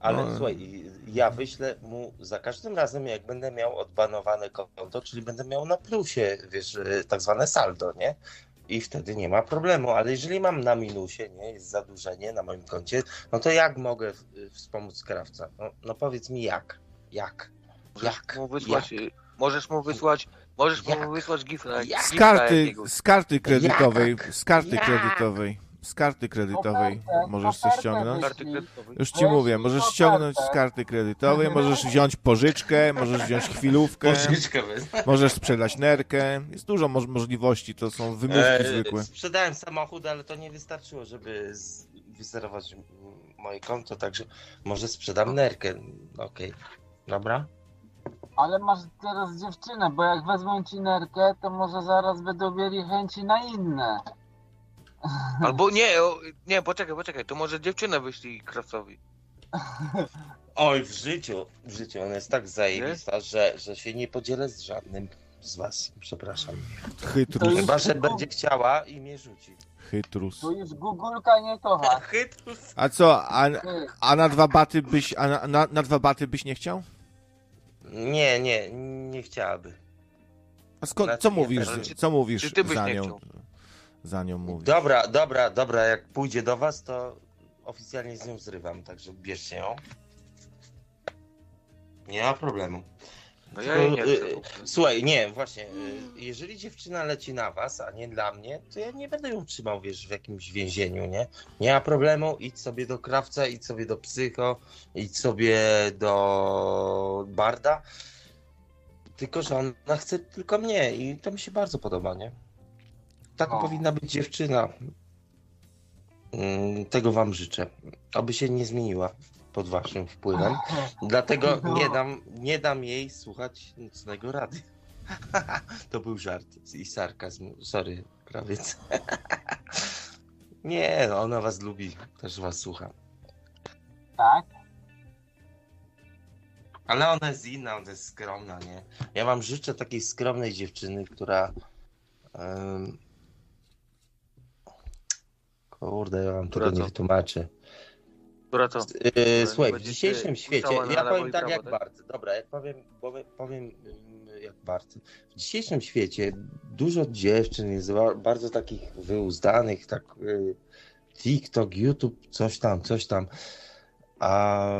M: Ale
A: No.
M: słuchaj, ja wyślę mu za każdym razem, jak będę miał odbanowane konto, czyli będę miał na plusie, wiesz, e, tak zwane saldo, nie? I wtedy nie ma problemu, ale jeżeli mam na minusie, nie, jest zadłużenie na moim koncie, no to jak mogę wspomóc krawca? No, no powiedz mi jak? Jak? Jak?
B: Mu wysłać, y, możesz mu wysłać, możesz mu wysłać gifa,
A: Z karty, z karty kredytowej,
B: Jak?
A: z karty
B: Jak?
A: kredytowej, z karty kredytowej możesz coś ściągnąć.
B: Karty kredytowej.
A: Już ci mówię, możesz ściągnąć z karty kredytowej, możesz wziąć pożyczkę, możesz wziąć chwilówkę, możesz sprzedać nerkę. Jest dużo moż- możliwości, to są wymówki
M: E,
A: zwykłe.
M: Sprzedałem samochód, ale to nie wystarczyło, żeby z- wyzerować m- moje konto, także może sprzedam nerkę. Okej, dobra.
G: Ale masz teraz dziewczynę, bo jak wezmą ci nerkę, to może zaraz będą mieli chęci na inne.
B: Albo nie, o, nie, poczekaj, poczekaj, to może dziewczynę wyślij krawcowi.
M: Oj, w życiu, w życiu ona jest tak zajebista, że, że się nie podzielę z żadnym z was. Przepraszam.
A: Chytrus.
M: Chyba, że będzie chciała i mnie rzuci.
A: Chytrus.
G: Tu już Gugulka nie kocha.
M: Chytrus.
A: A co, a, a na dwa baty byś, a na, na, na dwa baty byś nie chciał?
M: Nie, nie, nie chciałaby.
A: A skąd,
M: Znaczy,
A: co
M: nie,
A: mówisz, co mówisz
M: ty byś
A: za nią? Za nią mówisz.
M: Dobra, dobra, dobra, jak pójdzie do was, to oficjalnie z nią zrywam, także bierzcie ją. Nie ma problemu.
B: No ja jej nie
M: Tylko,
B: chcę.
M: y, Słuchaj, nie, właśnie, y, jeżeli dziewczyna leci na was, a nie dla mnie, to ja nie będę ją trzymał, wiesz, w jakimś więzieniu, nie? Nie ma problemu, idź sobie do krawca, idź sobie do psycho, idź sobie do barda. Tylko, że ona chce tylko mnie i to mi się bardzo podoba, nie? Taka
G: No.
M: powinna być dziewczyna. Mm, Tego wam życzę. Aby się nie zmieniła pod waszym wpływem. Dlatego
G: No.
M: nie dam, nie dam jej słuchać nocnego rady. To był żart i sarkazm. Sorry, krawiec. Nie, no, ona was lubi, też was słucha.
G: Tak?
M: Ale ona jest inna, ona jest skromna, nie? Ja wam życzę takiej skromnej dziewczyny, która. em, Kurde, ja wam
B: Która
M: tego nie wytłumaczę.
B: Która to?
M: Yy, słuchaj, w dzisiejszym świecie, ja powiem tak
B: prawo,
M: jak
B: tak?
M: Dobra, jak powiem, powiem, powiem jak Bart. W dzisiejszym świecie dużo dziewczyn jest ba- bardzo takich wyuzdanych, tak y, TikTok, YouTube, coś tam, coś tam. A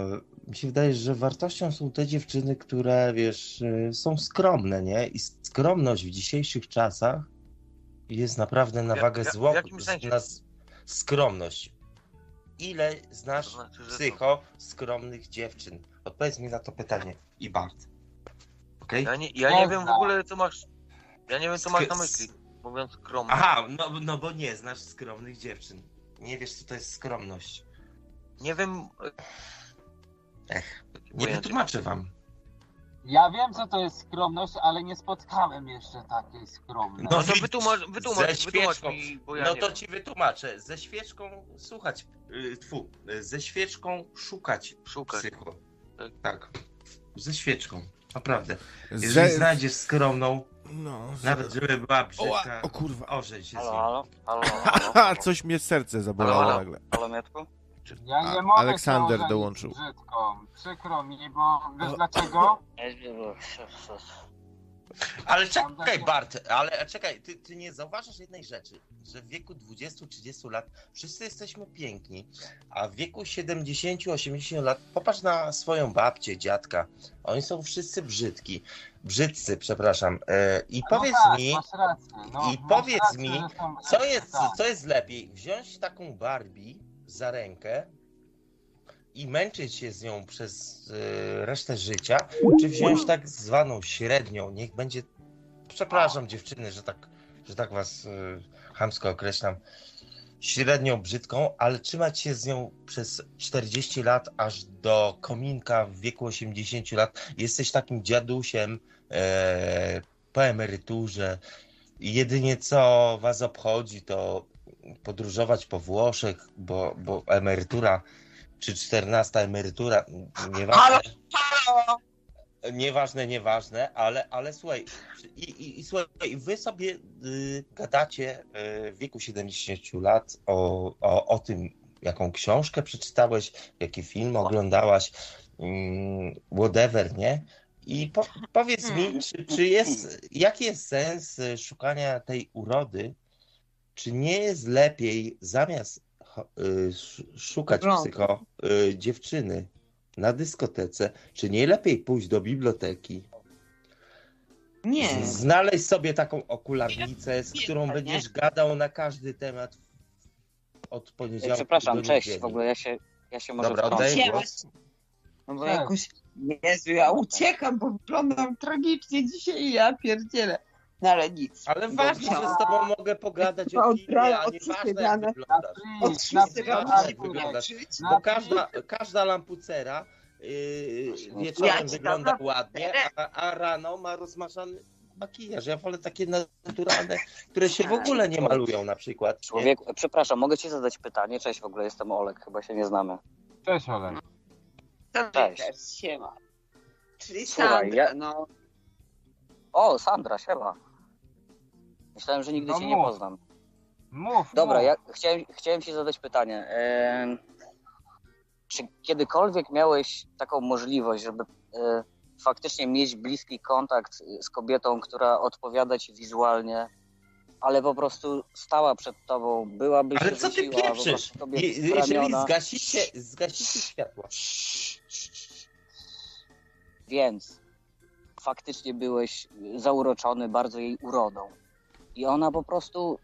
M: mi się wydaje, że wartością są te dziewczyny, które, wiesz, y, są skromne, nie? I skromność w dzisiejszych czasach jest naprawdę na
B: Ja-
M: wagę
B: ja- w
M: zło,
B: jakim sensie?
M: na s- skromność. Ile znasz
B: To znaczy,
M: psycho skromnych dziewczyn? Odpowiedz mi na to pytanie. I Bart. Okej?
B: Ja nie, ja nie wiem w ogóle, co masz. Ja nie wiem, co masz na myśli. Mówiąc skromnie.
M: Aha, no, no bo nie znasz skromnych dziewczyn. Nie wiesz, co to jest skromność.
B: Nie wiem.
M: Ech, nie wytłumaczę wam.
N: Ja wiem, co to jest skromność, ale nie spotkałem jeszcze takiej skromnej.
B: No to
M: widzisz,
B: wytłumacz, wytłumacz,
M: ze
B: wytłumacz
M: świeczką.
B: mi, bo ja
M: no
B: nie
M: to
B: wiem.
M: ci wytłumaczę. Ze świeczką słuchać. y, Tfu, y, ze świeczką szukać.
B: Szukać.
M: Psycho. Tak. Ze świeczką. Naprawdę.
A: Ze-
M: Jeżeli znajdziesz skromną,
A: No,
M: nawet żeby była brzydka,
A: o kurwa.
M: ożej się z
P: Halo,
M: nią.
P: halo, halo, halo,
A: Haha,
P: halo,
A: coś mnie serce zabolało
B: Halo, halo.
A: nagle.
P: halo, Mietku?
N: Ja nie mogę
A: Aleksander dołączył.
N: brzydką. Przykro mi, bo wiesz dlaczego?
M: Ale czekaj, Bart, ale czekaj, ty, ty nie zauważasz jednej rzeczy, że w wieku 20-30 lat wszyscy jesteśmy piękni, a w wieku 70-80 lat popatrz na swoją babcię, dziadka, oni są wszyscy brzydki, brzydcy, przepraszam. E, I
N: No
M: powiedz
N: tak,
M: mi,
N: no,
M: i powiedz
N: rację,
M: mi, co jest,
N: tak.
M: co jest lepiej, wziąć taką Barbie za rękę i męczyć się z nią przez e, resztę życia, czy wziąć tak zwaną średnią, niech będzie, przepraszam dziewczyny, że tak, że tak was e, chamsko określam, średnią brzydką, ale trzymać się z nią przez 40 lat, aż do kominka w wieku 80 lat. Jesteś takim dziadusiem e, po emeryturze. Jedynie co was obchodzi, to podróżować po Włoszech, bo, bo emerytura, czy 14 emerytura, nieważne. Nieważne, nieważne, ale, ale słuchaj, i, i, i słuchaj, wy sobie y, gadacie y, w wieku 70 lat o, o, o tym, jaką książkę przeczytałeś, jaki film oglądałaś, mm, whatever, nie? I po, powiedz mi, czy, czy jest, jaki jest sens y, szukania tej urody? Czy nie jest lepiej zamiast y, sz- szukać
L: No.
M: psycho y, dziewczyny na dyskotece, czy nie lepiej pójść do biblioteki?
L: Nie.
M: Znaleźć sobie taką okularnicę, z którą
L: nie.
M: będziesz gadał na każdy temat od poniedziałku
P: Przepraszam,
M: do
P: cześć,
M: niedzieli.
P: w ogóle ja się, ja się może
M: Dobra,
P: wtrącę.
M: oddaję głos.
L: No bo
N: Cześć.
L: jakoś, Jezu, ja uciekam, bo wyglądam tragicznie dzisiaj i ja pierdzielę. No ale nic.
M: Ale ważne, że z tobą mogę pogadać o filmie, a nie ważne jak wyglądasz. Wyglądasz. Bo każda, każda lampucera yy, wieczorem wygląda ładnie, a, a rano ma rozmazany makijaż. Ja wolę takie naturalne, które się w ogóle nie malują na przykład.
P: Człowiek, przepraszam, mogę ci zadać pytanie? Cześć, w ogóle jestem Olek, chyba się nie znamy.
N: Cześć Olek.
L: To
P: Cześć.
L: też, siema. Czyli
P: Słuchaj,
L: Sandra,
P: ja-
L: no.
P: O, Sandra, siema. Myślałem, że nigdy
N: No
P: cię nie
N: mów.
P: poznam.
N: Mów,
P: Dobra,
N: mów.
P: ja chciałem, chciałem ci zadać pytanie. Em, czy kiedykolwiek miałeś taką możliwość, żeby e, faktycznie mieć bliski kontakt z kobietą, która odpowiada ci wizualnie, ale po prostu stała przed tobą, byłaby
M: Ale
P: się
M: co ty
P: rzuciła po
M: pieprzysz?
P: tobie
M: Je- Jeżeli zgasicie, zgasicie światła.
P: Więc faktycznie byłeś zauroczony bardzo jej urodą. I ona po prostu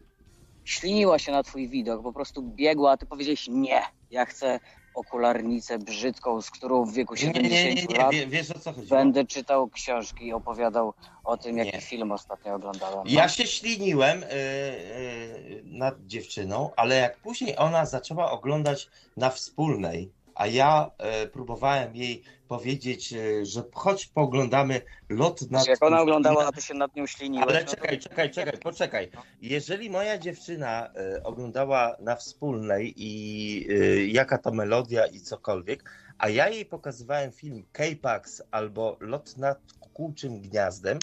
P: śliniła się na twój widok, po prostu biegła, a ty powiedziałeś nie, ja chcę okularnicę brzydką, z którą w wieku
M: Nie, nie,
P: 70
M: nie, nie,
P: lat
M: wie- wiesz o co chodzi.
P: będę czytał książki i opowiadał o tym, jaki film ostatnio oglądałem.
M: Ja się śliniłem y, y, nad dziewczyną, ale jak później ona zaczęła oglądać na wspólnej, a ja y, próbowałem jej powiedzieć, y, że chodź pooglądamy lot nad...
P: Jak ona oglądała, a ty się nad nią śliniłeś.
M: Ale
P: no
M: czekaj, czekaj, czekaj, poczekaj. Jeżeli moja dziewczyna y, oglądała na wspólnej i jaka to melodia i cokolwiek, a ja jej pokazywałem film K-Pax albo Lot nad kukułczym gniazdem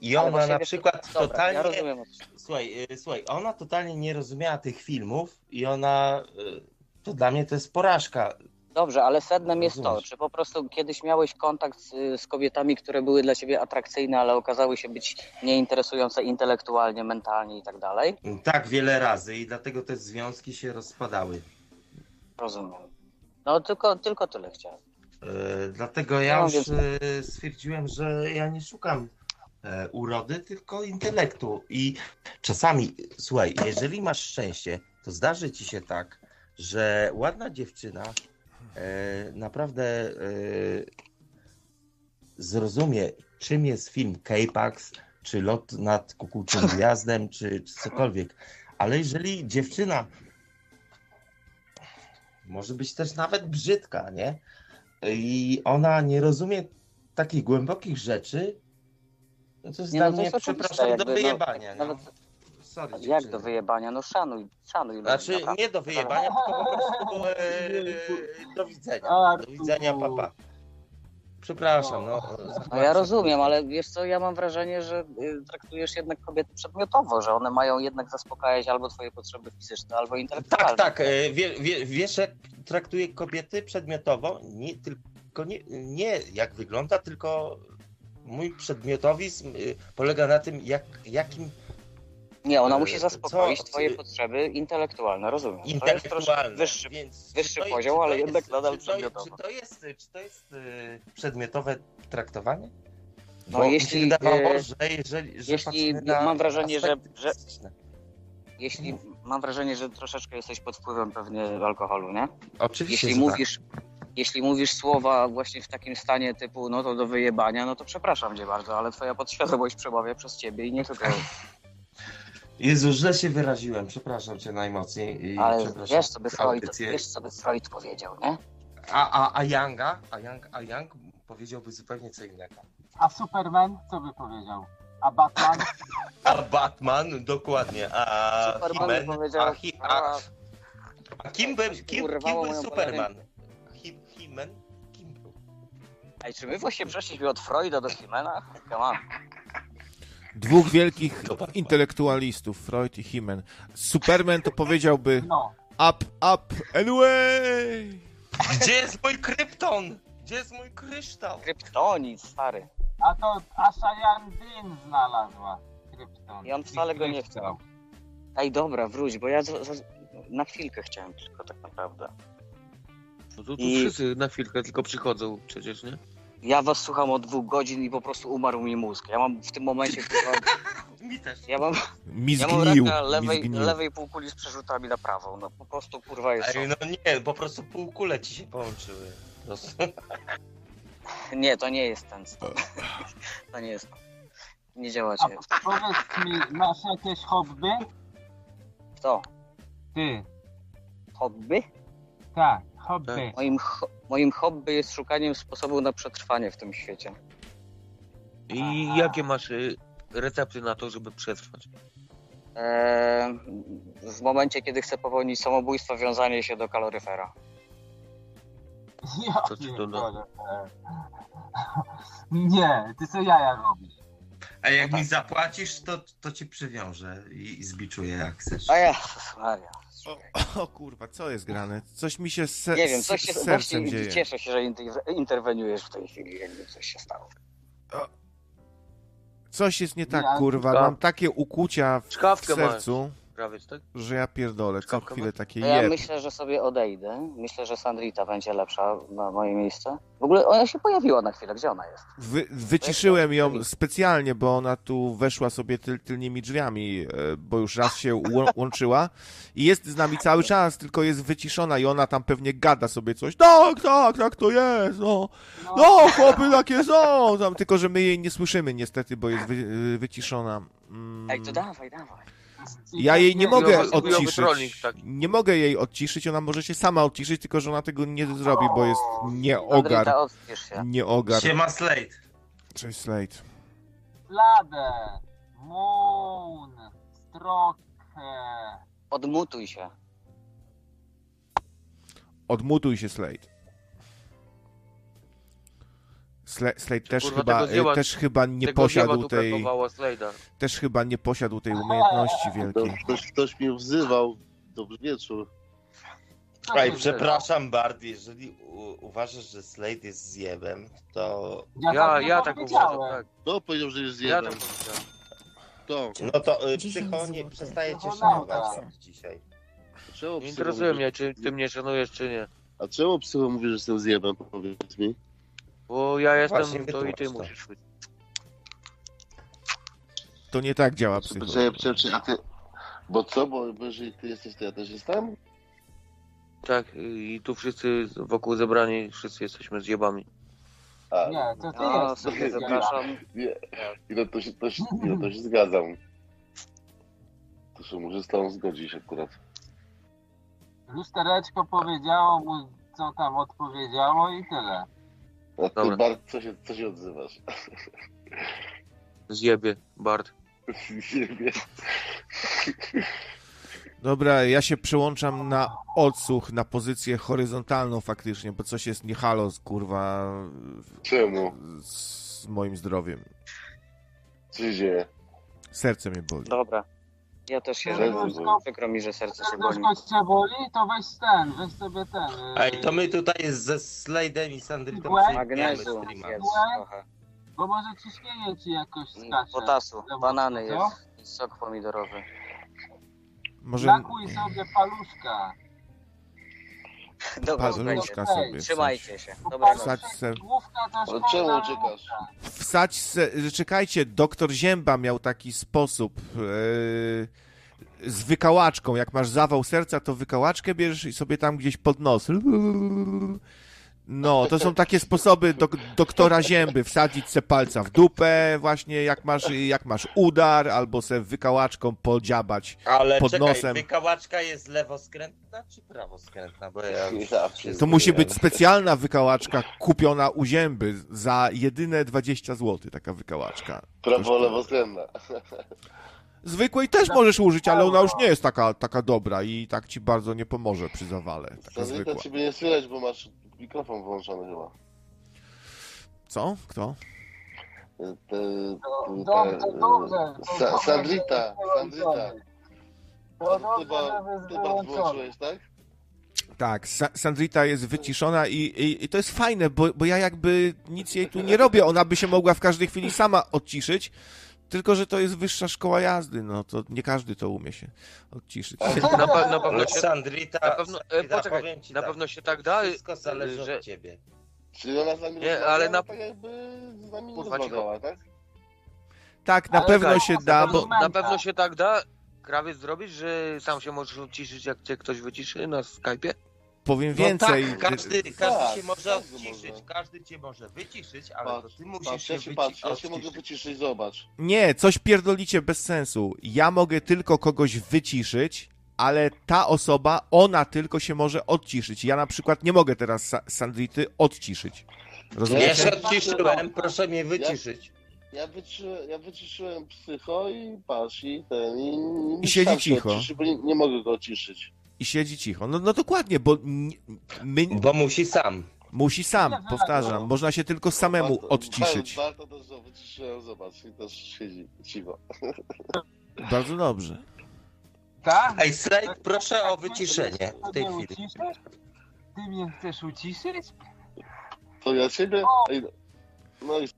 M: i ona na przykład
P: dobra,
M: totalnie...
P: Ja rozumiem.
M: Słuchaj, słuchaj, ona totalnie nie rozumiała tych filmów i ona... To dla mnie to jest porażka.
P: Dobrze, ale sednem jest to, czy po prostu kiedyś miałeś kontakt z, z kobietami, które były dla ciebie atrakcyjne, ale okazały się być nieinteresujące intelektualnie, mentalnie i tak dalej?
M: Tak, wiele razy i dlatego te związki się rozpadały.
P: Rozumiem. No tylko, tylko tyle chciałem.
M: E, Dlatego ja
P: No,
M: już e, stwierdziłem, że ja nie szukam e, urody, tylko intelektu. I czasami, słuchaj, jeżeli masz szczęście, to zdarzy ci się tak, że ładna dziewczyna naprawdę e, zrozumie, czym jest film K-Pax, czy Lot nad kukułczym gwiazdem, czy, czy cokolwiek. Ale jeżeli dziewczyna może być też nawet brzydka, nie? I ona nie rozumie takich głębokich rzeczy, no to jest
P: Nie,
M: dla
P: no to
M: mnie, przepraszam,
P: jakby,
M: do
P: no,
M: wyjebania. no.
P: nawet-
M: Sorry,
P: Jak
M: dziewczyny.
P: do wyjebania? No szanuj, szanuj. ludzi,
M: Znaczy
P: naprawdę.
M: nie do wyjebania, tylko po prostu e, do widzenia. Do widzenia, papa. Przepraszam, no.
P: No ja rozumiem, ale wiesz co, ja mam wrażenie, że y, traktujesz jednak kobiety przedmiotowo, że one mają jednak zaspokajać albo twoje potrzeby fizyczne, albo intelektualne.
M: Tak, tak. e, Wie, wie, wiesz, jak traktuję kobiety przedmiotowo? Nie, tylko nie, nie jak wygląda, tylko mój przedmiotowizm y, polega na tym, jak, jakim
P: Nie, ona
M: e,
P: musi zaspokoić
M: co-
P: twoje potrzeby intelektualne, rozumiem.
M: Intelektualne.
P: wyższy,
M: Więc
P: wyższy
M: to-
P: poziom, ale
M: jest-
P: jednak nadal
M: czy to,
P: przedmiotowy.
M: czy to jest, czy to jest y, przedmiotowe traktowanie?
P: No
M: Bo
P: jeśli,
M: wydawało,
P: e,
M: że jeżeli, że
P: jeśli mam wrażenie, że, że jeśli mam wrażenie, że troszeczkę jesteś pod wpływem pewnie alkoholu, nie?
M: Oczywiście,
P: Jeśli
M: że
P: mówisz, jeśli mówisz słowa właśnie w takim stanie typu no to do wyjebania, no to przepraszam cię bardzo, ale twoja podświadomość przemawia przez ciebie i nie tylko.
M: Jezu, źle się wyraziłem, przepraszam cię najmocniej. I
P: Ale wiesz co by Freud,
M: audycję.
P: wiesz co by Freud powiedział, nie?
M: A, a, a Younga? A Young, a Young powiedziałby zupełnie co innego.
N: A Superman co by powiedział? A Batman?
M: A Batman, dokładnie, a
P: Superman powiedział,
M: a, he, a,
P: a,
M: a kim, by, kim, kim był Superman? He- He-Man? Kim był?
P: Ej, czy my właśnie przeszliśmy od Freuda do Himena? Come on.
A: Dwóch wielkich intelektualistów, Freud i Himen. Superman to powiedziałby
N: No.
A: up, up, anyway!
M: Gdzie jest mój krypton? Gdzie jest mój kryształ?
P: Kryptonit, stary.
N: A to Asha Yandin znalazła krypton.
P: I on wcale go nie chciał. Ej, dobra, wróć, bo ja za, za, na chwilkę chciałem tylko tak naprawdę.
B: No to tu
P: I-
B: wszyscy na chwilkę tylko przychodzą przecież, nie?
P: Ja was słucham od dwóch godzin i po prostu umarł mi mózg. Ja mam w tym momencie kurwa,
M: Mi też.
P: ja mam,
A: Mi
P: ja mam
A: zgnił,
P: raka
A: mi
P: lewej,
A: zgnił.
P: lewej półkuli z przerzutami na prawą. No po prostu kurwa jest.
M: Ej, no nie, po prostu półkule ci się połączyły. Po prostu.
P: Nie, to nie jest ten stan. To nie jest. Nie
N: A
P: działacie.
N: powiedz mi, masz jakieś hobby?
P: Kto?
N: Ty.
P: Hobby?
N: Tak, hobby.
P: Moim, ho- moim hobby jest szukaniem sposobu na przetrwanie w tym świecie.
B: I jakie masz y, recepty na to, żeby przetrwać?
P: Eee, w momencie, kiedy chcę popełnić samobójstwo, wiązanie się do kaloryfera.
N: Ja
B: Co ci to da?
N: pierdolę. Nie, ty co jaja robisz.
M: A jak mi zapłacisz, to, to ci przywiążę i, i zbiczuję jak chcesz.
P: A ja, Maria.
A: O, o kurwa, co jest grane? Coś mi się z, se-
P: Nie wiem, coś się
A: z sercem dzieje.
P: cieszę się, że inter- interweniujesz w tej chwili, jakby coś się stało.
A: Coś jest nie tak,
P: Nie,
A: kurwa. Mam takie ukucia w, w
B: Szkawkę masz. Tak?
A: że ja pierdolę. Co chwilę takie
P: To ja
A: jeb.
P: myślę, że sobie odejdę. Myślę, że Sandrita będzie lepsza na moje miejsce. W ogóle ona się pojawiła na chwilę. Gdzie ona jest?
A: Wy, wyciszyłem ją specjalnie, bo ona tu weszła sobie tyl, tylnymi drzwiami, e, bo już raz się ło- łączyła i jest z nami cały czas, tylko jest wyciszona i ona tam pewnie gada sobie coś. Tak, tak, tak to jest, no. No, chłopy takie są. Tam, tylko, że my jej nie słyszymy niestety, bo jest wy, wyciszona. Mm,
P: Ej, to dawaj, dawaj.
A: Ja jej nie mogę odciszyć. Nie mogę jej odciszyć, ona może się sama odciszyć, tylko że ona tego nie zrobi, bo jest nieogar.
P: Sandrita, odcisz się.
A: Nieogar.
M: Siema Slate.
A: Cześć Slate.
N: Bladę, Moon, Stroke.
P: Odmutuj się.
A: Odmutuj się, Slate. Sle, Slate też
B: kurwa,
A: chyba,
B: zjeba-
A: też chyba nie posiadł tej, też chyba nie posiadł tej umiejętności wielkiej.
I: Ktoś, ktoś mnie wzywał. Dobry wieczór.
M: Ej, przepraszam Bart, jeżeli u, uważasz, że Slate jest zjebem, to...
B: Ja, ja, ja tak uważam, tak.
I: Kto powiedział, że jest
B: Ja
I: zjebem?
B: tak powiedziałem.
I: Kto?
M: No to y,
K: 10
M: psycho nie przestaje cię
K: No,
M: szanować
K: no.
M: dzisiaj.
I: Czemu
B: Nie interesuje mnie, czy ty mnie szanujesz, czy nie.
I: A czemu psycho mówi, że jestem zjebem? Powiedz mi.
B: Bo ja jestem,
M: Właśnie
B: to i ty
M: wytłumacz to.
B: musisz być.
A: To nie tak działa
Q: Poczekaj,
A: psychologia.
Q: poczekaj, a ty... Bo co, bo, bo jeżeli ty jesteś, to ja też jestem?
B: Tak, i tu wszyscy wokół zebrani, wszyscy jesteśmy zjebami.
Q: A,
N: Nie, to ty
P: A,
N: jesteś.
P: sobie zapraszam.
Q: Nie, no to się, to się, no to się zgadzam. To się muszę z tobą zgodzić akurat.
N: Lustereczko powiedziało mu, co tam odpowiedziało i tyle.
Q: A ty,
B: Dobra.
Q: Bart, co się, co się odzywasz?
B: Zjebie, Bart.
Q: Zjebie.
A: Dobra, ja się przełączam na odsłuch, na pozycję horyzontalną faktycznie, bo coś jest nie halo, z- kurwa,
Q: Czemu?
A: z moim zdrowiem.
Q: Co się dzieje?
A: Serce mnie boli.
P: Dobra. Ja też się żegnam.
Q: boli.
P: Przykro mi, że serce się boli.
N: Serduszko cię boli, to weź ten, weź sobie ten. yy,
M: Ej, to my tutaj ze Slade'em i Sandrytą
N: Łeb?
M: przejmiemy
P: Magnezu
M: streama.
P: jest trochę.
N: Bo może ciśnienie ci jakoś
P: I
N: skacze.
P: Potasu, banany
N: co?
P: jest, i sok pomidorowy.
A: Może
N: Nakuj sobie paluszka.
P: Dobra,
A: paluszka sobie
P: Trzymajcie się. Dobrego.
A: Wsadź se,
N: Główka
Q: uciekasz?
A: wsadź se, czekajcie, doktor Zięba miał taki sposób e, z wykałaczką, jak masz zawał serca, to wykałaczkę bierzesz i sobie tam gdzieś pod nos. No, to są takie sposoby dok doktora Zięby, wsadzić se palca w dupę, właśnie jak masz, jak masz udar, albo se wykałaczką podziabać
M: Ale
A: pod
M: czekaj,
A: nosem.
M: wykałaczka jest lewoskrętna czy prawoskrętna? Bo ja się
A: To musi być specjalna wykałaczka kupiona u Zięby za jedyne 20 zł, taka wykałaczka.
Q: Prawo, lewo, względna.
A: Zwykłej też możesz użyć, ale ona już nie jest taka, taka dobra i tak ci bardzo nie pomoże przy zawale. Taka zwykła.
Q: ciebie nie słychać, bo masz mikrofon wyłączony chyba.
A: Co? Kto?
Q: Te, te,
N: Dobrze, dobrze.
Q: Sa-
N: dobrze,
Q: Sandrita, Sandrita.
N: To
Q: Ty
N: dobrze,
Q: ba-
N: że jest
Q: ty Bart
N: wyłączony.
Q: wyłączyłeś, tak?
A: Tak, Sa Sandrita jest wyciszona i, i, i to jest fajne, bo, bo ja jakby nic jej tu nie robię. Ona by się mogła w każdej chwili sama odciszyć, tylko że to jest wyższa szkoła jazdy, no to nie każdy to umie się odciszyć.
B: Na, pe na pewno
M: Ale
B: się,
M: Sandrita,
B: na pewno, e,
M: Sandrita,
B: poczekaj,
M: powiem ci
B: na
M: tak,
B: pewno się tak da,
M: Wszystko zależy
B: że
M: od ciebie.
Q: Czyli ona z nami
B: Nie,
Q: rozmawiała,
B: ale na-
Q: tak jakby z nami nie
B: Kurwa,
Q: rozmawiała, tak?
A: Tak, na
N: Ale
A: pewno
N: tak,
A: się da, bo
B: na pewno się tak da. Krawiec zrobisz, że sam się możesz odciszyć, jak cię ktoś wyciszy na Skype'ie?
A: Powiem
M: No
A: więcej.
M: tak, każdy, każdy
Q: Tak,
M: się może
Q: każdy
M: odciszyć,
Q: może.
M: każdy cię może wyciszyć, ale to
Q: Patrz,
M: ty musisz
Q: patrz,
M: się
Q: ja się patrz, ja się mogę
M: odciszyć.
Q: wyciszyć, zobacz.
A: Nie, coś pierdolicie bez sensu. Ja mogę tylko kogoś wyciszyć, ale ta osoba, ona tylko się może odciszyć. Ja na przykład nie mogę teraz Sa Sandrity odciszyć.
M: Ja
A: Rozumiecie?
M: się odciszyłem, proszę mnie wyciszyć.
Q: Ja, wyci ja wyciszyłem psycho i patrz, i ten, i,
A: I siedzi cicho.
Q: Odciszy, bo nie, nie mogę go ociszyć.
A: I siedzi cicho. No, no dokładnie, bo my,
M: Bo musi sam.
A: musi sam, powtarzam. Można się tylko samemu odciszyć.
Q: Też, że wyciszyłem, zobacz, i też siedzi cicho.
A: Bardzo dobrze.
N: Tak?
M: Ej, Slade, proszę o wyciszenie w tej
N: Ty mnie
M: chwili.
N: Ty mnie chcesz uciszyć?
Q: To ja ciebie? Ej, no i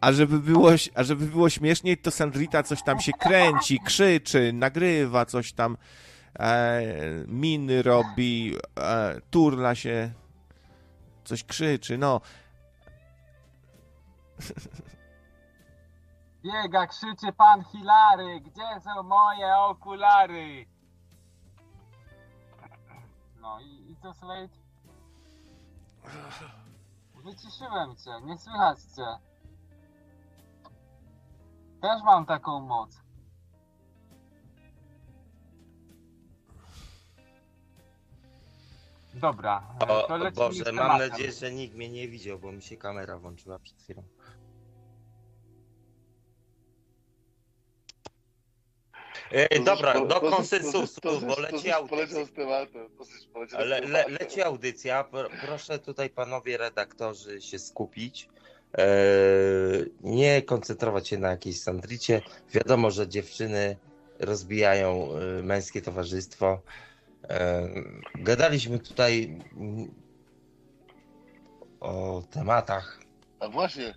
A: A żeby było, a żeby było śmieszniej, to Sandrita coś tam się kręci, krzyczy, nagrywa coś tam, e, miny robi, e, turla się, coś krzyczy, no.
N: Biega, krzyczy pan Hilary, gdzie są moje okulary? No i, i co Slade? Wyciszyłem cię, nie słychać cię. Też mam taką moc. Dobra, e,
M: O,
N: to
M: o
N: lecimy
M: Boże,
N: z
M: mam
N: tematem.
M: nadzieję, że nikt mnie nie widział, bo mi się kamera włączyła przed chwilą. Ej, dobra, do konsensusu, bo leci audycja.
Q: Poleciał z tematem. poleciał z
M: Le, le,
Q: tematem.
M: leci audycja, Pro- proszę tutaj panowie redaktorzy się skupić. E, nie koncentrować się na jakiejś sandricie. Wiadomo, że dziewczyny rozbijają e, męskie towarzystwo. E, gadaliśmy tutaj o tematach,
Q: A właśnie,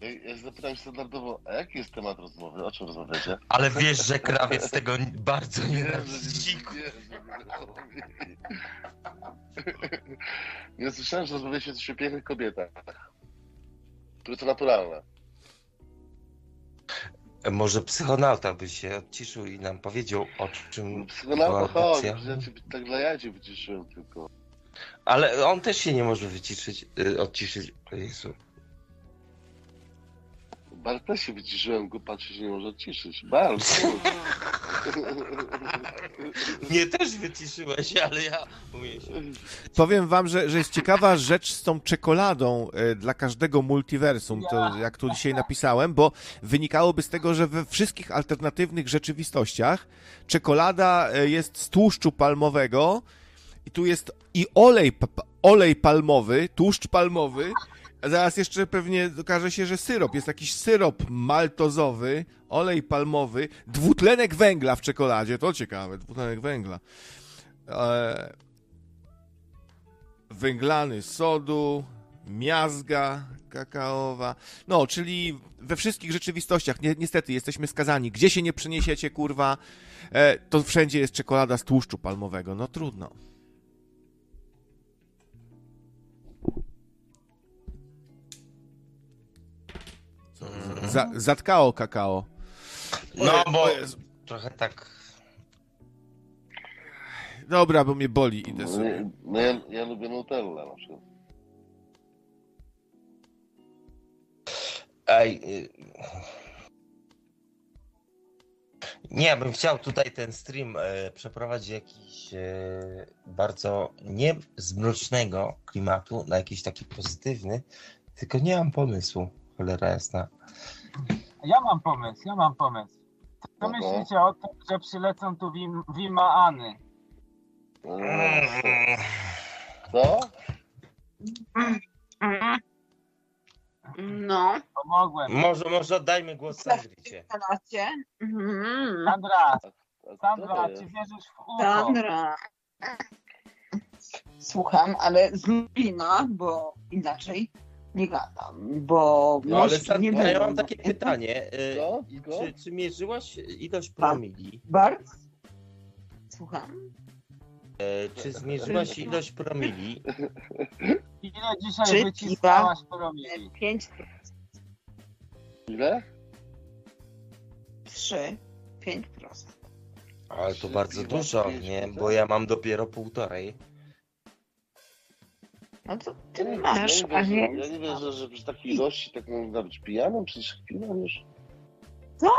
Q: ja, ja zapytam standardowo, a jaki jest temat rozmowy? O czym rozmawiacie?
M: ale wiesz, że krawiec tego bardzo
Q: Nie, że nie, słyszałem, że rozmawiacie coś o pięknych kobietach. Które to naturalne.
M: Może psychonauta by się odciszył i nam powiedział, o czym
Q: Psychonauta
M: była
Q: tak dla jadzie wyciszyłem tylko.
M: Ale on też się nie może wyciszyć, y, odciszyć. O Jezu.
Q: Bart też się wyciszyłem, go patrzy się nie może odciszyć. Bart,
M: Mnie też wyciszyłeś, ale ja umiem się.
A: Powiem wam, że, że jest ciekawa rzecz z tą czekoladą e, dla każdego multiversum, to jak tu dzisiaj napisałem, bo wynikałoby z tego, że we wszystkich alternatywnych rzeczywistościach czekolada e, jest z tłuszczu palmowego i tu jest i olej, olej palmowy, tłuszcz palmowy, zaraz jeszcze pewnie okaże się, że syrop, jest jakiś syrop maltozowy, olej palmowy, dwutlenek węgla w czekoladzie, to ciekawe, dwutlenek węgla. E, węglany sodu, miazga kakaowa. No, czyli we wszystkich rzeczywistościach, ni niestety, jesteśmy skazani. Gdzie się nie przeniesiecie, kurwa, e, to wszędzie jest czekolada z tłuszczu palmowego. No trudno. Za, zatkało kakao.
M: No,
A: Je-
M: bo trochę tak.
A: Dobra, bo mnie boli, idę
Q: no,
A: sobie.
Q: ja- no ja, ja lubię Nutella na przykład.
M: Ej. y, Nie, ja bym chciał tutaj ten stream e, przeprowadzić jakiś e, bardzo nie z mrocznego klimatu na jakiś taki pozytywny, tylko nie mam pomysłu, cholera jasna.
N: Ja mam pomysł, ja mam pomysł. Co myślicie o tym, że przylecą tu wim, Wimaany?
Q: Co?
L: No.
N: Pomogłem.
M: Może, może oddajmy głos Sandricie.
L: Mhm.
N: Sandra, Sandra,
Q: to
N: czy
Q: jest?
N: wierzysz w UFO?
L: Sandra. Słucham, ale z Lublina, bo inaczej nie gadam, bo
M: No ale
L: nie
M: Sandra, ja mam takie pytanie. e,
Q: Co?
M: Czy, czy mierzyłaś ilość promili?
L: Bardzo? Słucham?
M: E, Czy zmierzyłaś ilość promili?
N: Ile dzisiaj
L: Trzy
N: wyciskałaś promili?
L: 5,
Q: Ile?
L: 3, 5%.
M: Ale to bardzo dużo, nie? Bo ja mam dopiero półtorej.
L: No to ty
Q: Ja
L: masz,
Q: ja
L: a
Q: nie wierzę,
L: więc...
Q: ja nie wierzę, że przy takiej ilości tak można być pijanym, przecież chwilą już.
L: Co?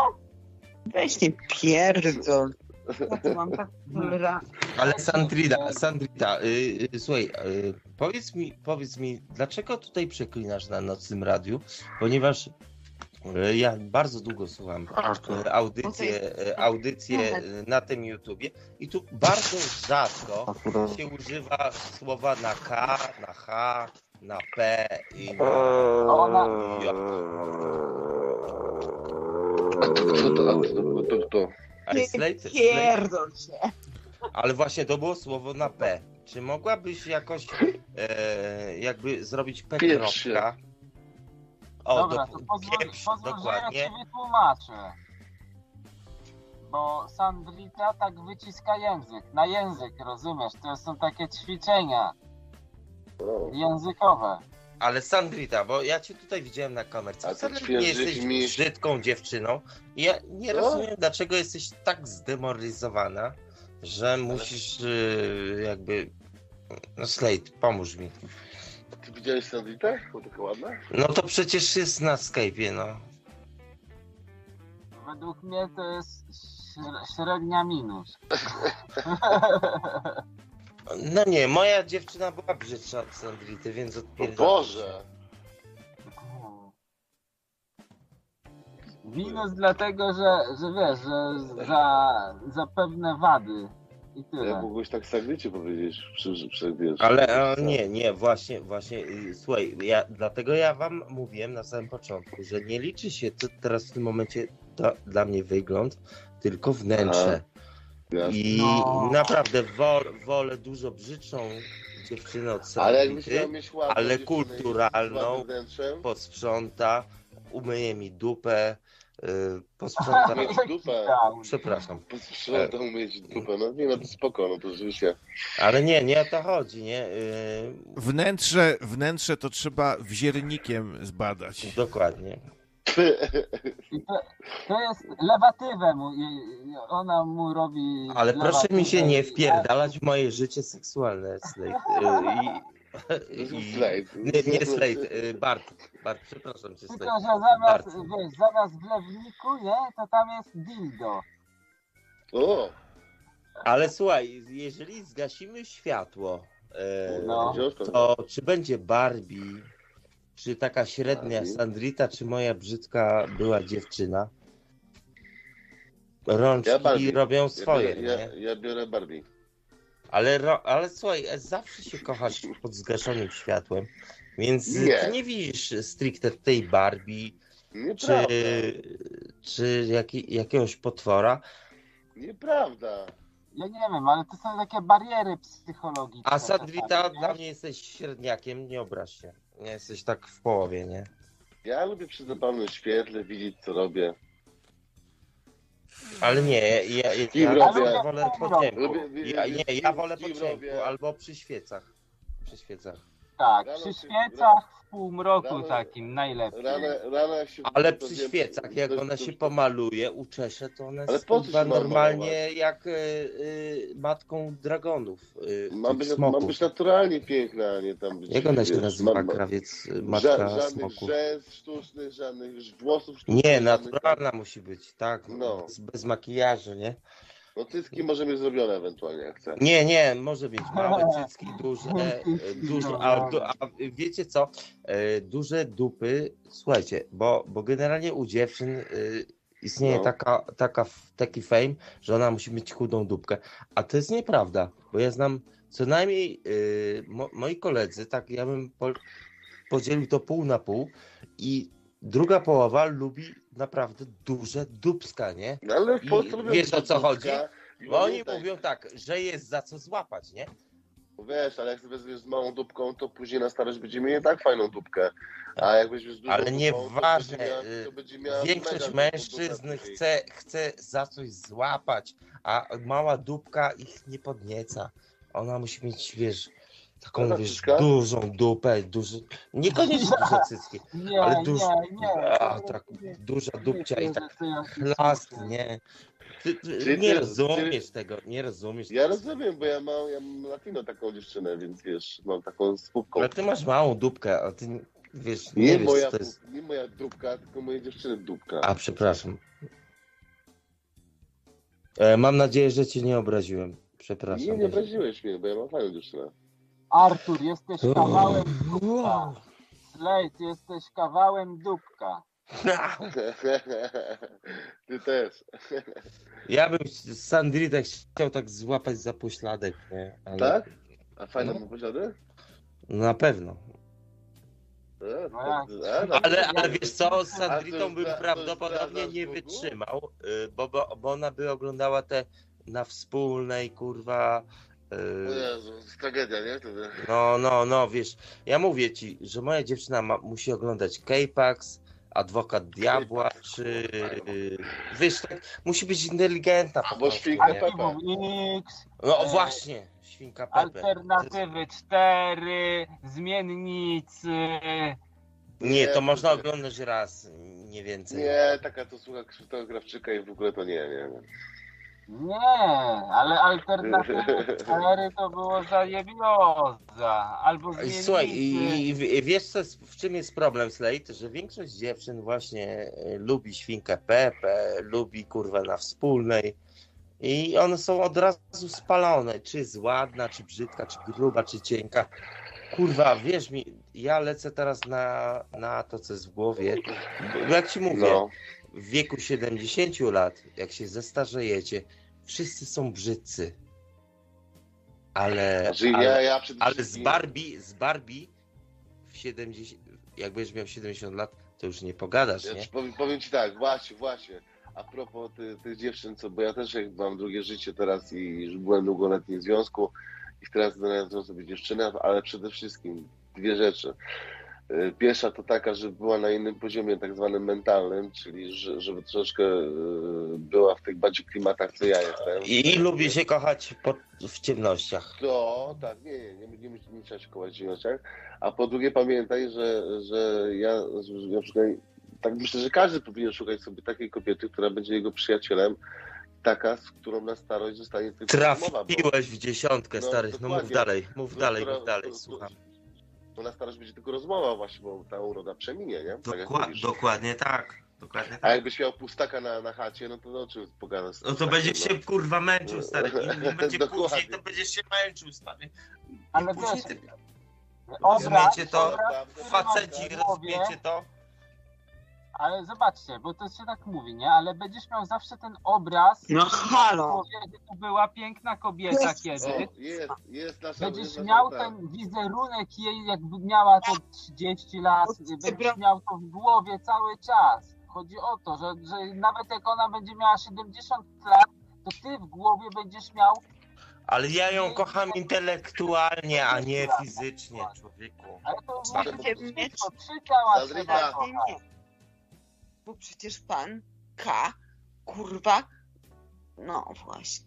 L: Weź nie pierdol. Ja tu mam tak.
M: Ale Sandrida, Sandrita, y, y, słuchaj, y, powiedz mi, powiedz mi, dlaczego tutaj przeklinasz na nocnym radiu? Ponieważ ja bardzo długo słucham y, audycje, y, audycje na tym YouTubie i tu bardzo rzadko się używa słowa na K, na H, na P i na. J.
Q: To, to, to, to, to.
M: A i Slate,
L: Pierdol się.
M: ale właśnie to było słowo na P. Czy mogłabyś jakoś e, jakby zrobić P kropka? O,
N: Dobra,
M: do,
N: to pozwól,
M: pieprz,
N: pozwól że ja
M: dokładnie.
N: ci wytłumaczę. Bo Sandrita tak wyciska język, na język, rozumiesz? To są takie ćwiczenia językowe.
M: Ale Sandrita, bo ja cię tutaj widziałem na kamerce.
Q: A ty
M: Wcale nie jesteś
Q: mi-
M: brzydką dziewczyną. I ja nie
Q: Co?
M: rozumiem, dlaczego jesteś tak zdemoralizowana, że musisz y, jakby... No Slate, pomóż mi.
Q: Ty widziałeś? Bo taka ładna?
M: No to przecież jest na Skype'ie, no.
N: Według mnie to jest śre- średnia minus.
M: No nie, moja dziewczyna była brzydsza od Sandrity, więc
Q: O
M: odpierdzam.
Q: Boże!
N: Minus dlatego, że, że wiesz, że za, za pewne wady i
Q: Ja
N: tyle.
Q: mógłbyś tak Sandricie powiedzieć, wiesz,
M: Ale e, nie, nie, właśnie, właśnie, y, słuchaj, ja, dlatego ja wam mówiłem na samym początku, że nie liczy się to teraz w tym momencie dla, dla mnie wygląd, tylko wnętrze. I
N: No.
M: naprawdę wol, wolę dużo brzydszą dziewczynę od
Q: Ale ładną
M: ale
Q: z
M: kulturalną, posprząta, umyje mi dupę, y, posprząta,
Q: mieć dupę,
M: przepraszam,
Q: posprzątał mieć dupę, no nie no to spoko, no to rzeczywiście.
M: ale nie, nie o to chodzi, nie? Y,
A: Wnętrze, wnętrze to trzeba wziernikiem zbadać.
M: Dokładnie.
G: To, to jest lewatywem. i- i Ona mu robi.
M: Ale proszę mi się
G: lewatywę.
M: nie wpierdalać w moje życie seksualne, Slate. I,
Q: Slate.
M: Nie, nie Slate, y, Bart. Bart, przepraszam cię,
G: Tylko, że zamiast,
M: Bart.
G: wiesz, zamiast w lewniku, nie, to tam jest dildo.
Q: O!
M: Ale słuchaj, jeżeli zgasimy światło, e,
Q: No.
M: to czy będzie Barbie, czy taka średnia
Q: Barbie?
M: Sandrita, czy moja brzydka była dziewczyna? Rączki
Q: Ja Barbie.
M: robią swoje,
Q: ja biorę, ja, ja biorę Barbie.
M: Ale, ale słuchaj, e, zawsze się kochasz pod zgaszonym światłem, więc
Q: Nie.
M: ty nie widzisz stricte tej Barbie, czy,
Q: Nieprawda.
M: czy jaki, jakiegoś potwora,
Q: Nieprawda.
G: Ja nie wiem, ale to są takie bariery psychologiczne.
M: a
G: czasami,
M: dla mnie jesteś średniakiem, nie obraź się. Nie jesteś tak w połowie, nie?
Q: Ja lubię przy zapalonym świetle widzieć, co robię.
M: Ale nie, ja, ja, ja, ja wolę po ciemku. Ja, nie, ja wolę po ciemku albo przy świecach. Przy świecach.
G: Tak,
Q: Rano
G: przy
Q: się-
G: świecach w półmroku
Q: rano-
G: takim najlepiej.
Q: Rano, rano jak się
M: Ale przy świecach, jak ona się pomaluje, uczesze, to ona
Q: Ale
M: jest
Q: po co
M: kurwa
Q: się ma
M: normalnie
Q: malować?
M: jak y, y, matką dragonów. Y,
Q: Ma
M: tych
Q: być, ma
M: smoków.
Q: być naturalnie piękna, a nie tam być.
M: Jak ona się
Q: wiesz,
M: nazywa,
Q: ma- ma-
M: krawiec, y,
Q: Ża-
M: matka
Q: żadnych
M: smoków?
Q: rzęs sztucznych, żadnych włosów sztucznych.
M: Nie,
Q: żadnych-
M: naturalna musi być, tak?
Q: No.
M: Bez, bez makijażu, nie?
Q: No cycki może mieć zrobione ewentualnie, jak chce.
M: Nie, nie, może mieć małe cycki, duże, e, duże, a, du- a wiecie co, E, duże dupy, słuchajcie, bo, bo generalnie u dziewczyn e, istnieje
Q: No.
M: taka, taka, taki fame, że ona musi mieć chudą dupkę, a to jest nieprawda, bo ja znam co najmniej e, mo, moi koledzy, tak ja bym po, podzielił to pół na pół i druga połowa lubi naprawdę duże dupska, nie?
Q: No ale w
M: I
Q: Polsce lubią
M: wiesz o co chodzi?
Q: i
M: Bo oni mówią tak, że jest za co złapać, nie?
Q: Wiesz, ale jak sobie weźmiesz z małą dupką, to później na starość będzie mieć tak fajną dupkę. A jak weźmiesz z dużą
M: Ale nieważne, y, Większość mężczyzn chce, chce za coś złapać, a mała dupka ich nie podnieca. Ona musi mieć, wiesz, taką, wiesz, dużą dupę, duży, niekoniecznie duże cycki,
G: Nie,
M: ale duż,
G: nie, nie.
M: a, tak, duża dupcia i tak chlast, nie? Ty, ty
Q: Czyli
M: nie
Q: ty-
M: rozumiesz tego, nie rozumiesz
Q: Ja
M: tego.
Q: rozumiem, bo ja mam, ja mam latino taką dziewczynę, więc wiesz, mam taką spółką.
M: Ale ty masz małą dupkę, a ty, wiesz, nie,
Q: Nie,
M: wiesz,
Q: moja,
M: co to jest...
Q: nie moja dupka, tylko mojej dziewczyny dupka.
M: A, przepraszam. E, mam nadzieję, że cię nie obraziłem. Przepraszam.
Q: Nie, nie obraziłeś mnie, bo ja mam fajną dziewczynę.
G: Artur, jesteś kawałem dupka. Slate, jesteś kawałem dupka.
Q: Ty też.
M: Ja bym Sandritę chciał tak złapać za pośladek, nie? Ale...
Q: Tak? A fajne
M: No. Na pewno.
Q: E,
G: No
Q: e, no,
M: Ale,
Q: to-
M: ale wiesz co, z Sandritą bym prawdopodobnie nie wytrzymał, y, bo, bo, bo ona by oglądała te na wspólnej, kurwa...
Q: O
M: y,
Q: Jezu, to jest tragedia, nie?
M: No, no, no, wiesz, ja mówię ci, że moja dziewczyna ma, musi oglądać K-Pax, Adwokat Diabła, czy... Wiesz, tak, musi być inteligentna po
Q: Albo
M: prostu,
Q: Świnka.
G: X,
M: No właśnie, Świnka Pepe.
G: alternatywy 4, zmiennicy.
M: Nie, to można oglądać raz, nie więcej.
Q: Nie, taka to słucha Krzysztofa Krawczyka i w ogóle to nie, nie. nie.
G: Nie, ale alternatywy 4 to było zajebioza. Albo
M: I
G: zmiennicy.
M: Słuchaj, i, i, wiesz co, jest- w czym jest problem, Slate? Że większość dziewczyn właśnie e, lubi świnkę Pepe, lubi kurwa na wspólnej i one są od razu spalone, czy jest ładna, czy brzydka, czy gruba, czy cienka. Kurwa, wierz mi, ja lecę teraz na, na to, co jest w głowie, bo jak ci mówię,
Q: No.
M: w wieku 70 lat, jak się zestarzejecie, wszyscy są brzydcy. Ale,
Q: Znaczy, ja-
M: ale,
Q: ja przede
M: ale z Barbie, z Barbie w 70, jak będziesz miał 70 lat, to już nie pogadasz,
Q: Ja
M: nie?
Q: powiem, powiem ci tak, właśnie, właśnie. A propos ty, tych dziewczyn, co, bo ja też jak mam drugie życie teraz i już byłem długoletni w związku i teraz znalazłem sobie dziewczynę, ale przede wszystkim dwie rzeczy. Y, Pierwsza to taka, że była na innym poziomie tak zwanym mentalnym, czyli że, żeby troszeczkę y, była w tych bardziej klimatach, co ja jestem.
M: I, i lubię się kochać pod, w ciemnościach.
Q: To, tak, nie, nie, nie, nie, nie, nie trzeba się kołać w ciemnościach. A po drugie pamiętaj, że, że ja na przykład tak myślę, że każdy powinien szukać sobie takiej kobiety, która będzie jego przyjacielem, taka, z którą na starość zostanie tylko rozmowa, bo-
M: Trafiłeś w dziesiątkę,
Q: No,
M: stary. No mów dalej, mów
Q: No,
M: dalej,
Q: która-
M: mów dalej, słucham.
Q: Bo na starość będzie tylko rozmowa właśnie, bo ta uroda przeminie, nie? Tak jak
M: Dokła-
Q: mówisz.
M: dokładnie tak. Dokładnie
Q: A
M: tak.
Q: jakbyś miał pustaka na, na chacie, no to o czym pogadasz?
M: No to
Q: pustakiem,
M: będziesz się kurwa męczył, stary. Im, im będzie później, to będziesz się męczył, stary.
G: Ale
M: później
G: wiesz,
M: ty-
G: obraz,
M: Rozumiecie to?
G: obraz,
M: Faceci, rozumiecie to?
G: Ale zobaczcie, bo to się tak mówi, nie? Ale będziesz miał zawsze ten obraz.
L: No halo.
G: w głowie, że To była piękna kobieta
L: Jest.
G: kiedyś.
Q: O, jest, jest nasza...
G: Będziesz
Q: jest
G: miał
Q: tak.
G: ten wizerunek jej, jakby miała to 30 lat, będziesz miał to w głowie cały czas. Chodzi o to, że, że nawet jak ona będzie miała 70 lat, to ty w głowie będziesz miał
M: Ale ja ją kocham intelektualnie, a nie fizycznie, człowieku.
G: Ale to być wszystko, trzy ciała
Q: Sandrita.
G: trzeba kochać.
L: Bo przecież pan K, kurwa, no właśnie.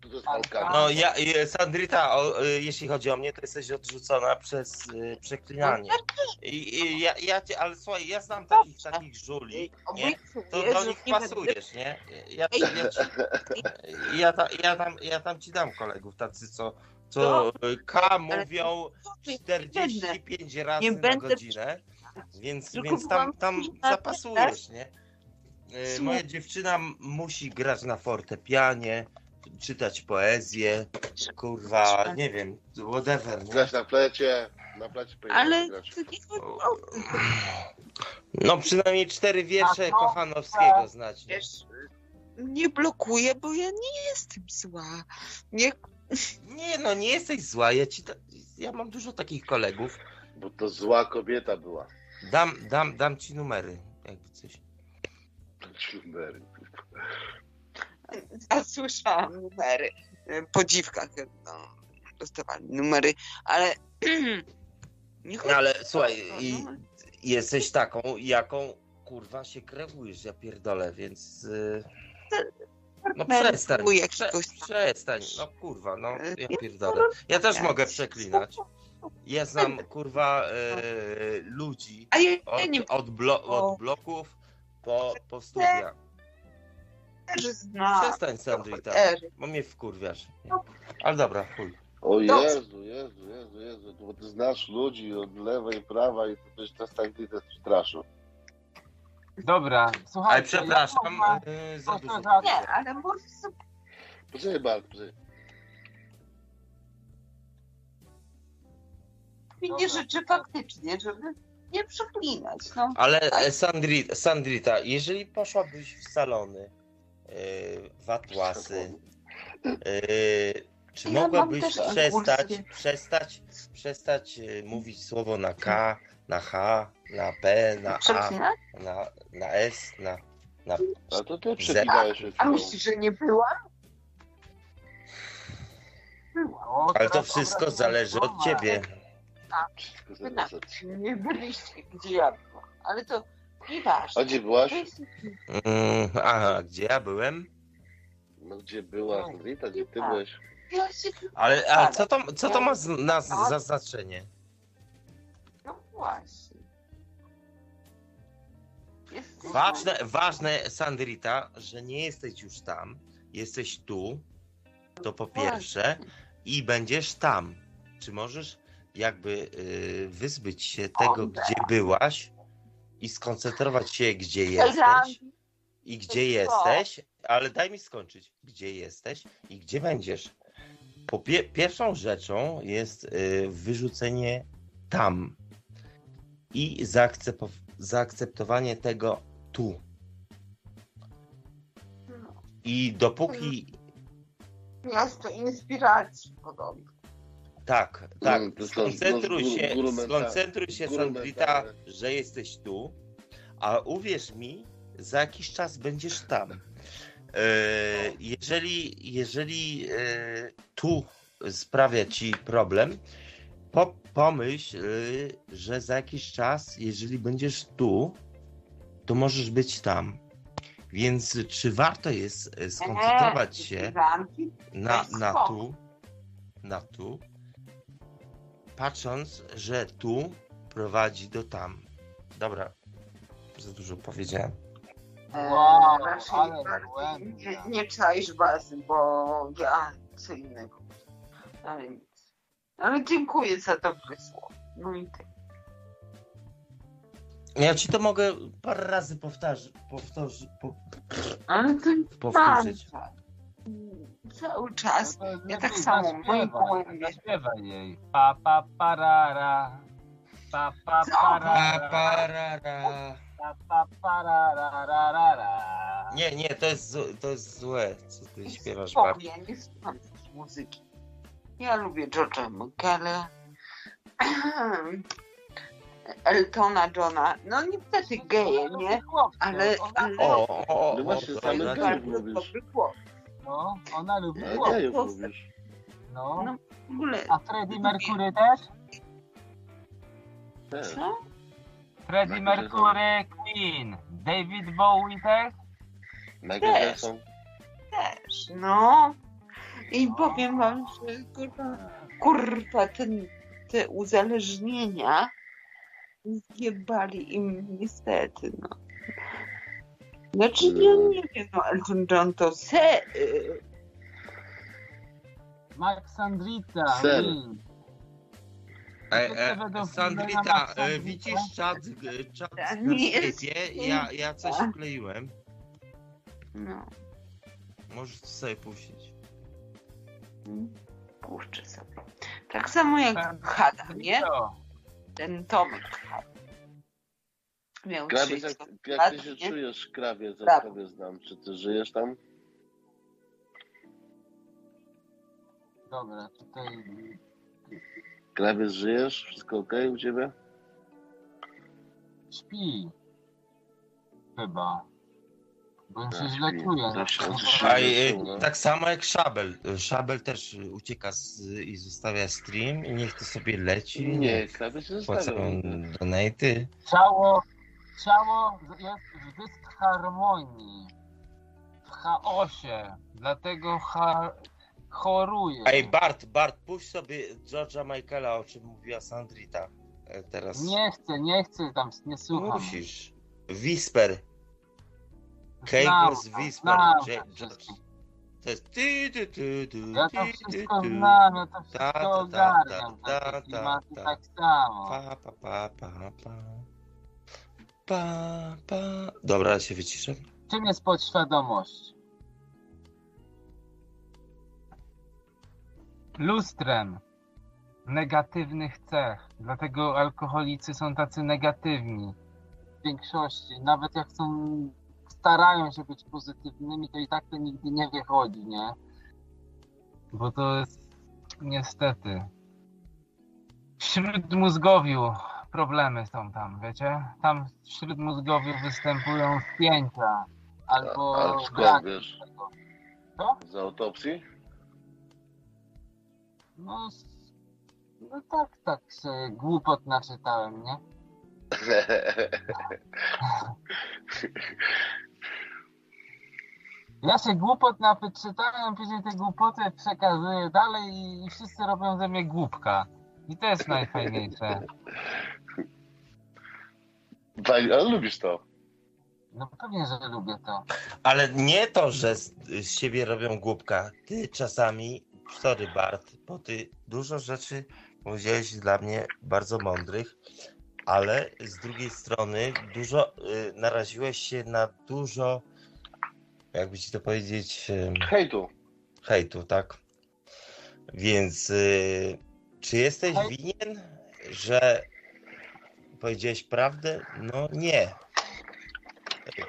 Q: To jest Alka.
M: No ja, e, Sandrita, o, e, jeśli chodzi o mnie, to jesteś odrzucona przez e, przeklinanie. I, i ja, ja cię, ale słuchaj, ja znam takich takich żuli, nie? To do nich pasujesz, nie? Ja, ja, ja, ci, ja, ta, ja, tam, ja tam ci dam kolegów tacy, co, co K mówią 45 razy na godzinę, więc,
L: Tylko
M: więc tam, tam zapasujesz, nie?
L: Słuchaj.
M: Moja dziewczyna musi grać na fortepianie, czytać poezję, kurwa, nie wiem, whatever, nie?
Q: Grać na plecie, na plecie
L: Ale
Q: grać.
M: No przynajmniej cztery wiersze
G: no,
M: Kochanowskiego znać. Nie?
L: Nie blokuję, bo ja nie jestem zła. Nie,
M: nie, no nie jesteś zła, ja ci, ta... ja mam dużo takich kolegów.
Q: Bo to zła kobieta była.
M: Dam, dam, dam ci numery, jakby coś.
Q: Numery.
L: a słyszałam numery. Po dziwkach no, dostawali numery, ale nie chodzi
M: No, ale słuchaj,
L: to,
M: i
L: no.
M: jesteś taką, jaką kurwa się krewujesz, ja pierdolę, więc... y, No przestań, prze, przestań, no kurwa, no ja pierdolę. Ja też mogę przeklinać. Ja znam kurwa e, ludzi
L: A ja- ja
M: od,
L: nie-
M: od, blo, od bloków po, po studia.
L: Też znam.
M: Przestań Sandrita, bo mnie wkurwiasz. Ale dobra, chuj.
Q: O. Jezu, Jezu, Jezu, Jezu, bo ty znasz ludzi od lewej, prawa i to też czas tak ty też straszył.
G: Dobra, słuchajcie.
M: Ale przepraszam,
G: ja mam-
M: e, za dużo.
L: Nie, ale sobie
Q: Poczekaj, Bart, poczekaj.
L: Inne rzeczy faktycznie, żeby nie przeklinać. No.
M: Ale e, Sandri, Sandrita, jeżeli poszłabyś w salony, e, w atłasy, e, czy
L: Ja
M: mogłabyś przestać, przestać, przestać mówić słowo na K, na H, na P, na A, na, na S, na, na
Q: A to ty
L: A
Q: chwilą.
L: myślisz, że nie byłam?
G: O,
M: Ale to wszystko zależy od
G: nie
L: Wy nawet nie byliście, gdzie ja byłam. Ale to nieważne.
Q: A gdzie byłaś?
M: Mm, aha, gdzie ja byłem?
Q: No gdzie była Sandrita, gdzie ty byłeś?
L: Ja się...
M: Ale, ale co to, co to ma z, na, za znaczenie?
L: No właśnie. Jesteś
M: Ważne, ważne, Sandrita, że nie jesteś już tam, jesteś tu, to po pierwsze, i będziesz tam. Czy możesz jakby y, wyzbyć się tego, gdzie byłaś i skoncentrować się, gdzie jesteś i gdzie jesteś, ale daj mi skończyć, gdzie jesteś i gdzie będziesz. Po pie pierwszą rzeczą jest y, wyrzucenie tam i zaakcepo- zaakceptowanie tego tu. I dopóki
L: Miasto inspiracji podobno.
M: Tak, tak,
Q: Mm, jest
M: skoncentruj się, skoncentruj się Sandrita, że jesteś tu, a uwierz mi, za jakiś czas będziesz tam. E, jeżeli jeżeli e, tu sprawia ci problem, po, pomyśl, że za jakiś czas, jeżeli będziesz tu, to możesz być tam. Więc czy warto jest e, skoncentrować się
L: Ranki?
M: na, na tu, na tu, patrząc, że tu prowadzi do tam. Dobra. za dużo powiedziałem.
L: Wow, raczej
G: ale
L: bardziej
G: błędna.
L: nie, nie czaisz bazy, bo ja co innego. Ale nic. Ale dziękuję za dobre słowo. No i tak.
M: Ja ci to mogę parę razy powtarzać. Powtórzyć. Po,
L: Ale to
M: powtórzyć.
L: bardzo. Cały czas. Ja tak samo, moim
G: zaśpiewaj,
L: głębie.
G: Zaśpiewaj jej. Pa, pa, parara. Pa, pa, parara.
M: parara.
G: Pa, pa, pararararara.
M: Nie, nie, to jest, to jest złe, co ty śpiewasz
L: Spokój,
M: bardzo.
L: ja nie słucham muzyki. Ja lubię George'a Michaela, Eltona Johna. No niestety geje, nie? Ale, ale
M: O, o, o,
Q: No
M: o,
Q: właśnie,
M: to
Q: same
M: znaczy-
Q: gejów
L: bardzo
Q: mówisz.
G: No, ona lubi
Q: No,
G: głos.
Q: gejów mówisz.
G: No.
L: No w ogóle.
G: A Freddie Mercury też?
Q: Też.
L: Co?
G: Freddie Mercury, Queen. David Bowie też?
Q: Michael
L: Też.
Q: Jackson.
L: Też, no. I powiem wam, że kurwa, kurwa ten, te uzależnienia zjebali im niestety, no. Znaczy, ja nie wiem, no Elton John to se... y,
G: Max Sandrita.
Q: Ser.
G: Queen.
M: E,
G: Wszyscy
M: e, Sandrita, e,
G: Sandrita.
M: widzisz czat, e, czat
L: Ja
M: na
L: nie
M: Skype'ie? Ja, ja coś wkleiłem.
L: No,
M: Możesz sobie puścić.
L: puszczę sobie. Tak samo jak Hada, nie? Ten Tomek Hada. Miał
Q: Krawiec,
L: 30
Q: jak, jak
L: lat,
Q: ty się
L: nie?
Q: czujesz, krawiec,
L: Tak.
Q: jak tobie znam? Czy ty żyjesz tam?
G: Dobra, tutaj
Q: Krawiec, żyjesz? Wszystko ok u ciebie?
G: śpi. Chyba. Bo on się
Q: A,
G: źle czuje.
M: A,
Q: no.
M: tak samo jak Szabel. Szabel też ucieka z, i zostawia stream i niech to sobie leci.
Q: Nie, krawiec się
M: płacą
Q: zostawiał.
M: donaty.
G: Ciało, ciało jest w dysharmonii. W chaosie. Dlatego cha, choruje.
M: Ej, Bart, Bart, puść sobie George'a Michaela, o czym mówiła Sandrita e, teraz.
G: Nie chcę, nie chcę tam, nie słucham.
M: Musisz. Whisper.
G: To,
M: Whisper.
G: to
M: George. To jest ty, ty, ty, ty,
G: Ja to wszystko znam, ja to wszystko ogarniam. tak samo.
M: Pa, pa, pa, pa, pa. Pa, pa. Dobra, ja się wyciszę.
G: Czym jest podświadomość? Lustrem negatywnych cech. Dlatego alkoholicy są tacy negatywni. W większości. Nawet jak są, starają się być pozytywnymi, to i tak to nigdy nie wychodzi, nie? Bo to jest niestety. W śródmózgowiu problemy są tam, wiecie? Tam w śródmózgowiu występują spięcia albo
Q: Ale skąd
G: brak
Q: wiesz?
G: Co?
Q: Z autopsji?
G: No, no tak, tak się głupot naczytałem, nie? Ja się głupot naczytałem, później te głupoty przekazuję dalej i wszyscy robią ze mnie głupka. I to jest najfajniejsze.
Q: Fajnie, Ale lubisz to.
G: No pewnie, że lubię to.
M: Ale nie to, że z, z siebie robią głupka. Ty czasami, sorry Bart, bo ty dużo rzeczy powiedziałeś dla mnie bardzo mądrych, ale z drugiej strony dużo y, naraziłeś się na dużo, jakby ci to powiedzieć, ym,
Q: Hejtu.
M: hejtu, tak? Więc y, czy jesteś
G: Hej-
M: winien, że powiedziałeś prawdę? No nie.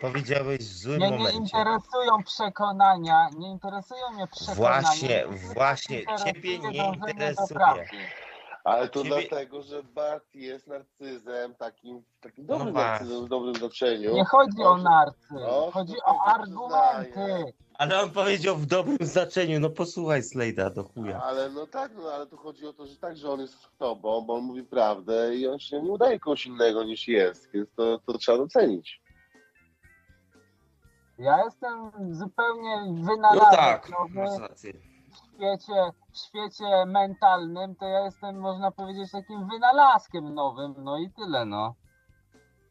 M: Powiedziałeś w złym
G: Mnie nie
M: momencie.
G: interesują przekonania, nie interesują mnie przekonania.
M: Właśnie, właśnie, ciebie nie interesuje.
Q: Ale to
M: Ciebie-
Q: dlatego, że Bart jest narcyzem, takim, takim
M: No
Q: dobrym
M: właśnie.
Q: narcyzem w dobrym znaczeniu.
G: Nie chodzi o
Q: On-
G: narcy,
Q: No,
G: chodzi o argumenty.
M: Ale on powiedział w dobrym znaczeniu. No posłuchaj Slejda do chuja.
Q: Ale no tak, no ale tu chodzi o to, że tak, że on jest z tobą, bo on mówi prawdę i on się nie udaje kogoś innego niż jest, więc to, to trzeba docenić.
G: Ja jestem zupełnie
M: No
G: wynalazek
M: tak,
G: nowy
M: masz rację.
G: W świecie, w świecie mentalnym, to ja jestem, można powiedzieć, takim wynalazkiem nowym, no i tyle, no.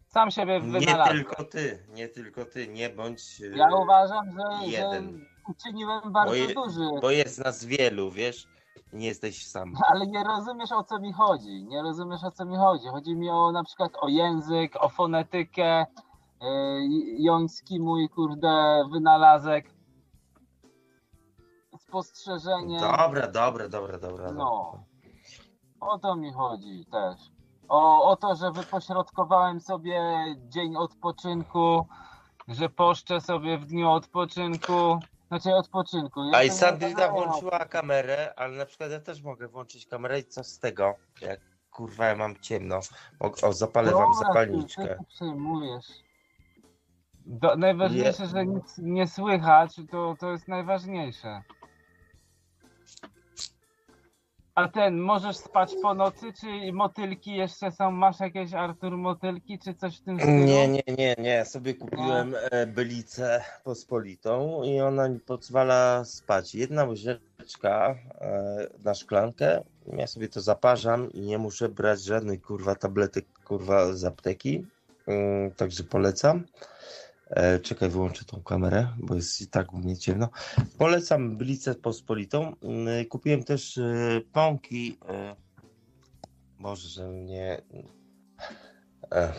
G: Sam siebie
M: Nie
G: wynalazłem.
M: tylko ty, nie tylko ty, nie bądź y,
G: Ja uważam, że, że
M: jeden.
G: uczyniłem bardzo
M: bo, je,
G: duży.
M: bo jest nas wielu, wiesz, nie jesteś sam.
G: Ale nie rozumiesz o co mi chodzi. Nie rozumiesz o co mi chodzi. Chodzi mi o na przykład o język, o fonetykę. Yy, Joński mój kurde wynalazek. Spostrzeżenie.
M: Dobra, dobra, dobra, dobra.
G: No. O to mi chodzi też. O, o to, że wypośrodkowałem sobie dzień odpoczynku, że poszczę sobie w dniu odpoczynku. Znaczy odpoczynku.
M: A i Sandrina włączyła kamerę, ale na przykład ja też mogę włączyć kamerę i co z tego? Jak kurwa ja mam ciemno. O, o zapalę wam
G: Dobra,
M: zapalniczkę.
G: Ty, ty przejmujesz. Do, najważniejsze, że nic nie słychać, to, to jest najważniejsze. A ten, możesz spać po nocy, czy motylki jeszcze są? Masz jakieś Artur motylki, czy coś w tym stylu?
M: Nie, nie, nie, nie. Sobie kupiłem e, bylicę pospolitą i ona mi pozwala spać. Jedna łyżeczka e, na szklankę. Ja sobie to zaparzam i nie muszę brać żadnych kurwa tabletek kurwa z apteki. Mm, Także polecam. E, Czekaj, wyłączę tą kamerę, bo jest i tak u mnie ciemno. Polecam Blicę Pospolitą. Mm, Kupiłem też e, pąki. e, Może, że mnie. E,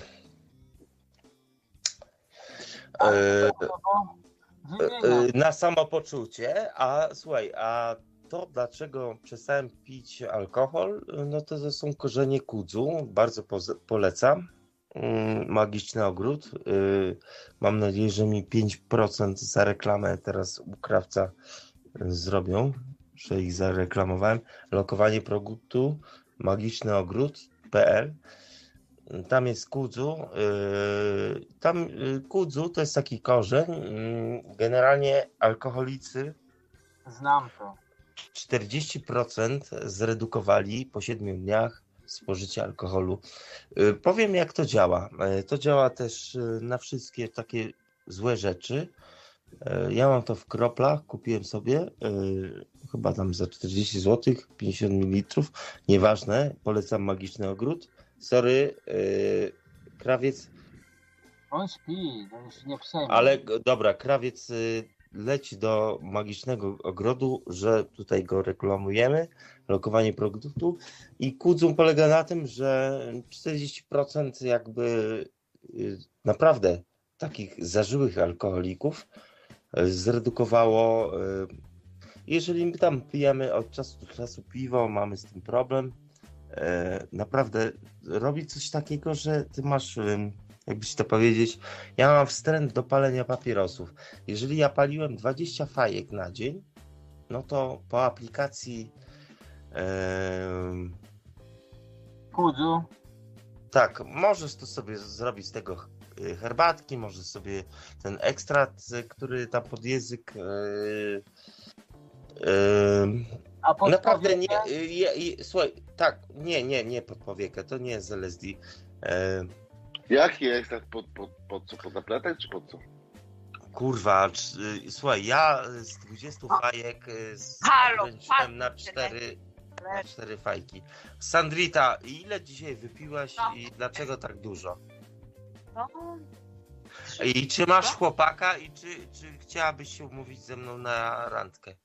M: e, e, na samopoczucie, a słuchaj, a to dlaczego przestałem pić alkohol, no to, to są korzenie kudzu, bardzo polecam. Mm, Magiczny ogród. Y, Mam nadzieję, że mi 5% za reklamę teraz u krawca zrobią, że ich zareklamowałem. Lokowanie produktu magiczny ogród.pl tam jest kudzu. y, Tam y, kudzu to jest taki korzeń. y, Generalnie alkoholicy
G: Znam to.
M: 40% zredukowali po 7 dniach spożycie alkoholu. Y, Powiem jak to działa. Y, To działa też y, na wszystkie takie złe rzeczy. Ja mam to w kroplach, kupiłem sobie chyba tam za 40 zł, 50 ml. Nieważne, polecam Magiczny Ogród. Sorry, krawiec,
G: On śpi, to już nie przejmuj.
M: ale dobra, krawiec leci do magicznego ogrodu, że tutaj go reklamujemy, lokowanie produktu i kudzum polega na tym, że 40% jakby y, naprawdę takich zażyłych alkoholików y, zredukowało. y, Jeżeli my tam pijemy od czasu do czasu piwo, mamy z tym problem, naprawdę robi coś takiego, że ty masz, jakby ci to powiedzieć, ja mam wstręt do palenia papierosów. Jeżeli ja paliłem 20 fajek na dzień, no to po aplikacji em,
G: Kudzu.
M: tak, możesz to sobie zrobić z tego y, herbatki, możesz sobie ten ekstrakt, y, który tam pod język yy, yy,
G: A pod
M: Naprawdę nie.
G: powiekę?
M: y, je- je- słuchaj, tak, nie, nie, nie pod powiekę, to nie jest LSD. E,
Q: Jaki jest tak pod, pod, pod co? Pod zapletek czy pod co?
M: kurwa, c- y, słuchaj, ja z 20 fajek y, z-
L: Halo,
M: na 4, na 4 fajki. Sandrita, ile dzisiaj wypiłaś i dlaczego tak dużo?
L: No,
M: I czy masz chłopaka i czy, czy chciałabyś się umówić ze mną na randkę?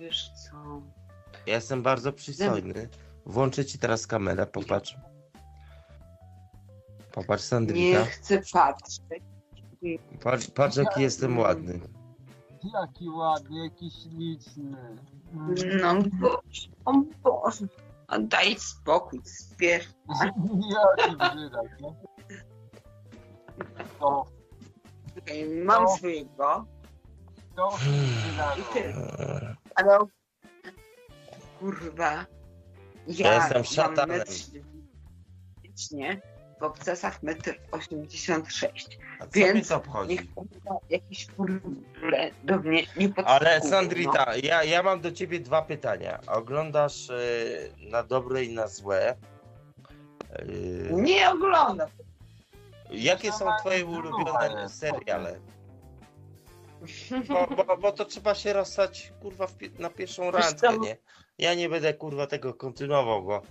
L: wiesz co?
M: Ja jestem bardzo przystojny. Włączę ci teraz kamerę, popatrz. Popatrz, Sandrita.
L: Nie chcę patrzeć.
M: Patrz, patrz jaki jestem ładny.
G: Jaki ładny, jaki śliczny.
L: No Boże, o Boże. A daj spokój, spiesz.
G: Jaki? To,
L: Okej, Mam
G: No.
L: swojego.
G: to
L: I ty. Ale kurwa. Ja,
M: Ja jestem szatanem.
L: metr nie, w obcasach metr 86.
M: A co
L: Więc
M: mnie to obchodzi?
L: niech jakiś kurwa do mnie nie podsłuchuje.
M: Ale
L: no.
M: Sandrita, ja, ja mam do ciebie dwa pytania. Oglądasz y, na dobre i na złe. Y,
L: Nie oglądam.
M: Jakie są twoje ulubione seriale? Bo, bo, bo to trzeba się rozstać kurwa na pierwszą randkę,
L: co?
M: nie? Ja nie będę kurwa tego kontynuował, bo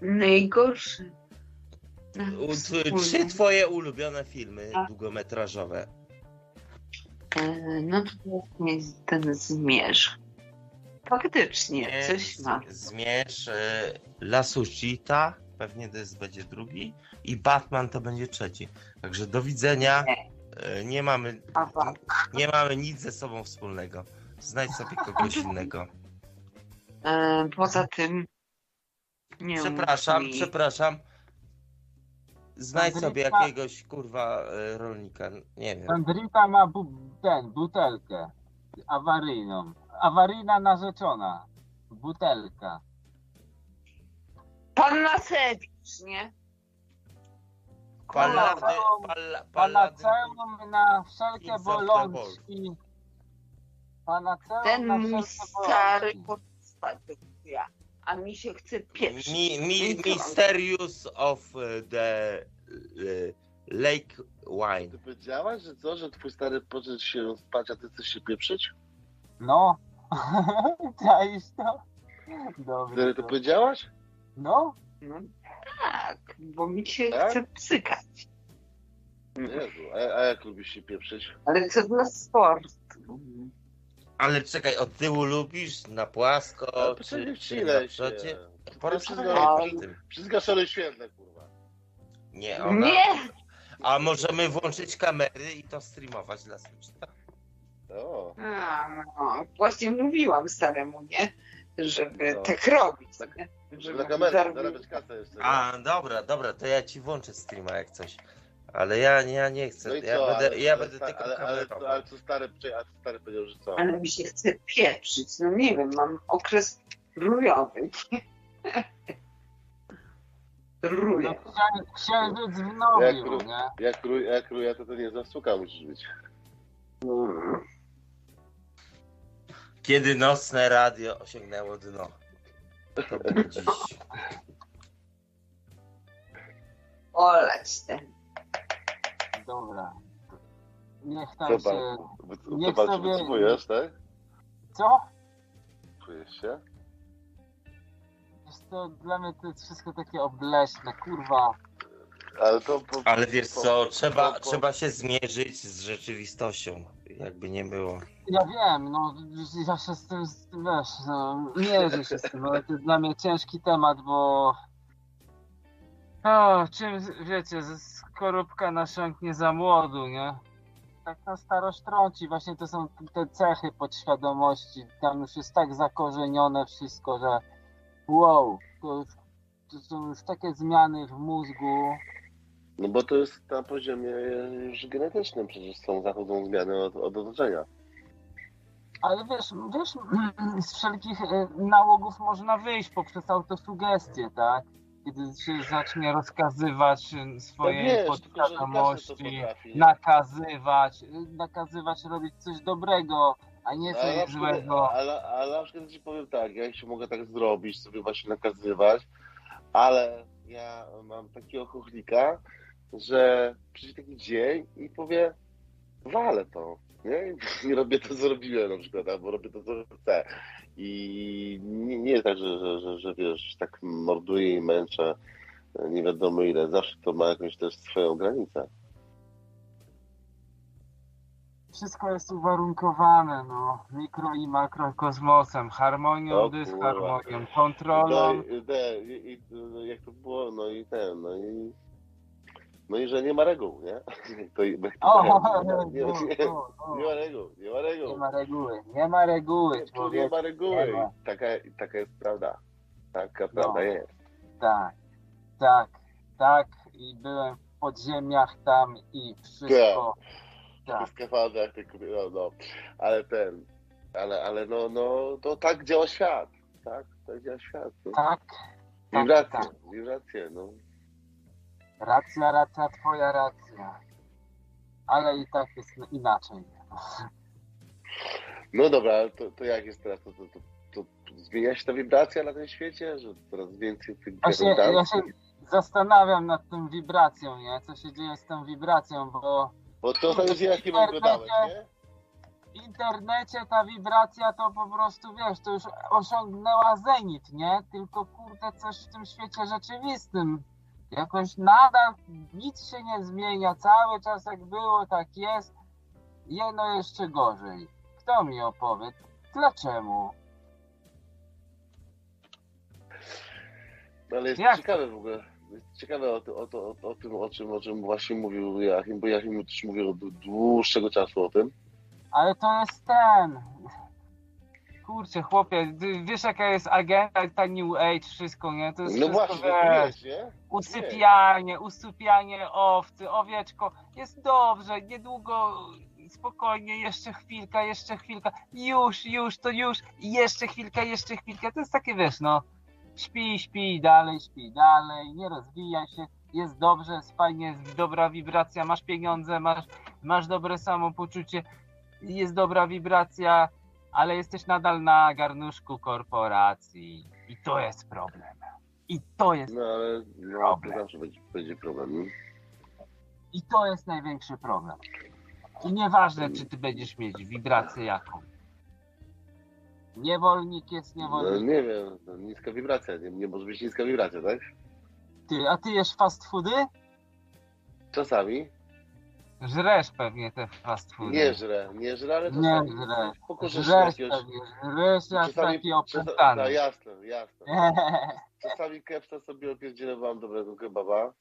L: Najgorsze.
M: U-. Trzy twoje ulubione filmy długometrażowe.
L: E, No to jest ten zmierz. Faktycznie, coś ma.
M: Zmierz e, Lasucita, pewnie to jest, będzie drugi i Batman to będzie trzeci. Także do widzenia. E, Nie mamy, nie mamy nic ze sobą wspólnego. Znajdź sobie kogoś innego.
L: E, Poza tym. Nie
M: Przepraszam,
L: mi-
M: przepraszam. Znajdź sobie jakiegoś kurwa e, rolnika. Nie wiem.
G: Andrita ma bu- ten, butelkę awaryjną. Awaryjna narzeczona. Butelka.
L: Pan Nasewicz, nie?
M: Pallady-
G: Panaceum na wszelkie bolączki. Panaceum
L: Ten
G: na
L: mój
G: wszelkie
L: stary
G: bolączki.
L: podstawienia. A mi się chce pieprzyć.
M: Mi, mi? Mysterious of e, the e, Lake Wine.
Q: Ty powiedziałaś, że co, że twój stary poszedł się rozpać, a ty chcesz się pieprzyć?
G: No. Czaisz to? Dobrze.
Q: Ty to powiedziałaś?
G: No.
L: No tak, bo mi się
Q: Tak?
L: chce psykać.
Q: Jezu, a, a jak lubisz się pieprzyć?
L: Ale co dla sportu.
M: Ale czekaj, od tyłu lubisz? Na płasko? Czy,
Q: poczekaj,
M: czy na przodzie?
Q: Przy
M: Porozmawiaj o tym.
Q: Zgaszonym świetle, kurwa.
M: Nie, ona...
L: Nie!
M: A możemy włączyć kamery i to streamować dla Switcha?
Q: O.
L: A, no, właśnie mówiłam staremu, nie? Żeby
M: No.
L: tak robić, nie? Żeby
Q: Na kamerę, zarabiać kasę jeszcze. nie?
M: A, dobra, dobra, to ja ci włączę streama jak coś. Ale ja, ja nie chcę,
Q: No i
M: ja
Q: co,
M: będę,
Q: ale,
M: ja
Q: ale,
M: będę
Q: sta-
M: tylko
Q: ale, ale,
M: kamerował.
Q: ale co stary, czekaj, a co stary powiedział, że co?
L: Ale mi się chce pieprzyć. No nie wiem, mam okres rujowy. Ruję.
G: Księ- księżyc w
Q: Jak,
G: nowiu,
Q: ru-
G: nie?
Q: jak, ru- jak ruja, to to nie zasługa musisz być.
M: Kiedy nocne radio osiągnęło dno. To było dziś.
L: Oleć ten.
G: Dobra. Niech tam
Q: Zobacz,
G: się... Niech
Q: zobacz,
G: sobie...
Q: wycofujesz, tak?
G: Co?
Q: Czujesz się?
G: Wiesz to dla mnie to jest wszystko takie obleśne, kurwa.
Q: Ale to... Po,
M: Ale wiesz
Q: po-
M: co, trzeba,
Q: po-
M: trzeba się zmierzyć z rzeczywistością, jakby nie było.
G: Ja wiem, no ja się z tym, z tym wiesz, no, mierzę się z tym, ale to jest dla mnie ciężki temat, bo o, czym, wiecie, skorupka nasiąknie za młodu, nie? Tak na starość trąci, właśnie to są te cechy podświadomości, tam już jest tak zakorzenione wszystko, że wow, to, już- to są już takie zmiany w mózgu,
Q: No bo to jest na poziomie już genetycznym, przecież są, zachodzą zmiany od, od otoczenia.
G: Ale wiesz, wiesz, z wszelkich e, nałogów można wyjść poprzez autosugestię, tak? Kiedy się zacznie rozkazywać e, swojej
Q: No wiesz,
G: podświadomości, nakazywać, nakazywać robić coś dobrego, a nie
Q: Ale na
G: coś
Q: przykład,
G: złego.
Q: ale, ale na przykład ci powiem tak, ja się mogę tak zrobić, sobie właśnie nakazywać, ale ja mam takiego chochlika, że przyjdzie taki dzień i powie, walę to, nie? I robię to, co robiłem na przykład, albo robię to, co chcę. I nie, nie jest tak, że, że, że, że wiesz, tak morduję i męczę nie wiadomo ile. Zawsze to ma jakąś też swoją granicę.
G: Wszystko jest uwarunkowane, no, mikro i makrokosmosem, harmonią,
Q: O
G: dysharmonią, kontrolą.
Q: No, i, i, i, jak to było, no i ten, no i no i że nie ma reguł, nie? To,
G: O,
Q: nie, nie,
G: no,
Q: nie,
G: no, no.
Q: nie ma reguł, nie ma reguł.
G: Nie ma reguły, nie ma reguły,
Q: nie ma reguły.
G: nie ma.
Q: Taka, taka jest prawda. Taka
G: No.
Q: prawda jest.
G: Tak, tak, tak. I byłem w podziemiach tam i wszystko.
Q: Tak. W skafandrach, tylko, no, no. Ale ten, ale, ale no, no, to tak działa świat. Tak, tak działa świat. No.
G: Tak,
Q: Wibracje,
G: tak.
Q: wibracje, no.
G: Racja, racja, twoja racja. Ale i tak jest inaczej.
Q: No dobra, ale to, to jak jest teraz? To, to, to, to zmienia się ta wibracja na tym świecie? Że coraz więcej tych
G: Właśnie ja się zastanawiam nad tą wibracją, nie? Co się dzieje z tą wibracją, bo
Q: Bo to zależy jakim oglądałeś, nie?
G: w internecie ta wibracja to po prostu, wiesz, to już osiągnęła zenit, nie? Tylko kurde coś w tym świecie rzeczywistym Jakoś nadal nic się nie zmienia, cały czas jak było, tak jest. Jeno jeszcze gorzej. Kto mi opowie? Dlaczego?
Q: No, ale jest
G: Jak?
Q: ciekawe w ogóle. Ciekawe o, to, o, to, o, tym, o czym, o czym właśnie mówił Joachim, bo Joachim też mówił od dłuższego czasu o tym.
G: Ale to jest ten. Kurczę, chłopie, wiesz jaka jest agenda, ta New Age, wszystko, nie? To jest
Q: No
G: wszystko,
Q: właśnie,
G: wiesz,
Q: nie?
G: usypianie, usypianie owcy, owieczko, jest dobrze, niedługo, spokojnie, jeszcze chwilka, jeszcze chwilka, już, już, to już, jeszcze chwilka, jeszcze chwilka, to jest takie, wiesz, no, śpi, śpi dalej, śpi dalej, nie rozwijaj się, jest dobrze, jest fajnie, jest dobra wibracja, masz pieniądze, masz, masz dobre samopoczucie, jest dobra wibracja, ale jesteś nadal na garnuszku korporacji i to jest problem. I to jest
Q: No ale no, to zawsze będzie, będzie problem.
G: I to jest największy problem. I nieważne, czy ty będziesz mieć wibrację jaką. Niewolnik jest
Q: No
G: niewolnik.
Q: nie wiem, no, niska wibracja, nie, nie może być niska wibracja, tak?
G: Ty, a ty jesz fast foody?
Q: Czasami.
G: Żresz pewnie te fast foody.
Q: Nie żrę, nie żrę, ale
G: Nie
Q: czasami.
G: żrę.
Q: Pokorzysz
G: Żresz
Q: jakiegoś...
G: pewnie, żresz jak
Q: Czasami-
G: taki opętany.
Q: No jasne, jasne. Czasami kepsa sobie opierdzielę wam dobrego kebaba,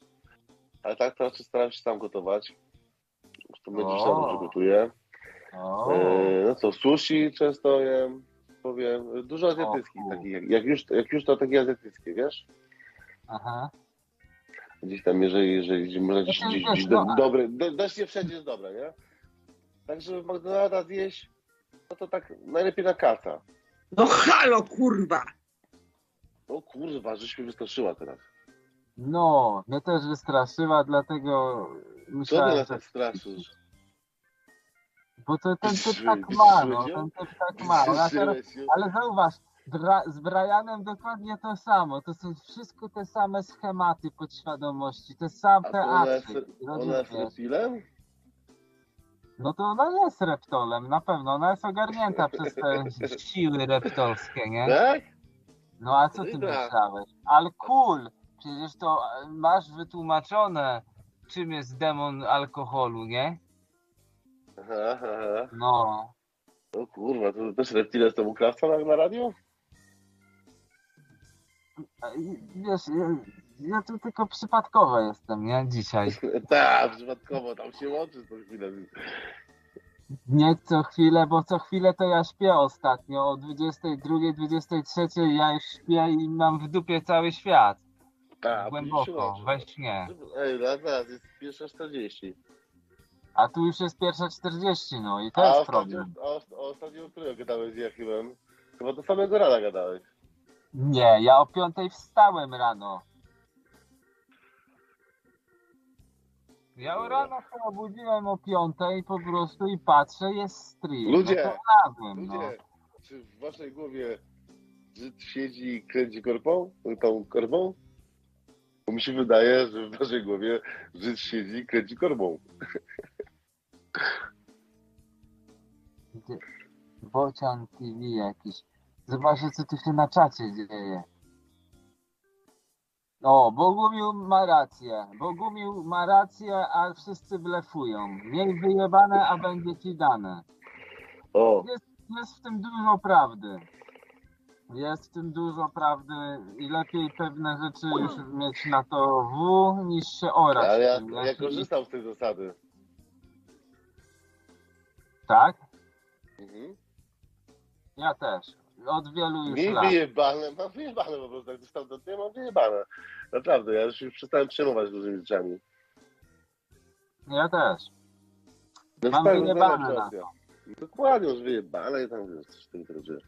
Q: ale tak to raczej staram się sam gotować. Zresztą będzie sam dobrze gotuję.
G: O.
Q: E, no co, sushi często jem, powiem. Dużo azjatyckich, takich, jak, jak, już, jak już to takie azjatyckie, wiesz?
G: Aha.
Q: Gdzieś tam, jeżeli, jeżeli można gdzieś,
G: Znaczy,
Q: gdzieś, gdzieś
G: no,
Q: do,
G: a-
Q: dobre, do, dość nie wszędzie jest dobre, nie? Tak, żeby McDonalda zjeść, no to tak najlepiej na kaca.
L: No halo, kurwa!
Q: O kurwa, żeś mnie wystraszyła teraz.
G: No, mnie też wystraszyła, dlatego
Q: Co ty
G: myślałem,
Q: nas
G: że...
Q: tak straszysz?
G: Bo to ten typ tak ma, no, ten typ tak ma. No, a teraz, ale zauważ, Bra z Brianem dokładnie to samo. To są wszystko te same schematy podświadomości, te same
Q: A to ona jest, reptilem?
G: No to ona jest reptolem, na pewno. Ona jest ogarnięta przez te siły reptolskie, nie?
Q: Tak?
G: No a co ty myślałeś? Ale cool! Przecież to e, masz wytłumaczone, czym jest demon alkoholu, nie?
Q: Aha, aha.
G: No.
Q: Kurwa, to też reptile z tobą krawca na, na radio?
G: Wiesz, ja, ja tu tylko przypadkowo jestem, nie? Dzisiaj.
Q: tak, przypadkowo, tam się łączy co chwilę.
G: Nie co chwilę, bo co chwilę to ja śpię ostatnio. O 22, 23 ja już śpię i mam w dupie cały świat.
Q: Tak,
G: Głęboko, we śnie.
Q: Ej, teraz jest pierwsza 40.
G: A tu już jest pierwsza 40, no i to
Q: A
G: jest
Q: ostatnio,
G: problem.
Q: a ostatnio o którego gadałeś z Jachimem? Chyba do samego rana gadałeś.
G: Nie, ja o 5 wstałem rano. Ja rano się obudziłem o 5 po prostu i patrzę, jest stream.
Q: Ludzie,
G: no to znalazłem, no.
Q: Ludzie, czy w waszej głowie Żyd siedzi i kręci korbą? Tą korbą? Bo mi się wydaje, że w waszej głowie Żyd siedzi i kręci korbą.
G: Bocian TV jakiś. Zobaczcie, co tu się na czacie dzieje. O, Bogumił ma rację. Bogumił ma rację, a wszyscy blefują. Miej wyjebane, a będzie ci dane.
Q: O,
G: Jest, jest w tym dużo prawdy. Jest w tym dużo prawdy i lepiej pewne rzeczy już mieć na to W niż się orać.
Q: ale ja,
G: tym,
Q: ja korzystam z tej zasady.
G: Tak?
Q: Mhm.
G: Ja też. Od wielu już
Q: Mi
G: lat.
Q: wyjebane, mam wyjebane po prostu, jak dostałem do tyłu, mam wyjebane. Naprawdę, ja już już przestałem przejmować dużymi rzeczami.
G: Ja też.
Q: No
G: Mam wyjebane na
Q: kwestia. Dokładnie, już wyjebane i tam wiesz, coś w tym rodzaju.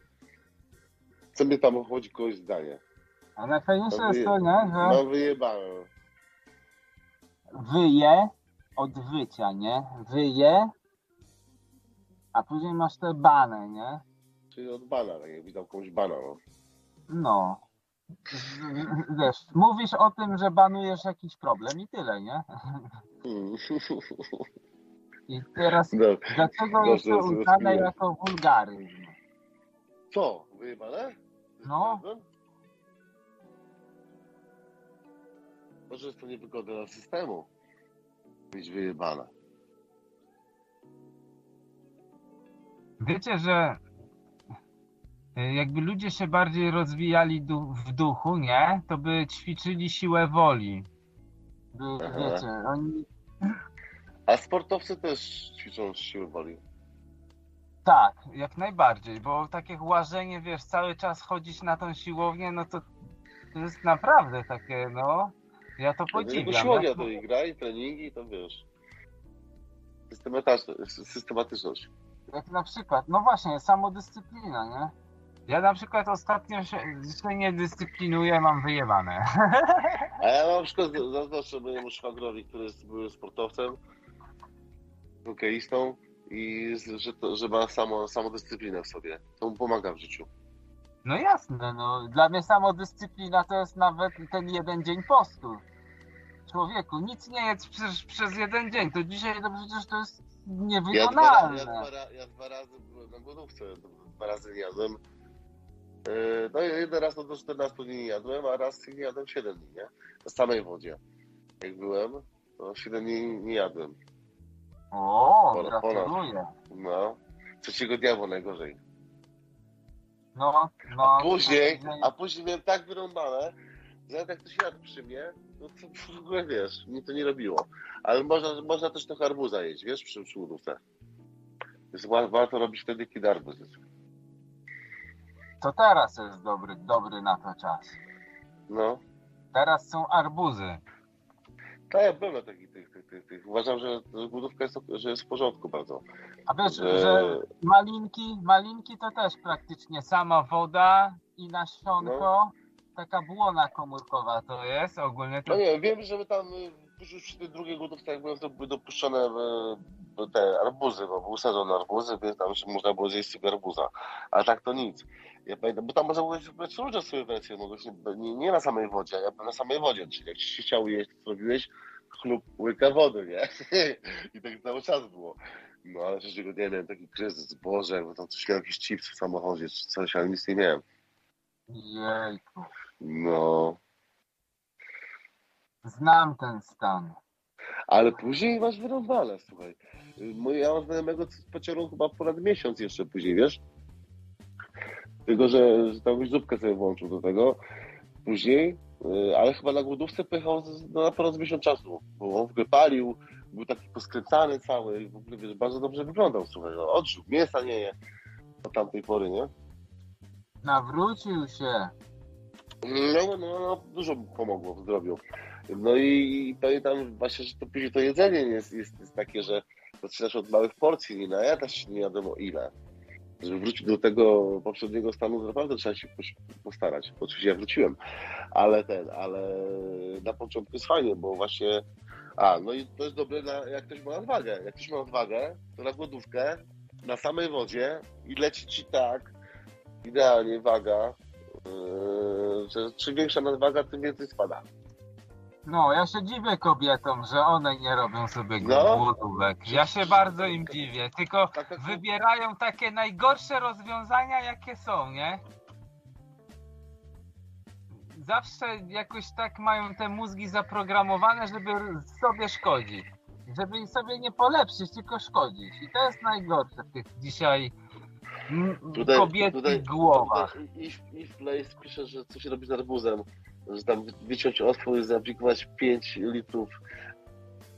Q: Co mnie tam obchodzi kogoś zdanie?
G: A najfajniejsze jest to, nie, że
Q: Mam wyjebane.
G: wyje od wycia, nie? Wyje, a później masz te bane, nie?
Q: Czyli od bana, tak jak widział komuś bana, no.
G: No. Wiesz, mówisz o tym, że banujesz jakiś problem i tyle, nie?
Q: Hmm.
G: I teraz dlaczego
Q: Dobrze,
G: jest to uznane jako wulgaryzm?
Q: Co? Wyjebane?
G: No.
Q: Może jest to niewygodne dla systemu. Mieć wyjebane.
G: Wiecie, że jakby ludzie się bardziej rozwijali du- w duchu, nie? To by ćwiczyli siłę woli. By, wiecie, oni...
Q: A sportowcy też ćwiczą siłę woli.
G: Tak, jak najbardziej, bo takie łażenie, wiesz, cały czas chodzić na tą siłownię, no to to jest naprawdę takie, no... Ja to
Q: Bo
G: podziwiam.
Q: siłownia
G: Jak-
Q: to i gra, i treningi, to wiesz. Systematyczność.
G: Jak na przykład, no właśnie, samodyscyplina, nie? Ja na przykład ostatnio się, się nie dyscyplinuję, mam wyjebane.
Q: A ja na przykład zaznaczę mojemu szwagrowi, który jest byłym sportowcem, hokeistą i że, to, że ma samo, samodyscyplinę w sobie. To mu pomaga w życiu.
G: No jasne, no. Dla mnie samodyscyplina to jest nawet ten jeden dzień postu. Człowieku, nic nie jedz przez, przez jeden dzień. To dzisiaj to przecież to jest
Q: Ja dwa,
G: niewykonalne.
Q: ja, dwa, ja dwa razy byłem na głodówce, dwa razy jadłem. Yy, No i jeden raz no do 14 dni nie jadłem, a raz nie jadłem 7 dni, nie? W samej wodzie. Jak byłem, to 7 dni nie jadłem.
G: O,
Q: Ponad- ponad.
G: gratuluję.
Q: No. Trzeciego dnia było najgorzej.
G: No, no.
Q: A później, a później miałem tak wyrąbane, że jak ktoś jadł przy mnie, no to w ogóle wiesz, mi to nie robiło. Ale można, można też trochę arbuza jeść, wiesz, przy, przy głodówce. Więc wa- warto robić wtedy, kiedy arbuz jest.
G: To teraz jest dobry, dobry na to czas.
Q: No.
G: Teraz są arbuzy.
Q: Tak, ja byłem na takich tych, tych, tych, tych. Uważam, że głodówka jest, że jest w porządku bardzo.
G: A wiesz,
Q: Że-
G: że malinki, malinki to też praktycznie sama woda i nasionko. Taka błona komórkowa to jest ogólnie. To...
Q: No nie, wiem, że tam y, przy tej drugiej głodówce, jak byłem, to były dopuszczone y, te arbuzy, bo był sezon arbuzy, więc tam można było zjeść sobie arbuza. A tak to nic. Ja pamiętam, bo tam można było brać różne sobie wersje, mogłeś nie, nie, na samej wodzie, a ja byłem na samej wodzie, czyli jak ci się chciało jeść, to robiłeś chlub, łyka wody, nie? I tak cały czas było. No ale trzeciego dnia miałem taki kryzys, Boże, jakby tam coś miał jakiś chips w samochodzie, czy coś, ale nic nie miałem.
G: Jejku.
Q: No,
G: Znam ten stan.
Q: ale później masz wyrąbane, słuchaj. Ja mam znajomego, co pociągnął chyba ponad miesiąc jeszcze później, wiesz? Tylko, że, że tam zupkę sobie włączył do tego. Później, y, ale chyba na głodówce pojechał no, na ponad miesiąc czasu, bo on w ogóle palił, był taki poskręcany cały, w ogóle wiesz, bardzo dobrze wyglądał, słuchaj, no, odżył, mięsa nie je od tamtej pory, nie?
G: Nawrócił się.
Q: No, no, no, dużo mu pomogło w zdrowiu. No i, i pamiętam właśnie, że to później to jedzenie jest, jest, jest takie, że zaczynasz od małych porcji, nie najadasz się nie wiadomo ile. Żeby wrócić do tego poprzedniego stanu, to naprawdę trzeba się postarać. Oczywiście ja wróciłem, ale ten, ale na początku jest fajnie, bo właśnie a, no i to jest dobre, na, jak ktoś ma nadwagę. Jak ktoś ma nadwagę, to na głodówkę, na samej wodzie i leci ci tak, idealnie waga, yy, że czym większa nadwaga, tym więcej spada.
G: No, ja się dziwię kobietom, że one nie robią sobie
Q: No.
G: głodówek. Ja się bardzo im dziwię, tylko
Q: Tak,
G: wybierają takie najgorsze rozwiązania, jakie są, nie? Zawsze jakoś tak mają te mózgi zaprogramowane, żeby sobie szkodzić. Żeby sobie nie polepszyć, tylko szkodzić. I to jest najgorsze w tych dzisiaj m, kobiecych głowach.
Q: Tutaj If, if Place pisze, że co się robi z arbuzem, że tam wyciąć otwór i zaaplikować 5 litrów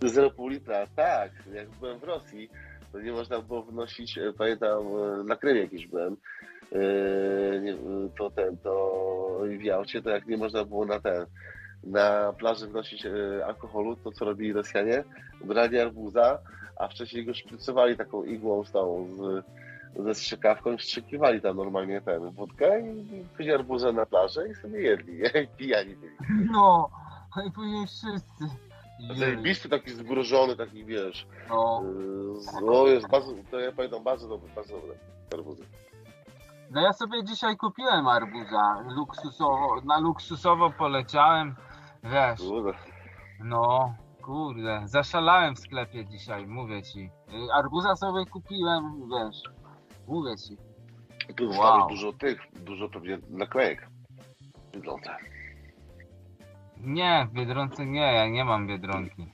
Q: 0,5 litra. Tak, jak byłem w Rosji, to nie można było wnosić, e, pamiętam, e, na Krymie jakiś byłem, e, to ten, to w Jałcie, to jak nie można było na ten, na plaży wnosić alkoholu, to co robili Rosjanie? Brali arbuza, a wcześniej go szprycowali taką igłą tą, z, ze strzykawką i wstrzykiwali tam normalnie ten wódkę i później arbuzę na plażę i sobie jedli, nie? I pijani byli.
G: No, i później wszyscy.
Q: Zajebisty taki zmrożony, taki wiesz.
G: No.
Q: z- O, jest bardzo, to ja pamiętam, bardzo dobry, bardzo dobre arbuzy.
G: No ja sobie dzisiaj kupiłem arbuza luksusowo, na luksusowo poleciałem, wiesz, no kurde, zaszalałem w sklepie dzisiaj, mówię ci. Y, Arbuza sobie kupiłem, wiesz, ci.
Q: Tu
G: Wow.
Q: dużo tych, dużo pewnie naklejek. Wygląda.
G: Nie, w Biedronce nie, ja nie mam Biedronki.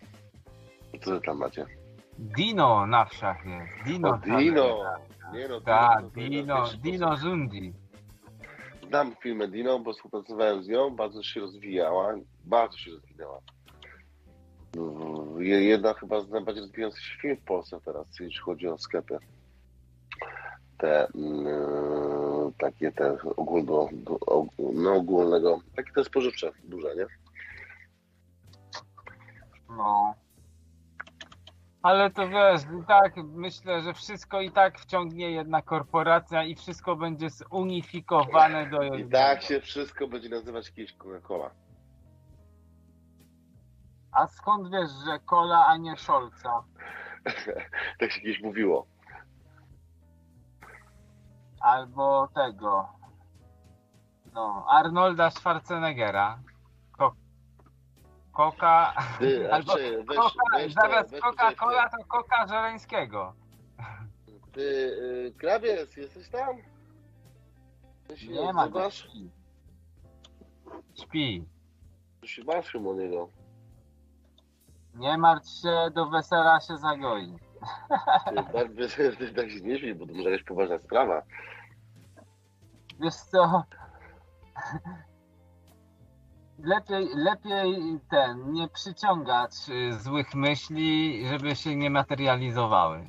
Q: Co wy tam macie?
G: Dino na wsiach jest. Dino.
Q: O, Dino! Nie no,
G: Tak, Dino, Dino Zundi.
Q: Znam firmę Dino, bo współpracowałem z nią, bardzo się rozwijała, bardzo się rozwinęła. Je- Jedna chyba z najbardziej rozwijających się firm w Polsce teraz, jeśli chodzi o sklepy. Te mm, takie te ogólno, og- no ogólnego, takie te spożywcze duże, nie?
G: No. Ale to wiesz, i tak myślę, że wszystko i tak wciągnie jedna korporacja i wszystko będzie zunifikowane do
Q: I
G: jednego.
Q: tak się wszystko będzie nazywać kiedyś Coca-Cola.
G: A skąd wiesz, że Kola, a nie Scholza?
Q: tak się kiedyś mówiło.
G: Albo tego. No, Arnolda Schwarzeneggera. Ko- Coca.
Q: Ty,
G: Albo
Q: czy weź-
G: Coca,
Q: weź
G: zamiast Coca-Cola to Coca Żeleńskiego.
Q: Ty, y, krawiec, jesteś tam? Ty
G: Nie ma go. Śpi.
Q: To się martwię o niego.
G: Nie martw się, do wesela się zagoi.
Q: Ty, ty tak się nie śmiej, bo to może jakaś poważna sprawa.
G: Wiesz co? Lepiej, lepiej ten, nie przyciągać y, złych myśli, żeby się nie materializowały.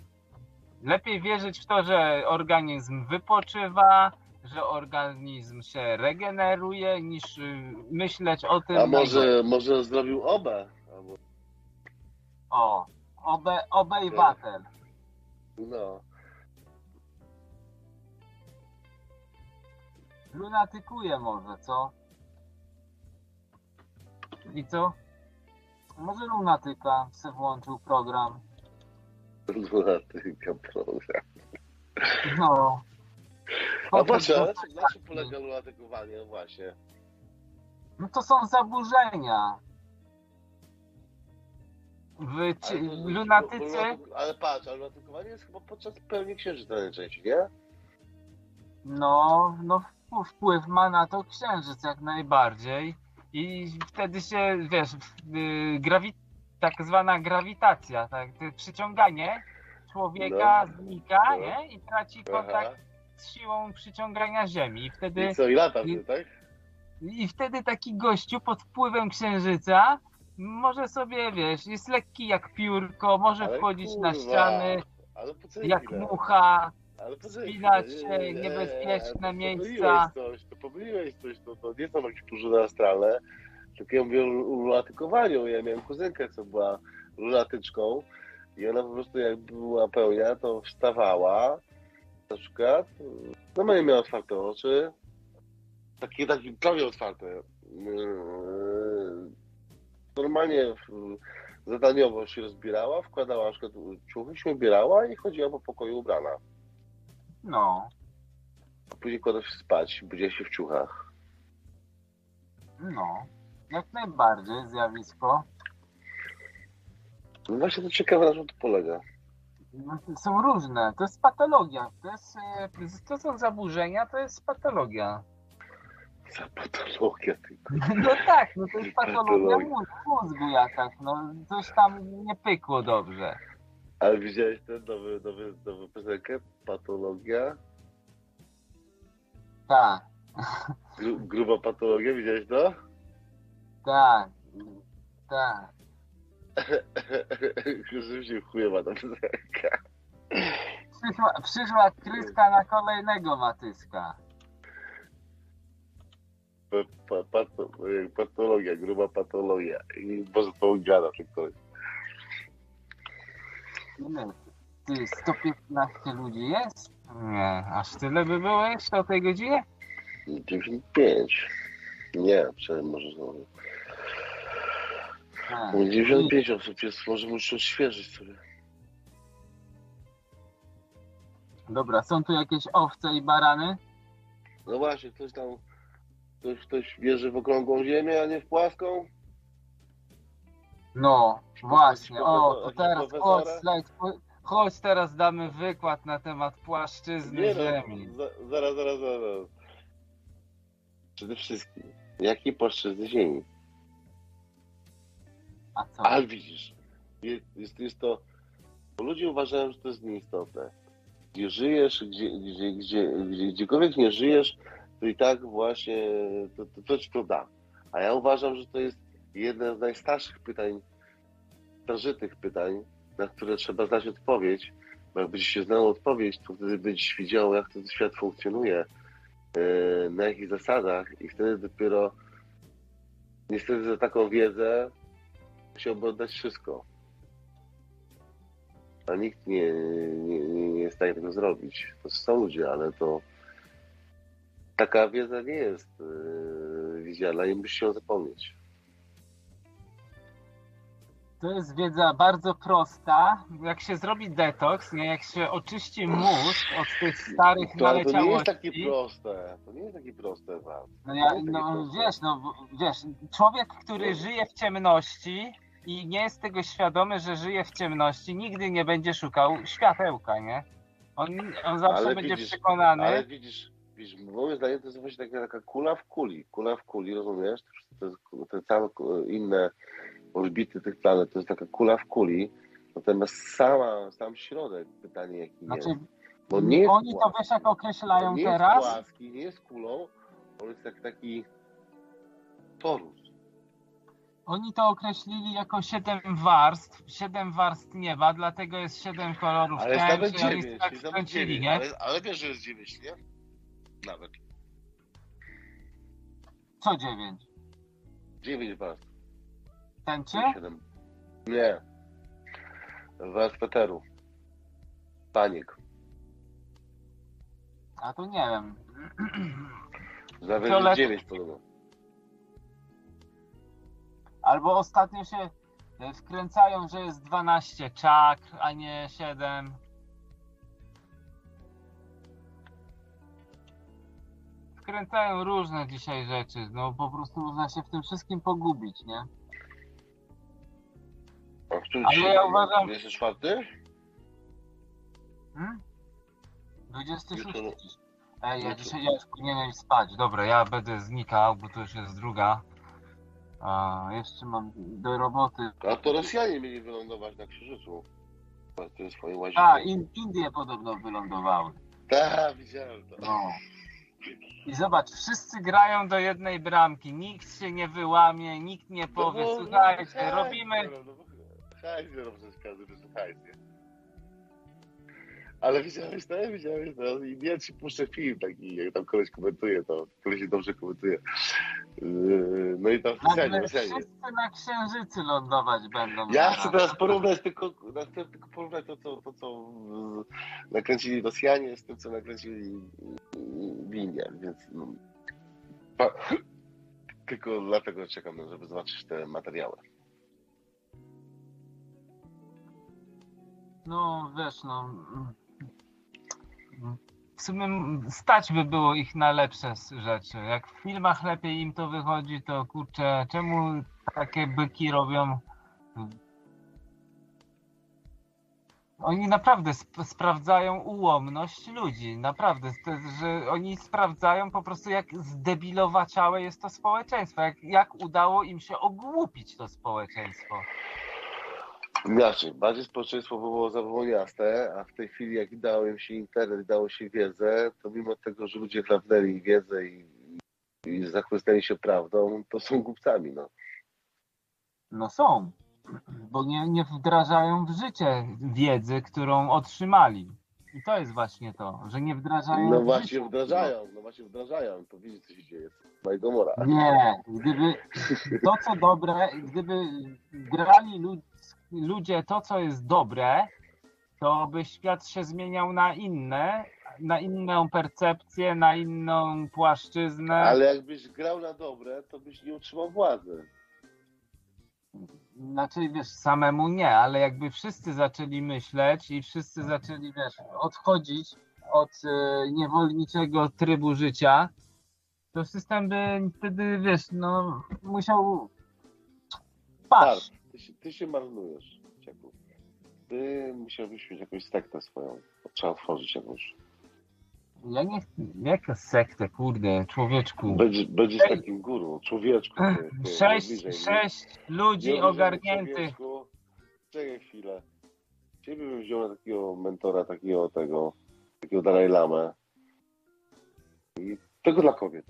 G: Lepiej wierzyć w to, że organizm wypoczywa, że organizm się regeneruje, niż y, myśleć o tym.
Q: A może, może zrobił obę? Albo,
G: O, obe, obejwatel.
Q: no.
G: Lunatykuje może, co? I co? Może lunatyka se włączył program.
Q: Lunatyka program.
G: No.
Q: A czym- na czym polega lunatykowanie? No właśnie.
G: No to są zaburzenia. W ci,
Q: Ale lunatyk- Ale patrz, ale lunatykowanie jest chyba podczas pełni księżyca najczęściej, nie?
G: no, no wpływ- ma na to księżyc jak najbardziej. I wtedy się, wiesz, y, grawi, tak zwana grawitacja, tak, przyciąganie człowieka
Q: No.
G: znika,
Q: No.
G: nie? I traci
Q: Aha.
G: kontakt z siłą przyciągania Ziemi. I wtedy,
Q: I co, i lata
G: i-
Q: tak?
G: I wtedy taki gościu pod wpływem księżyca może sobie, wiesz, jest lekki jak piórko, może
Q: Ale
G: wchodzić na
Q: kurwa,
G: ściany
Q: Ale poczekaj
G: jak
Q: chwilę.
G: mucha,
Q: Ale poczekaj
G: spinać
Q: chwilę,
G: się,
Q: nie, nie, nie,
G: niebezpieczne
Q: to
G: miejsca.
Q: Pomyliłeś coś, to pomyliłeś coś, to, to nie są jakieś pożary astralne, tylko ja mówię o lunatykowaniu. Ja miałem kuzynkę, co była lunatyczką i ona po prostu jak była pełnia, to wstawała na przykład, normalnie miała otwarte oczy, takie, takie prawie otwarte. Normalnie zadaniowo się rozbierała, wkładała na przykład ciuchy, się ubierała i chodziła po pokoju ubrana.
G: no,
Q: A później kładła się spać, budziła się w ciuchach.
G: no, jak najbardziej zjawisko.
Q: No właśnie to ciekawe, na czym to polega.
G: No, są różne, to jest patologia, to, jest, e, to są zaburzenia, to jest patologia.
Q: Za patologia tylko.
G: No tak, no to jest patologia mózgu, jakaś, no coś tam nie pykło dobrze.
Q: Ale widziałeś ten nowy, nowy, nowy piosenkę? Patologia?
G: Tak,
Q: Gru, gruba patologia, widziałeś to?
G: tak, tak.
Q: Rzeczywiście chujowa ta piosenka.
G: Przyszła, przyszła kryska na kolejnego matyska.
Q: Pato, patologia, gruba patologia. I może to gada czy ktoś.
G: Ile? Ty, 115 ludzi jest? Nie, aż tyle by było jeszcze o tej godzinie?
Q: 95. Nie, przynajmniej może znowu.
G: Tak.
Q: 95 osób jest, może muszę odświeżyć sobie.
G: Dobra, są tu jakieś owce i barany?
Q: No właśnie, ktoś tam, ktoś, ktoś wierzy w okrągłą ziemię, a nie w płaską?
G: No, właśnie, o, to teraz chodź, slajd, chodź teraz damy wykład na temat płaszczyzny
Q: Nie no,
G: Ziemi.
Q: za, zaraz, zaraz, zaraz. Przede wszystkim, jakie płaszczyzny ziemi?
G: A co?
Q: Ale widzisz, jest, jest, jest to. Bo ludzie uważają, że to jest nieistotne. Gdzie żyjesz, gdzie, gdzie, gdzie, gdzie, gdziekolwiek nie żyjesz, to i tak właśnie to, to, to ci to. A ja uważam, że to jest jedne z najstarszych pytań, starożytnych pytań, na które trzeba znać odpowiedź. Bo jak będzie się znało odpowiedź, to wtedy będziesz wiedział, jak ten świat funkcjonuje, yy, na jakich zasadach i wtedy dopiero niestety za taką wiedzę musiałby oddać wszystko. A nikt nie, nie nie jest w stanie tego zrobić. To są ludzie, ale to taka wiedza nie jest yy, widziana i musi ją zapomnieć.
G: To jest wiedza bardzo prosta. Jak się zrobi detoks, nie, jak się oczyści mózg od tych starych
Q: To, ale to nie jest
G: naleciałości.
Q: takie proste. To nie jest takie proste, Wam.
G: No, ja, no wiesz, no wiesz, człowiek, który żyje w ciemności i nie jest tego świadomy, że żyje w ciemności, nigdy nie będzie szukał światełka, nie? On, on zawsze
Q: Ale
G: będzie
Q: widzisz,
G: przekonany.
Q: Ale widzisz, widzisz, moim zdaniem to jest właśnie taka, taka kula w kuli. Kula w kuli, rozumiesz? To jest, te całe inne orbity tych planet to jest taka kula w kuli. Natomiast sama, sam środek, pytanie jaki
G: Znaczy,
Q: jest. Bo nie jest
G: Oni to
Q: płaski.
G: wiesz jak określają
Q: On nie
G: teraz?
Q: jest płaski, nie jest kulą, on jest tak, taki torus.
G: Oni to określili jako siedem warstw, siedem warstw nieba, dlatego jest siedem kolorów
Q: Ale jest nawet
G: tak
Q: ale, ale wiesz, że jest dziewięć, nie? Nawet.
G: Co dziewięć?
Q: Dziewięć warstw.
G: Tęczy?
Q: Siedem. Nie. Warstw eteru. Panik.
G: A to nie wiem.
Q: Jest dziewięć podobno.
G: Albo ostatnio się e, wkręcają, że jest 12 czakr, a nie 7. Wkręcają różne dzisiaj rzeczy, no po prostu można się w tym wszystkim pogubić, nie?
Q: A który
G: Ale
Q: dzisiaj?
G: ja uważam-
Q: 24?
G: Hmm? 26
Q: Jutro-.
G: Ej, ja dzisiaj ja już powinienem spać. Dobra, ja będę znikał, bo to już jest druga. A jeszcze mam do roboty.
Q: A to Rosjanie mieli wylądować na Księżycu. To jest swoje łazienki.
G: A, in, Indie podobno wylądowały.
Q: Tak, widziałem to.
G: No. I zobacz, wszyscy grają do jednej bramki, nikt się nie wyłamie, nikt nie powie,
Q: No bo-
G: słuchajcie,
Q: hajs
G: robimy...
Q: no bo Hajs jest hajs? Ale widziałeś to? Widziałeś to? I ja ci puszczę film taki, jak tam koleś komentuje to. Koleś dobrze komentuje. Yy, No i tam
G: Nagle
Q: specjalnie.
G: wszyscy na księżycy lądować będą.
Q: Ja chcę teraz porównać tylko, tylko porównać to, co, to, co nakręcili Rosjanie z tym, co nakręcili yy, Winie, więc no, pa- tylko dlatego czekam, żeby zobaczyć te materiały.
G: No wiesz, no. W sumie stać by było ich na lepsze rzeczy. Jak w filmach lepiej im to wychodzi, to kurczę, czemu takie byki robią? Oni naprawdę sp- sprawdzają ułomność ludzi. Naprawdę. Że oni sprawdzają po prostu, jak zdebilowaciałe jest to społeczeństwo. Jak, jak udało im się ogłupić to społeczeństwo.
Q: Inaczej, bardziej społeczeństwo było zawoniaste, a w tej chwili jak dało im się internet, dało się wiedzę, to mimo tego, że ludzie chlapnęli wiedzę i, i zachłysnęli się prawdą, to są głupcami, no.
G: No są, bo nie, nie wdrażają w życie wiedzy, którą otrzymali. I to jest właśnie to, że nie wdrażają
Q: No właśnie
G: życie.
Q: wdrażają, no właśnie wdrażają, to widzisz co się dzieje. Majgomora.
G: Nie, gdyby to co dobre, gdyby grali lud, ludzie to co jest dobre, to by świat się zmieniał na inne, na inną percepcję, na inną płaszczyznę.
Q: Ale jakbyś grał na dobre, to byś nie utrzymał władzy.
G: Znaczy, wiesz, samemu nie, ale jakby wszyscy zaczęli myśleć i wszyscy zaczęli, wiesz, odchodzić od e, niewolniczego trybu życia, to system by wtedy, wiesz, no, musiał paść.
Q: Ty się, ty się marnujesz, Cieku. Ty musiałbyś mieć jakąś sektę swoją. Trzeba otworzyć jakąś.
G: Ja nie chcę, jaka sekta, kurde, człowieczku.
Q: Będziesz, będziesz
G: Ej.
Q: takim guru, człowieczku. Ty, ty, nie
G: Sześć,
Q: bliżej
G: sześć ludzi
Q: Nie
G: ogarniętych.
Q: Czekaj chwilę. Ciebie bym wziął na takiego mentora, takiego tego, takiego Dalaj Lamę. I tego dla kobiet.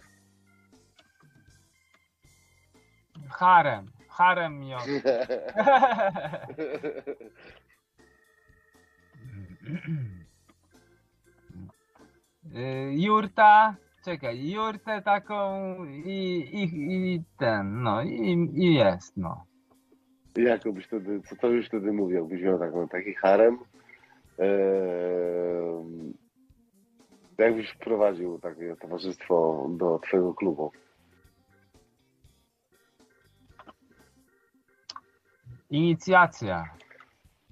G: Harem, harem. Y, Jurta, czekaj, jurtę taką i, i, i ten, no i, i jest, no.
Q: Jak byś wtedy, co to byś wtedy mówił? Byś miał taką, taki harem? Eee, jak byś wprowadził takie towarzystwo do twojego klubu?
G: Inicjacja.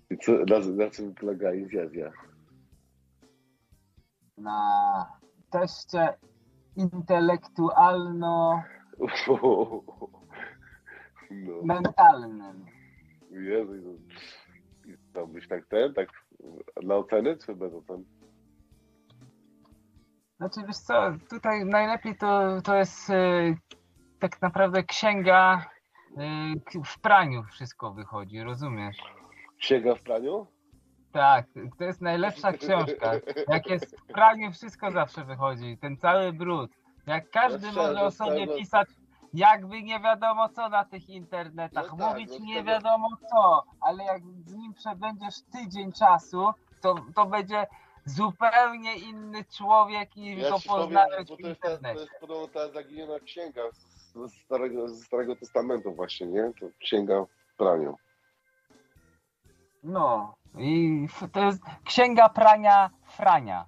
Q: I co, na, na czym polega inicjacja?
G: Na teście intelektualno
Q: No.
G: mentalnym.
Q: Jezu, Jezu. To byś tak ten, tak na oceny, czy bez ocen?
G: Znaczy wiesz co, tutaj najlepiej to, to jest e, tak naprawdę księga w praniu wszystko wychodzi, rozumiesz?
Q: Księga w praniu?
G: Tak, to jest najlepsza książka. Jak jest w praniu wszystko zawsze wychodzi, ten cały brud. Jak każdy
Q: No
G: może o sobie
Q: szczerze.
G: pisać jakby nie wiadomo co na tych internetach,
Q: No tak,
G: mówić
Q: no
G: nie wiadomo co, ale jak z nim przebędziesz tydzień czasu, to, to będzie zupełnie inny człowiek i
Q: Ja
G: go
Q: bo
G: w
Q: to jest, ta, to
G: internecie.
Q: jest podobno ta zaginiona księga ze Starego, ze Starego Testamentu właśnie, nie? To księga w praniu.
G: No i to jest księga prania Frania.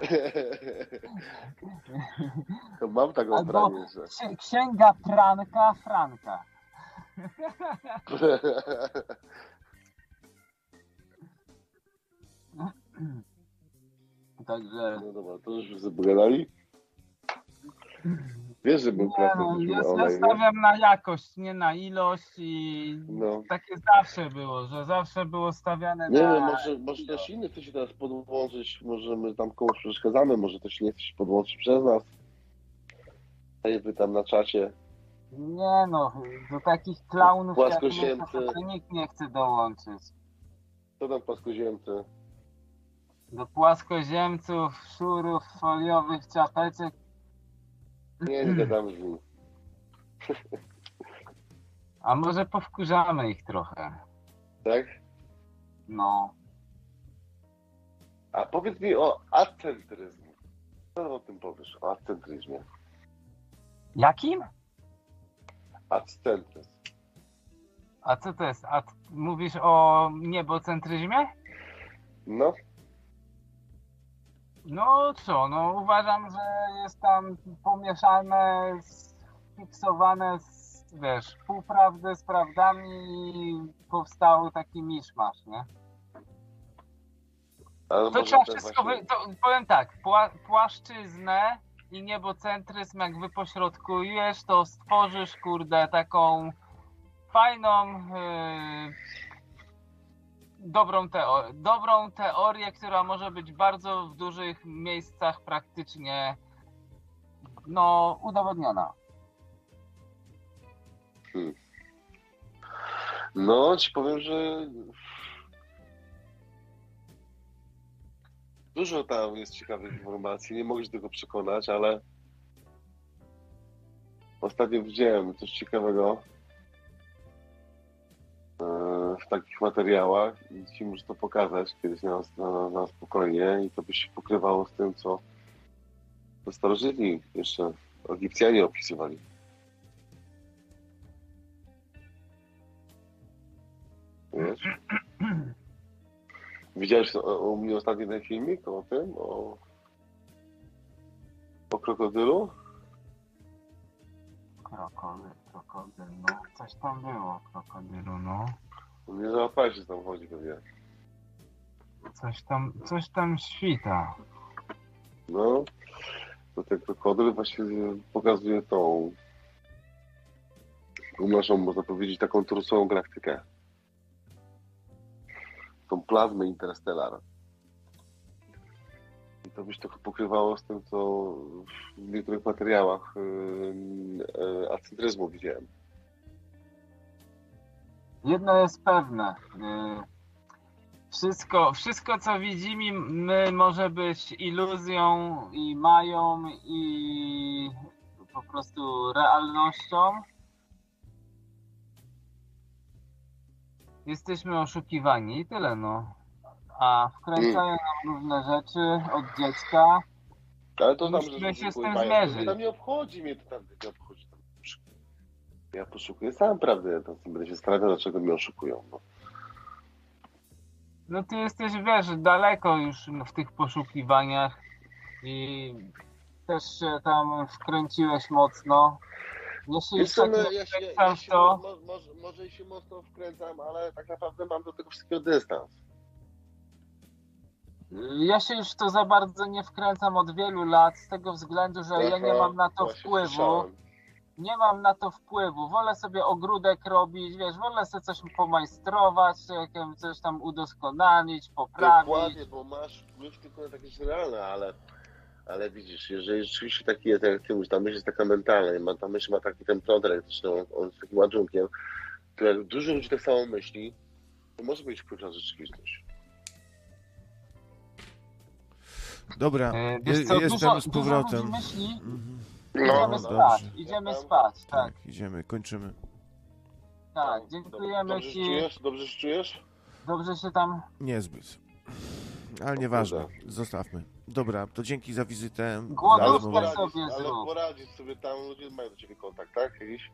Q: To mam taką
G: Albo
Q: pranię, że...
G: ksi- księga pranka Franka. Także...
Q: No dobra, to już sobie pogadali? Wiesz, że był
G: Nie,
Q: klasy
G: no, ja,
Q: olej, nie?
G: stawiam na jakość, nie na ilość i
Q: No.
G: takie zawsze było, że zawsze było stawiane
Q: Nie
G: na...
Q: wiem, może, może też inny chce się teraz podłączyć, może my tam komuś przeszkadzamy, może też nie chce się podłączyć przez nas. Ja je pytam na czacie.
G: Nie no, do takich klaunów jak my
Q: Płaskoziemcy.
G: nikt nie chce dołączyć.
Q: Co tam płaskoziemcy?
G: Do płaskoziemców, szurów, foliowych czapeczek.
Q: Nie, nie gadamy z nimi.
G: A może powkurzamy ich trochę.
Q: Tak?
G: No.
Q: A powiedz mi o acentryzmie. Co o tym powiesz, o accentryzmie?
G: Jakim?
Q: Accentryzm.
G: A co to jest? A mówisz o niebocentryzmie?
Q: No,
G: No co, no uważam, że jest tam pomieszane, sfiksowane z, wiesz, półprawdy z prawdami i powstał taki miszmasz, nie?
Q: ale
G: To trzeba wszystko,
Q: właśnie...
G: wy, to powiem tak, pła, płaszczyznę i niebocentryzm jak wypośrodkujesz, to stworzysz, kurde, taką fajną, yy, dobrą, teo- dobrą teorię, która może być bardzo w dużych miejscach praktycznie, no, udowodniona.
Q: Hmm. No, ci powiem, że dużo tam jest ciekawych informacji. Nie mogę się tego przekonać, ale ostatnio widziałem coś ciekawego e, w takich materiałach i ci muszę to pokazać kiedyś na, na, na spokojnie i to by się pokrywało z tym, co starożytni jeszcze Egipcjanie opisywali. Wiesz? Widziałeś o- u mnie ostatni ten filmik o tym, o, o krokodylu?
G: Krokodyl, krokodyl, no, coś tam było, krokodylu, no.
Q: Nie załapałeś, że tam chodzi pewnie.
G: Coś tam, coś tam świta.
Q: No, to ten krokodyl właśnie pokazuje tą tą naszą, można powiedzieć, taką trusową galaktykę. Tą plazmę interstellar. I to by się trochę pokrywało z tym, co w niektórych materiałach yy, acentryzmu widziałem.
G: Jedno jest pewne. y, Wszystko, wszystko co widzimy, my może być iluzją i mają i po prostu realnością. Jesteśmy oszukiwani i tyle no. A wkręcają nam różne rzeczy od dziecka.
Q: Ale to
G: musimy się z tym zmierzyć.
Q: Nie obchodzi mnie to tam nie obchodzi. Ja poszukuję sam prawdy, ja tam będę się zastanawiał, dlaczego mnie oszukują. No.
G: No ty jesteś, wiesz, daleko już w tych poszukiwaniach i też się tam wkręciłeś mocno. Jeśli
Q: Wiesz
G: tak
Q: no, ja się, ja, się
G: to,
Q: mo, może, może i się mocno wkręcam, ale tak naprawdę mam do tego wszystkiego dystans.
G: ja się już w to za bardzo nie wkręcam od wielu lat z tego względu, że ja nie
Q: Aha,
G: mam na to wpływu.
Q: słyszałem.
G: Nie mam na to wpływu. Wolę sobie ogródek robić, wiesz, wolę sobie coś pomajstrować, coś tam udoskonalić, poprawić.
Q: Dokładnie, bo masz wpływ tylko na takie realne, ale, ale widzisz, jeżeli rzeczywiście taki jest, jak ty mówisz, ta myśl jest taka mentalna, ma, ta myśl ma taki ten prąd elektryczny, on, on jest takim ładunkiem, to jak dużo ludzi tak samo myśli, to może być wpływ na rzeczywistość.
A: Dobra,
G: E, co,
A: jestem
G: dużo,
A: z
G: dużo
A: powrotem.
G: ludzi myśli,
Q: No,
G: idziemy
Q: no,
G: spać,
A: dobrze.
G: idziemy spać, tak,
A: Tak, idziemy, kończymy.
G: tak, dziękujemy
Q: Dobrze się
G: ci,
Q: czujesz? Dobrze się czujesz?
G: dobrze się tam,
A: Niezbyt. Ale nieważne, zostawmy. Dobra, to dzięki za wizytę.
G: Głodówkę sobie
Q: ale
G: zrób.
Q: poradzić sobie tam, ludzie mają do ciebie kontakt, tak? Jakiś?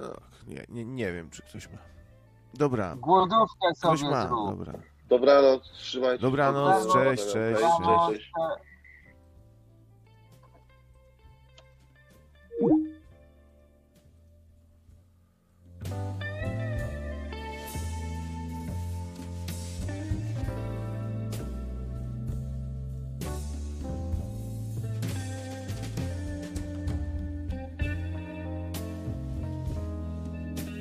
A: Ach, nie, nie, nie wiem, czy ktoś ma. Dobra,
G: głodówkę
A: ktoś
G: sobie
A: ma,
G: zrób.
A: dobra.
Q: Dobranoc, trzymajcie się.
A: Dobranoc, cześć, cześć,
Q: cześć,
A: cześć.
G: you